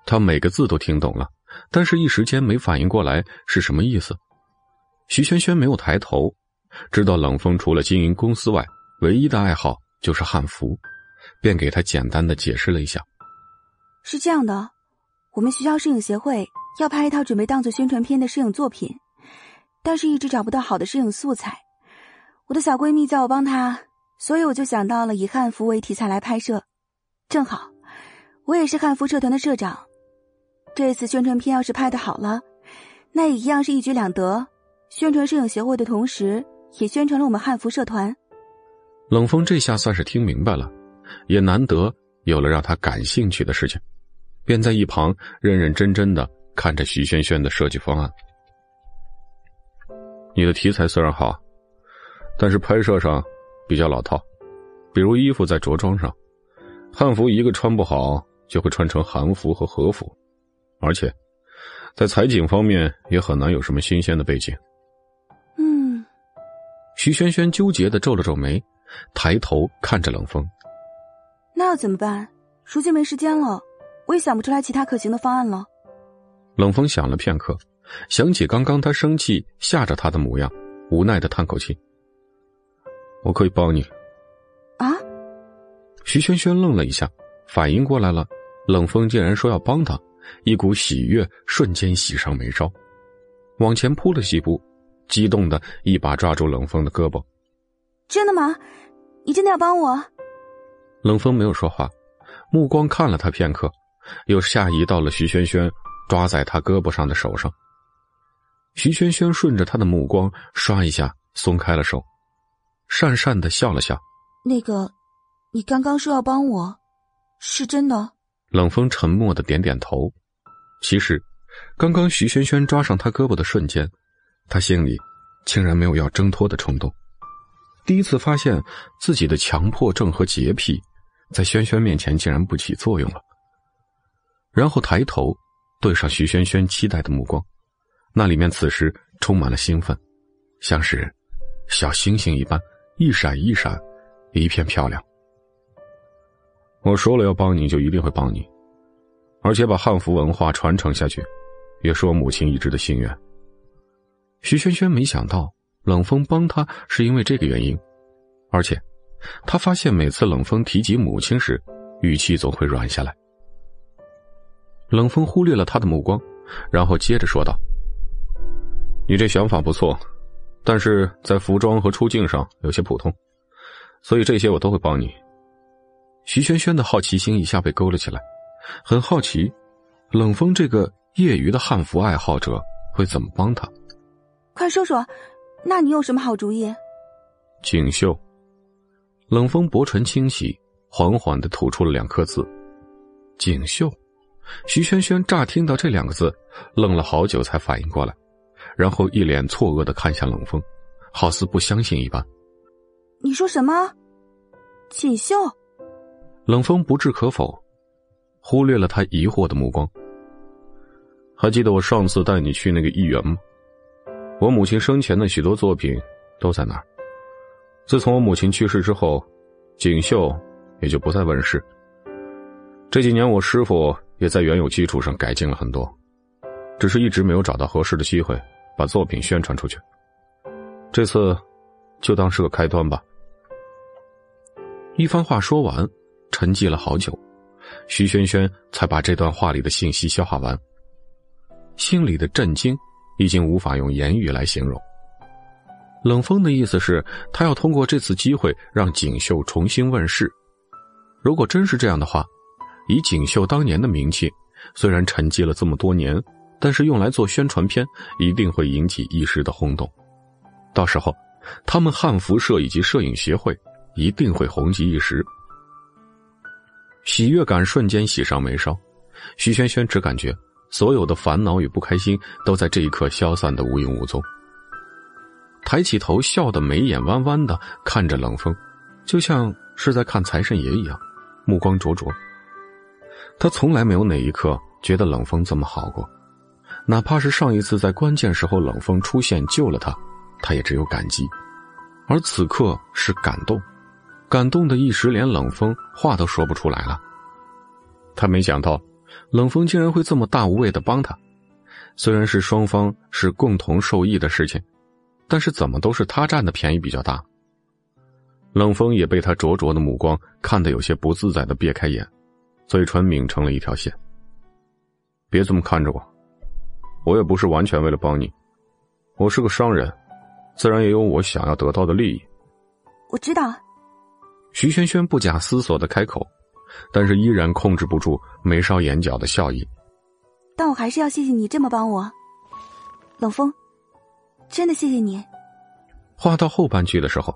他每个字都听懂了，但是一时间没反应过来是什么意思。徐萱萱没有抬头，知道冷风除了经营公司外，唯一的爱好就是汉服，便给他简单的解释了一下：“是这样的，我们学校摄影协会要拍一套准备当做宣传片的摄影作品。”但是，一直找不到好的摄影素材。我的小闺蜜叫我帮她，所以我就想到了以汉服为题材来拍摄。正好，我也是汉服社团的社长。这次宣传片要是拍的好了，那也一样是一举两得，宣传摄影协会的同时，也宣传了我们汉服社团。冷风这下算是听明白了，也难得有了让他感兴趣的事情，便在一旁认认真真的看着徐萱萱的设计方案。你的题材虽然好，但是拍摄上比较老套，比如衣服在着装上，汉服一个穿不好就会穿成韩服和和服，而且在采景方面也很难有什么新鲜的背景。嗯，徐萱萱纠结的皱了皱眉，抬头看着冷风。那要怎么办？如今没时间了，我也想不出来其他可行的方案了。冷风想了片刻。想起刚刚他生气吓着他的模样，无奈的叹口气。我可以帮你。啊！徐萱萱愣了一下，反应过来了，冷风竟然说要帮他，一股喜悦瞬间喜上眉梢，往前扑了几步，激动的一把抓住冷风的胳膊。真的吗？你真的要帮我？冷风没有说话，目光看了他片刻，又下移到了徐萱萱抓在他胳膊上的手上。徐萱萱顺着他的目光，唰一下松开了手，讪讪的笑了笑。那个，你刚刚说要帮我，是真的？冷风沉默的点点头。其实，刚刚徐萱萱抓上他胳膊的瞬间，他心里竟然没有要挣脱的冲动。第一次发现自己的强迫症和洁癖，在萱萱面前竟然不起作用了。然后抬头，对上徐萱萱期待的目光。那里面此时充满了兴奋，像是小星星一般，一闪一闪，一片漂亮。我说了要帮你，就一定会帮你，而且把汉服文化传承下去，也是我母亲一直的心愿。徐萱萱没想到冷风帮他是因为这个原因，而且他发现每次冷风提及母亲时，语气总会软下来。冷风忽略了他的目光，然后接着说道。你这想法不错，但是在服装和出镜上有些普通，所以这些我都会帮你。徐萱萱的好奇心一下被勾了起来，很好奇，冷风这个业余的汉服爱好者会怎么帮他？快说说，那你有什么好主意？锦绣。冷风薄唇轻启，缓缓的吐出了两颗字：“锦绣。”徐轩轩乍听到这两个字，愣了好久才反应过来。然后一脸错愕的看向冷风，好似不相信一般。你说什么？锦绣？冷风不置可否，忽略了他疑惑的目光。还记得我上次带你去那个艺园吗？我母亲生前的许多作品都在那儿。自从我母亲去世之后，锦绣也就不再问世。这几年我师傅也在原有基础上改进了很多，只是一直没有找到合适的机会。把作品宣传出去，这次就当是个开端吧。一番话说完，沉寂了好久，徐轩轩才把这段话里的信息消化完。心里的震惊已经无法用言语来形容。冷风的意思是，他要通过这次机会让锦绣重新问世。如果真是这样的话，以锦绣当年的名气，虽然沉寂了这么多年，但是用来做宣传片，一定会引起一时的轰动。到时候，他们汉服社以及摄影协会一定会红极一时。喜悦感瞬间喜上眉梢，徐萱萱只感觉所有的烦恼与不开心都在这一刻消散的无影无踪。抬起头，笑得眉眼弯弯的看着冷风，就像是在看财神爷一样，目光灼灼。他从来没有哪一刻觉得冷风这么好过，哪怕是上一次在关键时候冷风出现救了他，他也只有感激，而此刻是感动，感动的一时连冷风话都说不出来了。他没想到，冷风竟然会这么大无畏的帮他，虽然是双方是共同受益的事情。但是怎么都是他占的便宜比较大。冷风也被他灼灼的目光看得有些不自在的别开眼，嘴唇抿成了一条线。别这么看着我，我也不是完全为了帮你，我是个商人，自然也有我想要得到的利益。我知道。徐萱萱不假思索的开口，但是依然控制不住眉梢眼角的笑意。但我还是要谢谢你这么帮我，冷风。真的谢谢你。话到后半句的时候，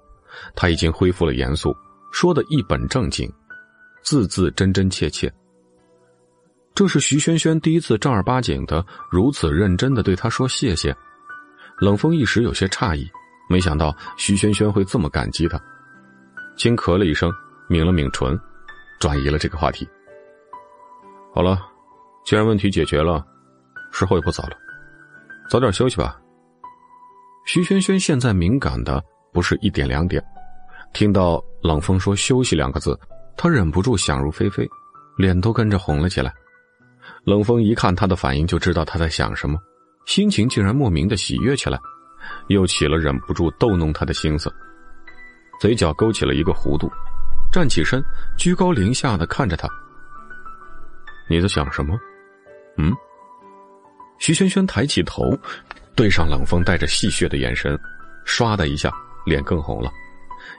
他已经恢复了严肃，说的一本正经，字字真真切切。这是徐萱萱第一次正儿八经的如此认真的对他说谢谢。冷风一时有些诧异，没想到徐萱萱会这么感激他，轻咳了一声，抿了抿唇，转移了这个话题。好了，既然问题解决了，时候也不早了，早点休息吧。徐萱萱现在敏感的不是一点两点，听到冷风说“休息”两个字，她忍不住想入非非，脸都跟着红了起来。冷风一看她的反应，就知道她在想什么，心情竟然莫名的喜悦起来，又起了忍不住逗弄她的心思，嘴角勾起了一个弧度，站起身，居高临下的看着他：“你在想什么？”嗯。徐萱萱抬起头。对上冷风带着戏谑的眼神，唰的一下，脸更红了，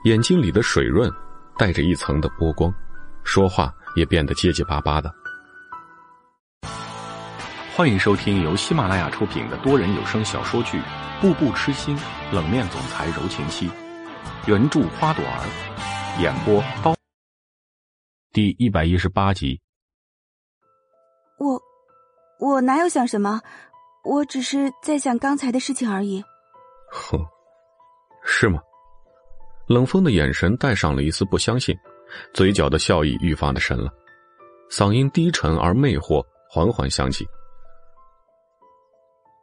眼睛里的水润带着一层的波光，说话也变得结结巴巴的。欢迎收听由喜马拉雅出品的多人有声小说剧《步步痴心冷面总裁柔情妻》，原著花朵儿，演播刀。第一百一十八集。我，我哪有想什么？我只是在想刚才的事情而已。哼，是吗？冷风的眼神带上了一丝不相信，嘴角的笑意愈发的深了，嗓音低沉而魅惑，缓缓响起。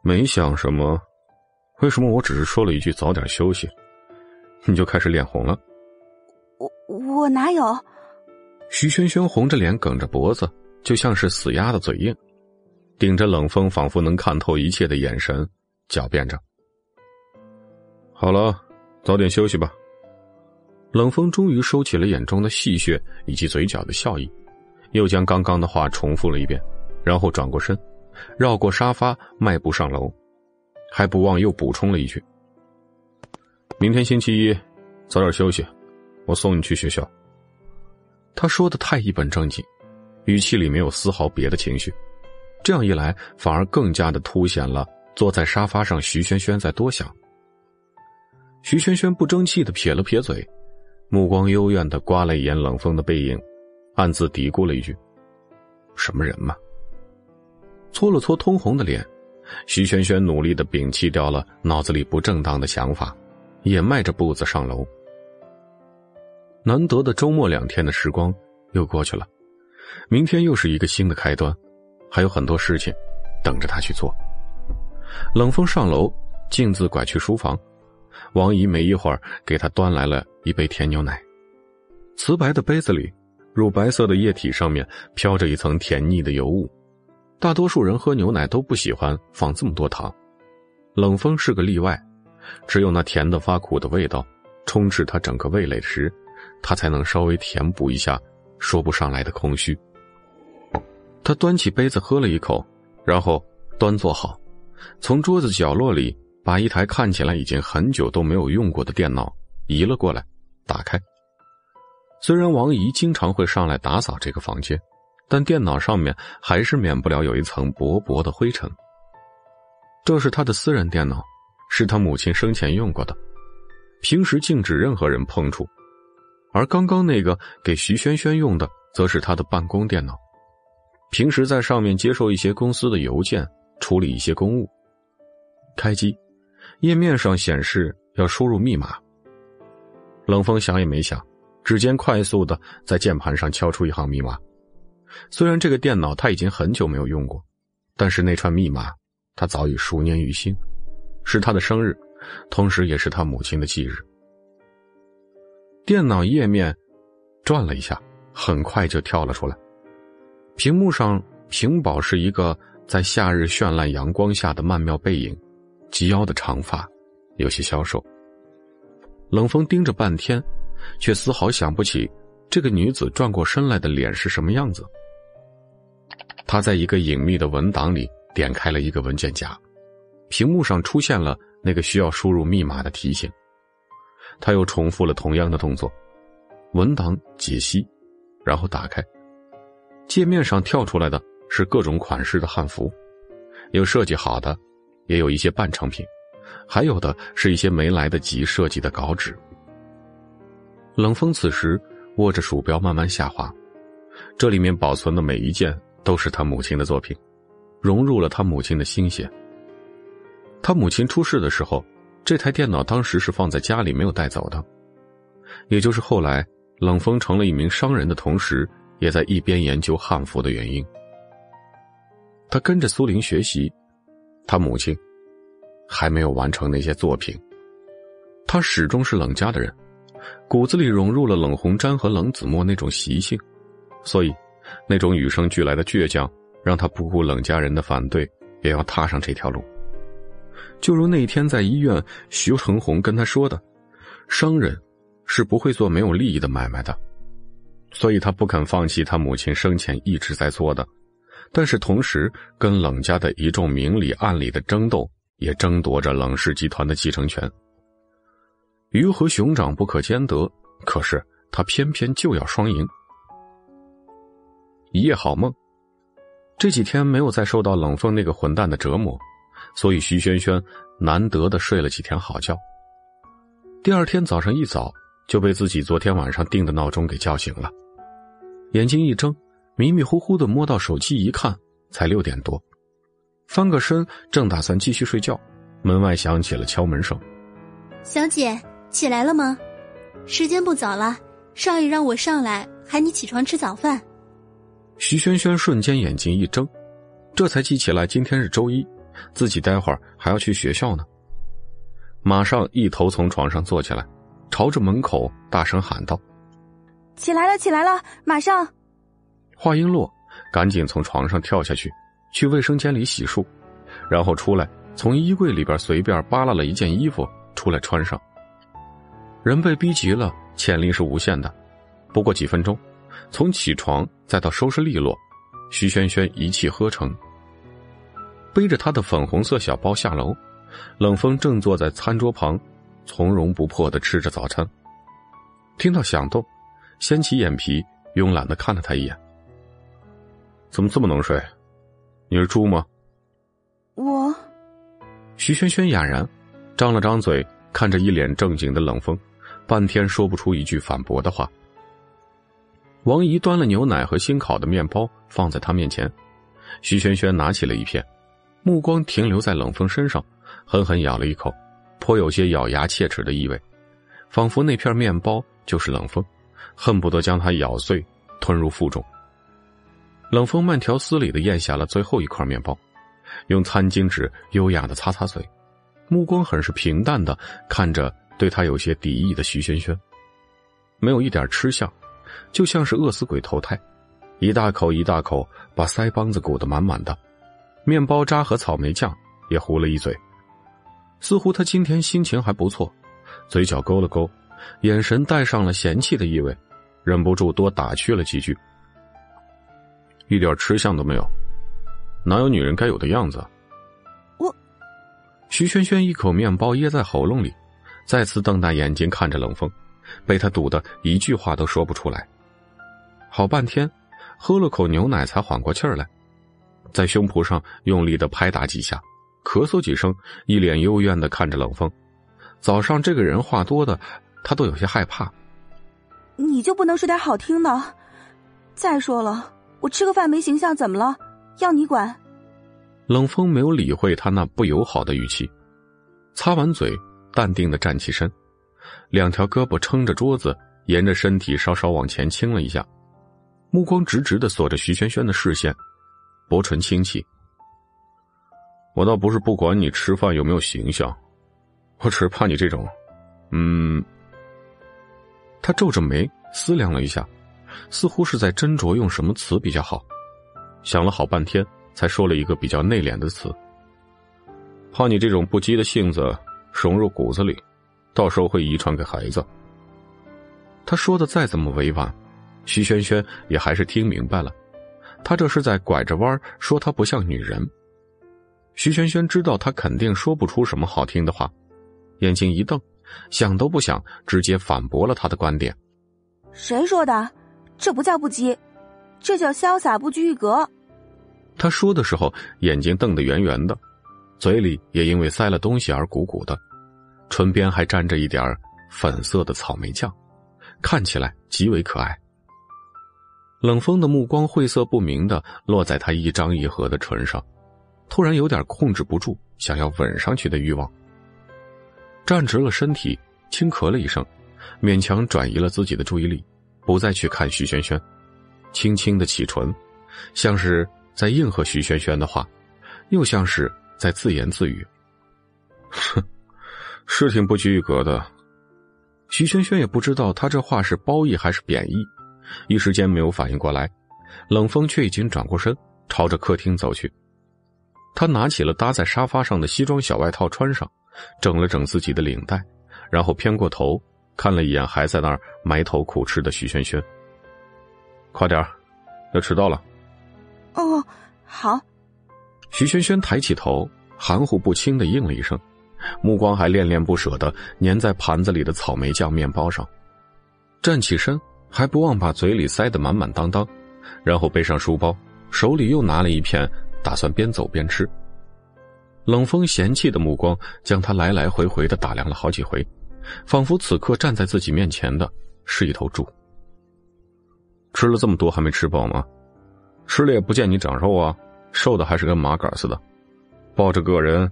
没想什么，为什么我只是说了一句早点休息，你就开始脸红了？我我哪有？徐萱萱红着脸，梗着脖子，就像是死鸭的嘴硬。顶着冷风，仿佛能看透一切的眼神，狡辩着：“好了，早点休息吧。”冷风终于收起了眼中的戏谑以及嘴角的笑意，又将刚刚的话重复了一遍，然后转过身，绕过沙发，迈步上楼，还不忘又补充了一句：“明天星期一，早点休息，我送你去学校。”他说的太一本正经，语气里没有丝毫别的情绪。这样一来，反而更加的凸显了坐在沙发上徐萱萱在多想。徐萱萱不争气的撇了撇嘴，目光幽怨的刮了一眼冷风的背影，暗自嘀咕了一句：“什么人嘛？”搓了搓通红的脸，徐萱萱努力的摒弃掉了脑子里不正当的想法，也迈着步子上楼。难得的周末两天的时光又过去了，明天又是一个新的开端。还有很多事情等着他去做。冷风上楼，径自拐去书房。王姨没一会儿给他端来了一杯甜牛奶。瓷白的杯子里，乳白色的液体上面飘着一层甜腻的油雾。大多数人喝牛奶都不喜欢放这么多糖，冷风是个例外。只有那甜的发苦的味道充斥他整个味蕾时，他才能稍微填补一下说不上来的空虚。他端起杯子喝了一口，然后端坐好，从桌子角落里把一台看起来已经很久都没有用过的电脑移了过来，打开。虽然王姨经常会上来打扫这个房间，但电脑上面还是免不了有一层薄薄的灰尘。这是他的私人电脑，是他母亲生前用过的，平时禁止任何人碰触。而刚刚那个给徐萱萱用的，则是他的办公电脑，平时在上面接受一些公司的邮件，处理一些公务。开机，页面上显示要输入密码。冷风想也没想。指尖快速的在键盘上敲出一行密码，虽然这个电脑他已经很久没有用过，但是那串密码他早已熟念于心，是他的生日，同时也是他母亲的忌日。电脑页面转了一下，很快就跳了出来，屏幕上屏保是一个在夏日绚烂阳光下的曼妙背影，及腰的长发，有些消瘦。冷风盯着半天。却丝毫想不起这个女子转过身来的脸是什么样子。他在一个隐秘的文档里点开了一个文件夹，屏幕上出现了那个需要输入密码的提醒。他又重复了同样的动作，文档解析，然后打开。界面上跳出来的是各种款式的汉服，有设计好的，也有一些半成品，还有的是一些没来得及设计的稿纸。冷风此时握着鼠标慢慢下滑，这里面保存的每一件都是他母亲的作品，融入了他母亲的心血。他母亲出事的时候，这台电脑当时是放在家里没有带走的，也就是后来冷风成了一名商人的同时，也在一边研究汉服的原因。他跟着苏玲学习，他母亲还没有完成那些作品，他始终是冷家的人。骨子里融入了冷红毡和冷子墨那种习性，所以那种与生俱来的倔强，让他不顾冷家人的反对，也要踏上这条路。就如那天在医院，徐成红跟他说的：“商人是不会做没有利益的买卖的。”所以他不肯放弃他母亲生前一直在做的，但是同时跟冷家的一众明里暗里的争斗，也争夺着冷氏集团的继承权。鱼和熊掌不可兼得，可是他偏偏就要双赢。一夜好梦，这几天没有再受到冷风那个混蛋的折磨，所以徐萱萱难得的睡了几天好觉。第二天早上一早就被自己昨天晚上定的闹钟给叫醒了，眼睛一睁，迷迷糊糊的摸到手机一看，才六点多，翻个身正打算继续睡觉，门外响起了敲门声，小姐。起来了吗？时间不早了，少爷让我上来喊你起床吃早饭。徐萱萱瞬间眼睛一睁，这才记起来今天是周一，自己待会儿还要去学校呢。马上一头从床上坐起来，朝着门口大声喊道：“起来了，起来了，马上！”话音落，赶紧从床上跳下去，去卫生间里洗漱，然后出来，从衣柜里边随便扒拉了一件衣服出来穿上。人被逼急了，潜力是无限的。不过几分钟，从起床再到收拾利落，徐萱萱一气呵成。背着她的粉红色小包下楼，冷风正坐在餐桌旁，从容不迫的吃着早餐。听到响动，掀起眼皮，慵懒的看了他一眼。怎么这么能睡？你是猪吗？我。徐萱萱哑然，张了张嘴，看着一脸正经的冷风。半天说不出一句反驳的话。王姨端了牛奶和新烤的面包放在他面前，徐萱萱拿起了一片，目光停留在冷风身上，狠狠咬了一口，颇有些咬牙切齿的意味，仿佛那片面包就是冷风，恨不得将它咬碎吞入腹中。冷风慢条斯理的咽下了最后一块面包，用餐巾纸优雅的擦擦嘴，目光很是平淡的看着。对他有些敌意的徐萱萱，没有一点吃相，就像是饿死鬼投胎，一大口一大口把腮帮子鼓得满满的，面包渣和草莓酱也糊了一嘴，似乎他今天心情还不错，嘴角勾了勾，眼神带上了嫌弃的意味，忍不住多打趣了几句。一点吃相都没有，哪有女人该有的样子？我，徐萱萱一口面包噎在喉咙里，再次瞪大眼睛看着冷风，被他堵得一句话都说不出来。好半天，喝了口牛奶才缓过气儿来，在胸脯上用力的拍打几下，咳嗽几声，一脸幽怨的看着冷风。早上这个人话多的，他都有些害怕。你就不能说点好听的？再说了，我吃个饭没形象怎么了？要你管？冷风没有理会他那不友好的语气，擦完嘴，淡定的站起身，两条胳膊撑着桌子，沿着身体稍稍往前倾了一下，目光直直的锁着徐萱萱的视线，薄唇轻启：“我倒不是不管你吃饭有没有形象。”我只是怕你这种，嗯。他皱着眉思量了一下，似乎是在斟酌用什么词比较好。想了好半天，才说了一个比较内敛的词：“怕你这种不羁的性子融入骨子里，到时候会遗传给孩子。”他说的再怎么委婉，徐萱萱也还是听明白了。他这是在拐着弯说他不像女人。徐萱萱知道他肯定说不出什么好听的话。眼睛一瞪，想都不想，直接反驳了他的观点。谁说的？这不叫不羁，这叫潇洒不拘一格。他说的时候，眼睛瞪得圆圆的，嘴里也因为塞了东西而鼓鼓的，唇边还沾着一点粉色的草莓酱，看起来极为可爱。冷风的目光晦涩不明的落在他一张一合的唇上，突然有点控制不住想要吻上去的欲望。站直了身体，轻咳了一声，勉强转移了自己的注意力，不再去看徐萱萱，轻轻的启唇，像是在应和徐萱萱的话，又像是在自言自语。哼，是挺不拘一格的。徐萱萱也不知道他这话是褒义还是贬义，一时间没有反应过来。冷风却已经转过身，朝着客厅走去。他拿起了搭在沙发上的西装小外套穿上。整了整自己的领带，然后偏过头看了一眼还在那儿埋头苦吃的徐萱萱。快点要迟到了。哦，好。徐萱萱抬起头，含糊不清的应了一声，目光还恋恋不舍的粘在盘子里的草莓酱面包上。站起身，还不忘把嘴里塞得满满当当，然后背上书包，手里又拿了一片，打算边走边吃。冷风嫌弃的目光将他来来回回的打量了好几回，仿佛此刻站在自己面前的是一头猪。吃了这么多还没吃饱吗？吃了也不见你长肉啊，瘦的还是跟麻杆似的。抱着个人。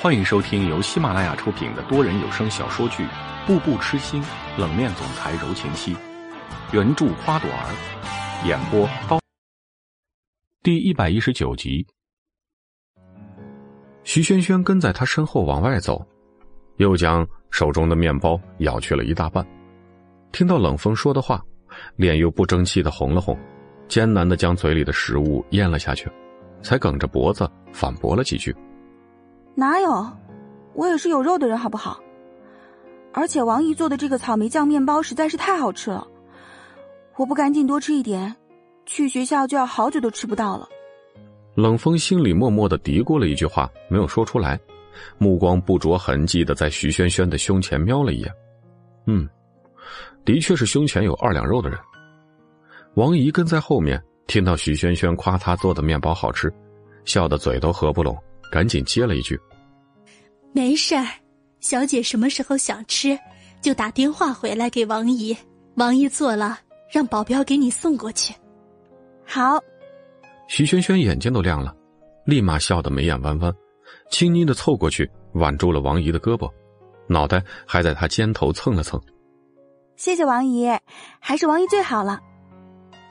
欢迎收听由喜马拉雅出品的多人有声小说剧《步步痴心冷面总裁柔情妻》，原著花朵儿，演播刀。第一百一十九集。徐萱萱跟在他身后往外走，又将手中的面包咬去了一大半。听到冷风说的话，脸又不争气的红了红，艰难的将嘴里的食物咽了下去，才梗着脖子反驳了几句：“哪有，我也是有肉的人，好不好？而且王姨做的这个草莓酱面包实在是太好吃了，我不赶紧多吃一点，去学校就要好久都吃不到了。”冷风心里默默的嘀咕了一句话，没有说出来，目光不着痕迹的在徐萱萱的胸前瞄了一眼。嗯，的确是胸前有二两肉的人。王姨跟在后面，听到徐萱萱夸她做的面包好吃，笑得嘴都合不拢，赶紧接了一句：“没事儿，小姐什么时候想吃，就打电话回来给王姨，王姨做了，让保镖给你送过去。”好。徐萱萱眼睛都亮了，立马笑得眉眼弯弯，轻昵的凑过去挽住了王姨的胳膊，脑袋还在她肩头蹭了蹭。谢谢王姨，还是王姨最好了。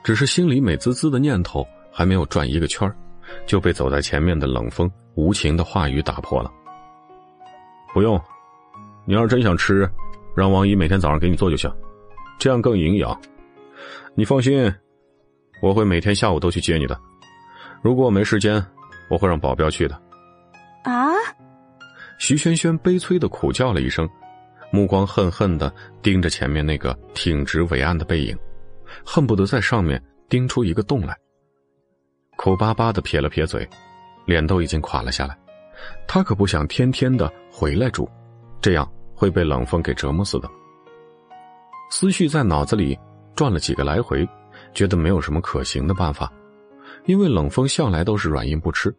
只是心里美滋滋的念头还没有转一个圈就被走在前面的冷风无情的话语打破了。不用，你要是真想吃，让王姨每天早上给你做就行，这样更营养。你放心，我会每天下午都去接你的。如果我没时间，我会让保镖去的。啊！徐萱萱悲催的苦叫了一声，目光恨恨的盯着前面那个挺直伟岸的背影，恨不得在上面钉出一个洞来。苦巴巴的撇了撇嘴，脸都已经垮了下来。他可不想天天的回来住，这样会被冷风给折磨死的。思绪在脑子里转了几个来回，觉得没有什么可行的办法，因为冷风向来都是软硬不吃。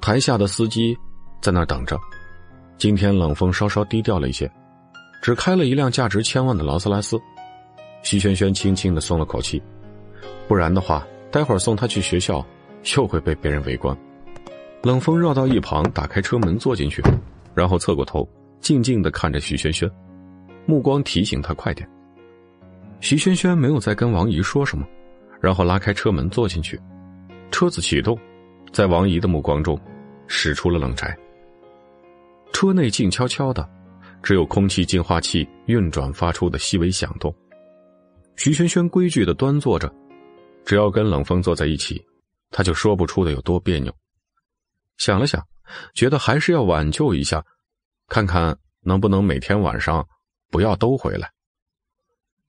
台下的司机在那儿等着。今天冷风稍稍低调了一些，只开了一辆价值千万的劳斯莱斯。徐萱萱轻轻的松了口气，不然的话，待会儿送他去学校，又会被别人围观。冷风绕到一旁，打开车门坐进去，然后侧过头，静静的看着徐萱萱，目光提醒他快点。徐萱萱没有再跟王姨说什么，然后拉开车门坐进去，车子启动，在王姨的目光中，驶出了冷宅。车内静悄悄的，只有空气净化器运转发出的细微响动。徐萱萱规矩的端坐着，只要跟冷风坐在一起，他就说不出的有多别扭。想了想，觉得还是要挽救一下，看看能不能每天晚上不要都回来。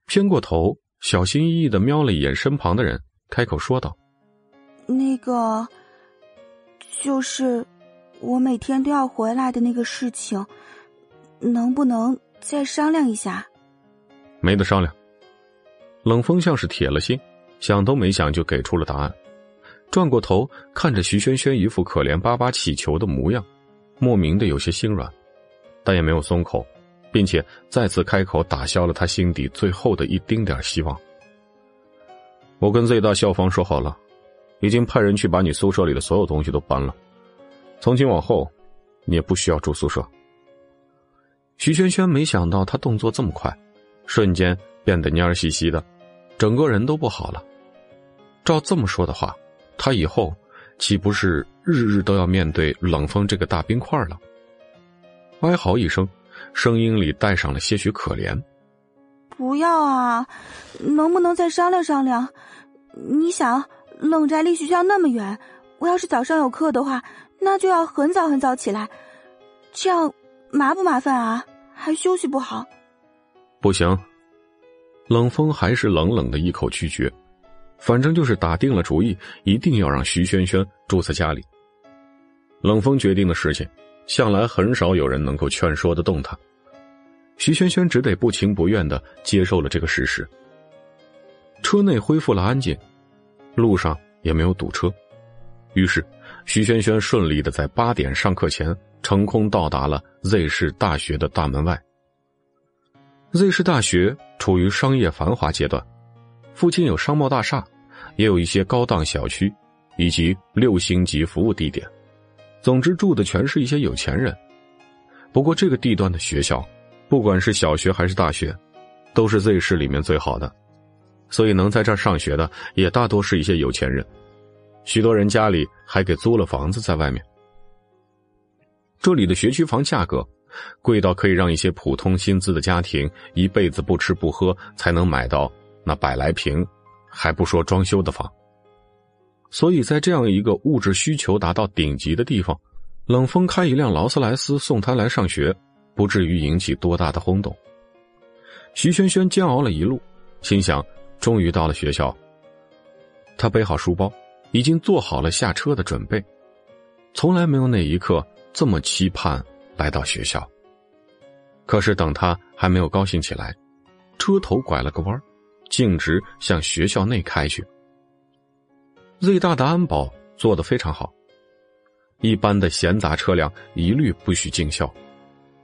偏过头，小心翼翼的瞄了一眼身旁的人，开口说道：“那个，就是。”我每天都要回来的那个事情，能不能再商量一下？没得商量。冷风像是铁了心，想都没想就给出了答案。转过头看着徐萱萱一副可怜巴巴乞求的模样，莫名的有些心软，但也没有松口，并且再次开口打消了他心底最后的一丁点希望。我跟 Z 大校方说好了，已经派人去把你宿舍里的所有东西都搬了。从今往后，你也不需要住宿舍。徐萱萱没想到他动作这么快，瞬间变得蔫兮兮的，整个人都不好了。照这么说的话，他以后岂不是日日都要面对冷风这个大冰块了？哀嚎一声，声音里带上了些许可怜。不要啊，能不能再商量商量？你想，冷宅离学校那么远，我要是早上有课的话。那就要很早很早起来，这样麻不麻烦啊？还休息不好？不行。冷风还是冷冷的一口拒绝，反正就是打定了主意，一定要让徐萱萱住在家里。冷风决定的事情，向来很少有人能够劝说得动他。徐萱萱只得不情不愿的接受了这个事实。车内恢复了安静，路上也没有堵车，于是。徐萱萱顺利的在八点上课前成功到达了 Z 市大学的大门外。Z 市大学处于商业繁华阶段，附近有商贸大厦，也有一些高档小区，以及六星级服务地点。总之，住的全是一些有钱人。不过，这个地段的学校，不管是小学还是大学，都是 Z 市里面最好的，所以能在这儿上学的也大多是一些有钱人。许多人家里还给租了房子在外面。这里的学区房价格贵到可以让一些普通薪资的家庭一辈子不吃不喝才能买到那百来平，还不说装修的房。所以在这样一个物质需求达到顶级的地方，冷风开一辆劳斯莱斯送他来上学，不至于引起多大的轰动。徐萱萱煎熬了一路，心想终于到了学校。他背好书包。已经做好了下车的准备，从来没有哪一刻这么期盼来到学校。可是等他还没有高兴起来，车头拐了个弯，径直向学校内开去。Z 大的安保做得非常好，一般的闲杂车辆一律不许进校，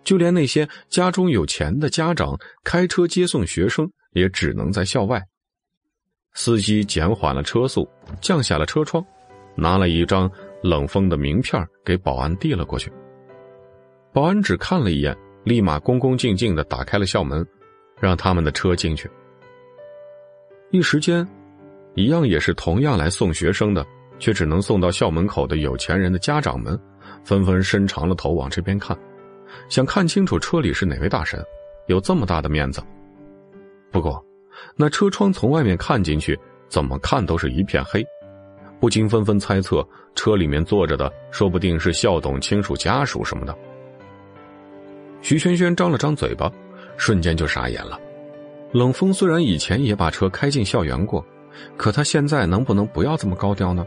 就连那些家中有钱的家长开车接送学生，也只能在校外。司机减缓了车速，降下了车窗，拿了一张冷风的名片给保安递了过去。保安只看了一眼，立马恭恭敬敬的打开了校门，让他们的车进去。一时间，一样也是同样来送学生的，却只能送到校门口的有钱人的家长们，纷纷伸长了头往这边看，想看清楚车里是哪位大神，有这么大的面子。不过。那车窗从外面看进去，怎么看都是一片黑，不禁纷纷猜测，车里面坐着的说不定是校董亲属家属什么的。徐轩轩张了张嘴巴，瞬间就傻眼了。冷风虽然以前也把车开进校园过，可他现在能不能不要这么高调呢？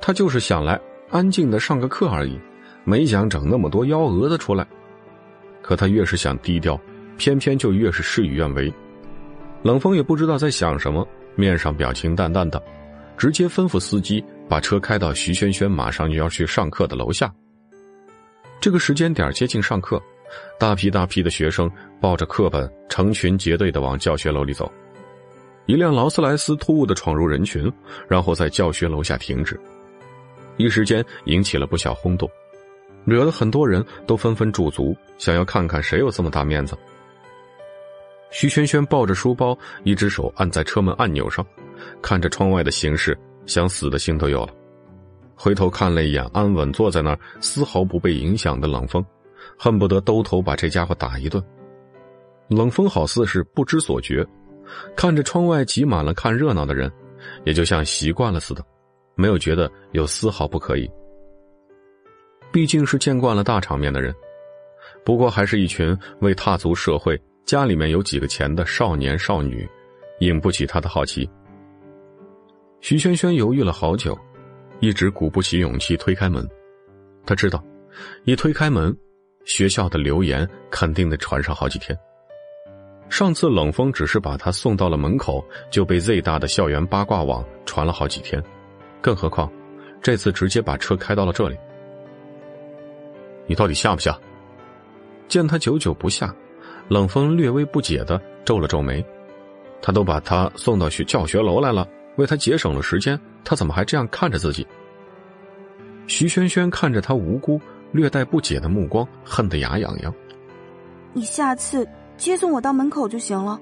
他就是想来安静的上个课而已，没想整那么多幺蛾子出来。可他越是想低调，偏偏就越是事与愿违。冷风也不知道在想什么，面上表情淡淡的，直接吩咐司机把车开到徐轩轩马上就要去上课的楼下。这个时间点接近上课。大批大批的学生抱着课本，成群结队的往教学楼里走。一辆劳斯莱斯突兀的闯入人群，然后在教学楼下停止，一时间引起了不小轰动，惹得很多人都纷纷驻足，想要看看谁有这么大面子。徐萱萱抱着书包，一只手按在车门按钮上，看着窗外的形势，想死的心都有了。回头看了一眼安稳坐在那儿，丝毫不被影响的冷风。恨不得兜头把这家伙打一顿。冷风好似是不知所觉，看着窗外挤满了看热闹的人，也就像习惯了似的，没有觉得有丝毫不可以。毕竟是见惯了大场面的人，不过还是一群未踏足社会、家里面有几个钱的少年少女，引不起他的好奇。徐萱萱犹豫了好久，一直鼓不起勇气推开门。他知道，一推开门。学校的流言肯定得传上好几天。上次冷风只是把他送到了门口，就被 Z 大的校园八卦网传了好几天，更何况这次直接把车开到了这里。你到底下不下？见他久久不下，冷风略微不解的皱了皱眉。他都把他送到学教学楼来了，为他节省了时间，他怎么还这样看着自己？徐萱萱看着他无辜。略带不解的目光，恨得牙痒痒。你下次接送我到门口就行了。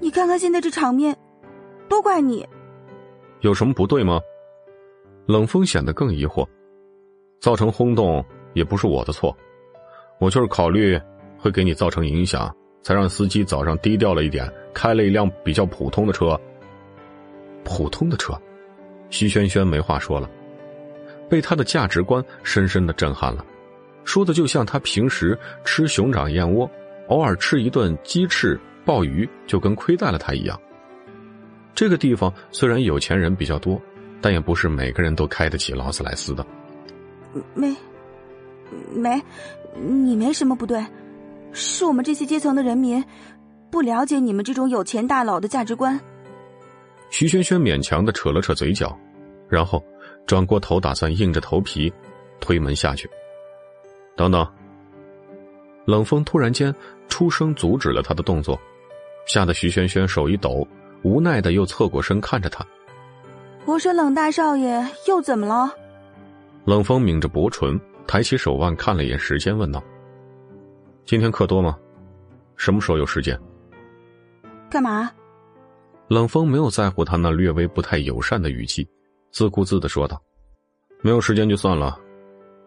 你看看现在这场面，都怪你。有什么不对吗？冷风显得更疑惑。造成轰动也不是我的错，我就是考虑会给你造成影响，才让司机早上低调了一点，开了一辆比较普通的车。普通的车，徐萱萱没话说了。被他的价值观深深的震撼了，说的就像他平时吃熊掌燕窝，偶尔吃一顿鸡翅鲍鱼就跟亏待了他一样。这个地方虽然有钱人比较多，但也不是每个人都开得起劳斯莱斯的。没，没，你没什么不对，是我们这些阶层的人民不了解你们这种有钱大佬的价值观。徐萱萱勉强的扯了扯嘴角，然后。转过头，打算硬着头皮推门下去。等等！冷风突然间出声阻止了他的动作，吓得徐萱萱手一抖，无奈的又侧过身看着他。我说：“冷大少爷，又怎么了？”冷风抿着薄唇，抬起手腕看了一眼时间，问道：“今天课多吗？什么时候有时间？”干嘛？冷风没有在乎他那略微不太友善的语气。自顾自的说道：“没有时间就算了，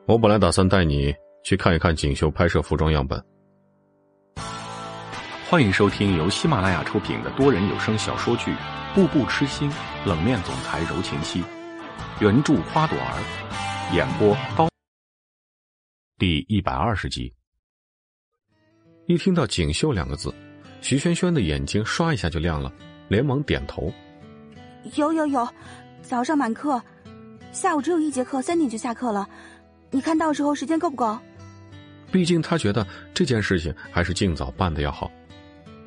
我本来打算带你去看一看锦绣拍摄服装样本。”欢迎收听由喜马拉雅出品的多人有声小说剧《步步痴心冷面总裁柔情妻》，原著花朵儿，演播刀。第一百二十集。一听到“锦绣”两个字，徐萱萱的眼睛唰一下就亮了，连忙点头：“有有有。”早上满课，下午只有一节课，三点就下课了。你看到时候时间够不够？毕竟他觉得这件事情还是尽早办的要好。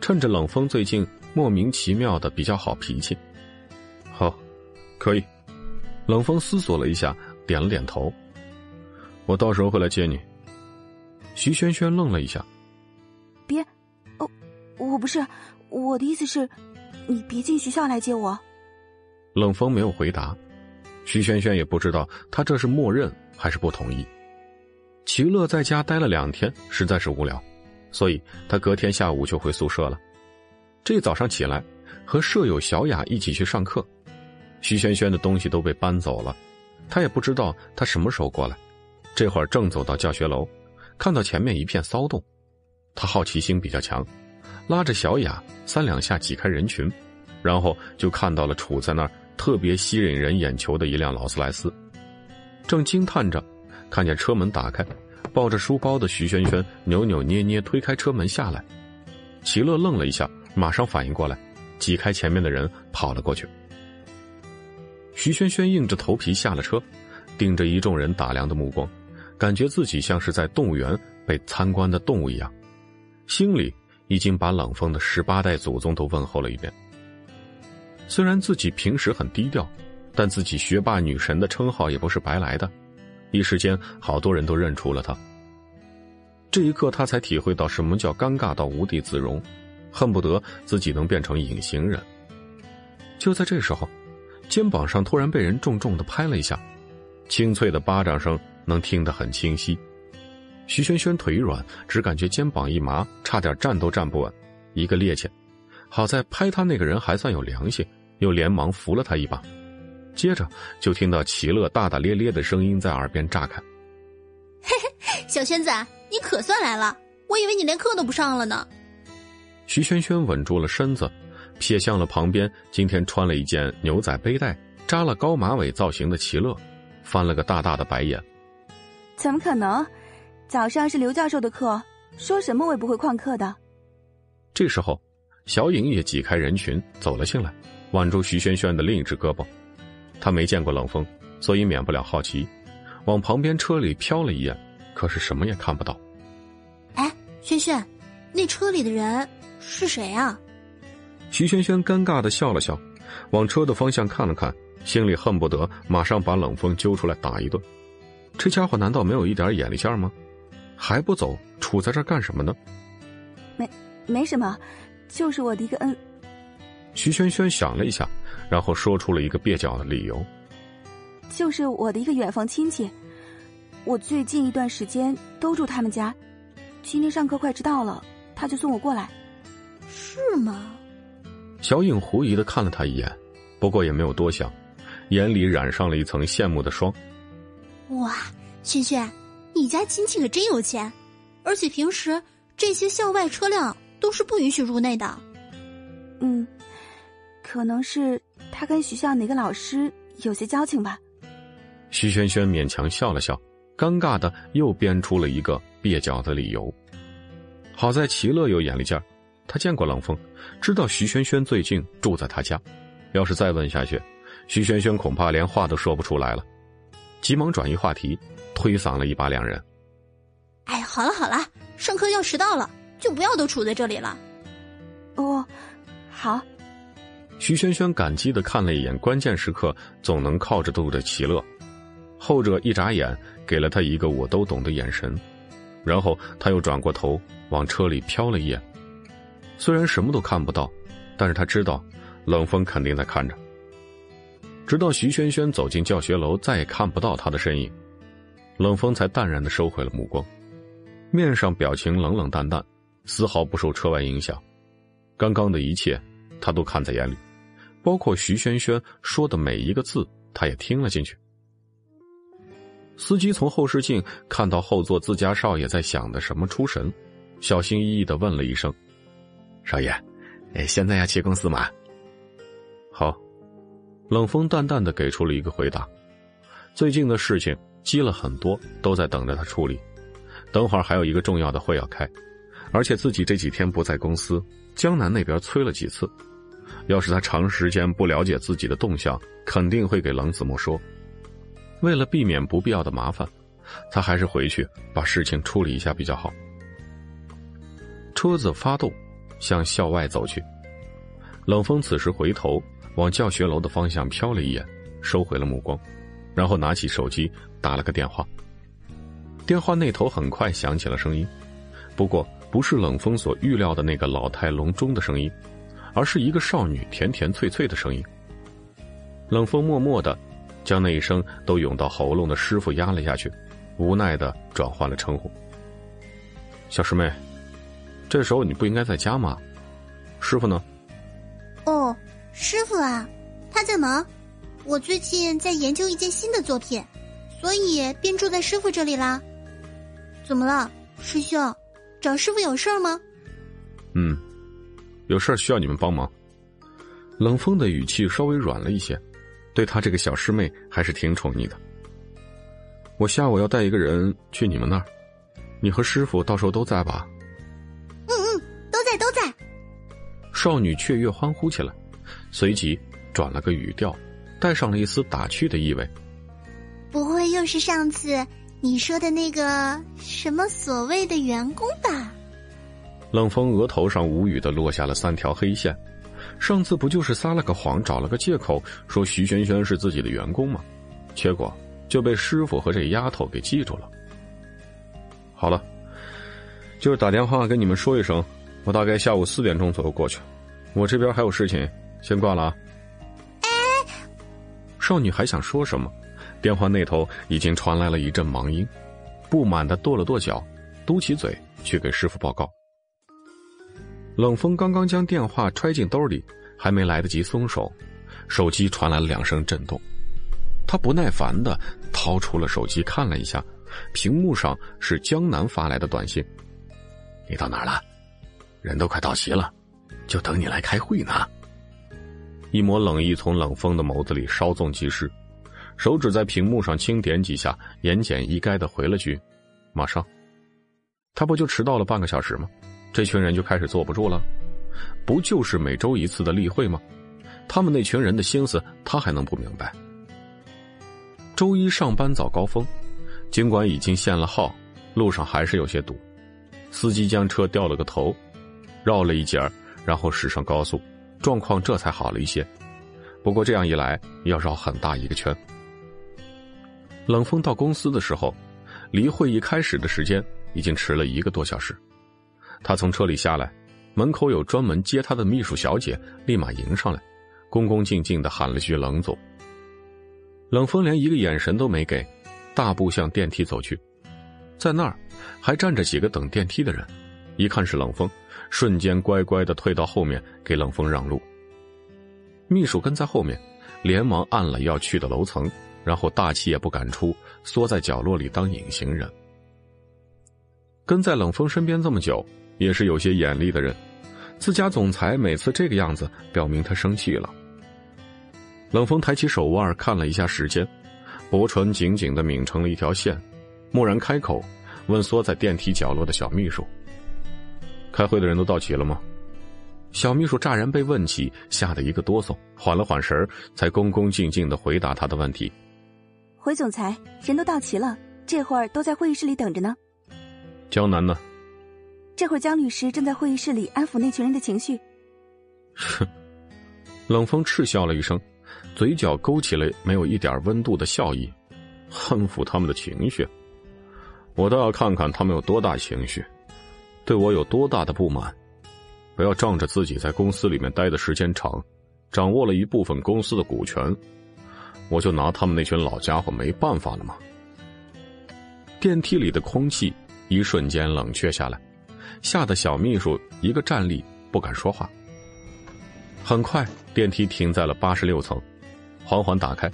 趁着冷风最近莫名其妙的比较好脾气，好，可以。冷风思索了一下，点了点头。我到时候会来接你。徐萱萱愣了一下，别，哦，我不是，我的意思是，你别进学校来接我。冷风没有回答，徐萱萱也不知道他这是默认还是不同意。齐乐在家待了两天，实在是无聊，所以他隔天下午就回宿舍了。这早上起来，和舍友小雅一起去上课，徐萱萱的东西都被搬走了，他也不知道他什么时候过来。这会儿正走到教学楼，看到前面一片骚动，他好奇心比较强，拉着小雅三两下挤开人群，然后就看到了杵在那儿。特别吸引人眼球的一辆劳斯莱斯，正惊叹着，看见车门打开，抱着书包的徐萱萱扭扭捏捏推开车门下来，齐乐愣了一下，马上反应过来，挤开前面的人跑了过去。徐萱萱硬着头皮下了车，盯着一众人打量的目光，感觉自己像是在动物园被参观的动物一样，心里已经把冷风的十八代祖宗都问候了一遍。虽然自己平时很低调，但自己学霸女神的称号也不是白来的。一时间，好多人都认出了他。这一刻，他才体会到什么叫尴尬到无地自容，恨不得自己能变成隐形人。就在这时候，肩膀上突然被人重重的拍了一下，清脆的巴掌声能听得很清晰。徐萱萱腿软，只感觉肩膀一麻，差点站都站不稳，一个趔趄。好在拍他那个人还算有良心，又连忙扶了他一把。接着就听到齐乐大大咧咧的声音在耳边炸开：“嘿嘿，小轩子，你可算来了！我以为你连课都不上了呢。”徐轩轩稳住了身子，瞥向了旁边今天穿了一件牛仔背带、扎了高马尾造型的齐乐，翻了个大大的白眼：“怎么可能？早上是刘教授的课，说什么我也不会旷课的。”这时候，小影也挤开人群走了进来，挽住徐轩轩的另一只胳膊。他没见过冷风，所以免不了好奇，往旁边车里瞟了一眼，可是什么也看不到。哎，轩轩，那车里的人是谁啊？徐轩轩尴尬的笑了笑，往车的方向看了看，心里恨不得马上把冷风揪出来打一顿。这家伙难道没有一点眼力见吗？还不走，杵在这干什么呢？没，没什么，就是我的一个恩。徐轩轩想了一下。然后说出了一个蹩脚的理由，就是我的一个远房亲戚，我最近一段时间都住他们家，今天上课快迟到了，他就送我过来。是吗？小影狐疑的看了他一眼，不过也没有多想，眼里染上了一层羡慕的霜。哇，轩轩，你家亲戚可真有钱，而且平时这些校外车辆都是不允许入内的。嗯，可能是。他跟学校哪个老师有些交情吧？徐萱萱勉强笑了笑，尴尬的又编出了一个蹩脚的理由。好在齐乐有眼力劲儿，他见过冷风，知道徐萱萱最近住在他家。要是再问下去，徐萱萱恐怕连话都说不出来了。急忙转移话题，推搡了一把两人。哎，好了好了，上课要迟到了，就不要都杵在这里了。哦，好。徐萱萱感激的看了一眼关键时刻总能靠着度的齐乐，后者一眨眼给了他一个我都懂的眼神，然后他又转过头往车里瞟了一眼，虽然什么都看不到，但是他知道冷风肯定在看着。直到徐萱萱走进教学楼，再也看不到他的身影，冷风才淡然的收回了目光，面上表情冷冷淡淡，丝毫不受车外影响，刚刚的一切他都看在眼里。包括徐萱萱说的每一个字，他也听了进去。司机从后视镜看到后座自家少爷在想的什么出神，小心翼翼的问了一声：“少爷，哎，现在要去公司吗？”好，冷风淡淡的给出了一个回答。最近的事情积了很多，都在等着他处理。等会儿还有一个重要的会要开，而且自己这几天不在公司，江南那边催了几次。要是他长时间不了解自己的动向，肯定会给冷子墨说。为了避免不必要的麻烦，他还是回去把事情处理一下比较好。车子发动，向校外走去。冷风此时回头往教学楼的方向瞟了一眼，收回了目光，然后拿起手机打了个电话。电话那头很快响起了声音，不过不是冷风所预料的那个老态龙钟的声音。而是一个少女甜甜脆脆的声音。冷风默默的将那一声都涌到喉咙的师傅压了下去，无奈的转换了称呼。小师妹，这时候你不应该在家吗？师傅呢？哦，师傅啊，他在忙。我最近在研究一件新的作品，所以便住在师傅这里啦。怎么了，师兄？找师傅有事吗？嗯。有事需要你们帮忙。冷风的语气稍微软了一些，对他这个小师妹还是挺宠溺的。我下午要带一个人去你们那儿，你和师傅到时候都在吧？嗯嗯，都在都在。少女雀跃欢呼起来，随即转了个语调，带上了一丝打趣的意味。不会又是上次你说的那个什么所谓的员工吧？冷风额头上无语的落下了三条黑线。上次不就是撒了个谎，找了个借口说徐萱萱是自己的员工吗？结果就被师傅和这丫头给记住了。好了，就是打电话跟你们说一声，我大概下午四点钟左右过去。我这边还有事情，先挂了啊。少女还想说什么，电话那头已经传来了一阵忙音，不满的跺了跺脚，嘟起嘴去给师傅报告。冷风刚刚将电话揣进兜里，还没来得及松手，手机传来了两声震动。他不耐烦的掏出了手机看了一下，屏幕上是江南发来的短信：“你到哪儿了？人都快到齐了，就等你来开会呢。”一抹冷意从冷风的眸子里稍纵即逝，手指在屏幕上轻点几下，言简意赅的回了句：“马上。”他不就迟到了半个小时吗？这群人就开始坐不住了，不就是每周一次的例会吗？他们那群人的心思，他还能不明白？周一上班早高峰，尽管已经限了号，路上还是有些堵。司机将车掉了个头，绕了一截然后驶上高速，状况这才好了一些。不过这样一来，要绕很大一个圈。冷风到公司的时候，离会议开始的时间已经迟了一个多小时。他从车里下来，门口有专门接他的秘书小姐，立马迎上来，恭恭敬敬的喊了句“冷总”。冷风连一个眼神都没给，大步向电梯走去，在那儿还站着几个等电梯的人，一看是冷风，瞬间乖乖的退到后面给冷风让路。秘书跟在后面，连忙按了要去的楼层，然后大气也不敢出，缩在角落里当隐形人。跟在冷风身边这么久。也是有些眼力的人，自家总裁每次这个样子，表明他生气了。冷风抬起手腕看了一下时间，薄唇紧紧的抿成了一条线，蓦然开口，问缩在电梯角落的小秘书：“开会的人都到齐了吗？”小秘书乍然被问起，吓得一个哆嗦，缓了缓神才恭恭敬敬的回答他的问题：“回总裁，人都到齐了，这会儿都在会议室里等着呢。”江南呢？这会儿，江律师正在会议室里安抚那群人的情绪。哼，冷风嗤笑了一声，嘴角勾起了没有一点温度的笑意。安抚他们的情绪，我倒要看看他们有多大情绪，对我有多大的不满。不要仗着自己在公司里面待的时间长，掌握了一部分公司的股权，我就拿他们那群老家伙没办法了吗？电梯里的空气一瞬间冷却下来。吓得小秘书一个站立，不敢说话。很快，电梯停在了八十六层，缓缓打开。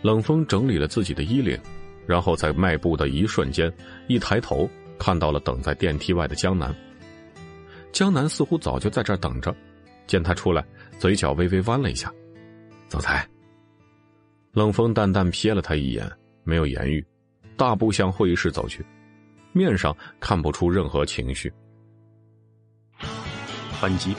冷风整理了自己的衣领，然后在迈步的一瞬间，一抬头看到了等在电梯外的江南。江南似乎早就在这儿等着，见他出来，嘴角微微弯了一下。总裁。冷风淡淡瞥了他一眼，没有言语，大步向会议室走去，面上看不出任何情绪。反击。